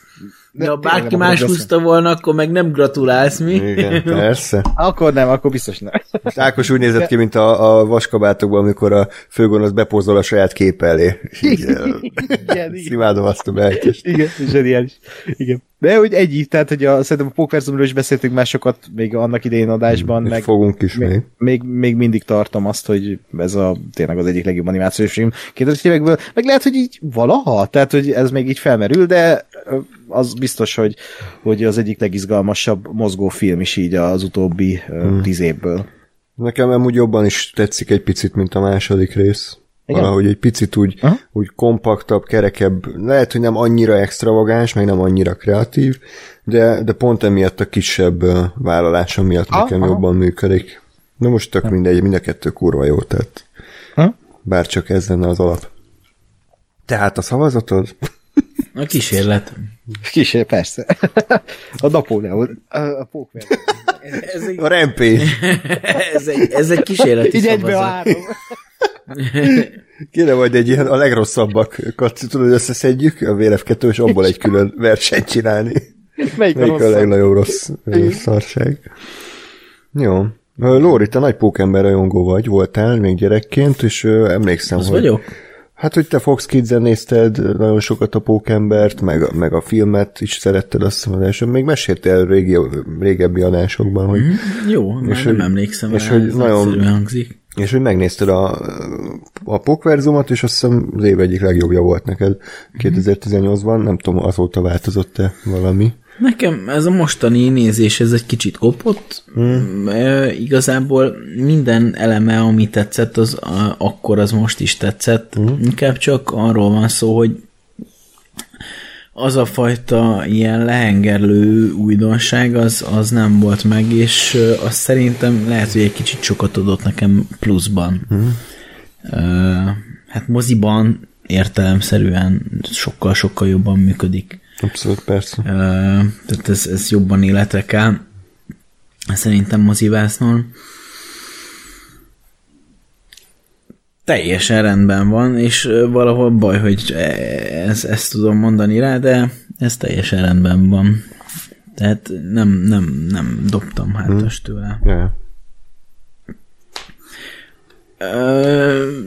C: De ha bárki más húzta volna, akkor meg nem gratulálsz, mi?
A: Igen, persze.
E: Akkor nem, akkor biztos nem.
A: Most Ákos úgy nézett ki, mint a, a vaskabátokban, amikor a főgonosz bepózol a saját kép elé. <laughs>
E: Igen,
A: imádom azt a beállítást.
E: Igen, zseniális. Igen. De hogy egy tehát, hogy a, szerintem a Pókverzumról is beszéltünk már sokat még annak idején adásban,
A: És
E: meg
A: fogunk is még.
E: még, még, még, mindig tartom azt, hogy ez a tényleg az egyik legjobb animációs film 2000 évekből, meg lehet, hogy így valaha, tehát, hogy ez még így felmerül, de az biztos, hogy, hogy az egyik legizgalmasabb mozgófilm is így az utóbbi hmm. tíz évből.
A: Nekem amúgy jobban is tetszik egy picit, mint a második rész.
E: Igen?
A: Valahogy egy picit úgy,
E: Aha.
A: úgy kompaktabb, kerekebb, lehet, hogy nem annyira extravagáns, meg nem annyira kreatív, de, de pont emiatt a kisebb vállalása miatt
E: Aha,
A: nekem
E: aha.
A: jobban működik. De most tök mindegy, mind a kettő kurva jó, tehát
E: Ha?
A: bár csak ez lenne az alap. Tehát a szavazatod?
C: A kísérlet.
E: Kísér, persze. a Napóleon, a, a.
C: Ez egy,
A: A Rampage. <laughs>
C: ez egy, ez egy kísérleti
E: Így egybe
C: szavazat.
E: három.
A: Kéne majd egy ilyen a legrosszabbakat, tudod, összeszedjük a VRF2, és abból egy külön versenyt csinálni.
E: Melyik a
A: Melyik a
E: rosszabb?
A: legnagyobb rossz szarság? Jó. Lóri, te nagy pókember rajongó vagy, voltál még gyerekként, és emlékszem,
C: Az
A: hogy...
C: vagyok?
A: Hát, hogy te Fox Kids-en nézted nagyon sokat a pókembert, meg, a- meg a filmet is szeretted azt hiszem az első. Még meséltél régi, régebbi adásokban, hogy,
C: Jó, már
A: És
C: nem
A: hogy-
C: emlékszem
A: és hogy
C: ez
A: nagyon-
C: hangzik.
A: És hogy megnézted a, a pókverzumot, és azt hiszem az év egyik legjobbja volt neked 2018-ban. Nem tudom, azóta változott-e valami.
C: Nekem ez a mostani nézés, ez egy kicsit kopott. E, igazából minden eleme, ami tetszett, az a, akkor az most is tetszett. Hmm. Inkább csak arról van szó, hogy az a fajta ilyen lehengerlő újdonság, az, az nem volt meg, és azt szerintem lehet, hogy egy kicsit sokat adott nekem pluszban. Hmm. Hát moziban értelemszerűen sokkal-sokkal jobban működik.
A: Abszolút, persze.
C: Tehát ez, ez jobban életre kell. Szerintem mozivásznon. Teljesen rendben van, és valahol baj, hogy ez, ezt tudom mondani rá, de ez teljesen rendben van. Tehát nem, nem, nem dobtam hátas tőle.
A: Ja.
C: Ö,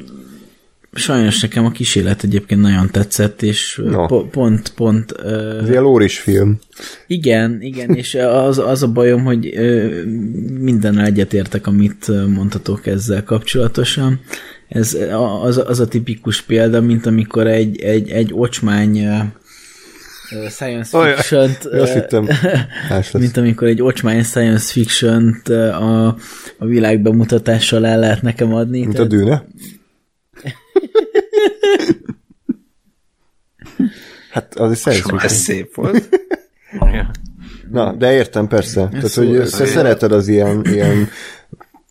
C: sajnos nekem a kísérlet egyébként nagyon tetszett, és
A: No.
C: po- pont, pont ö,
A: Ez ilyen Lóris film.
C: Igen, igen, és az, az a bajom, hogy ö, mindennel egyetértek, amit mondhatok ezzel kapcsolatosan. Ez a- az, az a tipikus példa, mint amikor egy, egy, egy ocsmány science
A: Azt hittem, <laughs> lesz.
C: mint amikor egy ocsmány science fiction-t ö, a, a világ bemutatással el lehet nekem adni.
A: Mint a
C: Tehát-
A: dűne? <laughs> Hát az is science
B: Ez
A: fiction.
B: szép volt. <laughs>
A: Na, de értem, persze. Tehát,
C: szó-
A: hogy
C: ez
A: te szereted az ilyen, ilyen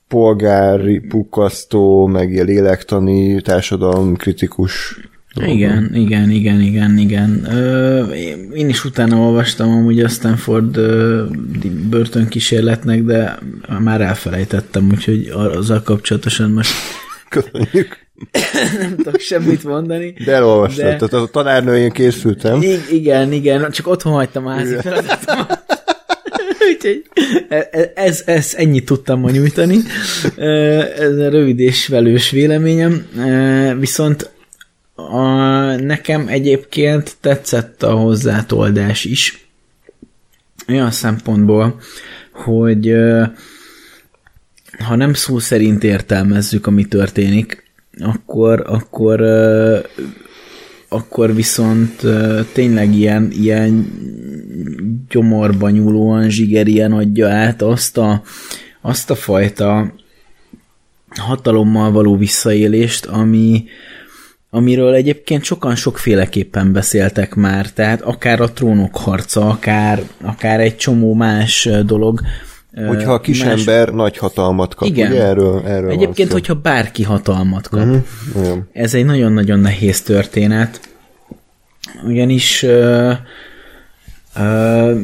A: polgári, pukkasztó, meg ilyen lélektani, társadalom kritikus
C: Igen, igen, igen, igen, igen. Ö, én- is utána olvastam amúgy a Stanford ö, börtönkísérletnek, de már elfelejtettem, úgyhogy azzal kapcsolatosan most <laughs>
A: Köszönjük. <laughs>
C: nem tudok semmit mondani.
A: De elolvastad.
C: De-
A: Tehát a tanárnőjén készültem.
C: I- igen, igen, csak otthon hagytam a házi feladatomat. Úgyhogy e- ez, ez ennyit tudtam ma nyújtani. Ö, Ez a rövid és velős véleményem. Viszont a, nekem egyébként tetszett a hozzátoldás is. Olyan szempontból, hogy ha nem szó szerint értelmezzük, ami történik, akkor, akkor akkor viszont tényleg ilyen, ilyen gyomorba nyúlóan zsigerien adja át azt a, azt a fajta hatalommal való visszaélést, ami, amiről egyébként sokan sokféleképpen beszéltek már, tehát akár a trónok harca, akár, akár egy csomó más dolog.
A: Hogyha a kis
C: más-
A: ember nagy hatalmat kap,
C: Igen.
A: ugye erről, erről
C: Egyébként, hogyha bárki hatalmat kap,
A: Igen.
C: ez egy nagyon-nagyon nehéz történet, ugyanis ö, ö,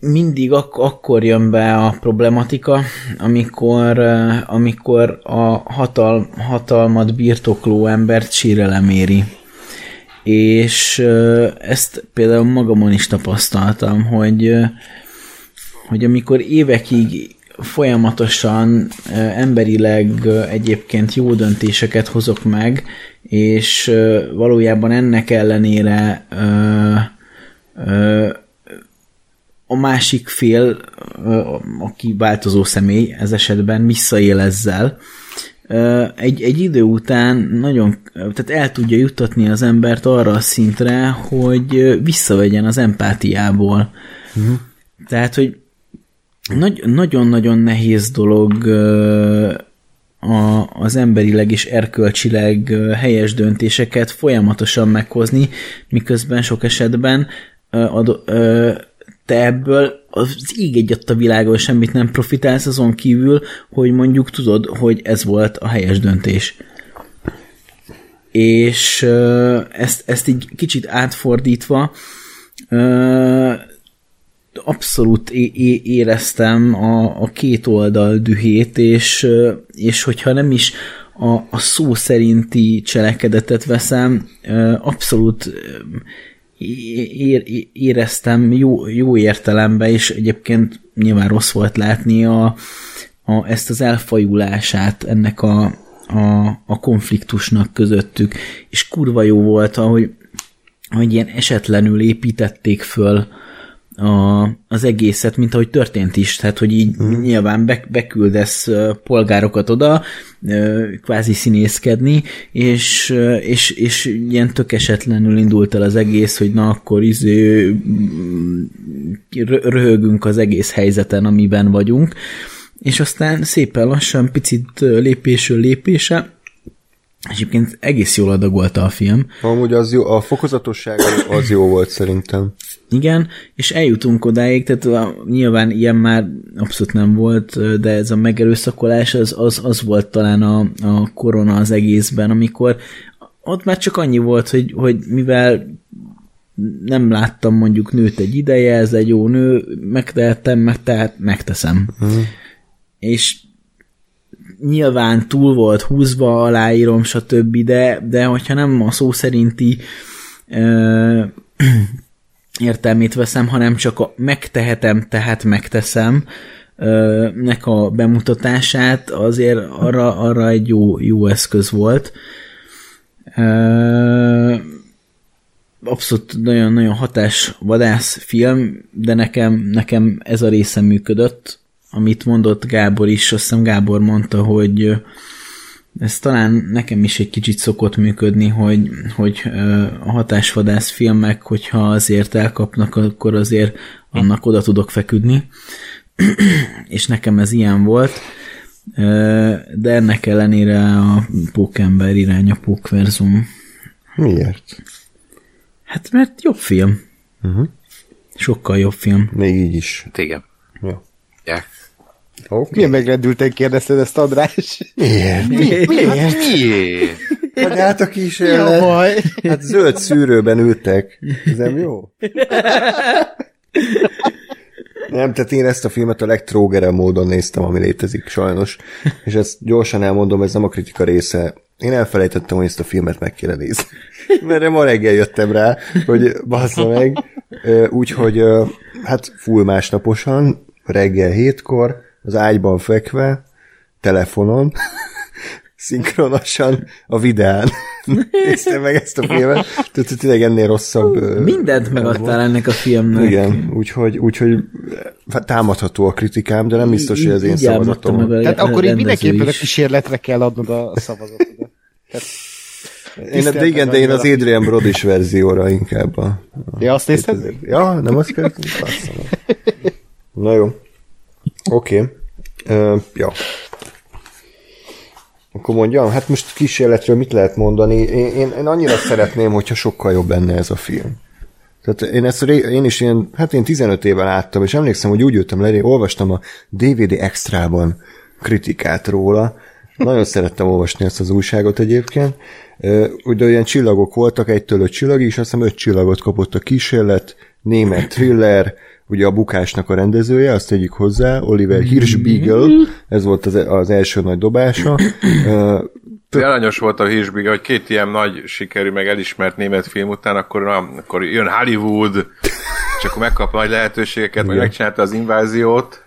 C: mindig ak- akkor jön be a problematika, amikor, ö, amikor a hatal- hatalmat birtokló embert sírelem éri. és ö, ezt például magamon is tapasztaltam, hogy ö, hogy amikor évekig folyamatosan emberileg egyébként jó döntéseket hozok meg, és valójában ennek ellenére a másik fél, aki változó személy ez esetben visszaél ezzel, egy, egy idő után nagyon, tehát el tudja juttatni az embert arra a szintre, hogy visszavegyen az empátiából. Uh-huh. Tehát, hogy nagy, nagyon-nagyon nehéz dolog a, az emberileg és erkölcsileg helyes döntéseket folyamatosan meghozni, miközben sok esetben ad, ö, te ebből az egyet a világon semmit nem profitálsz azon kívül, hogy mondjuk tudod, hogy ez volt a helyes döntés. És ezt, ezt így kicsit átfordítva abszolút é- éreztem a, a két oldal dühét, és, és hogyha nem is a, a szó szerinti cselekedetet veszem, abszolút é- éreztem jó, jó értelemben, és egyébként nyilván rossz volt látni a, a, ezt az elfajulását ennek a, a, a konfliktusnak közöttük, és kurva jó volt, ahogy, hogy ilyen esetlenül építették föl a, az egészet, mint ahogy történt is, tehát hogy így mm. nyilván be, beküldesz polgárokat oda, kvázi színészkedni, és, és, és ilyen tök esetlenül indult el az egész, hogy na akkor izé röhögünk az egész helyzeten, amiben vagyunk, és aztán szépen lassan, picit lépésről lépése, Egyébként egész jól adagolta a film.
A: Amúgy az jó, a fokozatosság az jó volt szerintem.
C: Igen, és eljutunk odáig, tehát a, nyilván ilyen már abszolút nem volt, de ez a megerőszakolás az, az, az volt talán a, a korona az egészben, amikor ott már csak annyi volt, hogy, hogy mivel nem láttam mondjuk nőt egy ideje, ez egy jó nő, megtehettem, meg tehát megteszem. Uh-huh. És nyilván túl volt húzva, aláírom, stb., de, de hogyha nem a szó szerinti ö, <clears throat> értelmét veszem, hanem csak a megtehetem, tehát megteszem nek a bemutatását, azért arra, arra egy jó, jó eszköz volt. Abszolút nagyon-nagyon hatás vadász film, de nekem, nekem ez a része működött, amit mondott Gábor is, azt hiszem Gábor mondta, hogy ez talán nekem is egy kicsit szokott működni, hogy, hogy a hatásvadász filmek, hogyha azért elkapnak, akkor azért annak oda tudok feküdni, <clears throat> és nekem ez ilyen volt, de ennek ellenére a pókember irány a pókverzum.
A: Miért?
C: Hát mert jobb film. Uh-huh. Sokkal jobb film.
A: Még így is.
D: Hát igen.
A: Ja.
E: Okay. Milyen megrendülten kérdezted ezt, András?
A: Miért?
D: Miért? Miért? Miért?
A: Hogy hát a kísérlet.
E: Ja, baj.
A: Hát zöld szűrőben ültek. Ez nem jó? Nem, tehát én ezt a filmet a legtrógerebb módon néztem, ami létezik, sajnos. És ezt gyorsan elmondom, ez nem a kritika része. Én elfelejtettem, hogy ezt a filmet meg kéne nézni. Mert ma reggel jöttem rá, hogy bassza meg. Úgyhogy hát full másnaposan, reggel hétkor, az ágyban fekve, telefonon, <laughs> szinkronosan a videán <laughs> néztem meg ezt a filmet. Tehát tényleg ennél rosszabb.
C: Mindent megadtál ennek a filmnek.
A: Igen, úgyhogy, úgyhogy támadható a kritikám, de nem biztos, hogy az én szavazatom.
E: Tehát akkor így mindenképpen a kísérletre kell adnod a szavazatodat.
A: Én, de igen, de én az Adrian Brodis verzióra inkább. A,
E: a ja, azt nézted?
A: Ja, nem azt kell. Na jó. Oké. Okay. Ja. Akkor mondjam, hát most kísérletről mit lehet mondani? Én, én, én annyira szeretném, hogyha sokkal jobb lenne ez a film. Tehát én ezt én is ilyen, hát én 15 éve láttam, és emlékszem, hogy úgy jöttem le, olvastam a DVD extrában kritikát róla. Nagyon szerettem olvasni ezt az újságot egyébként. Ugye olyan csillagok voltak, egytől öt csillag, és azt hiszem öt csillagot kapott a kísérlet, német thriller, ugye a bukásnak a rendezője, azt tegyük hozzá, Oliver Hirschbiegel, ez volt az, az első nagy dobása.
D: Aranyos volt a hírsbiga, hogy két ilyen nagy sikerű, meg elismert német film után, akkor, na, akkor jön Hollywood, és akkor megkap nagy lehetőségeket, vagy megcsinálta az inváziót,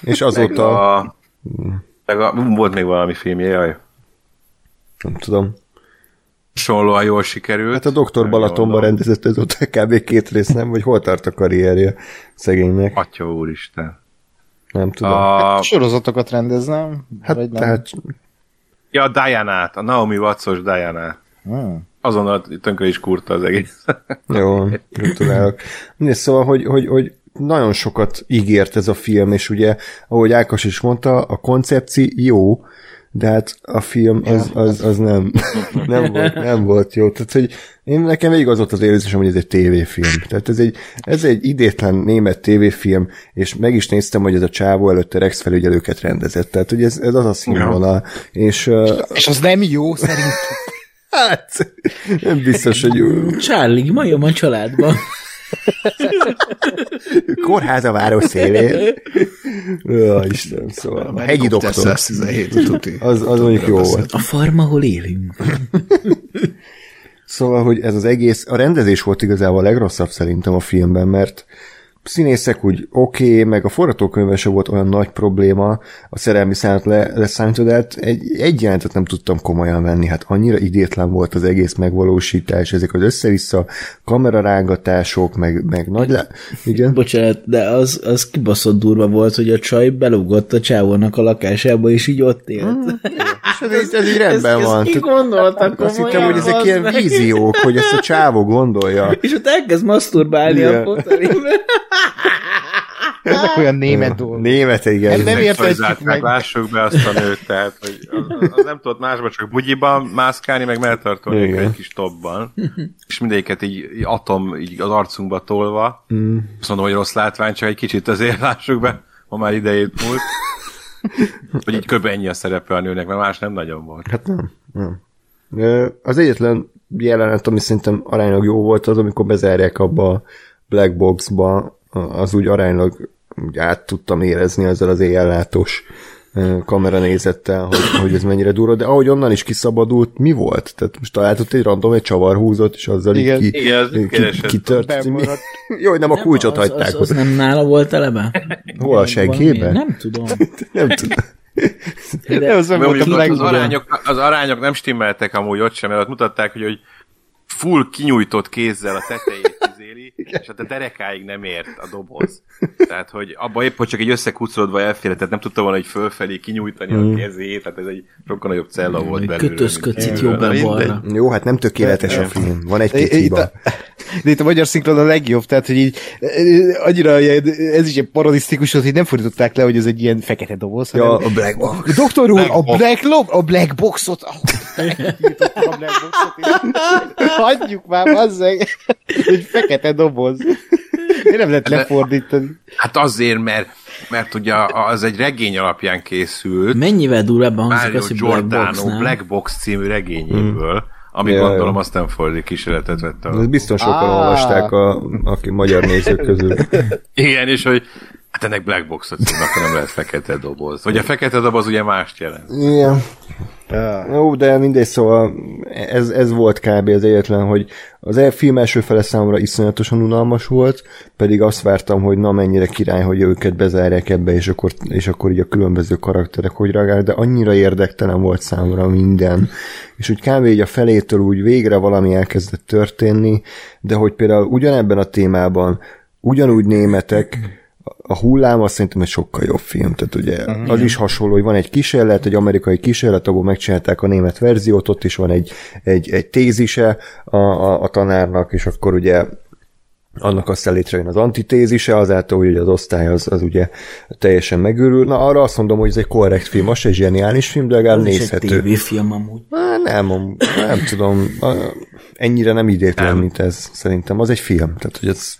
A: És
D: meg
A: azóta,
D: a, meg a, volt még valami filmje, jaj.
A: nem tudom,
D: Hasonlóan jól sikerült.
A: hát a Doktor Balatonban rendezett ez ott kb. két rész, nem? Vagy hol tart a karrierje szegénynek?
D: Atya úristen.
A: Nem tudom.
D: A,
E: Sorozatokat rendeznem?
A: Hát,
E: vagy nem?
A: tehát
D: ja, a Diana-t, a Naomi Watts-os Diana.
E: Hmm.
D: Azonnal tönkre is kurta az egész. <laughs>
A: Jó, gratulálok. Szóval, hogy, hogy, hogy nagyon sokat ígért ez a film, és ugye, ahogy Ákos is mondta, a koncepció jó, de hát a film az, az, az nem, <laughs> nem, volt, nem volt jó. Tehát, hogy én nekem végig az volt az érzésem, hogy ez egy tévéfilm. Tehát ez egy, ez egy idétlen német tévéfilm, és meg is néztem, hogy ez a csávó előtte Rex felügyelőket rendezett. Tehát, hogy ez, ez az a színvonal. És uh,
E: És az nem jó szerintem. <laughs>
A: hát nem biztos, hogy
C: Charlie, majom a családban. <laughs>
A: Kórház a város szélén. Ó, Istenem, szóval a hegyi doktor.
B: 117 tuti.
A: Az, az mondjuk jó volt.
C: A farm, ahol élünk.
A: Szóval, hogy ez az egész, a rendezés volt igazából a legrosszabb szerintem a filmben, mert színészek úgy oké, okay, meg a forgatókönyve se volt olyan nagy probléma, a szerelmi szállat le, leszámítva, de hát egy, egy jelentet nem tudtam komolyan venni, hát annyira idétlen volt az egész megvalósítás, ezek az össze-vissza kamerarángatások, meg, meg nagy le... Igen?
C: Bocsánat, de az, az kibaszott durva volt, hogy a csaj belugott a csávónak a lakásába, és így ott élt. <laughs>
A: És ez, így- ez így rendben van.
C: Ezt ki
A: Tehát
C: gondolta
A: Azt hittem, hogy ezek ilyen víziók, hogy ezt a csávó gondolja. <laughs>
C: És ott elkezd masturbálni
A: Igen.
C: a fotelimben. <laughs>
E: Ezek <laughs> olyan német dolgok.
A: Német, igen.
E: Hát nem értetjük meg.
D: lássuk be azt a nőt, tehát, hogy az, az nem tudott másban, csak bugyiban mászkálni, meg melltartolni egy kis topban. És mindegyiket így, így atom így az arcunkba tolva. Mm. Azt mondom, hogy rossz látvány, csak egy kicsit azért lássuk be, ma már idejét múlt. Hogy így kb. ennyi a szerepe a nőnek, mert más nem nagyon volt.
A: Hát nem, nem. Az egyetlen jelenet, ami szerintem aránylag jó volt, az, amikor bezárják abba a black boxba, az úgy aránylag úgy át tudtam érezni ezzel az éjjellátós kameranézettel, hogy, hogy ez mennyire durva, de ahogy onnan is kiszabadult, mi volt? Tehát most találtott egy random, egy csavarhúzot, és azzal
E: Igen.
A: így ki,
D: Igen, az
A: ki, kitört. Jó, hogy <laughs> nem a kulcsot
C: az,
A: hagyták.
C: Az, az, nem nála volt eleve? <laughs>
A: Hol a seggében?
C: Nem tudom. <laughs>
A: nem tudom.
E: De az nem
D: Mert
E: volt a
D: mondjuk ott az,
E: legjobb.
D: arányok, az arányok nem stimmeltek amúgy ott sem, mert ott mutatták, hogy, hogy full kinyújtott kézzel a tetejét izéli, és hát a derekáig nem ért a doboz. Tehát, hogy abba épp, hogy csak egy összekucorodva elfér, tehát nem tudta volna egy fölfelé kinyújtani
A: Mm.
D: a kezét, tehát ez egy sokkal nagyobb cella volt belőle.
C: Kötözködsz itt jobbra-balra.
D: Mindegy.
A: Jó, hát nem tökéletes a film. Van egy-két hiba.
E: a, de itt a magyar szinkron a legjobb, tehát, hogy így eh, annyira ilyen, ez is egy parodisztikus, hogy nem fordították le, hogy ez egy ilyen fekete doboz,
A: Ja,
E: hanem
A: a Black Box.
E: Doktor úr,
D: Black
E: a
D: box.
E: Black Lob, a Black Boxot, a Black Boxot, hagyjuk már, bazzeg, egy fekete doboz. Miért nem lehet lefordítani?
D: Hát azért, mert, mert ugye az egy regény alapján készült,
C: Mennyivel durvábban hangzik
D: Mario
C: az, hogy Black
D: Giordano
C: Box-nál?
D: Black Box című regényéből, ami
A: Ja,
D: gondolom azt nem fordít kísérletet vette.
A: Ez
D: a-
A: biztos sokan
E: Á.
A: olvasták a, aki magyar nézők közül. <laughs>
D: Igen, és hogy hát ennek Black Box-ot akkor nem lehet fekete doboz. Vagy a fekete doboz ugye mást jelent.
A: Igen. Jó, de mindegy, szóval ez, ez volt kb. az egyetlen, hogy az el- film első fele számomra iszonyatosan unalmas volt, pedig azt vártam, hogy na mennyire király, hogy őket bezárják ebbe, és akkor, és akkor így a különböző karakterek hogy reagál, de annyira érdektelen volt számomra minden. És úgy kb. így a felétől úgy végre valami elkezdett történni, de hogy például ugyanebben a témában ugyanúgy németek, a hullám azt szerintem egy sokkal jobb film. Tehát ugye uh-huh. az is hasonló, hogy van egy kísérlet, egy amerikai kísérlet, ahol megcsinálták a német verziót, ott is van egy, egy, egy tézise a, a, a tanárnak, és akkor ugye annak aztán létrejön az antitézise, azáltal, hogy az osztály az, az ugye teljesen megőrül. Na arra azt mondom, hogy ez egy korrekt film, az egy zseniális film, de legalább
C: Ez egy
A: nézhető.
C: tévéfilm amúgy.
A: Á, Nem, nem tudom, ennyire nem idétlen, mint ez szerintem. Az egy film, tehát hogy ez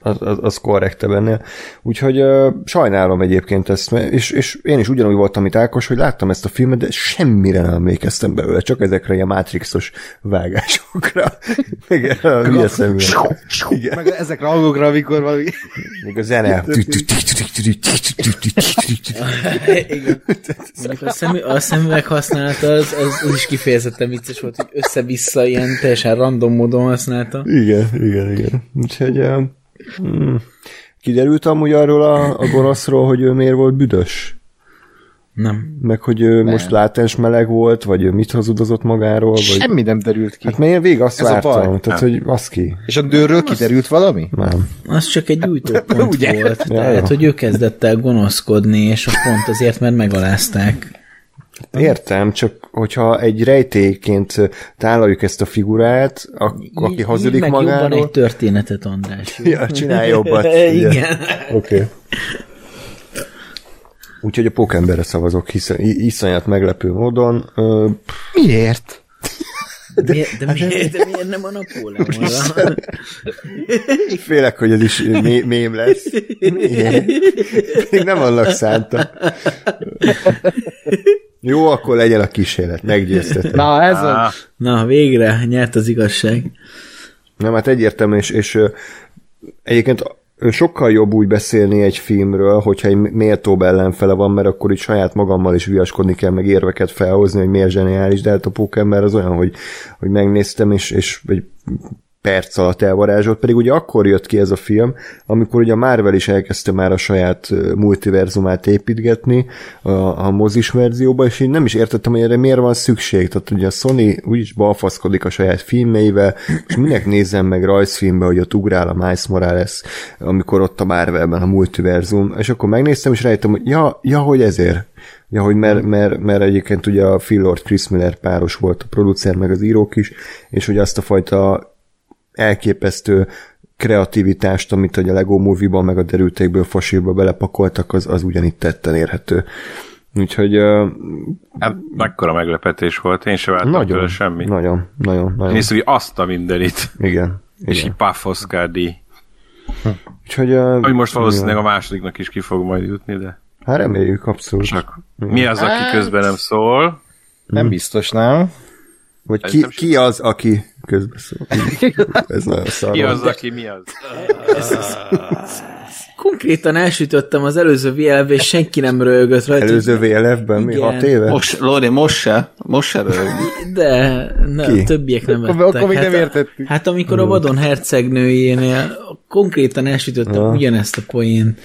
A: az, az, az korrekte benne. Úgyhogy uh, sajnálom egyébként ezt, és, és én is ugyanúgy voltam, mint Ákos, hogy láttam ezt a filmet, de semmire nem emlékeztem belőle, csak ezekre ilyen Matrixos vágásokra. <laughs> Meg a hülye.
E: Meg ezekre a hangokra, amikor valami...
A: Még a zene.
C: Igen. A, szemü, a szemüveg használata az, az, az, is kifejezetten vicces volt, hogy össze-vissza ilyen teljesen random módon használta.
A: Igen, igen, igen. Úgyhogy uh, mm, kiderült amúgy arról a, a gonoszról, hogy ő miért volt büdös?
C: Nem.
A: Meg hogy ő most látens meleg volt, vagy ő mit hazudozott magáról, vagy...
E: Semmi nem derült ki.
A: Hát mert én végig azt
E: Ez a
A: vártam, tehát hogy az ki.
E: És a dőrről kiderült valami?
A: Nem.
C: Az csak egy gyújtópont <laughs>
E: Ugye?
C: volt.
A: Ja,
C: Tehát,
A: jó.
C: hogy ő kezdett el gonoszkodni, és a pont azért, mert megalázták.
A: Értem, csak hogyha egy rejtélyként tálaljuk ezt a figurát, a, aki
C: Így-
A: hazudik
C: így meg jobban
A: magáról...
C: egy történetet, András. <laughs>
A: Ja, csinálj jobbat. <laughs>
C: Igen.
A: Oké. Okay. Úgyhogy a pókemberre szavazok, hiszen iszonyat meglepő módon. Ö,
E: Miért?
C: De miért, de miért, de miért nem a Napóleonra?
A: félek, hogy ez is mé- mém lesz. Miért? Még nem annak szánta. Jó, akkor legyen a kísérlet, meggyőztetem.
E: Na, ez a...
C: Na, végre nyert az igazság.
A: Nem, hát egyértelmű, és, és egyébként sokkal jobb úgy beszélni egy filmről, hogyha egy méltóbb ellenfele van, mert akkor itt saját magammal is viaskodni kell, meg érveket felhozni, hogy miért zseniális, de hát a Pókember az olyan, hogy, hogy megnéztem, és, és egy perc alatt elvarázsolt, pedig ugye akkor jött ki ez a film, amikor ugye a Marvel is elkezdte már a saját multiverzumát építgetni a, a mozis verzióba, és én nem is értettem, hogy erre miért van szükség. Tehát ugye a Sony úgyis balfaszkodik a saját filmeivel, és minek nézzem meg rajzfilmbe, hogy ott ugrál a Miles Morales, amikor ott a Marvelben a multiverzum, és akkor megnéztem, és rájöttem, hogy ja, ja hogy ezért. Ja, hogy mert, mert, mert egyébként ugye a Phil Lord Chris Miller páros volt a producer, meg az írók is, és hogy azt a fajta elképesztő kreativitást, amit hogy a Lego Movie-ban, meg a derültékből fosíba belepakoltak, az, az ugyanitt tetten érhető. Úgyhogy uh,
D: hát mekkora meglepetés volt, én sem vártam
A: nagyon,
D: tőle semmit.
A: nagyon, nagyon, nagyon,
D: Nézd, hogy azt a mindenit.
A: igen.
D: És
A: igen.
D: így Puff Oscar díj.
A: Úgyhogy, uh,
D: Ami most valószínűleg a másodiknak is ki fog majd jutni, de
A: Hát reméljük, abszolút.
D: csak mi az, aki közben nem szól?
E: Nem biztos, nem?
A: Vagy ki, ki az, aki közbeszól. <laughs> Ez nagyon szar.
D: Ki az, aki mi az?
C: Konkrétan elsütöttem az előző VLV, és senki nem rögött rajta.
A: Előző VLF-ben mi? Hat éve?
B: Most, Lori, most se, most se rög.
C: De ne,
A: Ki?
C: a többiek nem vettek.
E: akkor még nem
C: hát,
E: értettük.
C: Hát amikor a vadon hercegnőjénél konkrétan elsütöttem
A: Ja.
C: ugyanezt a poént.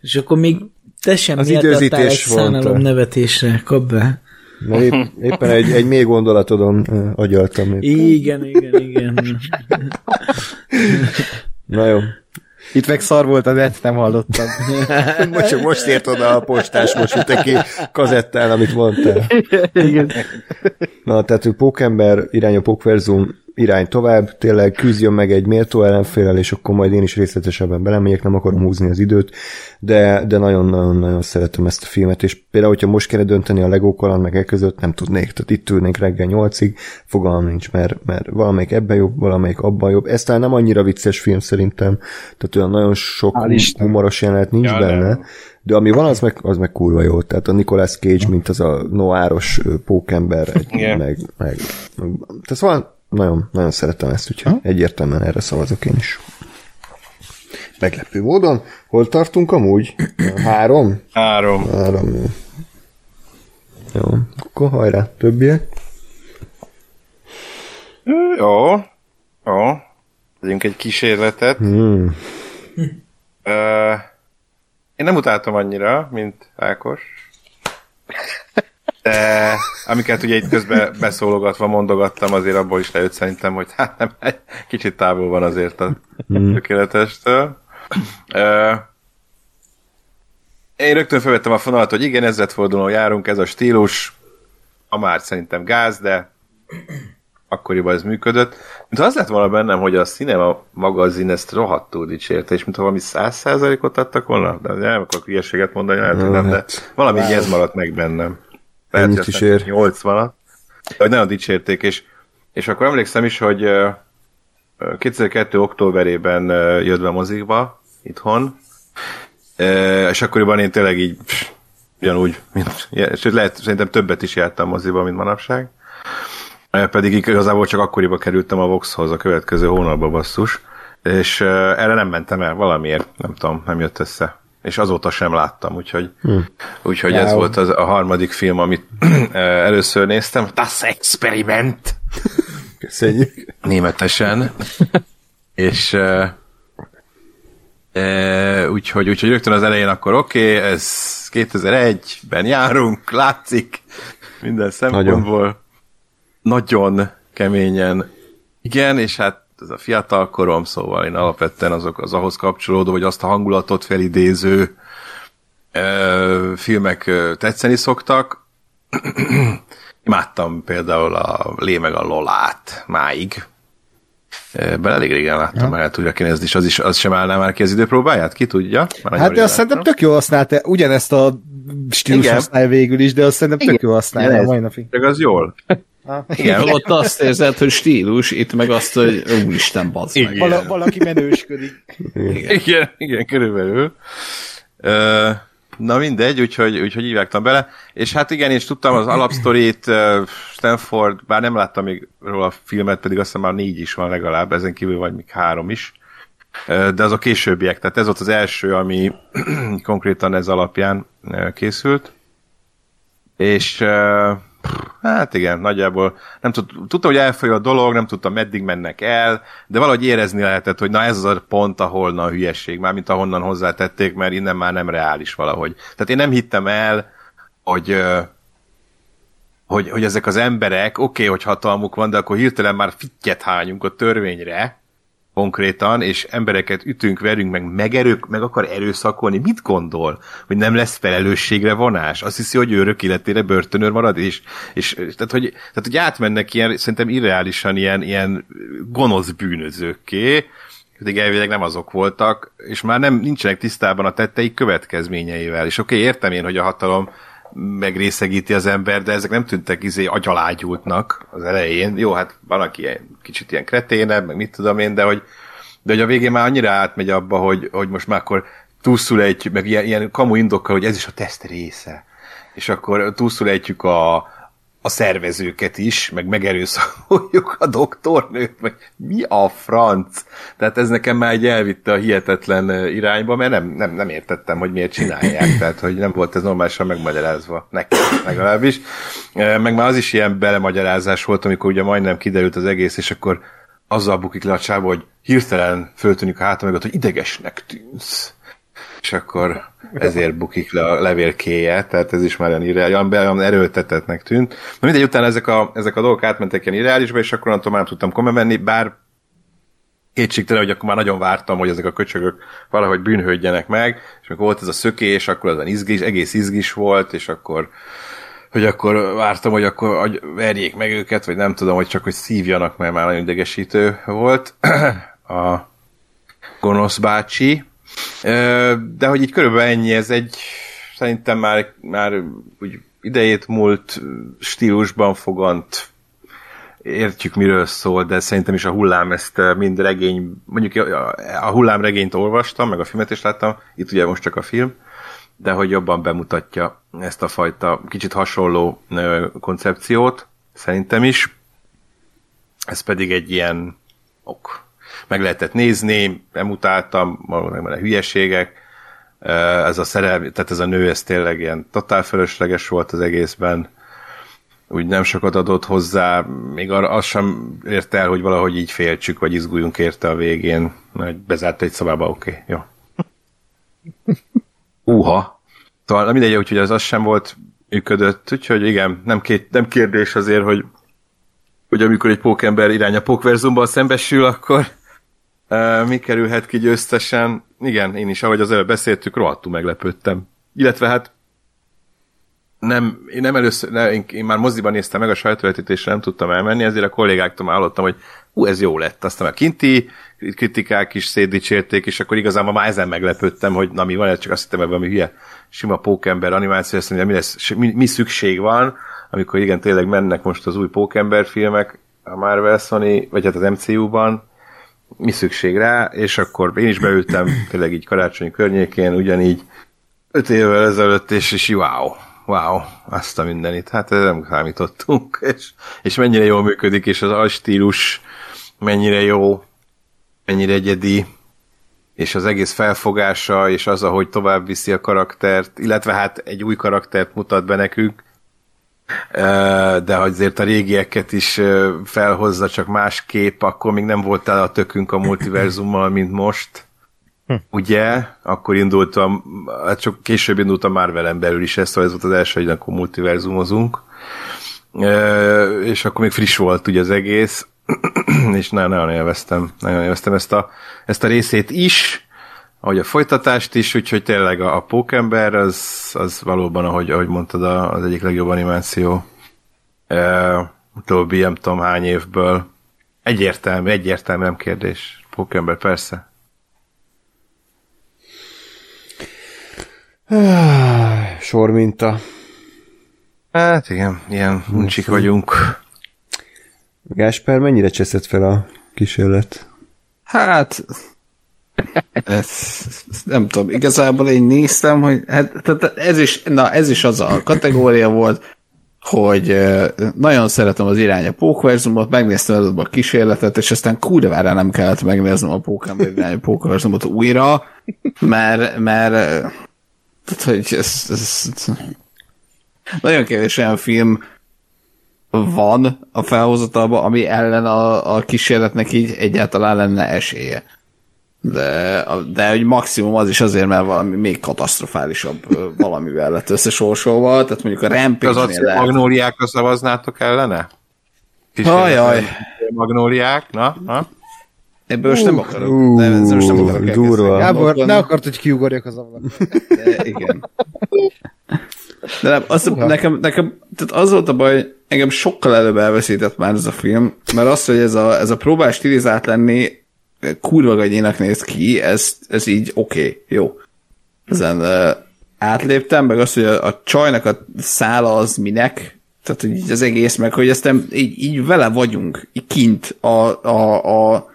C: És akkor még te sem
A: Az
C: méltattál egy
A: időzítés
C: szánalom nevetésre. Kap be.
A: Mert épp, éppen egy, egy mély gondolatodon agyaltam. Épp.
C: Igen, igen, igen.
A: Na jó.
E: Itt meg szar volt a net, nem hallottam.
A: Most csak most ért oda a postás, most ki kazettán, amit mondtál.
E: Igen.
A: Na, tehát hogy Pókember irány a Pókverzum irány tovább, tényleg küzdjön meg egy méltó ellenfélel, és akkor majd én is részletesebben belemegyek, nem akarom húzni az időt, de, de nagyon-nagyon-nagyon szeretem ezt a filmet, és például, hogyha most kéne dönteni a Lego kaland meg e között, nem tudnék, tehát itt ülnénk reggel nyolcig, fogalmam nincs, mert, mert valamelyik ebben jobb, valamelyik abban jobb. Ez talán nem annyira vicces film szerintem, tehát olyan nagyon sok
E: Hál' Isten.
A: humoros jelenet nincs
D: Ja,
A: benne,
D: nem.
A: de ami van, az meg, az meg kurva jó. Tehát a Nicolas Cage, mint az a noáros pókember, egy, meg, meg, meg, tehát van, nagyon, nagyon szeretem ezt, úgyhogy egyértelműen erre szavazok én is. Meglepő módon. Hol tartunk amúgy? <clears throat> Három?
D: Három.
A: Három. Jó. Jó, akkor hajrá, többiek.
D: Jó. Jó. Tegyünk egy kísérletet.
A: Hmm.
D: Ö, én nem utáltam annyira, mint Ákos. De amiket ugye itt közben beszólogatva mondogattam, azért abból is lejött szerintem, hogy hát nem, egy kicsit távol van azért a tökéletestől. Ö, én rögtön felvettem a fonalat, hogy igen, ezredfordulón járunk, ez a stílus, a már szerintem gáz, de akkoriban ez működött. Mint az lett volna bennem, hogy a Cinema magazin ezt rohadtul dicsérte, és mintha valami száz százalékot adtak volna, de nem akarok hülyeséget mondani, lehet, hogy nem, de
A: Hát.
D: valami így ez maradt meg bennem. Lehet,
A: Ennyit is ér.
D: 80 at hogy nagyon dicsérték, és, és akkor emlékszem is, hogy ö, 2002. októberében jött be mozikba, itthon, és akkoriban én tényleg így pff, ugyanúgy, mint, sőt lehet, szerintem többet is jártam moziba, mint manapság. Pedig igazából csak akkoriban kerültem a Voxhoz a következő hónapban basszus, és erre nem mentem el valamiért, nem tudom, nem jött össze. És azóta sem láttam, úgyhogy, hmm. úgyhogy ez volt az, a harmadik film, amit <clears throat> először néztem. Das Experiment!
A: Köszönjük.
D: németesen, <laughs> és uh, uh, úgyhogy, úgyhogy rögtön az elején akkor oké, okay, ez 2001-ben járunk, látszik minden szempontból. Nagyon. Nagyon keményen. Igen, és hát ez a fiatal korom, szóval én alapvetően azok az ahhoz kapcsolódó, vagy azt a hangulatot felidéző ö, filmek ö, tetszeni szoktak. <clears throat> Imádtam például a Lé meg a Lolát máig. Ebben elég régen láttam, ja. el tudja kinézni, és az, is, az sem állná már ki az időpróbáját, ki tudja? Már
E: Hát de azt szerintem tök jó használta, ugyanezt a stílus használja végül is, de azt szerintem tök
B: Igen.
E: jó használja a mai napig.
D: Csak az jól.
B: Igen, ott azt érzed, hogy stílus, itt meg azt, hogy úristen, bazd meg.
D: Igen.
E: Vala, valaki menősködik.
D: Igen, igen, körülbelül. Ö, na mindegy, úgyhogy, úgyhogy így vágtam bele. És hát igen, és tudtam az alapsztorit, Stanford, bár nem láttam még róla a filmet, pedig azt hiszem már négy is van legalább, ezen kívül vagy még három is. De azok későbbiek, tehát ez volt az első, ami <clears throat> konkrétan ez alapján készült. És Hát igen, nagyjából nem tud, tudtam, hogy elfoly a dolog, nem tudtam, meddig mennek el, de valahogy érezni lehetett, hogy na ez az a pont, ahol a hülyeség, már mint ahonnan hozzátették, mert innen már nem reális valahogy. Tehát én nem hittem el, hogy, hogy, hogy ezek az emberek, oké, okay, hogy hatalmuk van, de akkor hirtelen már fittyet hányunk a törvényre, konkrétan, és embereket ütünk, verünk, meg megerők, meg akar erőszakolni, mit gondol? Hogy nem lesz felelősségre vonás? Azt hiszi, hogy örök életére börtönőr marad, és, és tehát, hogy, tehát, hogy átmennek ilyen, szerintem irreálisan ilyen, ilyen gonosz bűnözőkké, pedig elvileg nem azok voltak, és már nem nincsenek tisztában a tetteik következményeivel. És oké, okay, értem én, hogy a hatalom megrészegíti az ember, de ezek nem tűntek izé agyalágyultnak az elején. Jó, hát van, aki ilyen, kicsit ilyen kreténebb, meg mit tudom én, de hogy, de hogy a végén már annyira átmegy abba, hogy, hogy most már akkor túlszul egy, meg ilyen, ilyen kamu indokkal, hogy ez is a teszt része. És akkor túlszulejtjük a, a szervezőket is, meg megerőszakoljuk a doktornőt, meg mi a franc? Tehát ez nekem már egy elvitte a hihetetlen irányba, mert nem, nem, nem értettem, hogy miért csinálják, tehát hogy nem volt ez normálisan megmagyarázva, nekem legalábbis. Meg már az is ilyen belemagyarázás volt, amikor ugye majdnem kiderült az egész, és akkor azzal bukik le a csába, hogy hirtelen föltűnik a hátam mögött, hogy idegesnek tűnsz és akkor ezért bukik le a levélkéje, tehát ez is már olyan, irreál, olyan, erőltetetnek tűnt. Na mindegy, utána ezek a, ezek a dolgok átmentek ilyen irreálisba, és akkor onnantól már nem tudtam komolyan bár kétségtelen, hogy akkor már nagyon vártam, hogy ezek a köcsögök valahogy bűnhődjenek meg, és amikor volt ez a szökés, akkor az izgis, egész izgis volt, és akkor hogy akkor vártam, hogy akkor hogy verjék meg őket, vagy nem tudom, hogy csak hogy szívjanak, mert már nagyon idegesítő volt <clears throat> a gonosz bácsi. De hogy így körülbelül ennyi, ez egy szerintem már, már úgy idejét múlt stílusban fogant értjük, miről szól, de szerintem is a hullám ezt mind regény, mondjuk a, hullám regényt olvastam, meg a filmet is láttam, itt ugye most csak a film, de hogy jobban bemutatja ezt a fajta kicsit hasonló koncepciót, szerintem is. Ez pedig egy ilyen ok. Meg lehetett nézni, emutáltam, valószínűleg a hülyeségek, ez a szerelmi, tehát ez a nő, ez tényleg ilyen totál fölösleges volt az egészben, úgy nem sokat adott hozzá, még arra az sem érte el, hogy valahogy így féltsük, vagy izguljunk érte a végén, mert bezárt egy szobába, oké, okay, jó. <laughs> Uha. Szóval mindegy, úgyhogy az az sem volt működött, úgyhogy igen, nem, két, nem kérdés azért, hogy, hogy amikor egy pókember irány a pókverzumban szembesül, akkor mi kerülhet ki győztesen. Igen, én is, ahogy az előbb beszéltük, rohadtul meglepődtem. Illetve hát nem, én nem először, ne, én, én már moziban néztem meg a sajtóvetítésre, nem tudtam elmenni, ezért a kollégáktól már hallottam, hogy hú, ez jó lett. Aztán a kinti kritikák is szétdicsérték, és akkor igazából már ezen meglepődtem, hogy na mi van, ez csak azt hittem ebben, ami hülye sima pókember animáció, azt mondja, mi, lesz, mi, mi, szükség van, amikor igen, tényleg mennek most az új pókember filmek a Marvel Sony, vagy hát az MCU-ban, mi szükség rá, és akkor én is beültem tényleg így karácsony környékén, ugyanígy öt évvel ezelőtt, és, és wow, wow, azt a mindenit, hát nem számítottunk, és, és mennyire jól működik, és az alstílus mennyire jó, mennyire egyedi, és az egész felfogása, és az, ahogy tovább viszi a karaktert, illetve hát egy új karaktert mutat be nekünk, de azért a régieket is felhozza, csak más kép, akkor még nem volt el a tökünk a multiverzummal, mint most. Hm. Ugye? Akkor indult a, hát csak később indult a Marvel-en belül is ez, szóval ez volt az első, hogy akkor multiverzumozunk. És akkor még friss volt ugye az egész, <clears throat> és nagyon, nagyon élveztem, nagyon élveztem ezt a, ezt a részét is, ahogy a folytatást is, úgyhogy tényleg a, a Pókember az, az valóban, ahogy, ahogy mondtad, az egyik legjobb animáció uh, utóbbi nem tudom hány évből. Egyértelmű, egyértelmű, nem kérdés. Pókember, persze.
A: Sor minta.
D: Hát igen, ilyen uncsik vagyunk.
A: Gásper, mennyire cseszett fel a kísérlet?
B: Hát, ez, nem tudom, igazából én néztem, hogy hát, ez, is, na, ez is az a kategória volt, hogy nagyon szeretem az irány a pókverzumot, megnéztem az a kísérletet, és aztán kurvára nem kellett megnéznem a pókember irány újra, mert, mert tehát, hogy ez, ez, nagyon kevés olyan film van a felhozatalban, ami ellen a, a kísérletnek így egyáltalán lenne esélye. De, de hogy maximum az is azért, mert valami még katasztrofálisabb valamivel lett összesorsolva, tehát mondjuk a rampage
D: Az
B: lehet...
D: magnóliákra szavaznátok ellene?
B: Ajaj.
D: Magnóliák, na, na.
B: Ebből most nem akarok. Uh, nem, ezzel most nem akarok
A: durva.
E: Gábor, ne akart, hogy kiugorjak az ablakon.
B: Igen. De nem, az, uh-huh. nekem, nekem tehát az volt a baj, engem sokkal előbb elveszített már ez a film, mert az, hogy ez a, ez a próbál stilizált lenni, kurva gagyének néz ki, ez, ez így oké, okay, jó. Ezen uh, átléptem, meg az, hogy a, a csajnak a szála az minek, tehát hogy így az egész, meg hogy aztán így, így vele vagyunk, így kint a, a, a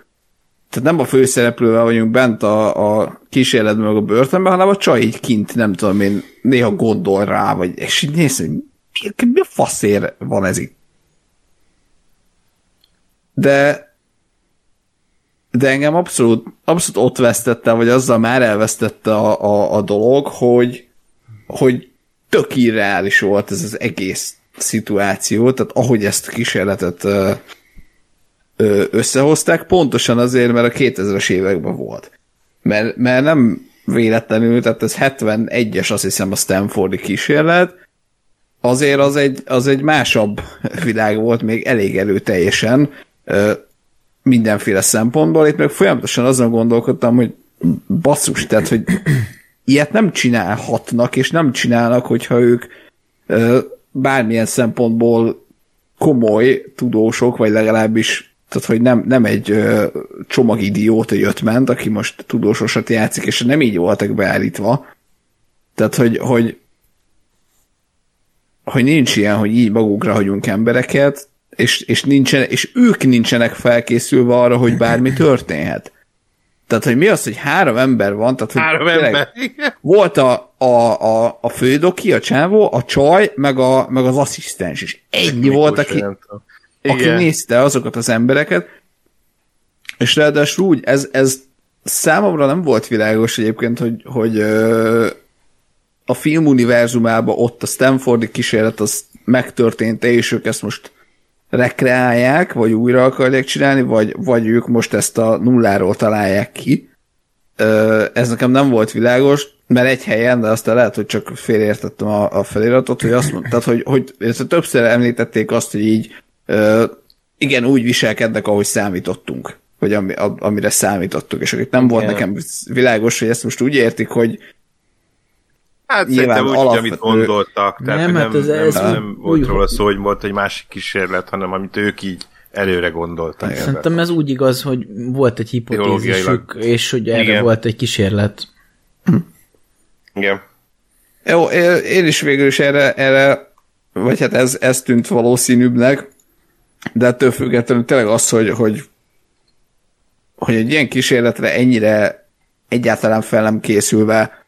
B: tehát nem a főszereplővel vagyunk bent a, a kísérletben, meg a börtönben, hanem a csaj így kint, nem tudom én, néha gondol rá, vagy, és így néz, hogy mi, mi a faszér van ez itt? De de engem abszolút, abszolút ott vesztette, vagy azzal már elvesztette a, a, a dolog, hogy, hogy tök irreális volt ez az egész szituáció, tehát ahogy ezt a kísérletet ö, ö, összehozták, pontosan azért, mert a 2000-es években volt. Mert, mert nem véletlenül, tehát ez 71-es azt hiszem a Stanfordi kísérlet, azért az egy, az egy másabb világ volt, még elég erőteljesen, mindenféle szempontból. Itt meg folyamatosan azon gondolkodtam, hogy basszus, tehát, hogy ilyet nem csinálhatnak, és nem csinálnak, hogyha ők bármilyen szempontból komoly tudósok, vagy legalábbis tehát, hogy nem, nem egy ö, csomag idióta jött ment, aki most tudósosat játszik, és nem így voltak beállítva. Tehát, hogy, hogy, hogy nincs ilyen, hogy így magukra hagyunk embereket, és, és, nincsen, és ők nincsenek felkészülve arra, hogy bármi történhet. Tehát, hogy mi az, hogy három ember van, tehát, hogy
D: három ember.
B: volt a, a, a, a fődoki, a csávó, a csaj, meg, a, meg az asszisztens is. Ennyi volt, aki, aki nézte azokat az embereket, és ráadásul úgy, ez, ez számomra nem volt világos egyébként, hogy, hogy ö, a filmuniverzumában ott a Stanfordi kísérlet az megtörtént és ők ezt most rekreálják, vagy újra akarják csinálni, vagy, vagy ők most ezt a nulláról találják ki. Ez nekem nem volt világos, mert egy helyen, de aztán lehet, hogy csak félértettem a, a feliratot, hogy azt mondtad, hogy, hogy többször említették azt, hogy így igen, úgy viselkednek, ahogy számítottunk, vagy ami, amire számítottunk, és akik nem igen. volt nekem világos, hogy ezt most úgy értik, hogy
D: Hát Nyilván úgy, alapvető... amit gondoltak. Tehát nem, hát nem, nem, ez nem, nem volt róla szó, hogy volt egy másik kísérlet, hanem amit ők így előre gondoltak.
C: Szerintem ez úgy igaz, hogy volt egy hipotézisük, és hogy erre Igen. volt egy kísérlet.
D: Igen.
B: Jó, én is végül is erre, erre vagy hát ez, ez tűnt valószínűbbnek, de ettől függetlenül tényleg az, hogy, hogy hogy egy ilyen kísérletre ennyire egyáltalán fel nem készülve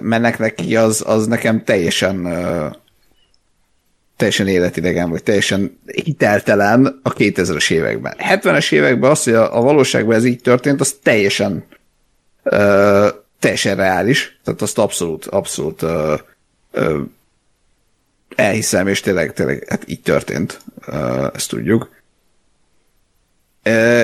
B: mennek neki, az, az nekem teljesen teljesen életidegen, vagy teljesen hiteltelen a 2000-es években. 70-es években az, hogy a, a valóságban ez így történt, az teljesen ö, teljesen reális, tehát azt abszolút, abszolút ö, ö, elhiszem, és tényleg, tényleg hát így történt, ö, ezt tudjuk. Ö,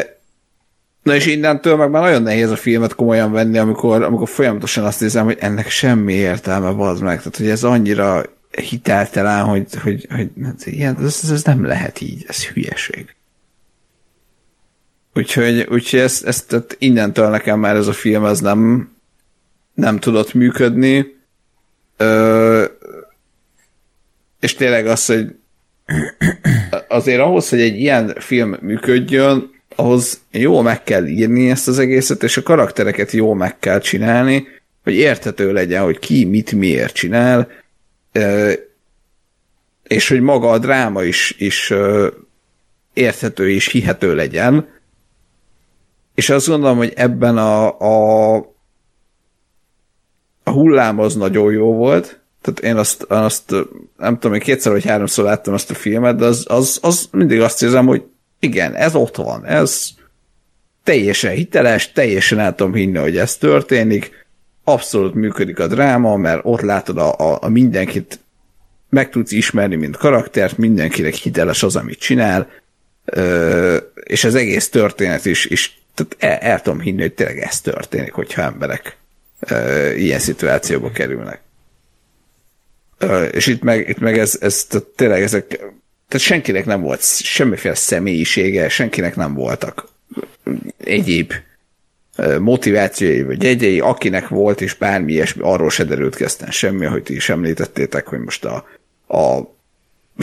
B: Na és innentől meg már nagyon nehéz a filmet komolyan venni, amikor, amikor folyamatosan azt nézem, hogy ennek semmi értelme van meg. Tehát, hogy ez annyira hiteltelen, hogy, hogy, hogy hát ilyen, ez, ez, nem lehet így, ez hülyeség. Úgyhogy, úgyhogy ezt, ezt tehát innentől nekem már ez a film ez nem, nem tudott működni. Ö, és tényleg az, hogy <clears throat> azért ahhoz, hogy egy ilyen film működjön, ahhoz jól meg kell írni ezt az egészet, és a karaktereket jól meg kell csinálni, hogy érthető legyen, hogy ki mit miért csinál, és hogy maga a dráma is, is érthető és hihető legyen. És azt gondolom, hogy ebben a, a, a hullám az nagyon jó volt, tehát én azt, azt nem tudom, én kétszer vagy háromszor láttam azt a filmet, de az, az, az mindig azt érzem, hogy igen, ez ott van, ez teljesen hiteles, teljesen el tudom hinni, hogy ez történik, abszolút működik a dráma, mert ott látod a, a, a mindenkit, meg tudsz ismerni, mint karaktert, mindenkinek hiteles az, amit csinál, ö, és az egész történet is, is tehát el, el tudom hinni, hogy tényleg ez történik, hogyha emberek ö, ilyen szituációba kerülnek. Ö, és itt meg, itt meg ez, ez tehát tényleg ezek, tehát senkinek nem volt semmiféle személyisége, senkinek nem voltak egyéb motivációi vagy jegyei, akinek volt, és bármi ilyesmi, arról se derült kezdten semmi, ahogy ti is említettétek, hogy most a, a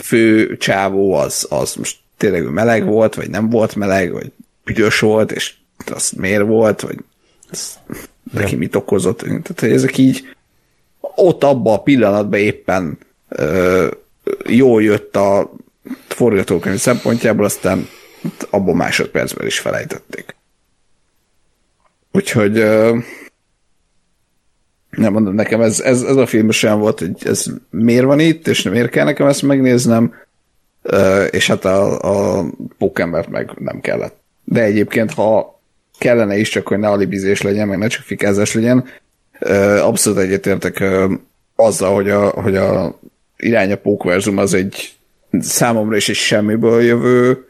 B: fő csávó az, az most tényleg meleg volt, vagy nem volt meleg, vagy büdös volt, és az miért volt, vagy az neki mit okozott. Tehát, hogy ezek így ott abban a pillanatban éppen ö, jól jött a forgatókönyv szempontjából, aztán abban másodpercben is felejtették. Úgyhogy nem mondom, nekem ez, ez, ez a film sem volt, hogy ez miért van itt, és miért kell nekem ezt megnéznem, és hát a, a pókembert meg nem kellett. De egyébként, ha kellene is, csak hogy ne alibizés legyen, meg ne csak fikázás legyen, abszolút egyetértek azzal, hogy a, hogy a irány a pókverzum az egy számomra is egy semmiből jövő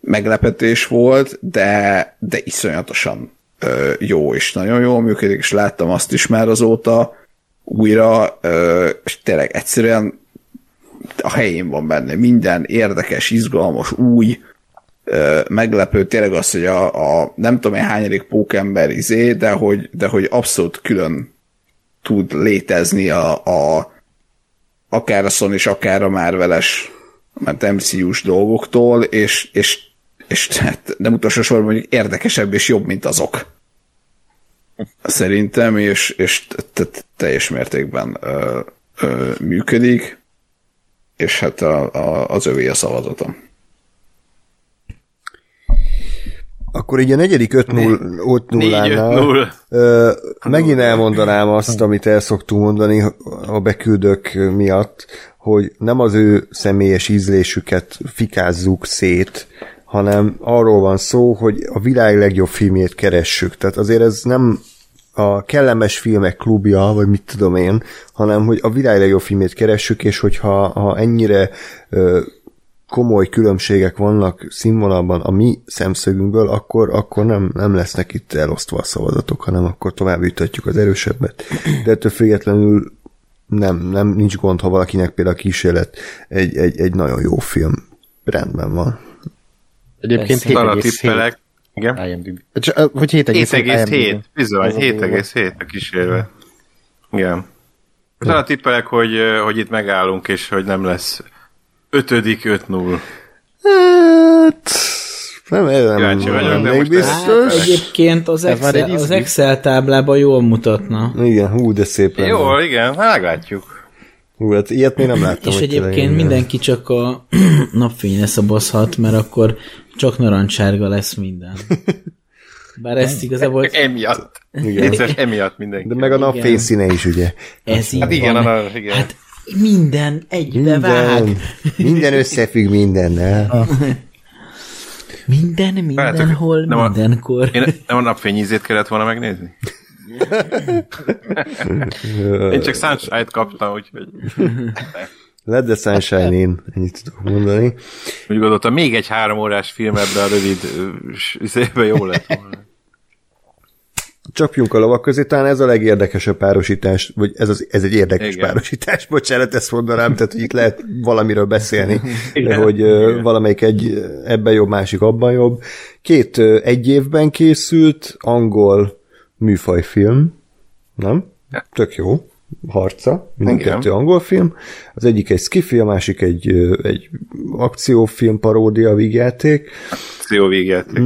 B: meglepetés volt, de, de iszonyatosan ö, jó, és nagyon jól működik, és láttam azt is már azóta újra, ö, és tényleg egyszerűen a helyén van benne minden érdekes, izgalmas, új, ö, meglepő, tényleg az, hogy a, a nem tudom én hányadik pókember izé, de hogy, de hogy abszolút külön tud létezni a, a akár a Sony, és akár a Marveles mert MCU-s dolgoktól, és, és és hát nem utolsó sorban mondjuk érdekesebb és jobb, mint azok. Szerintem, és, és teljes mértékben ö, ö, működik, és hát a, a, az övé a szavazatom.
A: Akkor így a negyedik 5-0-nál megint elmondanám azt, amit el szoktunk mondani a beküldők miatt, hogy nem az ő személyes ízlésüket fikázzuk szét, hanem arról van szó, hogy a világ legjobb filmjét keressük. Tehát azért ez nem a kellemes filmek klubja, vagy mit tudom én, hanem hogy a világ legjobb filmét keressük, és hogyha ha ennyire ö, komoly különbségek vannak színvonalban a mi szemszögünkből, akkor, akkor nem, nem lesznek itt elosztva a szavazatok, hanem akkor tovább ütetjük az erősebbet. De ettől függetlenül nem, nem nincs gond, ha valakinek például a kísérlet egy, egy, egy nagyon jó film. Rendben van.
E: Egyébként
D: 7,7. Igen.
E: IMDb. Hogy 7,7.
D: Bizony, 7,7 a kísérve. Igen. Talán tippelek, hogy, hogy itt megállunk, és hogy nem lesz ötödik 5-0.
A: Hát... Nem, nem,
D: nem,
A: még biztos.
C: Hát egyébként az Excel, az Excel táblában jól mutatna.
A: Igen, hú, de szépen.
D: Jó, igen, hát meglátjuk.
A: Hú, hát ilyet még nem láttam.
C: És egyébként mindenki csak a <clears throat> napfényre szabozhat, mert akkor csak narancssárga lesz minden. <laughs> Bár ezt igazából
D: Emiatt.
A: Igen.
D: Emiatt mindenki.
A: De meg a napfény színe is, ugye?
C: ez így
D: Hát igen,
C: van.
D: a, igen.
C: Hát minden egybe vág.
A: Minden, minden összefügg mindennel. <laughs>
C: Minden, mindenhol,
D: nem a-
C: mindenkor.
D: Én nem a napfény ízét kellett volna megnézni? <laughs> Én csak Sunshine-t kaptam, úgyhogy
A: Let the sunshine in, ennyit tudok mondani.
D: úgy gondoltam, még egy három órás film ebbe a rövid ö, s- izébe jó lett volna.
A: Csapjunk a lovak közé, talán ez a legérdekesebb párosítás, vagy ez, az, ez egy érdekes
D: Igen.
A: Igen. párosítás, <laughs> bocsánat, ezt mondanám, tehát hogy itt lehet valamiről beszélni,
D: Igen.
A: hogy ö, valamelyik egy ebben jobb, másik abban jobb. Két egy évben készült angol műfajfilm, nem? Tök jó, harca, mind a
D: Igen.
A: kettő angol film. Az egyik egy skifi, a másik egy, egy akciófilm paródia, vígjáték.
D: Jó végjáték.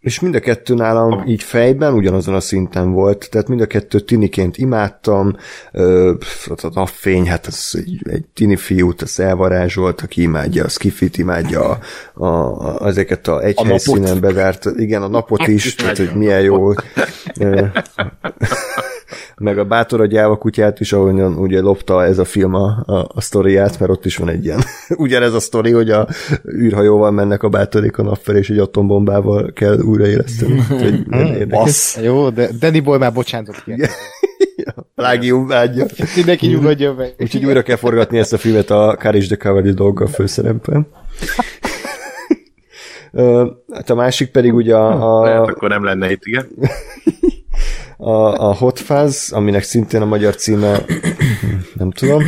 A: És mind a kettő nálam így fejben ugyanazon a szinten volt, tehát mind a kettő tiniként imádtam, a napfény, hát az egy, egy tini fiút, az elvarázsolt, aki imádja a skifit, imádja a, a, ezeket a egy
E: A
A: helyszínen
E: napot.
A: igen, a napot is, tehát hogy milyen jó. <laughs> Meg a bátor a gyáva kutyát is, ahonnan ugye lopta ez a film a, a, a sztoriát, mert ott is van egy ilyen, <laughs> ugyanez a sztori, hogy a űrhajóval mennek a bátorék a nap felé, és egy atombombával kell újraéleszteni. <laughs> Érdekes.
E: Bassz. Jó, de Danny Boy már bocsánatot kér. <laughs>
A: Plágium vágyja.
E: Mindenki nyugodjon meg.
A: Úgyhogy újra kell forgatni ezt a filmet a Courage the Cowardly Dog a főszerepben. Hát a másik pedig ugye a,
D: Lehet,
A: a,
D: akkor nem lenne itt, igen.
A: A, a Hot Fuzz, aminek szintén a magyar címe nem tudom,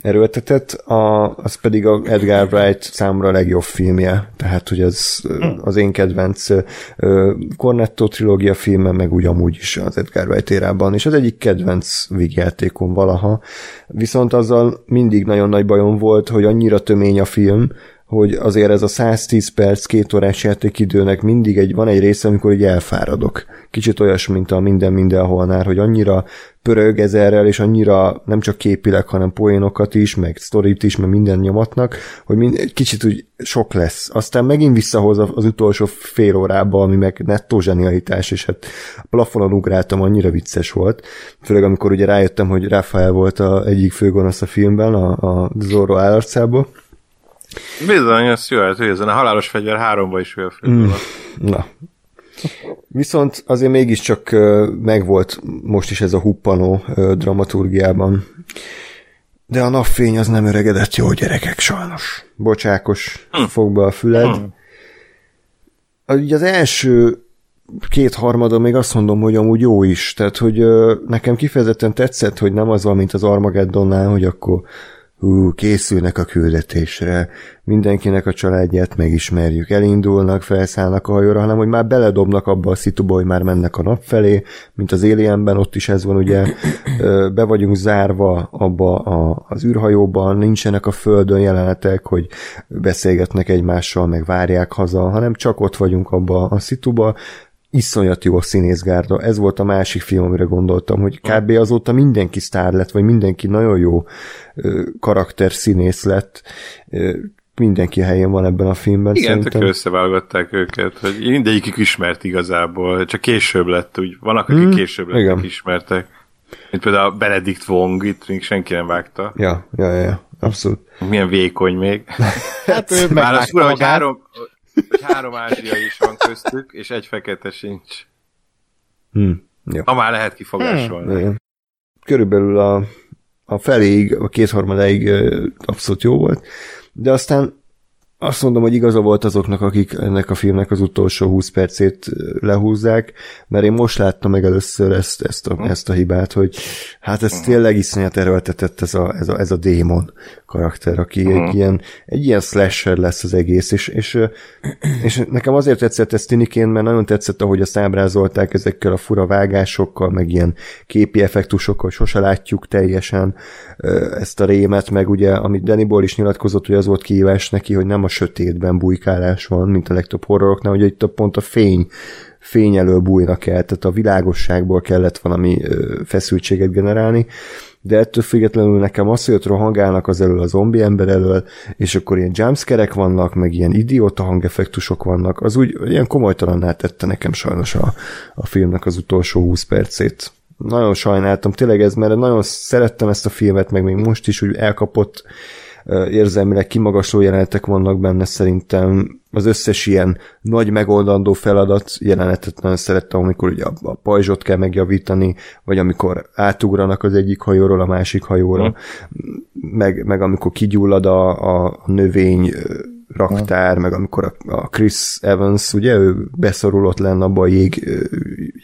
A: erőltetett, a, az pedig a Edgar Wright számra a legjobb filmje, tehát hogy az az én kedvenc Cornetto trilógia filme, meg úgy amúgy is az Edgar Wright érában, és az egyik kedvenc vígjátékom valaha, viszont azzal mindig nagyon nagy bajom volt, hogy annyira tömény a film, hogy azért ez a 110 perc, két órás játékidőnek mindig egy, van egy része, amikor így elfáradok. Kicsit olyas, mint a minden mindenholnál, hogy annyira pörög ezerrel, és annyira nem csak képileg, hanem poénokat is, meg sztorit is, meg minden nyomatnak, hogy mind, egy kicsit úgy sok lesz. Aztán megint visszahoz az utolsó fél órába, ami meg nettó zsenialitás, és hát a plafonon ugráltam, annyira vicces volt. Főleg amikor ugye rájöttem, hogy Rafael volt a egyik főgonosz a filmben, a, a Zorro állarcából.
D: Bizony, ez jó, hát, hogy ezen a halálos fegyver háromba is film mm.
A: Na. Viszont azért mégiscsak megvolt most is ez a huppanó dramaturgiában. De a napfény az nem öregedett jó gyerekek, sajnos. Bocsákos, fog be a füled. Ugye az első két harmada még azt mondom, hogy amúgy jó is. Tehát, hogy ö, nekem kifejezetten tetszett, hogy nem az van, mint az Armageddonnál, hogy akkor hú, készülnek a küldetésre, mindenkinek a családját megismerjük, elindulnak, felszállnak a hajóra, hanem hogy már beledobnak abba a szituba, hogy már mennek a nap felé, mint az Alienben, ott is ez van, ugye. Be vagyunk zárva abba a, az űrhajóban, nincsenek a földön jelenetek, hogy beszélgetnek egymással, meg várják haza, hanem csak ott vagyunk abba a szituba, iszonyat jó a színészgárda. Ez volt a másik film, amire gondoltam, hogy kb. azóta mindenki sztár lett, vagy mindenki nagyon jó karakter színész lett. Mindenki helyén van ebben a filmben.
D: Igen,
A: szerintem.
D: tök összeválogatták őket, hogy mindegyikük ismert igazából, csak később lett, úgy vannak, akik
A: Hmm,
D: később lettek
A: igen.
D: ismertek. Mint például a Benedict Wong, itt még senki nem vágta.
A: Ja, ja, ja, abszolút.
D: Milyen vékony még.
E: Hát ő
D: Már az fura, hogy három, hogy három ázsiai is van köztük, és egy fekete sincs.
A: Hm. Jó.
D: Ha már lehet kifogásolni.
A: Igen. Körülbelül a, a feléig, a kétharmadáig abszolút jó volt, de aztán azt mondom, hogy igaza volt azoknak, akik ennek a filmnek az utolsó 20 percét lehúzzák, mert én most láttam meg először ezt, ezt, a, ezt a hibát, hogy hát ez tényleg iszonyat erőltetett ez a, ez a, ez a démon karakter, aki egy ilyen, egy ilyen slasher lesz az egész, és, és, és nekem azért tetszett ez tiniként, mert nagyon tetszett, ahogy azt ábrázolták ezekkel a fura vágásokkal, meg ilyen képi effektusokkal, sose látjuk teljesen ezt a rémet, meg ugye, amit Danny Boyle is nyilatkozott, hogy az volt kihívás neki, hogy nem a sötétben bujkálás van, mint a legtöbb horroroknál, hogy itt a pont a fény fény elől bújnak el, tehát a világosságból kellett valami feszültséget generálni, de ettől függetlenül nekem az, hogy ott rohangálnak az elől a zombi ember elől, és akkor ilyen jumpscare vannak, meg ilyen idióta hangeffektusok vannak, az úgy ilyen komolytalanná tette nekem sajnos a, a filmnek az utolsó 20 percét. Nagyon sajnáltam, tényleg ez, mert nagyon szerettem ezt a filmet, meg még most is úgy elkapott érzelmileg kimagasló jelenetek vannak benne szerintem. Az összes ilyen nagy megoldandó feladat jelenetet nagyon szerettem, amikor ugye a, pajzsot kell megjavítani, vagy amikor átugranak az egyik hajóról a másik hajóra, mm. meg, meg amikor kigyullad a, a növény raktár, meg amikor a, a Chris Evans, ugye, ő beszorulott lenne abba a jég,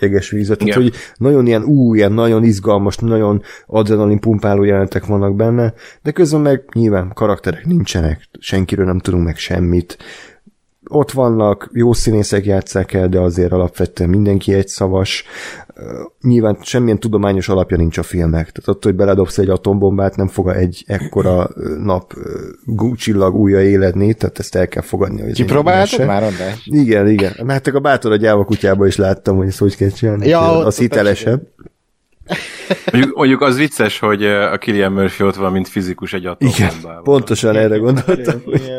A: jeges vízet, tehát, hogy nagyon ilyen új, ilyen nagyon izgalmas, nagyon adrenalin pumpáló jelentek vannak benne, de közben meg nyilván karakterek nincsenek, senkiről nem tudunk meg semmit, ott vannak, jó színészek játszák el, de azért alapvetően mindenki egy szavas. Nyilván semmilyen tudományos alapja nincs a filmek. Tehát ott, hogy beledobsz egy atombombát, nem fog egy ekkora nap csillag újra éledni, tehát ezt el kell fogadni. Hogy
E: Kipróbáltad már, András?
A: Igen, igen. Mert a bátor a gyáva kutyába is láttam, hogy ezt hogy kell csinálni.
E: Ja,
A: az hitelesebb.
D: Mondjuk, mondjuk az vicces, hogy a Killian Murphy ott van, mint fizikus egy atombombával.
A: Igen, pontosan erre gondoltam, hogy,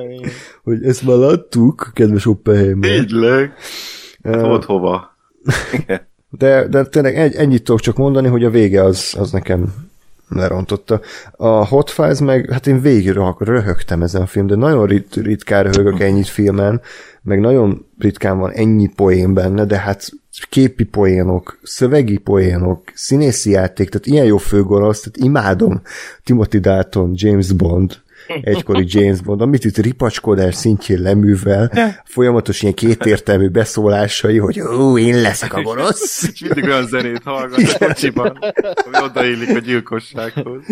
A: hogy ezt már láttuk, kedves Oppenheimer.
D: Tényleg? Hát volt hova.
A: De, de tényleg egy, ennyit tudok csak mondani, hogy a vége az, az nekem lerontotta. A Hot Fuzz meg, hát én végig röhögtem ezen a film, de nagyon rit, ritkán röhögök ennyit filmen, meg nagyon ritkán van ennyi poén benne, de hát képi poénok, szövegi poénok, színészi játék, tehát ilyen jó főgonosz, tehát imádom Timothy Dalton, James Bond, egykori James Bond, amit itt ripacskodás szintjén leművel, folyamatos ilyen kétértelmű beszólásai, hogy ó, én leszek a gonosz. <laughs>
D: És mindig olyan zenét hallgat a kocsiban, ami odaillik a gyilkossághoz.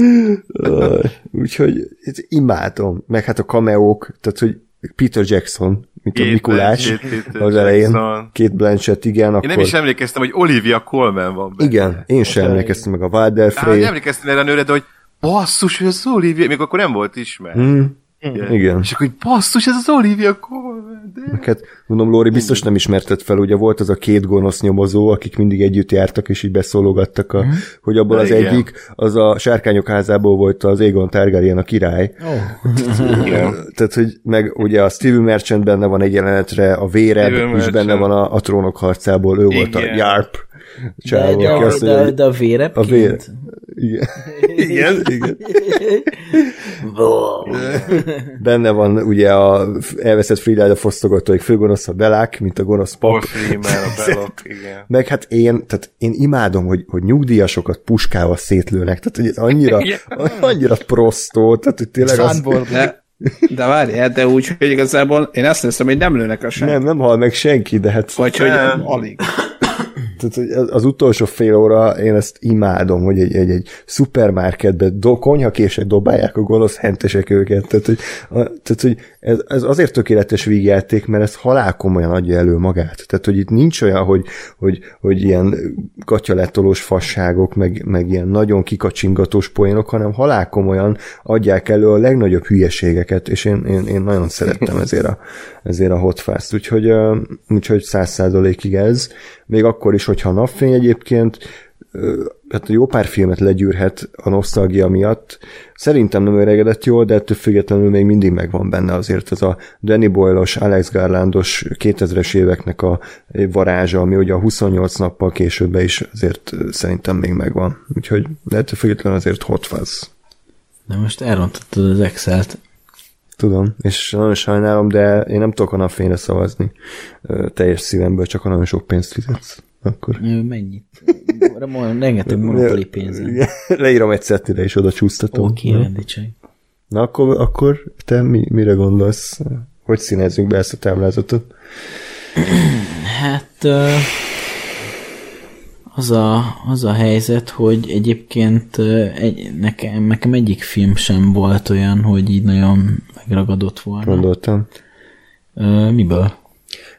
A: Úgyhogy imádom, meg hát a kameók, tehát hogy Peter Jackson, mint a Mikulás
D: Blanchett,
A: az elején. Két Blanchett, igen.
D: Én nem is emlékeztem, hogy Olivia Colman van benne.
A: Igen, én sem emlékeztem meg a Wilder
D: Hát,
A: Frey.
D: emlékeztem erre a nőre, de hogy basszus, hogy az Olivia, még akkor nem volt ismert.
A: Hmm. Igen.
D: És akkor, hogy basszus, ez az Olivia Colman. De...
A: Hát, mondom, Lóri biztos nem ismertet fel, ugye volt az a két gonosz nyomozó, akik mindig együtt jártak, és így beszólogattak, a, hogy abból
D: Na
A: az
D: igen.
A: egyik, az a sárkányok házából volt az Egon Targaryen a király. <laughs>
D: Igen.
A: Tehát, hogy meg ugye a Steve Merchant benne van egy jelenetre, a Véreb
D: Steve
A: is benne van a, a trónok harcából, ő volt a
D: Igen.
A: Yarp
C: De,
A: csávó,
C: de, de, de,
A: hogy
C: de a vérep
A: a vér. <laughs> Igen. igen, igen. <laughs> Benne van ugye a elveszett Frida a fosztogatóik főgonosz a Belák, mint a gonosz pap.
D: Paul Freeman, a <laughs> Belloc, igen.
A: Meg hát én, tehát én imádom, hogy, hogy nyugdíjasokat puskával szétlőnek, tehát hogy ez annyira, annyira prostó, tehát hogy tényleg az.
B: De, de várjál, de úgy, hogy igazából én azt hiszem, hogy nem lőnek a senki.
A: nem, nem hal meg senki, de hát
B: Vagy hogy
D: Nem.
B: alig.
A: Tehát, az- utolsó fél óra, én ezt imádom, hogy egy, egy, egy szupermarketbe do, konyhakések dobálják a gonosz hentesek őket. Tehát, hogy, a, tehát, hogy ez, ez, azért tökéletes vígjáték, mert ez halál komolyan adja elő magát. Tehát, hogy itt nincs olyan, hogy, hogy, hogy ilyen gatyaletolós fasságok, meg, meg ilyen nagyon kikacsingatós poénok, hanem halál komolyan adják elő a legnagyobb hülyeségeket, és én, én, én nagyon szerettem ezért a, ezért a Hot. Úgyhogy, úgyhogy száz százalékig ez. Még akkor is, hogyha a napfény egyébként, hát jó pár filmet legyűrhet a nosztalgia miatt. Szerintem nem öregedett jól, de ettől függetlenül még mindig megvan benne azért ez a Danny Boyle-os, Alex Garlandos 2000-es éveknek a varázsa, ami ugye a 28 nappal később is azért szerintem még megvan. Úgyhogy de ettől függetlenül azért hot fuzz.
C: De most elrontottad az Excel-t.
A: Tudom, és nagyon sajnálom, de én nem tudok a napfényre szavazni teljes szívemből, csak ha nagyon sok pénzt fizetsz. Akkor
C: Mennyit? Rengeteg monopoli pénzen.
A: leírom egy szettire, és oda csúsztatom.
C: Oké, okay, rendicsai.
A: Na akkor, akkor te mi, mire gondolsz? Hogy színezzük be ezt a táblázatot?
C: Hát az a, az a helyzet, hogy egyébként egy, nekem, nekem egyik film sem volt olyan, hogy így nagyon megragadott volna.
A: Gondoltam.
C: Miből?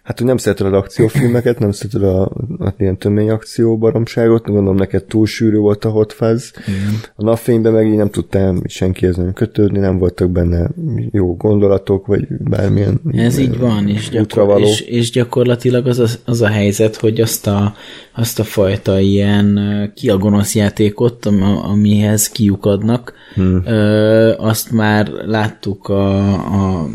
A: Hát, hogy nem szereted az akciófilmeket, nem szereted a, a ilyen tömény akció baromságot, gondolom neked túl sűrű volt a Hot Fuzz. Igen. A napfényben meg így nem tudtam senkihez nem kötődni, nem voltak benne jó gondolatok, vagy bármilyen
C: Ez így van, és, gyakor- és, és gyakorlatilag az a, az a helyzet, hogy azt a, azt a fajta ilyen ki a gonosz játékot, amihez kiukadnak, hmm. ö, azt már láttuk a, a,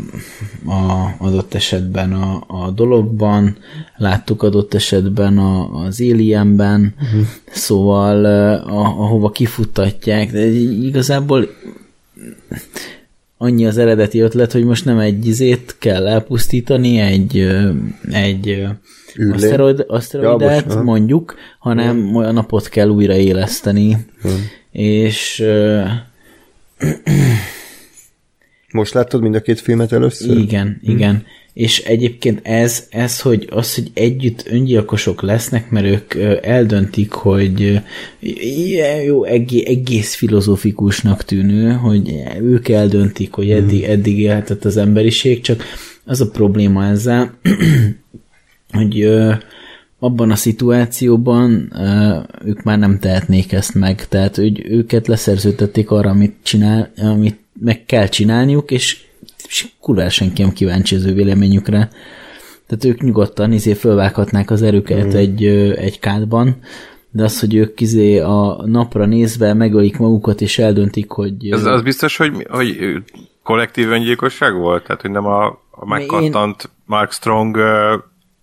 C: a adott esetben a, a dologban, láttuk adott esetben a, az Alienben, uh-huh. szóval a, ahova kifuttatják, de igazából annyi az eredeti ötlet, hogy most nem egy izét kell elpusztítani, egy, egy aszteroid, aszteroidát ja, mondjuk, hanem ja. olyan napot kell újraéleszteni. Ja. És
A: most láttad mind a két filmet először?
C: Igen, hm. igen. És egyébként ez, ez hogy az, hogy együtt öngyilkosok lesznek, mert ők eldöntik, hogy jó, egész filozófikusnak tűnő, hogy ők eldöntik, hogy eddig, hm. eddig élhetett az emberiség, csak az a probléma ezzel, <clears throat> hogy abban a szituációban ők már nem tehetnék ezt meg, tehát hogy őket leszerződtették arra, amit, csinál, amit meg kell csinálniuk, és, és kurvára senki nem kíváncsi az ő véleményükre. Tehát ők nyugodtan izé fölvághatnák az erőket mm. egy, egy kádban, de az, hogy ők izé a napra nézve megölik magukat, és eldöntik, hogy...
D: Ez az biztos, hogy, hogy kollektív öngyilkosság volt? Tehát, hogy nem a, a megkattant én... Mark Strong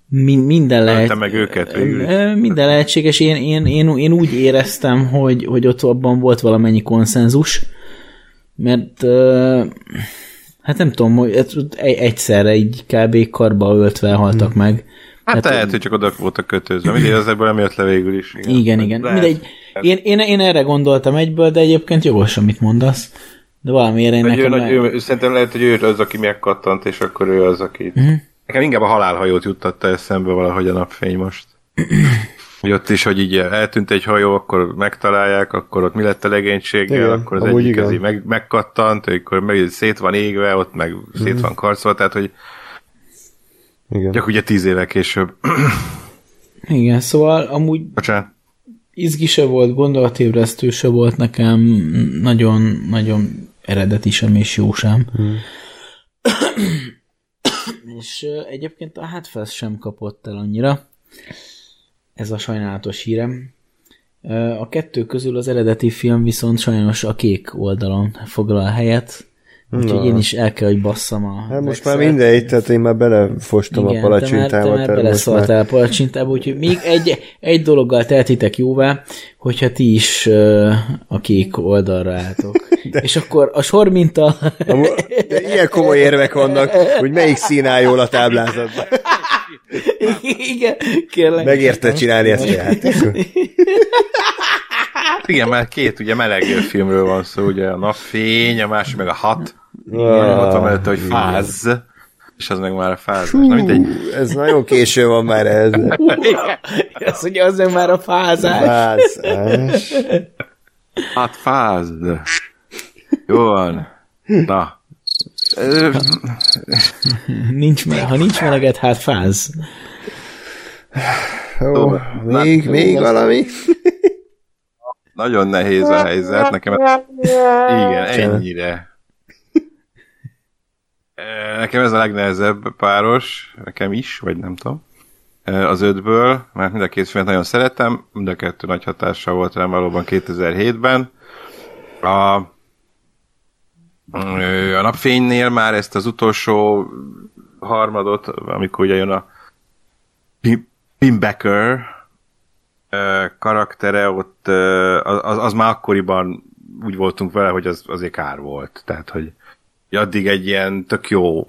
C: Min- minden lehet.
D: meg őket végül.
C: Minden lehetséges. Én, én, én, én úgy éreztem, hogy, hogy ott abban volt valamennyi konszenzus, mert hát nem tudom, hogy egyszerre így kb. karba öltve haltak hmm. meg.
D: Hát tehát, lehet, hogy csak oda voltak kötözve. Mindegy, az ebből nem jött le végül is.
C: Igen, igen. igen. Mindegy. Én, én, én erre gondoltam egyből, de egyébként jogos, amit mondasz. De valamiért én
D: nekem... Ő, le... ő, szerintem lehet, hogy ő az, aki megkattant, és akkor ő az, aki... Uh-huh. Nekem inkább a halálhajót juttatta eszembe valahogy a napfény most. <clears throat> hogy ott is, hogy így eltűnt egy hajó, akkor megtalálják, akkor ott mi lett a legénységgel, igen, akkor az egyik kezé meg, megkattant, akkor meg szét van égve, ott meg mm. szét van karcolva, tehát hogy igen. Csak ugye tíz éve később. <clears throat>
C: Igen, szóval amúgy
D: Bocsánat.
C: izgi se volt, gondolatébresztő se volt nekem, nagyon-nagyon eredeti sem és jó sem. Hmm. <clears throat> és egyébként a Hátfesz sem kapott el annyira. Ez a sajnálatos hírem. A kettő közül az eredeti film viszont sajnos a kék oldalon foglal helyet, Úgyhogy Na. én is el kell, hogy basszam a...
A: Hát most már mindegy, tehát én már belefostam Igen, a palacsintába.
C: te már, te már beleszóltál már... a palacsintába, úgyhogy még egy, egy dologgal tehetitek jóvá, hogyha ti is uh, a kék oldalra álltok. <laughs> De... És akkor a sor minta...
A: De ilyen komoly érvek vannak, hogy melyik szín áll jól a táblázatban. <laughs>
C: Igen, kérlek.
A: Megérte csinálni ezt a játékot. <laughs>
D: Igen, mert két ugye meleg filmről van szó, ugye a napfény, a másik meg a hat. Igen, ott van mellett, hogy fáz. És az meg már a fáz. Na,
A: mindegy. Ez nagyon késő van már ez. <laughs>
C: Ez ugye az meg már a fázás. Fázás.
D: Hát fázd. Jó van. Na.
C: nincs, ha nincs meleget, hát fáz.
A: Jó, még, még valami?
D: Nagyon nehéz a helyzet, nekem igen, ennyire. Nekem ez a legnehezebb páros, nekem is, vagy nem tudom, az ötből, mert mind a két filmet nagyon szeretem, mind a kettő nagy hatással volt rám valóban 2007-ben. A, a napfénynél már ezt az utolsó harmadot, amikor ugye jön a Pim Becker, karaktere, ott az, az már akkoriban úgy voltunk vele, hogy az azért kár volt. Tehát, hogy addig egy ilyen tök jó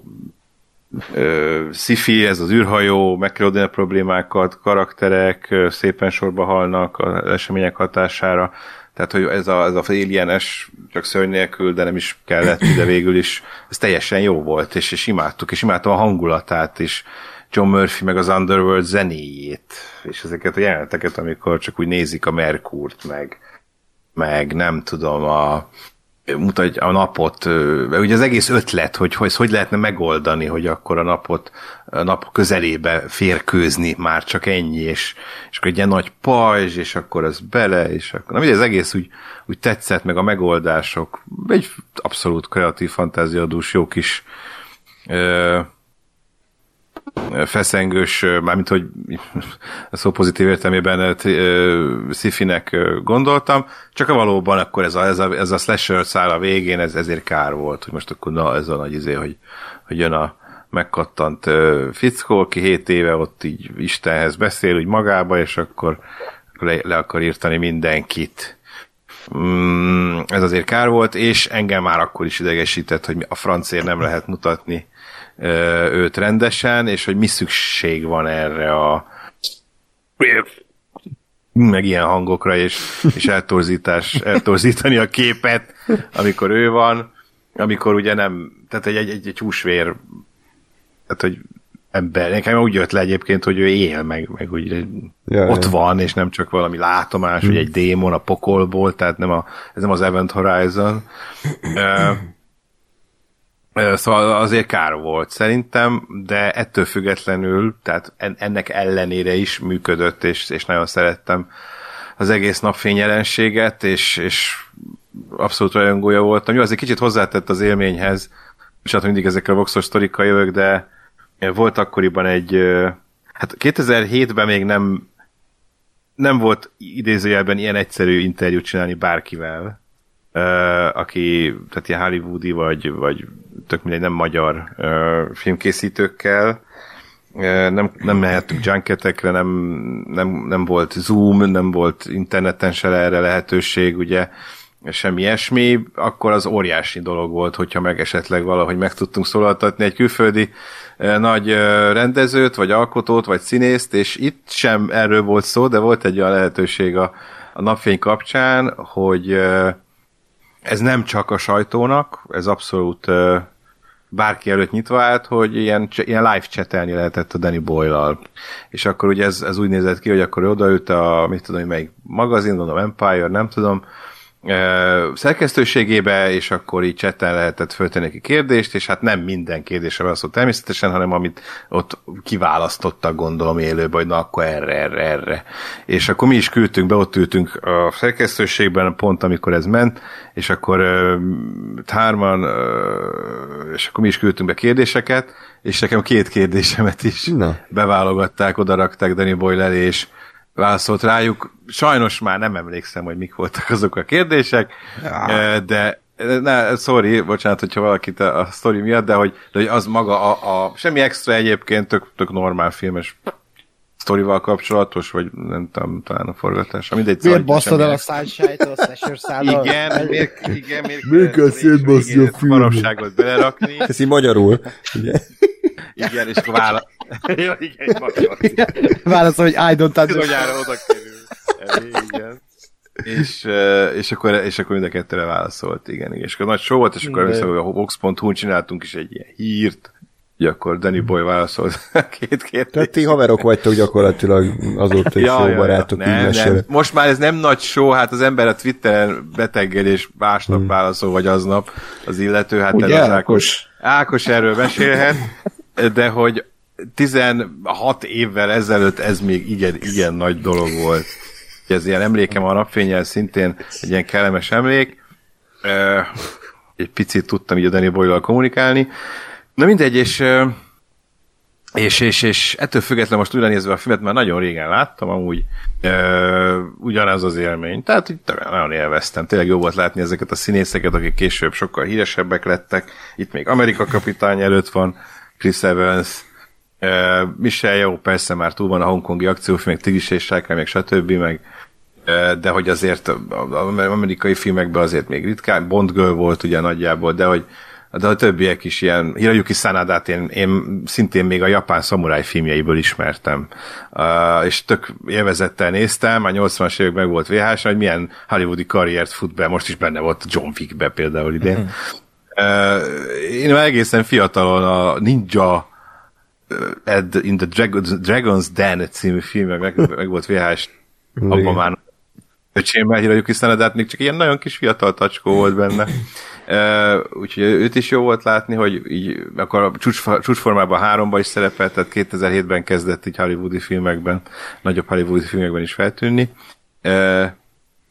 D: uh, sci ez az űrhajó, meg kell a problémákat, karakterek szépen sorba halnak az események hatására, tehát, hogy ez a, ez a alienes, csak szörny nélkül, de nem is kellett, de végül is ez teljesen jó volt, és, és imádtuk, és imádtam a hangulatát is, John Murphy meg az Underworld zenéjét, és ezeket a jeleneteket, amikor csak úgy nézik a Merkurt, meg, meg nem tudom, a, mutatja a napot, ö, ugye az egész ötlet, hogy, hogy hogy lehetne megoldani, hogy akkor a napot a nap közelébe férkőzni, már csak ennyi, és, és akkor egy ilyen nagy pajzs, és akkor az bele, és akkor, na, ugye az egész úgy, úgy tetszett, meg a megoldások, egy abszolút kreatív, fantáziadús, jó kis ö, feszengős, mármint, hogy <laughs> szó pozitív értelmében szifinek gondoltam, csak a valóban akkor ez a, ez a, ez a slasher szál a végén, ez, ezért kár volt, hogy most akkor na, ez a nagy izé, hogy, hogy jön a megkattant fickó, aki 7 éve ott így Istenhez beszél, úgy magába, és akkor le, le akar írtani mindenkit. Mm, ez azért kár volt, és engem már akkor is idegesített, hogy a francér nem lehet mutatni őt rendesen, és hogy mi szükség van erre a meg ilyen hangokra, és, és eltorzítás, eltorzítani a képet, amikor ő van, amikor ugye nem, tehát egy, egy, egy, egy húsvér, tehát hogy ember, nekem úgy jött le egyébként, hogy ő él, meg, meg úgy
A: Ja,
D: ott
A: ja.
D: van, és nem csak valami látomás,
A: Hm.
D: vagy egy démon a pokolból, tehát nem a, ez nem az Event Horizon. Szóval azért kár volt szerintem, de ettől függetlenül, tehát en- ennek ellenére is működött, és, és nagyon szerettem az egész napfény jelenséget, és, és abszolút rajongója voltam. Jó, az egy kicsit hozzátett az élményhez, és hát mindig ezekkel a voxos sztorikkal jövök, de volt akkoriban egy, hát 2007-ben még nem nem volt idézőjelben ilyen egyszerű interjút csinálni bárkivel, aki, tehát ilyen hollywoodi, vagy, vagy tök mindegy, nem magyar ö, filmkészítőkkel, nem, nem mehettünk junketekre, nem, nem, nem volt Zoom, nem volt interneten se erre lehetőség, ugye, semmi ilyesmi, akkor az óriási dolog volt, hogyha meg esetleg valahogy meg tudtunk szólaltatni egy külföldi nagy rendezőt, vagy alkotót, vagy színészt, és itt sem erről volt szó, de volt egy olyan lehetőség a, a napfény kapcsán, hogy ez nem csak a sajtónak, ez abszolút bárki előtt nyitva állt, hogy ilyen, ilyen live chatelni lehetett a Danny Boyle-al. És akkor ugye ez, ez úgy nézett ki, hogy akkor odaült a, mit tudom, hogy melyik magazin, mondom Empire, nem tudom, szerkesztőségébe, és akkor így chatten lehetett föltenni neki kérdést, és hát nem minden kérdésre válaszolt természetesen, hanem amit ott kiválasztottak, gondolom élőben, hogy na akkor erre, erre, erre. És akkor mi is küldtünk be, ott ültünk a szerkesztőségben, pont amikor ez ment, és akkor hárman, és akkor mi is küldtünk be kérdéseket, és nekem két kérdésemet is
A: Na.
D: beválogatták, odarakták Danny Boyle elé, és válaszolt rájuk. Sajnos már nem emlékszem, hogy mik voltak azok a kérdések, ja. de ne, sorry, bocsánat, hogyha valakit a, a sztori miatt, de hogy, de hogy az maga a, a semmi extra egyébként, tök, tök normál filmes sztorival kapcsolatos, vagy nem tudom, talán a forgatás. Mindegy, szóval,
E: Miért basztad el a Sunshine-t, a slasher szállal?
D: igen, miért, igen, miért,
A: Miért kell szétbaszni a filmet?
D: marosságot belerakni.
A: Ez így magyarul. Ugye?
D: Igen, és akkor vála... <laughs> Jó, igen. <laughs>
E: Válaszol, hogy I don't understand.
D: Bizonyára oda kerül. Igen. És, eh, és, akkor, és akkor mind a kettőre válaszolt, igen, igen. És akkor nagy show volt, és akkor emlékszem, hogy a Vox.hu-n csináltunk is egy ilyen hírt, hogy akkor Danny Boy válaszolt két kérdést.
A: Tehát ti haverok vagytok gyakorlatilag azóta is jó barátok, így
D: nem, nem. Most már ez nem nagy show, hát az ember a Twitteren beteggel és másnap hmm. válaszol, vagy aznap az illető, hát
B: Ugye, Ákos?
D: Ákos erről mesélhet, <laughs> de hogy 16 évvel ezelőtt ez még igen, igen nagy dolog volt. Ez ilyen emlékem a napfényel szintén egy ilyen kellemes emlék. Egy picit tudtam így a Danny boyle kommunikálni. Na mindegy, és és, és, és ettől függetlenül most újra nézve a filmet, már nagyon régen láttam, amúgy ugyanaz az élmény. Tehát így nagyon élveztem. Tényleg jó volt látni ezeket a színészeket, akik később sokkal híresebbek lettek. Itt még Amerika kapitány előtt van, Chris Evans, ö, Michelle jó, persze már túl van a hongkongi akciófilmek, Tigris és Sárkány, meg stb. meg de hogy azért az amerikai filmekben azért még ritkán, Bond Girl volt ugye nagyjából, de hogy de a többiek is ilyen, Hiroyuki Sanadát én, én szintén még a japán szamuráj filmjeiből ismertem. Uh, és tök élvezettel néztem, már 80-as években meg volt VHS, hogy milyen hollywoodi karriert fut be, most is benne volt John Wickbe például idén. Uh, én már egészen fiatalon a Ninja Ed in the Dragon's, Dragon's Den című film, meg, meg, volt VHS, abban már öcsémmel hírjuk hiszen, de hát még csak ilyen nagyon kis fiatal tacskó volt benne. Uh, úgyhogy őt is jó volt látni, hogy így, akkor a csúcs, csúcsformában háromban is szerepelt, tehát 2007-ben kezdett így hollywoodi filmekben, nagyobb hollywoodi filmekben is feltűnni. Uh,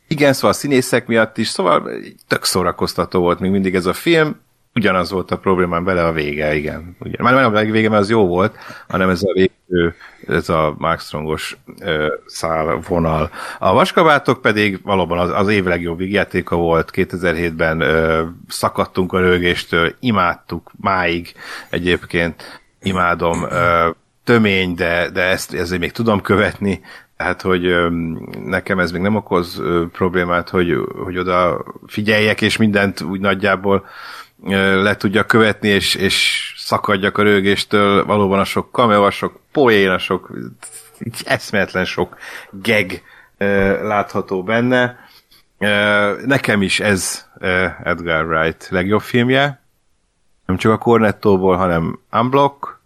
D: igen, szóval a színészek miatt is, szóval tök szórakoztató volt még mindig ez a film, ugyanaz volt a problémám vele a vége, igen. Ugye, már nem a vége, mert az jó volt, hanem ez a végő, ez a Mark Strongos ö, szál vonal. A vaskabátok pedig valóban az, az év legjobb vígjátéka volt, 2007-ben ö, szakadtunk a rögéstől, imádtuk máig egyébként, imádom, ö, tömény, de, de ezt ezért még tudom követni, tehát, hogy nekem ez még nem okoz problémát, hogy, hogy oda figyeljek, és mindent úgy nagyjából le tudja követni, és, és szakadjak a rögéstől, valóban a sok cameo, a sok poén, a sok eszméletlen sok geg látható benne. Nekem is ez Edgar Wright legjobb filmje, nem csak a Cornettóból, hanem Unblock,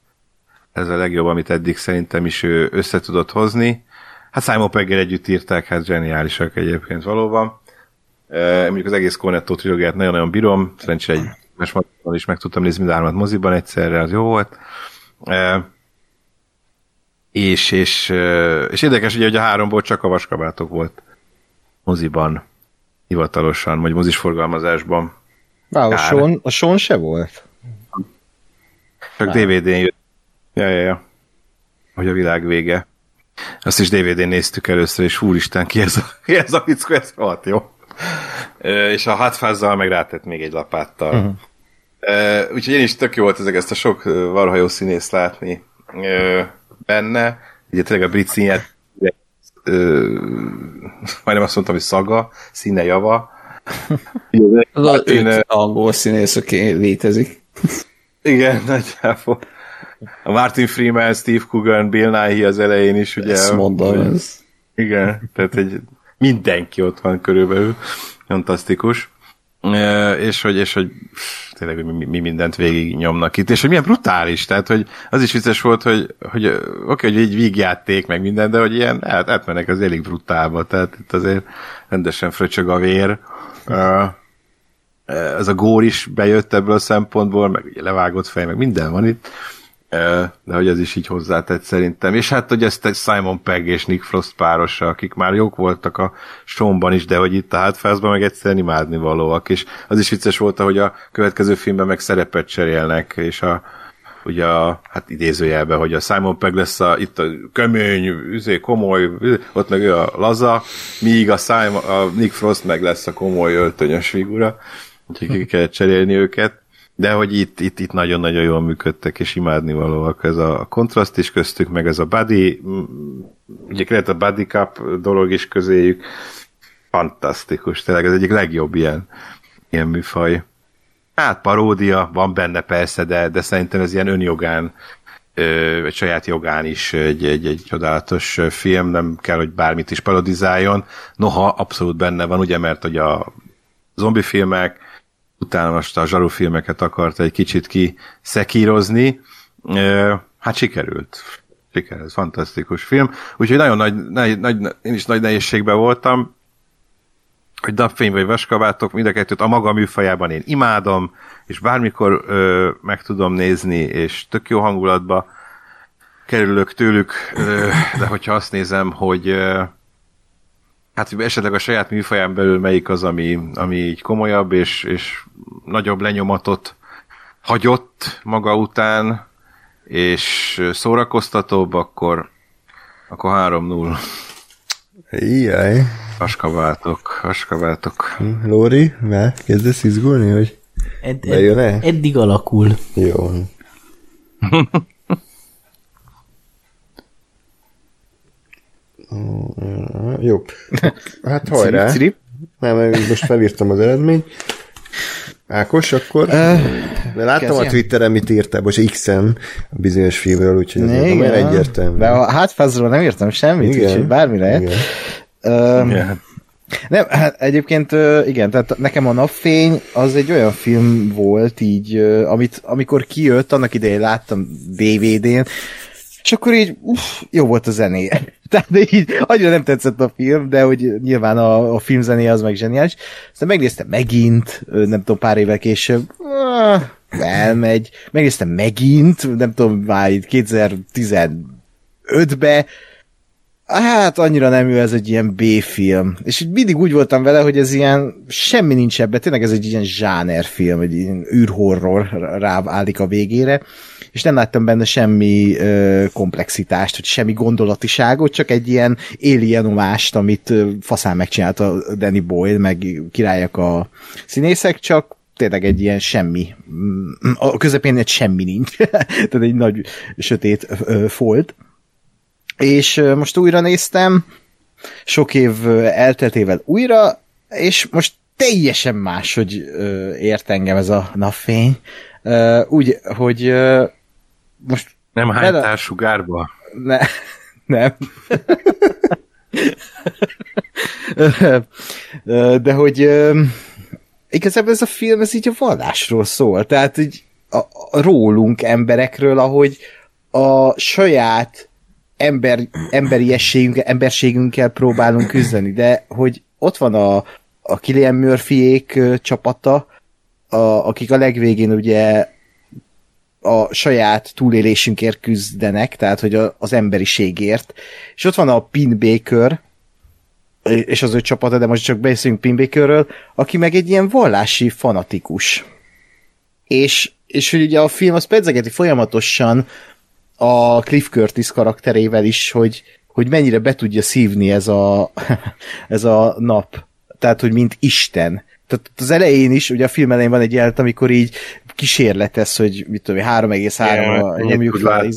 D: ez a legjobb, amit eddig szerintem is ő össze tudott hozni. Hát Simon Pegger együtt írták, hát zseniálisak egyébként valóban. mondjuk az egész Cornetto trilógiát nagyon-nagyon bírom, szerencsére egy és is meg tudtam nézni mind a moziban egyszerre, az jó volt. E, és, és, és érdekes, ugye, hogy a háromból csak a vaskabátok volt moziban, hivatalosan, vagy mozis forgalmazásban.
E: Wow, a Sean, a Sean se volt?
D: Csak DVD-n jött. Ja, ja, ja. Hogy a világ vége. Azt is DVD-n néztük először, és úristen, ki ez a, <laughs> ki ez a fickó, ez volt jó. és a hátfázzal meg rátett még egy lapáttal. Uh-huh. Uh, úgyhogy én is tök jó volt ezek ezt a sok varhajó színész látni uh, benne. Ugye tényleg a brit színját uh, majdnem azt mondtam, hogy szaga, színe java. <laughs>
B: Az a én, angol színész, aki létezik.
D: Igen, nagyjából. A Martin Freeman, Steve Coogan, Bill Nighy az elején is, ugye.
B: Ezt mondom, ez.
D: Igen, tehát egy mindenki ott van körülbelül. Fantasztikus. E, és hogy, és hogy tényleg mi, mi mindent végig nyomnak itt, és hogy milyen brutális, tehát hogy az is vicces volt, hogy, hogy oké, okay, hogy egy vígjáték, meg minden, de hogy ilyen át, átmennek az elég brutálba, tehát itt azért rendesen fröcsög a vér. Ez a gór is bejött ebből a szempontból, meg ugye levágott fej, meg minden van itt de hogy ez is így hozzátett szerintem. És hát, hogy ezt egy Simon Pegg és Nick Frost párosa, akik már jók voltak a showban is, de hogy itt a hátfázban meg egyszerűen imádni valóak, és az is vicces volt, hogy a következő filmben meg szerepet cserélnek, és a, ugye a, hát idézőjelben, hogy a Simon Pegg lesz a, itt a kömény, üzé, komoly, ott meg ő a laza, míg a, Simon, a Nick Frost meg lesz a komoly öltönyös figura, úgyhogy ki kell cserélni őket de hogy itt, itt, itt nagyon-nagyon jól működtek, és imádni valóak ez a kontraszt is köztük, meg ez a buddy, ugye lehet a buddy cup dolog is közéjük, fantasztikus, tényleg ez egyik legjobb ilyen, ilyen műfaj. Hát paródia van benne persze, de, de szerintem ez ilyen önjogán, vagy saját jogán is egy, egy, egy csodálatos film, nem kell, hogy bármit is parodizáljon. Noha abszolút benne van, ugye, mert hogy a zombi filmek, utána most a zsarufilmeket akart egy kicsit kiszekírozni. Hát sikerült. Sikerült, fantasztikus film. Úgyhogy nagyon nagy, nagy, nagy, én is nagy nehézségben voltam, hogy napfény vagy vaskabátok, mind a kettőt a maga műfajában én imádom, és bármikor ö, meg tudom nézni, és tök jó hangulatba kerülök tőlük, ö, de hogyha azt nézem, hogy ö, hát esetleg a saját műfaján belül melyik az, ami, ami így komolyabb, és, és nagyobb lenyomatot hagyott maga után, és szórakoztatóbb, akkor, akkor 3-0.
A: Ijjaj.
D: Askaváltok, askaváltok.
A: Lóri, már kezdesz izgulni, hogy
C: ed, ed, eddig alakul.
A: Jó. <laughs> Jó. Hát hajrá. Nem, most felírtam az eredményt. Ákos, akkor? Uh, de láttam a Twitteren, mit írtál, most X-en a bizonyos filmről, úgyhogy ez nem olyan egyértelmű.
E: De a hátfázról nem írtam semmit, igen, úgyhogy bármi lehet. Igen. Uh, igen. Nem, hát egyébként igen, tehát nekem a Napfény az egy olyan film volt így, amit amikor kijött, annak idején láttam DVD-n, és akkor így, uff, jó volt a zenéje. <laughs> Tehát így annyira nem tetszett a film, de hogy nyilván a, a filmzené az meg zseniális. Aztán megnéztem megint, nem tudom, pár évvel később, ah, elmegy. Megnéztem megint, nem tudom, már itt 2015-be, Hát annyira nem jó ez egy ilyen B-film. És így mindig úgy voltam vele, hogy ez ilyen semmi nincs ebben, tényleg ez egy ilyen zsánerfilm, egy ilyen űrhorror ráválik a végére, és nem láttam benne semmi ö, komplexitást, vagy semmi gondolatiságot, csak egy ilyen alienumást, amit ö, faszán megcsinálta Danny Boyle, meg királyak a színészek, csak tényleg egy ilyen semmi. A közepén egy semmi nincs. <laughs> Tehát egy nagy sötét ö, folt és most újra néztem, sok év elteltével újra, és most teljesen más, hogy ért engem ez a napfény. Úgy, hogy most...
D: Nem hánytál sugárba?
E: Ne, <laughs> nem. <laughs> De hogy igazából ez a film, ez így a vallásról szól. Tehát így a, a rólunk emberekről, ahogy a saját ember, emberiességünkkel, emberségünkkel próbálunk küzdeni, de hogy ott van a, a Killian Murphyék csapata, a, akik a legvégén ugye a saját túlélésünkért küzdenek, tehát hogy a, az emberiségért. És ott van a Pin Baker, és az ő csapata, de most csak beszélünk Pin Bakerről, aki meg egy ilyen vallási fanatikus. És, és hogy ugye a film az pedzegeti folyamatosan a Cliff Curtis karakterével is, hogy, hogy mennyire be tudja szívni ez a, <laughs> ez a nap. Tehát, hogy mint Isten. Tehát az elején is, ugye a film elején van egy jelent, amikor így kísérletez, hogy mit tudom, 3,3 nyomjuk fel.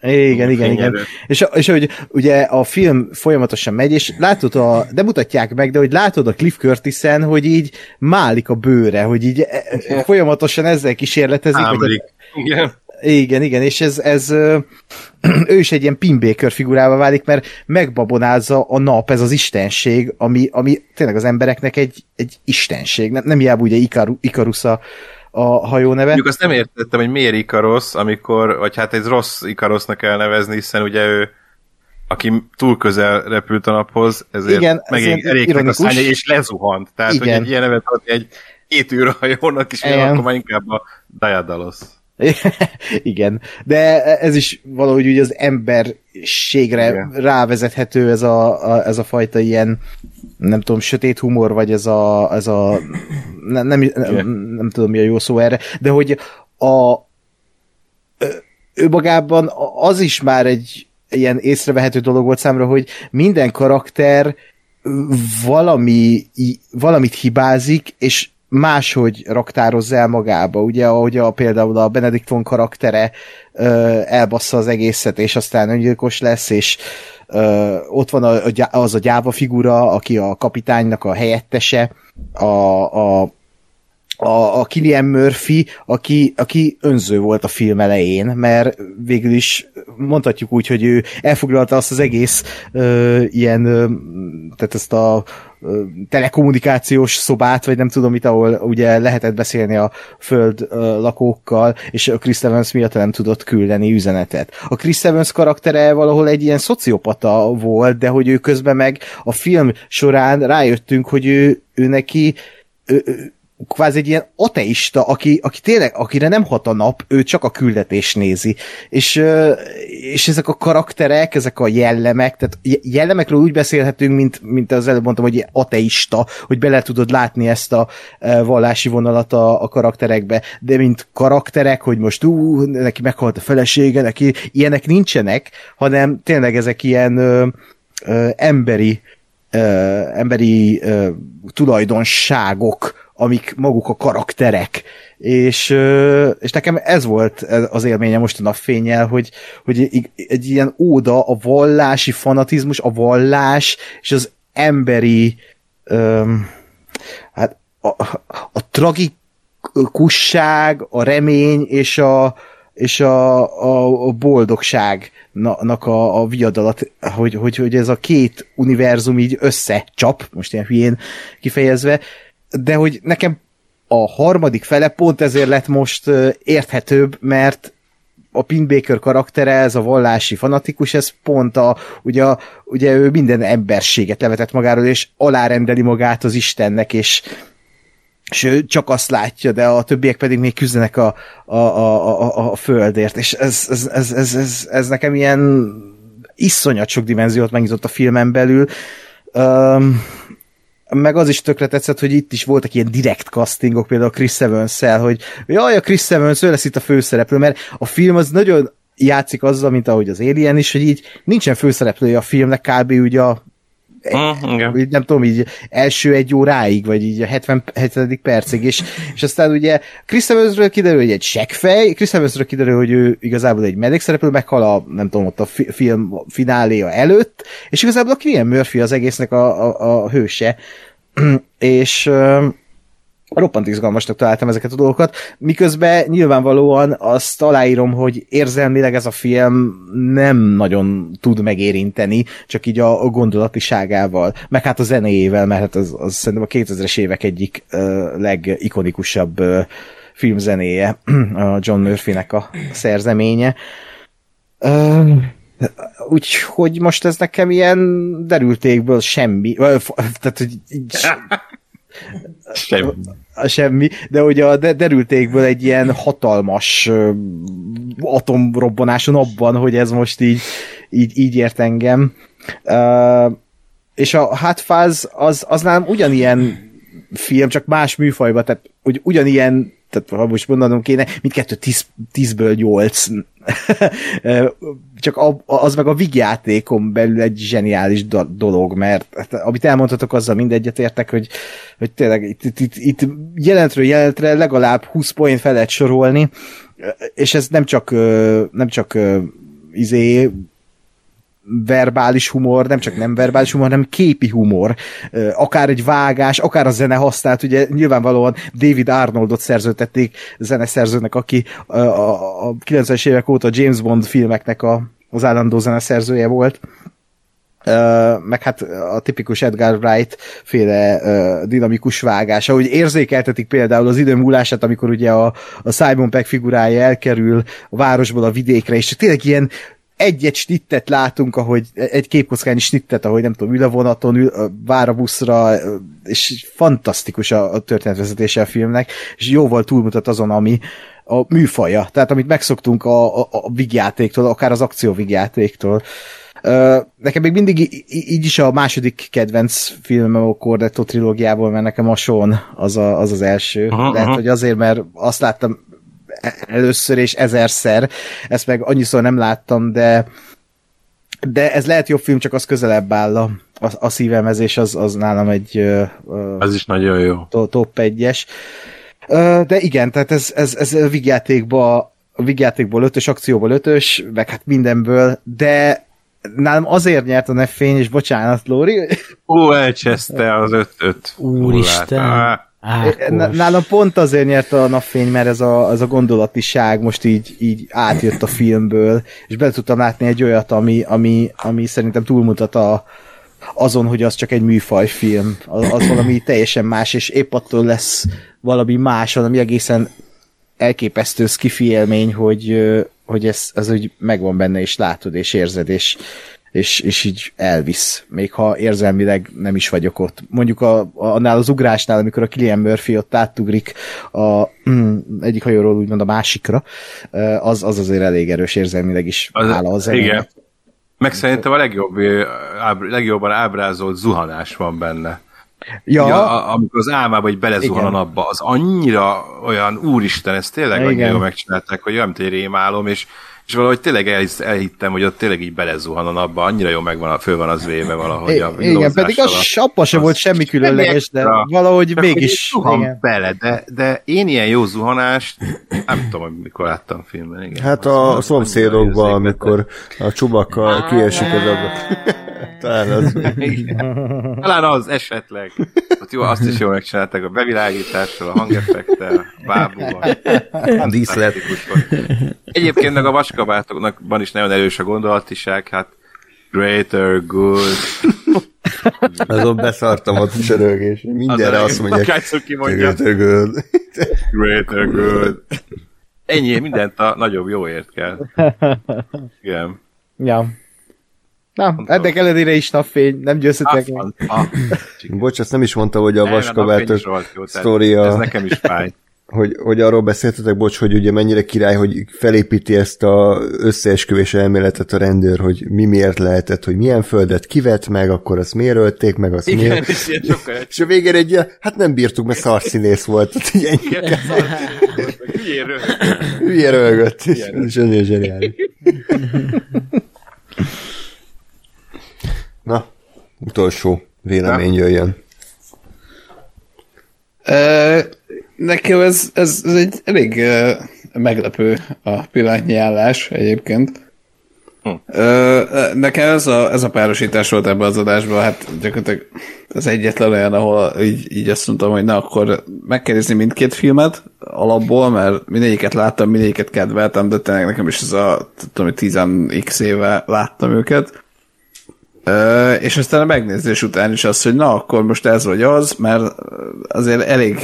E: Igen, igen, igen. És, és hogy ugye a film folyamatosan megy, és látod, a, de mutatják meg, de hogy látod a Cliff Curtisen, hogy így málik a bőre, hogy így e, folyamatosan ezzel kísérletezik. Hogy a, igen. Igen, igen, és ez, ez <clears throat> ő is egy ilyen Pinbaker figurával válik, mert megbabonázza a nap, ez az istenség, ami, ami tényleg az embereknek egy, egy istenség. Nem, nem hiába ugye Ikaru, Ikarusz a, a hajó neve.
D: Mondjuk azt nem értettem, hogy miért Ikarosz, amikor, vagy hát egy rossz Ikarosznak kell nevezni, hiszen ugye ő aki túl közel repült a naphoz, ezért Igen, megég elég a szánya, és lezuhant. Tehát, Igen. hogy egy ilyen nevet adni egy két űrhajónak is, akkor már inkább a Diadalos. <laughs>
E: Igen, de ez is valahogy úgy az emberségre Igen. rávezethető ez a, a, ez a fajta ilyen nem tudom, sötét humor, vagy ez a, ez a nem, nem, nem, nem tudom mi a jó szó erre, de hogy a ő magában az is már egy ilyen észrevehető dolog volt számra, hogy minden karakter valami, valamit hibázik, és máshogy raktározz el magába, ugye, ahogy a, például a Benedict von karaktere ö, elbassza az egészet, és aztán öngyilkos lesz, és ö, ott van a, az a gyáva figura, aki a kapitánynak a helyettese, a, a a, a Killian Murphy, aki, aki önző volt a film elején, mert végül is mondhatjuk úgy, hogy ő elfoglalta azt az egész ö, ilyen, ö, tehát ezt a ö, telekommunikációs szobát, vagy nem tudom mit, ahol ugye lehetett beszélni a föld ö, lakókkal, és a Chris Evans miatt nem tudott küldeni üzenetet. A Chris Evans karaktere valahol egy ilyen szociopata volt, de hogy ő közben meg a film során rájöttünk, hogy ő, ő neki ő, kvázi egy ilyen ateista, aki, aki tényleg, akire nem hat a nap, ő csak a küldetés nézi. És, és ezek a karakterek, ezek a jellemek, tehát jellemekről úgy beszélhetünk, mint, mint az előbb mondtam, hogy ateista, hogy bele tudod látni ezt a vallási vonalat a, a karakterekbe, de mint karakterek, hogy most ú, neki meghalt a felesége, neki ilyenek nincsenek, hanem tényleg ezek ilyen ö, ö, emberi ö, emberi ö, tulajdonságok, amik maguk a karakterek. És, és nekem ez volt az élménye most a napfényel, hogy, hogy egy ilyen óda a vallási fanatizmus, a vallás és az emberi um, hát a, a tragikusság, a remény és a, és a, a, a boldogságnak a, a viadalat, hogy, hogy, hogy ez a két univerzum így összecsap, most ilyen hülyén kifejezve, de hogy nekem a harmadik fele pont ezért lett most érthetőbb, mert a Pin karaktere, ez a vallási fanatikus, ez pont a, ugye, ugye ő minden emberséget levetett magáról, és alárendeli magát az Istennek, és és ő csak azt látja, de a többiek pedig még küzdenek a, a, a, a, a földért, és ez, ez, ez, ez, ez, ez nekem ilyen iszonyat sok dimenziót megnyitott a filmen belül. Um, meg az is tökre tetszett, hogy itt is voltak ilyen direkt castingok, például a Chris evans hogy jaj, a Chris Evans, ő lesz itt a főszereplő, mert a film az nagyon játszik azzal, mint ahogy az Alien is, hogy így nincsen főszereplője a filmnek, kb. ugye a
D: Mm, igen.
E: így nem tudom, így első egy óráig, vagy így a 77. percig, és, és aztán ugye Chris Evansről kiderül, hogy egy seggfej, Chris kiderül, hogy ő igazából egy mellékszereplő, meghal a, nem tudom, ott a fi- film fináléja előtt, és igazából a Killian Murphy az egésznek a, a, a hőse, <clears throat> és roppant izgalmasnak találtam ezeket a dolgokat, miközben nyilvánvalóan azt aláírom, hogy érzelmileg ez a film nem nagyon tud megérinteni, csak így a, gondolatiságával, meg hát a zenéjével, mert hát az, az szerintem a 2000-es évek egyik uh, legikonikusabb uh, filmzenéje, <clears throat> a John Murphy-nek a szerzeménye. Uh, Úgyhogy most ez nekem ilyen derültékből semmi, tehát hogy <laughs>
D: Semmi.
E: Semmi, de ugye a derültékből egy ilyen hatalmas atomrobbanáson abban, hogy ez most így, így, így ért engem. És a Hátfáz az, az nálam ugyanilyen film, csak más műfajban, tehát hogy ugyanilyen tehát ha most mondanom kéne, mindkettő 10, 10-ből 8. Csak az meg a vigyátékon belül egy zseniális dolog, mert hát, amit elmondhatok, azzal mindegyet értek, hogy, hogy tényleg itt, itt, itt, itt jelentről jelentre legalább 20 point fel lehet sorolni, és ez nem csak, nem csak izé verbális humor, nem csak nem verbális humor, hanem képi humor, akár egy vágás, akár a zene használt, ugye nyilvánvalóan David Arnoldot szerzőtették zeneszerzőnek, aki a, a, a 90-es évek óta James Bond filmeknek a, az állandó zeneszerzője volt. Uh, meg hát a tipikus Edgar Wright féle uh, dinamikus vágás, ahogy érzékeltetik például az idő múlását, amikor ugye a, a Simon Peck figurája elkerül a városból a vidékre, és tényleg ilyen egy-egy snittet látunk, ahogy egy képkockányi snittet, ahogy nem tudom, ül a vonaton, ül, vár a buszra, és fantasztikus a, a történetvezetése a filmnek, és jóval túlmutat azon, ami a műfaja, tehát amit megszoktunk a, a, a vigjátéktól, akár az akcióvigjátéktól. Uh, nekem még mindig így is a második kedvenc filmem a Cornetto trilógiából, mert nekem a Sean az a, az, az első. Uh-huh, Lehet, hogy azért, mert azt láttam először és ezerszer, ezt meg annyiszor nem láttam, de de ez lehet jobb film, csak az közelebb áll a, a, a szívemhez, és az, az nálam egy uh,
D: az is nagyon jó.
E: To, top egyes. Uh, de igen, tehát ez, ez, ez a vigyátékba a vigyátékból ötös, akcióból ötös, meg hát mindenből, de nálam azért nyert a Neffény, és bocsánat, Lóri.
D: Ó, elcseszte az öt-öt.
C: Úristen.
E: Ákos. Nálam pont azért nyert a napfény, mert ez a, ez a gondolatiság most így, így átjött a filmből, és be tudtam látni egy olyat, ami, ami, ami szerintem túlmutat a, azon, hogy az csak egy műfajfilm. Az, az <clears throat> valami teljesen más, és épp attól lesz valami más, ami egészen elképesztő skifi élmény, hogy, hogy ez, ez úgy megvan benne, és látod, és érzed, és, és, és így elvisz, még ha érzelmileg nem is vagyok ott. Mondjuk a, annál az ugrásnál, amikor a Killian Murphy ott átugrik a, mm, <clears throat> egyik hajóról úgymond a másikra, az, az azért elég erős érzelmileg is
D: az,
E: áll az Igen.
D: Meg szerintem a legjobb, ábr, legjobban ábrázolt zuhanás van benne.
E: Ja.
D: Ugye, amikor az álmába hogy belezuhan Igen. a napba, az annyira olyan, úristen, ezt tényleg Igen. annyira megcsinálták, hogy olyan, mint egy rémálom, és és valahogy tényleg el, elhittem, hogy ott tényleg így belezuhan a napba, annyira jó megvan, föl van az véve valahogy a
E: Igen, pedig a sappa sem volt semmi különleges, de valahogy mégis...
D: Igen. bele, de, de én ilyen jó zuhanást, nem tudom, hogy mikor láttam filmben. Igen.
A: Hát a, a szomszédokban, amikor a csubakkal kiesik az ablak. <laughs> Talán az.
D: Talán az esetleg. Ott jó, azt is jól megcsinálták a bevilágítással, a hangeffektel, a bábúval.
A: Díszlet.
D: Egyébként meg a vaskabátoknak is nagyon erős a gondolatiság, hát greater good. <laughs>
A: Azon beszartam ott is a rögés. Mindenre az azt mondják,
D: greater good. <laughs> Greater good. ennyi, mindent a nagyobb jóért kell. Igen.
E: Ja. Na, ennek ellenére is napfény, nem győzhetek meg.
A: Bocs, azt nem is mondta, hogy a vaskabátos sztoria,
D: Ez nekem is fáj.
A: Hogy, hogy arról beszéltetek, bocs, hogy ugye mennyire király, hogy felépíti ezt a összeesküvés elméletet a rendőr, hogy mi miért lehetett, hogy milyen földet kivett meg, akkor azt miért ölték meg, azt
D: Igen,
A: miért...
D: és ilyen sokkal
A: És a végén egy ilyen, hát nem bírtuk, mert szarszínész volt. Tehát
D: ilyen meg hülyén
A: röhögött. És
D: Igen.
A: ennél zseniális. Na, utolsó vélemény jöjjön.
B: Ö, Nekem ez, ez, ez egy elég ö, meglepő a pillanatnyi állás egyébként. Ö, Nekem ez a, ez a párosítás volt ebben az adásban, hát gyakorlatilag az egyetlen olyan, ahol így, így azt mondtam, hogy na akkor meg kell nézni mindkét filmet alapból, mert mindegyiket láttam, mindegyiket kedveltem, de tényleg nekem is ez a, tudom, hogy 10x éve láttam őket. És aztán a megnézés után is az, hogy na, akkor most ez vagy az, mert azért elég,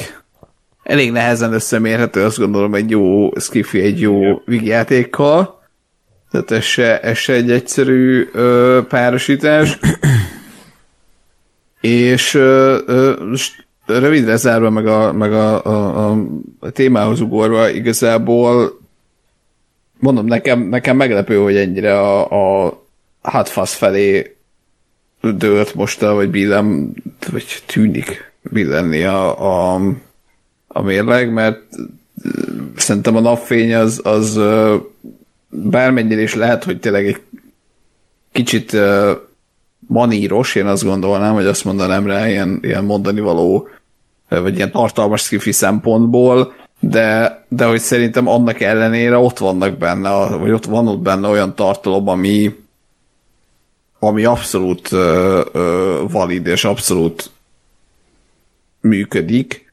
B: elég nehezen összemérhető, azt gondolom, egy jó skifi, egy jó vígjátékkal. Tehát ez se, ez se egy egyszerű ö, párosítás. <clears throat> és ö, ö, rövidre zárva, meg a, meg a, a, a, témához ugorva, igazából mondom, nekem, nekem meglepő, hogy ennyire a, a hátfasz felé dőlt most, vagy billem, vagy tűnik billenni a, a, a mérleg, mert szerintem a napfény az, az bármennyire is lehet, hogy tényleg egy kicsit maníros, én azt gondolnám, hogy azt mondanám rá ilyen, ilyen mondani való, vagy ilyen tartalmas skifi szempontból, de, de hogy szerintem annak ellenére ott vannak benne, vagy ott van ott benne olyan tartalom, ami, ami abszolút ö, valid és abszolút működik.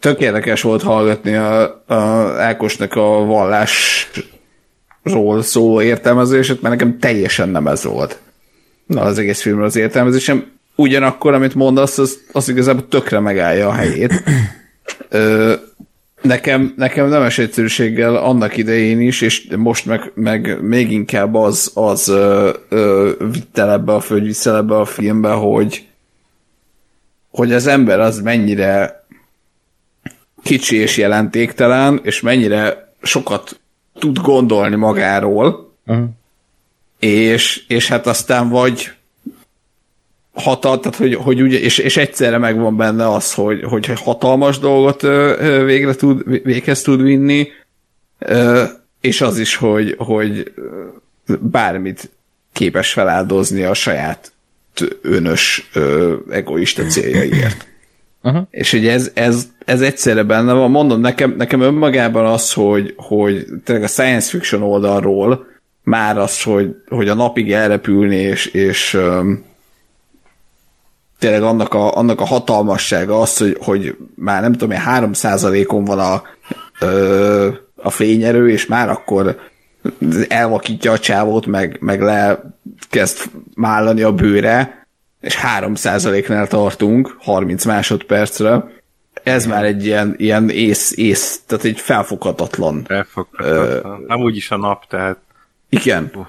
B: Tök érdekes volt hallgatni a, a Ákosnak a vallásról szóló értelmezését, mert nekem teljesen nem ez volt. Na, az egész filmről az értelmezésem. Ugyanakkor, amit mondasz, az, az igazából tökre megállja a helyét. Ö, nekem, nekem nemes egyszerűséggel annak idején is, és most meg, meg még inkább az, az ö, ö, vitt el ebbe a vissza ebbe a filmbe, hogy hogy az ember az mennyire kicsi és jelentéktelen, és mennyire sokat tud gondolni magáról,
E: Uh-huh.
B: és, és hát aztán vagy hatal, tehát hogy, hogy ugye, és, és egyszerre megvan benne az, hogy, hogy hatalmas dolgot végre tud, véghez tud vinni, és az is, hogy, hogy bármit képes feláldozni a saját önös, egoista céljaiért.
E: Aha.
B: És ugye ez, ez, ez egyszerre benne van. Mondom, nekem, nekem önmagában az, hogy, hogy tényleg a science fiction oldalról már az, hogy, hogy a napig elrepülni, és, és öm, tényleg annak a, annak a hatalmassága az, hogy, hogy már nem tudom, 3 on van a, ö, a fényerő, és már akkor elvakítja a csávót, meg, meg le kezd mállani a bőre, és 3 nál tartunk, 30 másodpercre. Ez már egy ilyen, ilyen ész, ész, tehát egy felfoghatatlan.
D: Elfoghatatlan. Nem úgyis a nap, tehát
B: Igen.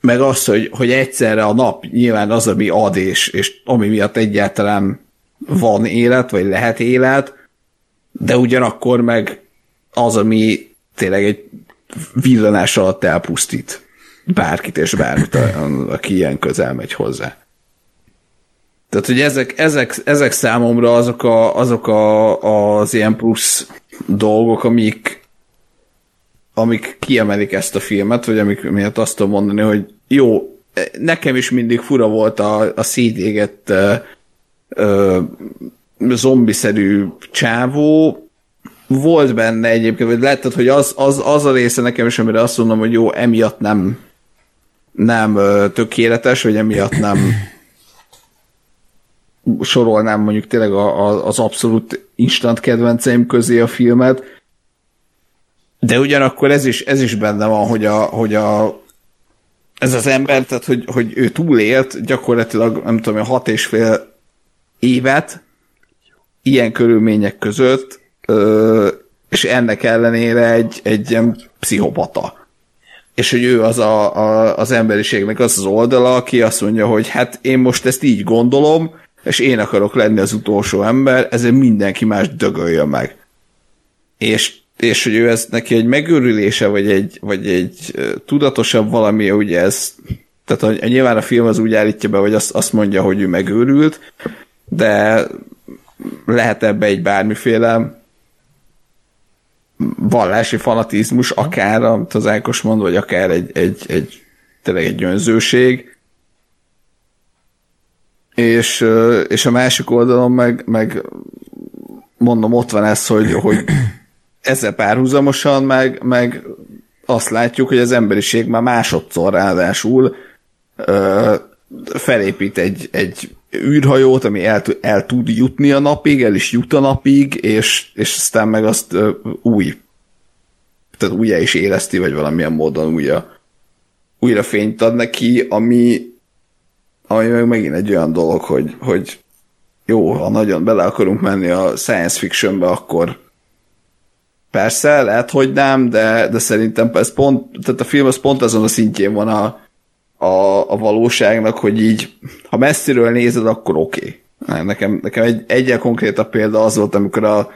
B: Meg az, hogy, hogy egyszerre a nap nyilván az, ami ad, és, és ami miatt egyáltalán van élet, vagy lehet élet, de ugyanakkor meg az, ami tényleg egy villanás alatt elpusztít bárkit és bármit, aki ilyen közel megy hozzá. Tehát, hogy ezek, ezek, ezek számomra azok, a, azok a, az ilyen plusz dolgok, amik, amik kiemelik ezt a filmet, vagy amik miatt azt tudom mondani, hogy jó, nekem is mindig fura volt a, a szétégett ö, ö, zombiszerű csávó, volt benne egyébként, vagy lehet, hogy az, az, az a része nekem is, amire azt mondom, hogy jó, emiatt nem nem tökéletes, vagy emiatt nem sorolnám mondjuk tényleg a, a, az abszolút instant kedvenceim közé a filmet, de ugyanakkor ez is, ez is benne van, hogy, a, hogy a, ez az ember, tehát hogy, hogy ő túlélt gyakorlatilag, nem tudom, hat és fél évet ilyen körülmények között, és ennek ellenére egy, egy ilyen pszichopata. És hogy ő az a, a, az emberiségnek az az oldala, aki azt mondja, hogy hát én most ezt így gondolom, és én akarok lenni az utolsó ember, ezért mindenki más dögöljön meg. És, és hogy ő ez neki egy megőrülése, vagy egy, vagy egy tudatosabb valami, ugye ez, tehát a, nyilván a film az úgy állítja be, hogy azt, azt mondja, hogy ő megőrült, de lehet ebbe egy bármiféle vallási fanatizmus, akár, amit az Ákos mond, vagy akár egy, egy, egy tényleg egy önzőség. És, és a másik oldalon meg, meg mondom, ott van ez, hogy, hogy ezzel párhuzamosan meg, meg azt látjuk, hogy az emberiség már másodszor ráadásul ö, felépít egy, egy űrhajót, ami el, el tud jutni a napig, el is jut a napig, és, és aztán meg azt ö, új, tehát újra is éleszti, vagy valamilyen módon újra, újra fényt ad neki, ami, ami meg megint egy olyan dolog, hogy, hogy jó, ha nagyon bele akarunk menni a science fictionbe, akkor persze, lehet, hogy nem, de, de szerintem ez pont, tehát a film az pont azon a szintjén van a, a, a valóságnak, hogy így, ha messziről nézed, akkor oké. Okay. Nekem, nekem egy egyen konkrétabb példa az volt, amikor a,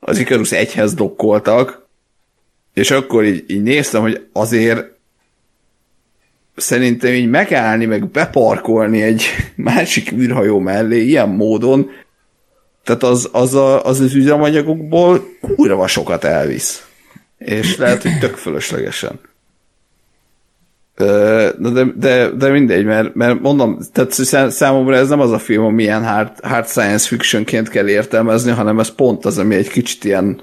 B: az Icarus egyhez dokkoltak, és akkor így, így néztem, hogy azért szerintem így megállni, meg beparkolni egy <laughs> másik űrhajó mellé ilyen módon, tehát az az, a, az, az üzemanyagokból kurva sokat elvisz. És lehet, hogy tök fölöslegesen. De, de, de mindegy, mert, mert mondom, tehát szá- számomra ez nem az a film, ami ilyen hard, hard science fictionként kell értelmezni, hanem ez pont az, ami egy kicsit ilyen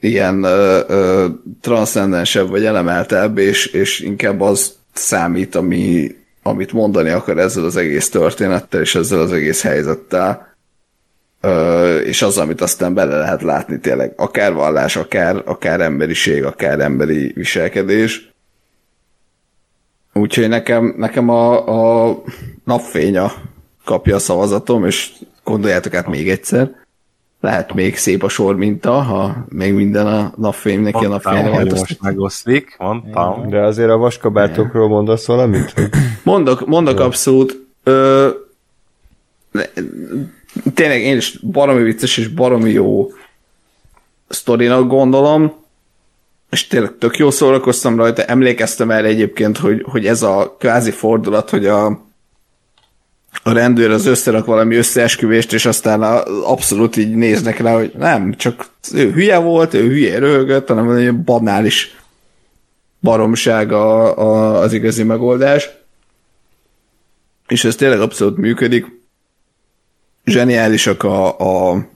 B: ilyen ö, ö, transzcendensebb vagy elemeltebb, és, és inkább az számít, ami, amit mondani akar ezzel az egész történettel, és ezzel az egész helyzettel. Ö, és az, amit aztán bele lehet látni tényleg, akár vallás, akár, akár emberiség, akár emberi viselkedés. Úgyhogy nekem, nekem a, a napfénya kapja a szavazatom, és gondoljátok át még egyszer. Lehet még szép a sor minta, ha még minden a napfény neki a
D: Mondtam,
B: napfényre
D: hogy
B: változtat.
D: most megoszlik, mondtam.
A: De azért a vaskabátokról mondasz valamit? Hogy <laughs>
B: Mondok, mondok abszolút. Ö, tényleg én is baromi vicces és baromi jó sztorinak gondolom, és tényleg tök jó szórakoztam rajta. Emlékeztem erre egyébként, hogy, hogy ez a kvázi fordulat, hogy a, a rendőr az összerak valami összeesküvést, és aztán a, abszolút így néznek rá, hogy nem, csak ő hülye volt, ő hülye röhögött, hanem egy banális baromság a, a, az igazi megoldás. És ez tényleg abszolút működik. Zseniálisak a, a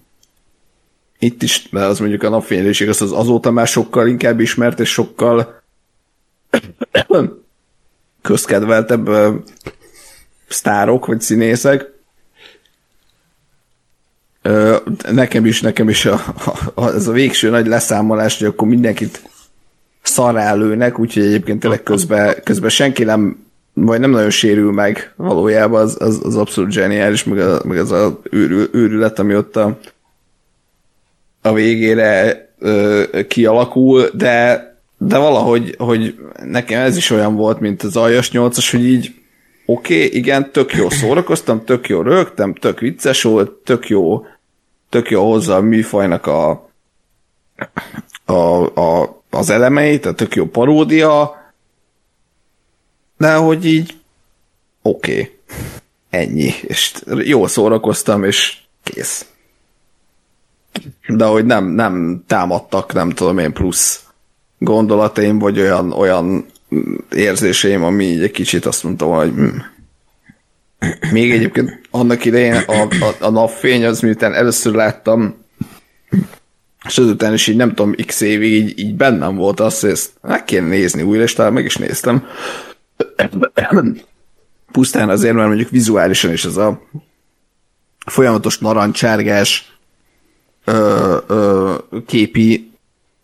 B: itt is, mert az mondjuk a napfényelőség az, az azóta már sokkal inkább ismert, és sokkal <coughs> közkedveltebb ö, sztárok, vagy színészek. Ö, nekem is, nekem is a, a, ez a végső nagy leszámolás, hogy akkor mindenkit szarálőnek, úgyhogy egyébként tényleg közben, közben senki nem vagy nem nagyon sérül meg valójában, az, az, az abszolút zseniális, meg, a, meg az a őrül, őrület, ami ott a, a végére ö, kialakul, de, de valahogy hogy nekem ez is olyan volt, mint az aljas nyolcas, hogy így oké, okay, igen, tök jó szórakoztam, tök jó rögtem, tök vicces volt, tök jó, tök jó hozzá a műfajnak a, a, a, az elemeit, a tök jó paródia, de hogy így oké, okay. ennyi, és jól szórakoztam, és kész. De hogy nem, nem támadtak, nem tudom én, plusz gondolataim, vagy olyan, olyan érzéseim, ami így egy kicsit azt mondtam, hogy hm. még egyébként annak idején a, a, a napfény az, miután először láttam, és azután is így nem tudom, x évig így, így bennem volt az, hogy ezt meg kéne nézni újra, és talán meg is néztem. Pusztán azért, mert mondjuk vizuálisan is ez a folyamatos narancsárgás ö, ö, képi,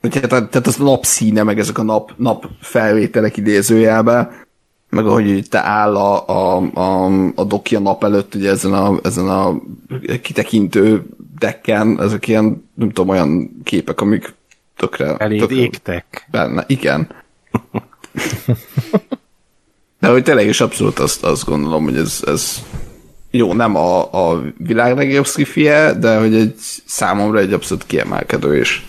B: tehát, tehát az napszíne, meg ezek a nap, nap felvételek idézőjelben, meg ahogy te áll a, a, a, a doki a nap előtt, ugye ezen a, ezen a kitekintő dekken, ezek ilyen, nem tudom, olyan képek, amik tökre,
D: Eléd
B: tökre
D: égtek.
B: benne. Igen. De hogy tényleg is abszolút azt, azt gondolom, hogy ez, ez jó, nem a, a világ legjobb skifie, de hogy egy számomra egy abszolút kiemelkedő és,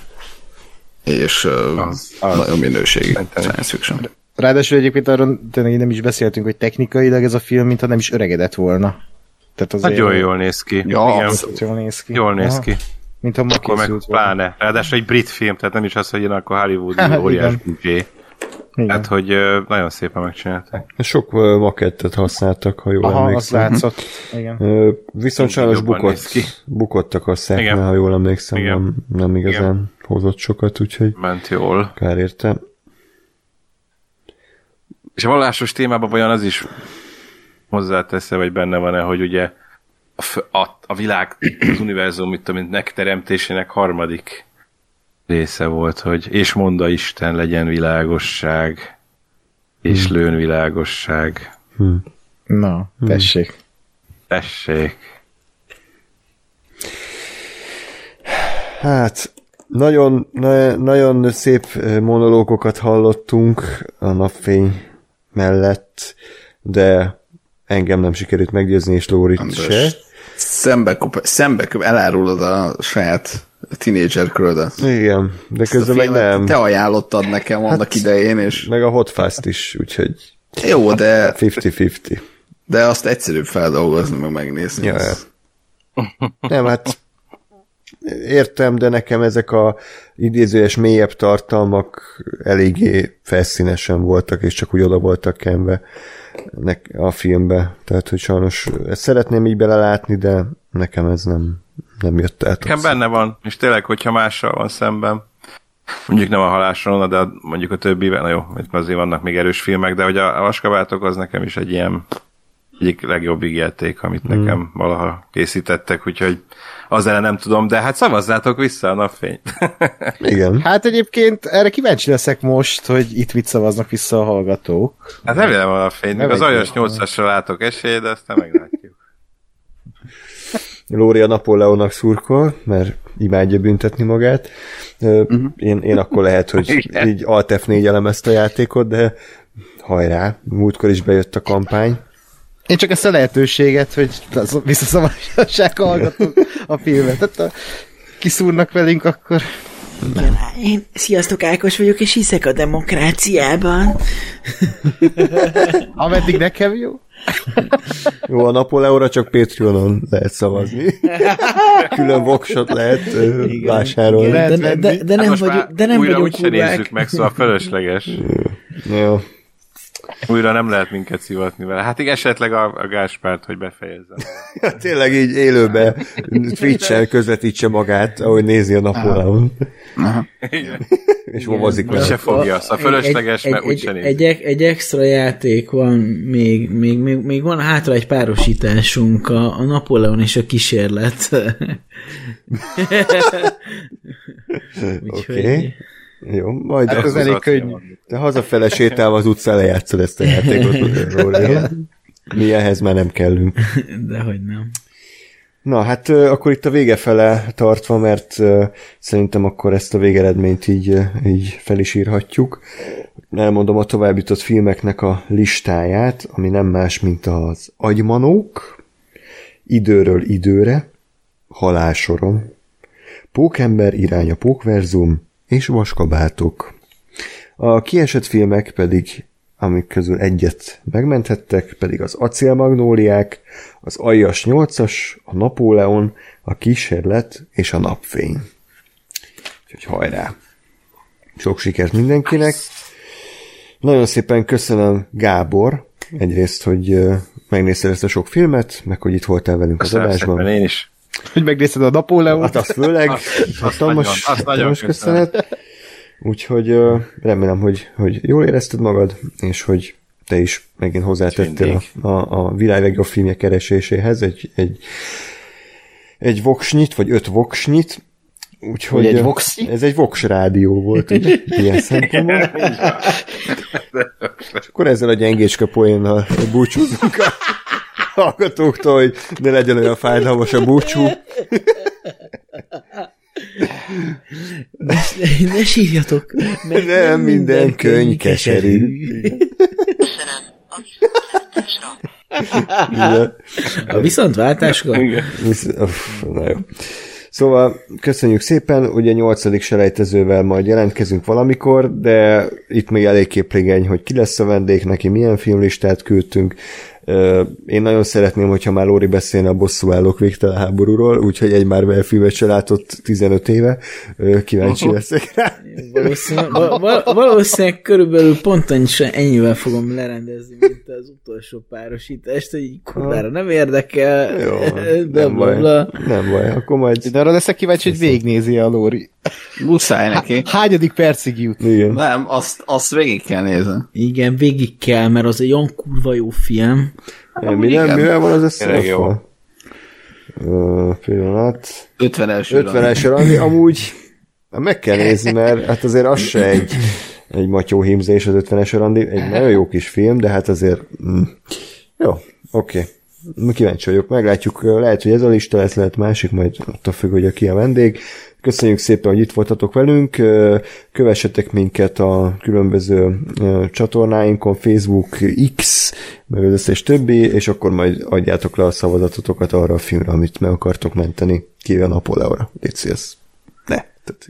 B: és az,
D: Az,
B: nagyon minőségi
D: is.
B: science fiction.
E: Ráadásul egyébként arról tényleg nem is beszéltünk, hogy technikailag ez a film, mintha nem is öregedett volna. Tehát azért
D: Nagyon jól néz ki.
B: Ja,
D: Igen,
E: jól néz ki.
D: jól néz
E: Aha.
D: ki.
E: Mintha ma
D: Akkor meg
E: volna.
D: pláne. Ráadásul egy brit film, tehát nem is az, hogy jön akkor Hollywood
E: Hát,
D: óriás büdzsé.
E: Igen.
D: Tehát, hogy nagyon szépen megcsinálták.
A: Sok makettet használtak, ha jól
E: Aha, az
A: emlékszem.
E: látszott. Igen.
A: Ö, Viszont sajnos bukott,
D: ki.
A: bukott a
D: Igen.
A: ha jól emlékszem,
D: Igen.
A: nem, nem igazán hozott sokat, úgyhogy
D: Ment jól.
A: kár érte.
D: És a vallásos témában vajon az is hozzátesz vagy benne van-e, hogy ugye a, a, a világ, az univerzum, mit tudom, én, megteremtésének harmadik része volt, hogy és monda Isten legyen világosság, és lőn világosság.
E: Na, tessék.
D: Tessék.
A: Hát, nagyon, na, nagyon szép ö, monológokat hallottunk a napfény mellett, de engem nem sikerült meggyőzni, és Lórit
B: András.
A: se.
B: Szembe, kop- szembe kop- elárulod a saját tínédzser kröldet.
A: Igen, de közben meg nem.
B: Te ajánlottad nekem annak
A: Hát-
B: idején, és
A: Meg a Hot Fast is, úgyhogy
B: jó, de,
A: 50-50.
B: de azt egyszerűbb feldolgozni, meg megnézni.
A: Ja,
B: Ez-
A: Nem, hát értem, de nekem ezek a idézőjes mélyebb tartalmak eléggé felszínesen voltak, és csak úgy oda voltak kenve a filmbe. Tehát, hogy sajnos ezt szeretném így belelátni, de nekem ez nem, nem jött át.
D: Nekem benne van, és tényleg, hogyha mással van szemben, mondjuk nem a halásról, de mondjuk a többivel, na jó, itt azért vannak még erős filmek, de hogy a, a vaskabátok az nekem is egy ilyen egyik legjobb játék, amit hmm. nekem valaha készítettek, úgyhogy az ellen nem tudom, de hát szavazzátok vissza a napfényt. <laughs>
A: Igen.
E: Hát egyébként erre kíváncsi leszek most, hogy itt mit szavaznak vissza a hallgatók.
D: hát remélem a napfényt, még az
E: jó.
D: 8-asra látok esélyt, de aztán meglátjuk.
A: Lóri a Napóleonnak szurkol, mert imádja büntetni magát. Uh-huh. Én, én akkor lehet, hogy <laughs>
D: Igen.
A: így Alt F4 elemezte a játékot, de hajrá, múltkor is bejött a kampány.
E: Én csak ezt a lehetőséget, hogy a hallgatók a filmet. Tehát ha kiszúrnak velünk, akkor
F: Én, sziasztok, Ákos vagyok, és hiszek a demokráciában. <laughs>
E: ameddig nekem jó. <laughs>
A: Jó, a Napóleonra csak Patreonon lehet szavazni. <laughs> Külön voksot lehet ö, vásárolni.
E: Lehet
F: De, de, de, de nem
D: Hát most
F: vagyunk,
D: már
F: de nem vagyunk
D: úgyse nézzük
F: kurvák.
D: meg, szóval fölösleges.
A: Jó.
D: Újra nem lehet minket szivatni vele. Hát igen, esetleg a, a Gáspárt, hogy befejezzem. <laughs>
A: Hát Tényleg így élőbe Twitch-en közvetítse magát, ahogy nézi a Napóleon. És vomozik
D: Úgyse
A: vele.
D: fogja, szóval fölösleges,
C: egy,
D: mert
C: egy,
D: úgyse
C: egy, egy, egy extra játék van, még, még, még, még van hátra egy párosításunk, a, a Napóleon és a kísérlet. <laughs> <laughs> Úgyhogy
A: Oké. Jó, majd
E: Hát ez elég könnyű.
A: te hazafele sétálva az utcán lejátszod ezt a játékot. <laughs> Róla. Mi ehhez már nem kellünk.
C: dehogy nem.
A: Na, hát akkor itt a vége fele tartva, mert szerintem akkor ezt a végeredményt így, így fel is írhatjuk. Elmondom a tovább jutott filmeknek a listáját, ami nem más, mint az Agymanók, Időről időre, Halálsorom, Pókember irány a Pókverzum és Vaskabátok. A kiesett filmek pedig, amik közül egyet megmenthettek, pedig az Acélmagnóliák, az Aljas 8-as, a Napóleon, a Kísérlet és a Napfény. Úgyhogy hajrá! Sok sikert mindenkinek! Nagyon szépen köszönöm Gábor, egyrészt, hogy megnézted ezt a sok filmet, meg hogy itt voltál velünk az
D: Köszönöm
A: adásban.
D: szépen, én is.
E: Hogy megnézted a Napóleót.
A: Hát azt főleg,
D: azt
A: hatalmas,
D: nagyon- azt nagyon köszönöm.
A: köszönet. Úgyhogy ö, remélem, hogy, hogy jól érezted magad, és hogy te is megint hozzátettél a, a, a világ legjobb filmje kereséséhez egy, egy, egy voksnyit, vagy öt voksnyit, Úgyhogy
E: egy voxi?
A: Ez egy vox rádió volt, ugye, ilyen szempontból. És akkor ezzel a gyengécske poénnal búcsúzunk a hallgatóktól, hogy ne legyen olyan fájdalmas a búcsú.
C: Ne, ne sírjatok, mert
A: Nem minden könyv keserű. Igen.
C: A viszontváltáskor?
A: Visz- Uff, na jó. Szóval köszönjük szépen, ugye nyolcadik selejtezővel majd jelentkezünk valamikor, de itt még elég képregény, hogy ki lesz a vendég, neki milyen filmlistát küldtünk. Én nagyon szeretném, hogyha már Lóri beszélne a bosszúállók végtelen háborúról, úgyhogy egy Marvel filmet se látott 15 éve. Kíváncsi leszek rá.
C: Valószínűleg, val- val- valószínűleg körülbelül pont ennyivel fogom lerendezni, mint az utolsó párosítást, hogy így kurvára nem érdekel,
A: Jó,
C: de
A: nem baj. Nem baj, akkor majd...
E: De arra leszek kíváncsi, hogy végignézi a Lóri.
B: Muszáj neki.
E: Hányadik percig jut?
A: Igen.
B: Nem, azt, azt végig kell nézni.
C: Igen, végig kell, mert az egy olyan kurva jó film.
A: Mi nem, mivel van az
D: Tényleg jó.
A: összerakva? Ö, Pillanat.
B: 50 első
A: 50-es randi, amúgy hát meg kell nézni, mert hát azért az se egy, egy matyó hímzés az 50-es randi, egy nagyon jó kis film, de hát azért mm, jó, oké. Okay. Kíváncsi vagyok, meglátjuk, lehet, hogy ez a lista lesz, lehet másik, majd attól függ, hogy a ki a vendég. Köszönjük szépen, hogy itt voltatok velünk, kövessetek minket a különböző csatornáinkon, Facebook, X, meg az összes többi, és akkor majd adjátok le a szavazatotokat arra a filmre, amit meg akartok menteni, kivéve a Napóleóra. Légy ez ne. Tehát,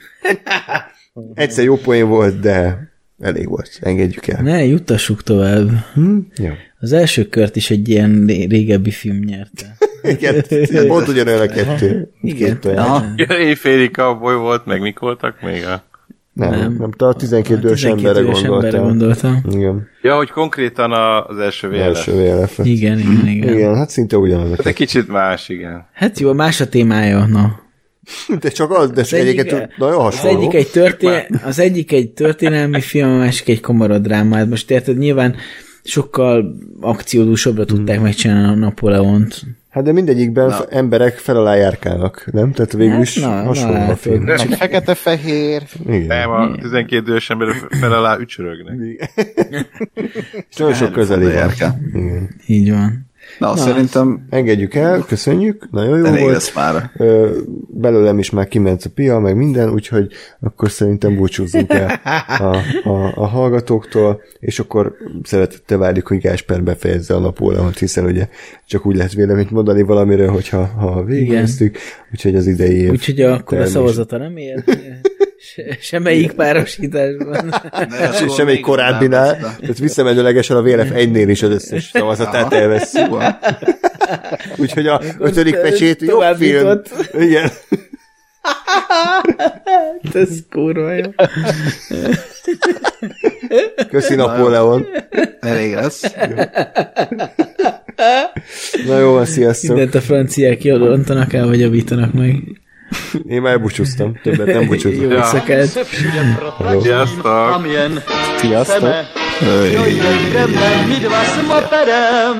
A: <laughs> egyszer jó poén volt, de elég volt. Engedjük el.
C: Ne, juttassuk tovább.
A: Hm? Jó.
C: Az első kört is egy ilyen ré- régebbi film nyerte. <laughs>
A: Igen, pont ugyanolyan a kettő.
C: Igen.
A: Két olyan.
B: Aha.
D: Éjféli cowboy volt, meg mik voltak még a...
A: Nem, nem,
C: Nem.
A: te a 12 dős
C: 12
A: emberre
C: emberre gondoltam.
A: Igen,
D: Ja, hogy konkrétan a, az első VLF.
A: első VLF.
C: Igen, igen, igen.
A: Igen, hát szinte ugyanaz
D: Hát egy kicsit más, igen.
C: Hát jó, más a témája, na. <laughs>
A: De csak az, de
C: Az egyik,
A: nagyon
C: az
A: hasonló.
C: egyik, egy történe, az egyik egy történelmi film, a másik egy komorodráma. Hát most érted, nyilván sokkal akciódúsabbra tudták megcsinálni a Napóleont.
A: Hát de mindegyikben na. emberek fel alá járkálnak, nem? Tehát végül
C: Hát
A: is
C: na, na
A: hasonló a
C: látod.
A: film.
E: Meg fekete-fehér.
A: Igen.
D: Nem, a 12 idős ember fel alá ücsörögnek. <laughs>
A: És nagyon sok közeli van.
B: Járkál.
A: Igen.
C: Így van.
B: Na, szerintem
A: Engedjük el, köszönjük, nagyon jó
B: elég
A: volt.
B: lesz már.
A: Belőlem is már kiment a pia, meg minden, úgyhogy akkor szerintem búcsúzzunk el a, a, a hallgatóktól, és akkor szeretettel várjuk, hogy Gásper befejezze a Napóleont, hiszen ugye csak úgy lehet véleményt mondani valamiről, hogyha ha végignéztük, úgyhogy az idei év.
C: Úgyhogy akkor a
A: termés-
C: szavazata nem ér. Se, semmelyik párosításban. <laughs>
A: Se- Semmelyik korábbinál, tehát visszamenőlegesen a VLF 1-nél is az összes szavazatát elveszi. Úgyhogy a ötödik pecsét jobb film. Igen. <laughs>
C: Ez kurva jó.
A: Köszi Napóleon.
B: Elég lesz.
A: Na jó sziasztok.
C: Mindent a franciák jól el, vagy javítanak meg.
A: Én már elbúcsúztam, többet nem
C: Jó <laughs>
A: búcsúztam.
C: éjszakát.
G: Szepsige protačí
D: Sziasztok.
G: a měn
E: Sziasztok.
G: chceme. Jo jdeme, my dva s moperem.